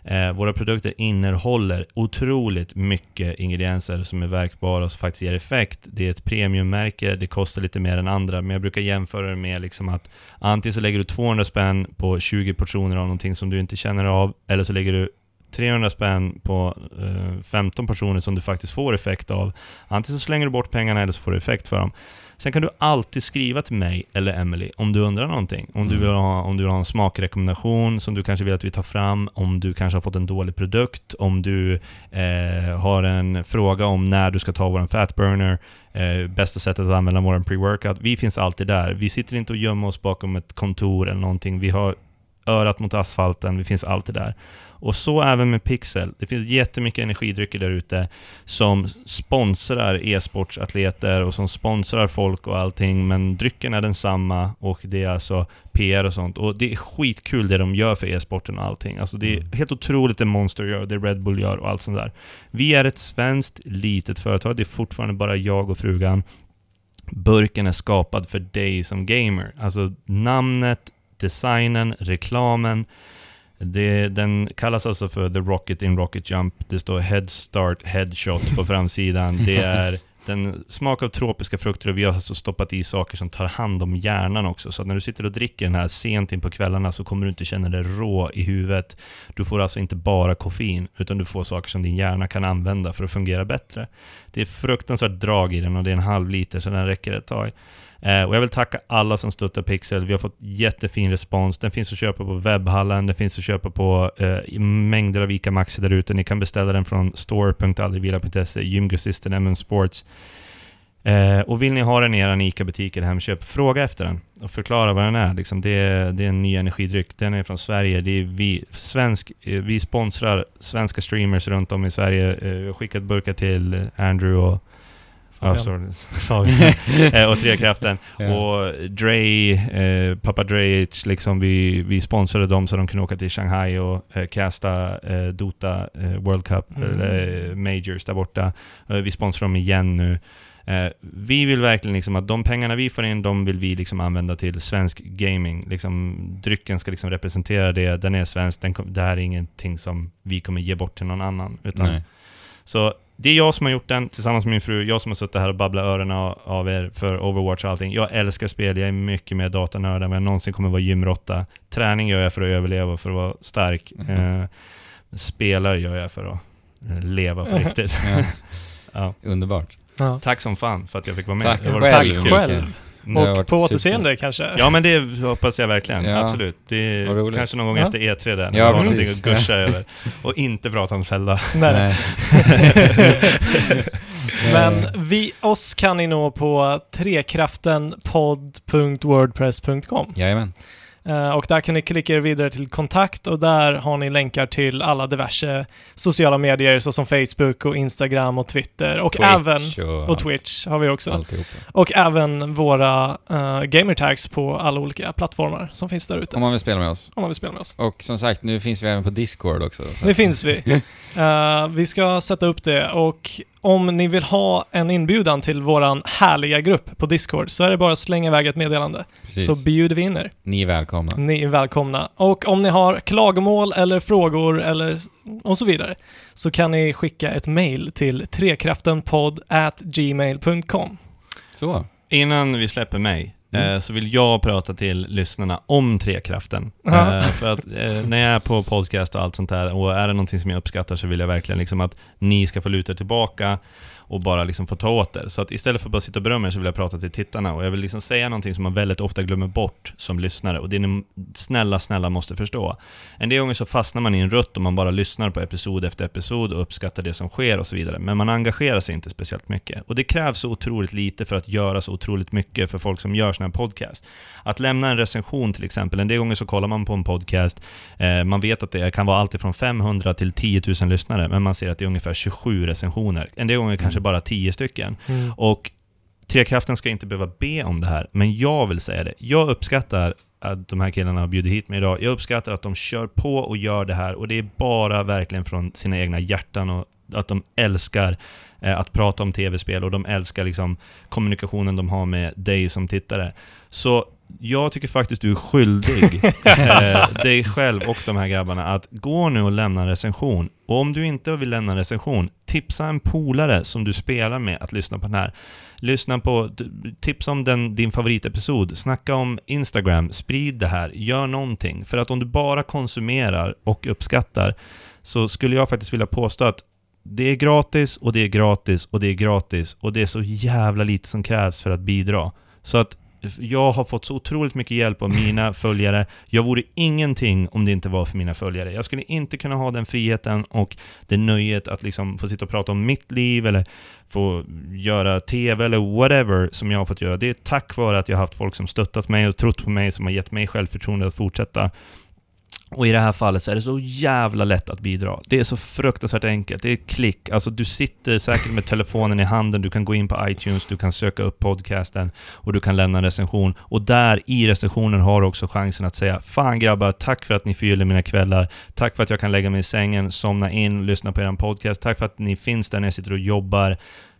Eh, våra produkter innehåller otroligt mycket ingredienser som är verkbara och som faktiskt ger effekt. Det är ett premiummärke, det kostar lite mer än andra, men jag brukar jämföra det med liksom att antingen så lägger du 200 spänn på 20 portioner av någonting som du inte känner av, eller så lägger du 300 spänn på eh, 15 portioner som du faktiskt får effekt av. Antingen så slänger du bort pengarna eller så får du effekt för dem. Sen kan du alltid skriva till mig eller Emily om du undrar någonting. Om, du, Mm. vill ha, om du vill ha en smakrekommendation som du kanske vill att vi tar fram, om du kanske har fått en dålig produkt, om du eh, har en fråga om när du ska ta vår fatburner, eh, bästa sättet att använda vår pre-workout. Vi finns alltid där. Vi sitter inte och gömmer oss bakom ett kontor eller någonting. Vi har örat mot asfalten, vi finns alltid där. Och så även med Pixel. Det finns jättemycket energidrycker där ute som sponsrar e-sportsatleter och som sponsrar folk och allting, men drycken är densamma och det är alltså PR och sånt. Och det är skitkul det de gör för e-sporten och allting. Alltså det är Mm. helt otroligt det Monster gör, det Red Bull gör och allt sånt där. Vi är ett svenskt litet företag, det är fortfarande bara jag och frugan. Burken är skapad för dig som gamer. Alltså namnet, designen, reklamen. Det, den kallas alltså för The Rocket in Rocket Jump. Det står Head Start Headshot på framsidan. Det är den smak av tropiska frukter och vi har alltså stoppat i saker som tar hand om hjärnan också. Så att när du sitter och dricker den här sent in på kvällarna så kommer du inte känna dig rå i huvudet. Du får alltså inte bara koffein, utan du får saker som din hjärna kan använda för att fungera bättre. Det är fruktansvärt drag i den och det är en halv liter så den räcker ett tag. Eh, och jag vill tacka alla som stöttar Pixel. Vi har fått jättefin respons. Den finns att köpa på webbhallen, den finns att köpa på eh, mängder av ICA Maxi där ute. Ni kan beställa den från store.aldrigvila.se, gymgrossisten MM Sports. Eh, och vill ni ha den i er ICA-butik eller Hemköp, fråga efter den och förklara vad den är. Liksom, det, är det är en ny energidryck. Den är från Sverige. Det är vi, svensk, eh, vi sponsrar svenska streamers runt om i Sverige. Eh, vi har skickat burkar till Andrew och Ja. Eh, och Trekraften. Ja. Och Dre, eh, Papa Dre, liksom vi, vi sponsrade dem så de kunde åka till Shanghai och eh, casta eh, Dota eh, World Cup, Mm. eller eh, Majors där borta. Vi sponsrar dem igen nu. Vi vill verkligen liksom att de pengarna vi får in, de vill vi liksom använda till svensk gaming. Liksom, drycken ska liksom representera det, den är svensk, den, det här är ingenting som vi kommer ge bort till någon annan. Utan Nej. så det är jag som har gjort den tillsammans med min fru. Jag som har suttit här och babblat öronen av- av er för Overwatch och allting. Jag älskar spel, jag är mycket mer datanörd än vad jag någonsin kommer vara gymrotta. Träning gör jag för att överleva och för att vara stark. Mhm. Eh, spelar gör jag för att eh, leva på riktigt. Ja. Underbart. Ja. Tack som fan för att jag fick vara med. Tack Det var själv. Tack själv. Och varit på super. återseende kanske? Ja men det hoppas jag verkligen, Ja. absolut. Det kanske någon gång Ja. efter E3 där, när Ja, vi har någonting att guscha över. Och inte prata om Zelda. Nej. Men vi, oss kan ni nå på trekraftenpodd.wordpress.com Jajamän. Eh, och där kan ni klicka er vidare till kontakt och där har ni länkar till alla diverse sociala medier såsom Facebook och Instagram och Twitter och även Twitch och, och Twitch har vi också. Alltihopa. Och även våra uh, gamertags på alla olika plattformar som finns där ute. Om man vill spela med oss. Om man vill spela med oss. Och som sagt, nu finns vi även på Discord också. så Det att- finns vi. Eh, vi ska sätta upp det och om ni vill ha en inbjudan till våran härliga grupp på Discord så är det bara att slänga iväg ett meddelande. Precis. Så bjuder vi in er. Ni är välkomna. Ni är välkomna. Och om ni har klagomål eller frågor eller och så vidare så kan ni skicka ett mail till trekraftenpodd at gmail.com. Så. Innan vi släpper mig, Mm. eh, så vill jag prata till lyssnarna om Trekraften. Ja. Eh, för att eh, när jag är på podcast och allt sånt där, och är det någonting som jag uppskattar så vill jag verkligen liksom att ni ska få luta tillbaka och bara liksom få ta åt er. Så att istället för att bara sitta och berömma er så vill jag prata till tittarna. Och jag vill liksom säga någonting som man väldigt ofta glömmer bort som lyssnare. Och det ni snälla, snälla måste förstå. En del gånger så fastnar man i en rutt och man bara lyssnar på episod efter episod och uppskattar det som sker och så vidare. Men man engagerar sig inte speciellt mycket. Och det krävs så otroligt lite för att göra så otroligt mycket för folk som gör sådana här podcast. Att lämna en recension till exempel. En del gånger så kollar man på en podcast, eh, man vet att det kan vara alltifrån 500 till 10 000 lyssnare, men man ser att det är ungefär 27 recensioner. En del gånger kanske bara 10 stycken. Och Trekraften ska inte behöva be om det här, men jag vill säga det. Jag uppskattar att de här killarna har bjudit hit mig idag. Jag uppskattar att de kör på och gör det här och det är bara verkligen från sina egna hjärtan och att de älskar eh, att prata om tv-spel och de älskar liksom kommunikationen de har med dig som tittare. Så jag tycker faktiskt du är skyldig eh, dig själv och de här grabbarna att gå nu och lämna en recension. Och om du inte vill lämna en recension, tipsa en polare som du spelar med att lyssna på den här. Lyssna på, tipsa om den, din favoritepisod, snacka om Instagram, sprid det här, gör någonting. För att om du bara konsumerar och uppskattar så skulle jag faktiskt vilja påstå att det är gratis och det är gratis och det är gratis och det är så jävla lite som krävs för att bidra. Så att jag har fått så otroligt mycket hjälp av mina följare. Jag vore ingenting om det inte var för mina följare. Jag skulle inte kunna ha den friheten och det nöjet att liksom få sitta och prata om mitt liv eller få göra TV eller whatever som jag har fått göra. Det är tack vare att jag har haft folk som stöttat mig och trott på mig, som har gett mig självförtroende att fortsätta. Och i det här fallet så är det så jävla lätt att bidra. Det är så fruktansvärt enkelt. Det är ett klick. Alltså du sitter säkert med telefonen i handen, du kan gå in på iTunes, du kan söka upp podcasten och du kan lämna en recension. Och där i recensionen har du också chansen att säga Fan grabbar, tack för att ni förgyller mina kvällar. Tack för att jag kan lägga mig i sängen, somna in, lyssna på er podcast. Tack för att ni finns där när jag sitter och jobbar.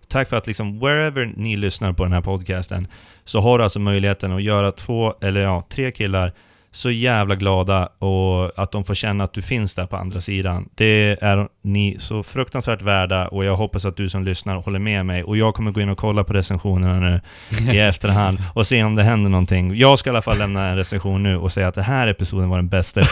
Tack för att liksom, wherever ni lyssnar på den här podcasten, så har du alltså möjligheten att göra två, eller ja, tre killar så jävla glada och att de får känna att du finns där på andra sidan. Det är ni så fruktansvärt värda och jag hoppas att du som lyssnar håller med mig. Och jag kommer gå in och kolla på recensionerna nu i efterhand och se om det händer någonting. Jag ska i alla fall lämna en recension nu och säga att den här episoden var den bästa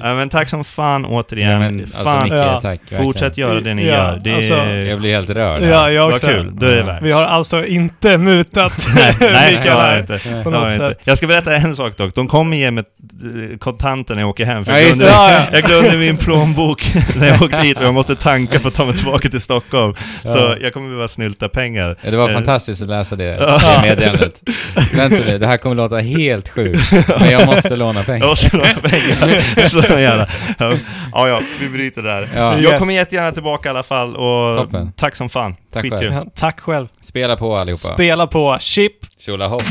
ja, men tack som fan återigen. Ja, men, alltså, fan, Micke, Ja. tack. fortsätt göra det ni Ja, gör. Det alltså- är... Jag blir helt rörd. Ja, jag vad också. kul. Då är det värt. Vi har alltså inte mutat Nej, nej, Mikael det har jag här inte. på något jag, inte. sätt. jag ska berätta en sak dock. De kommer ge mig kontanter när jag åker hem. För Ja, jag, glömde, det. Ja, ja. jag glömde min plånbok när jag åkte hit och jag måste tanka för att ta mig tillbaka till Stockholm. Så Ja. jag kommer behöva snylta pengar. Ja, det var Eh, fantastiskt att läsa det, det meddelandet. Vänta nu, det här kommer låta helt sjukt. Men jag måste låna Jag pengar. måste låna pengar. Så gärna. Ja, ja, vi bryter där. Ja. Jag Yes. kommer jättegärna tillbaka i alla fall och Toppen. tack som fan. Tack Skitkul. själv. Tack själv. Spela på allihopa. Spela på Chip Tjolahopp.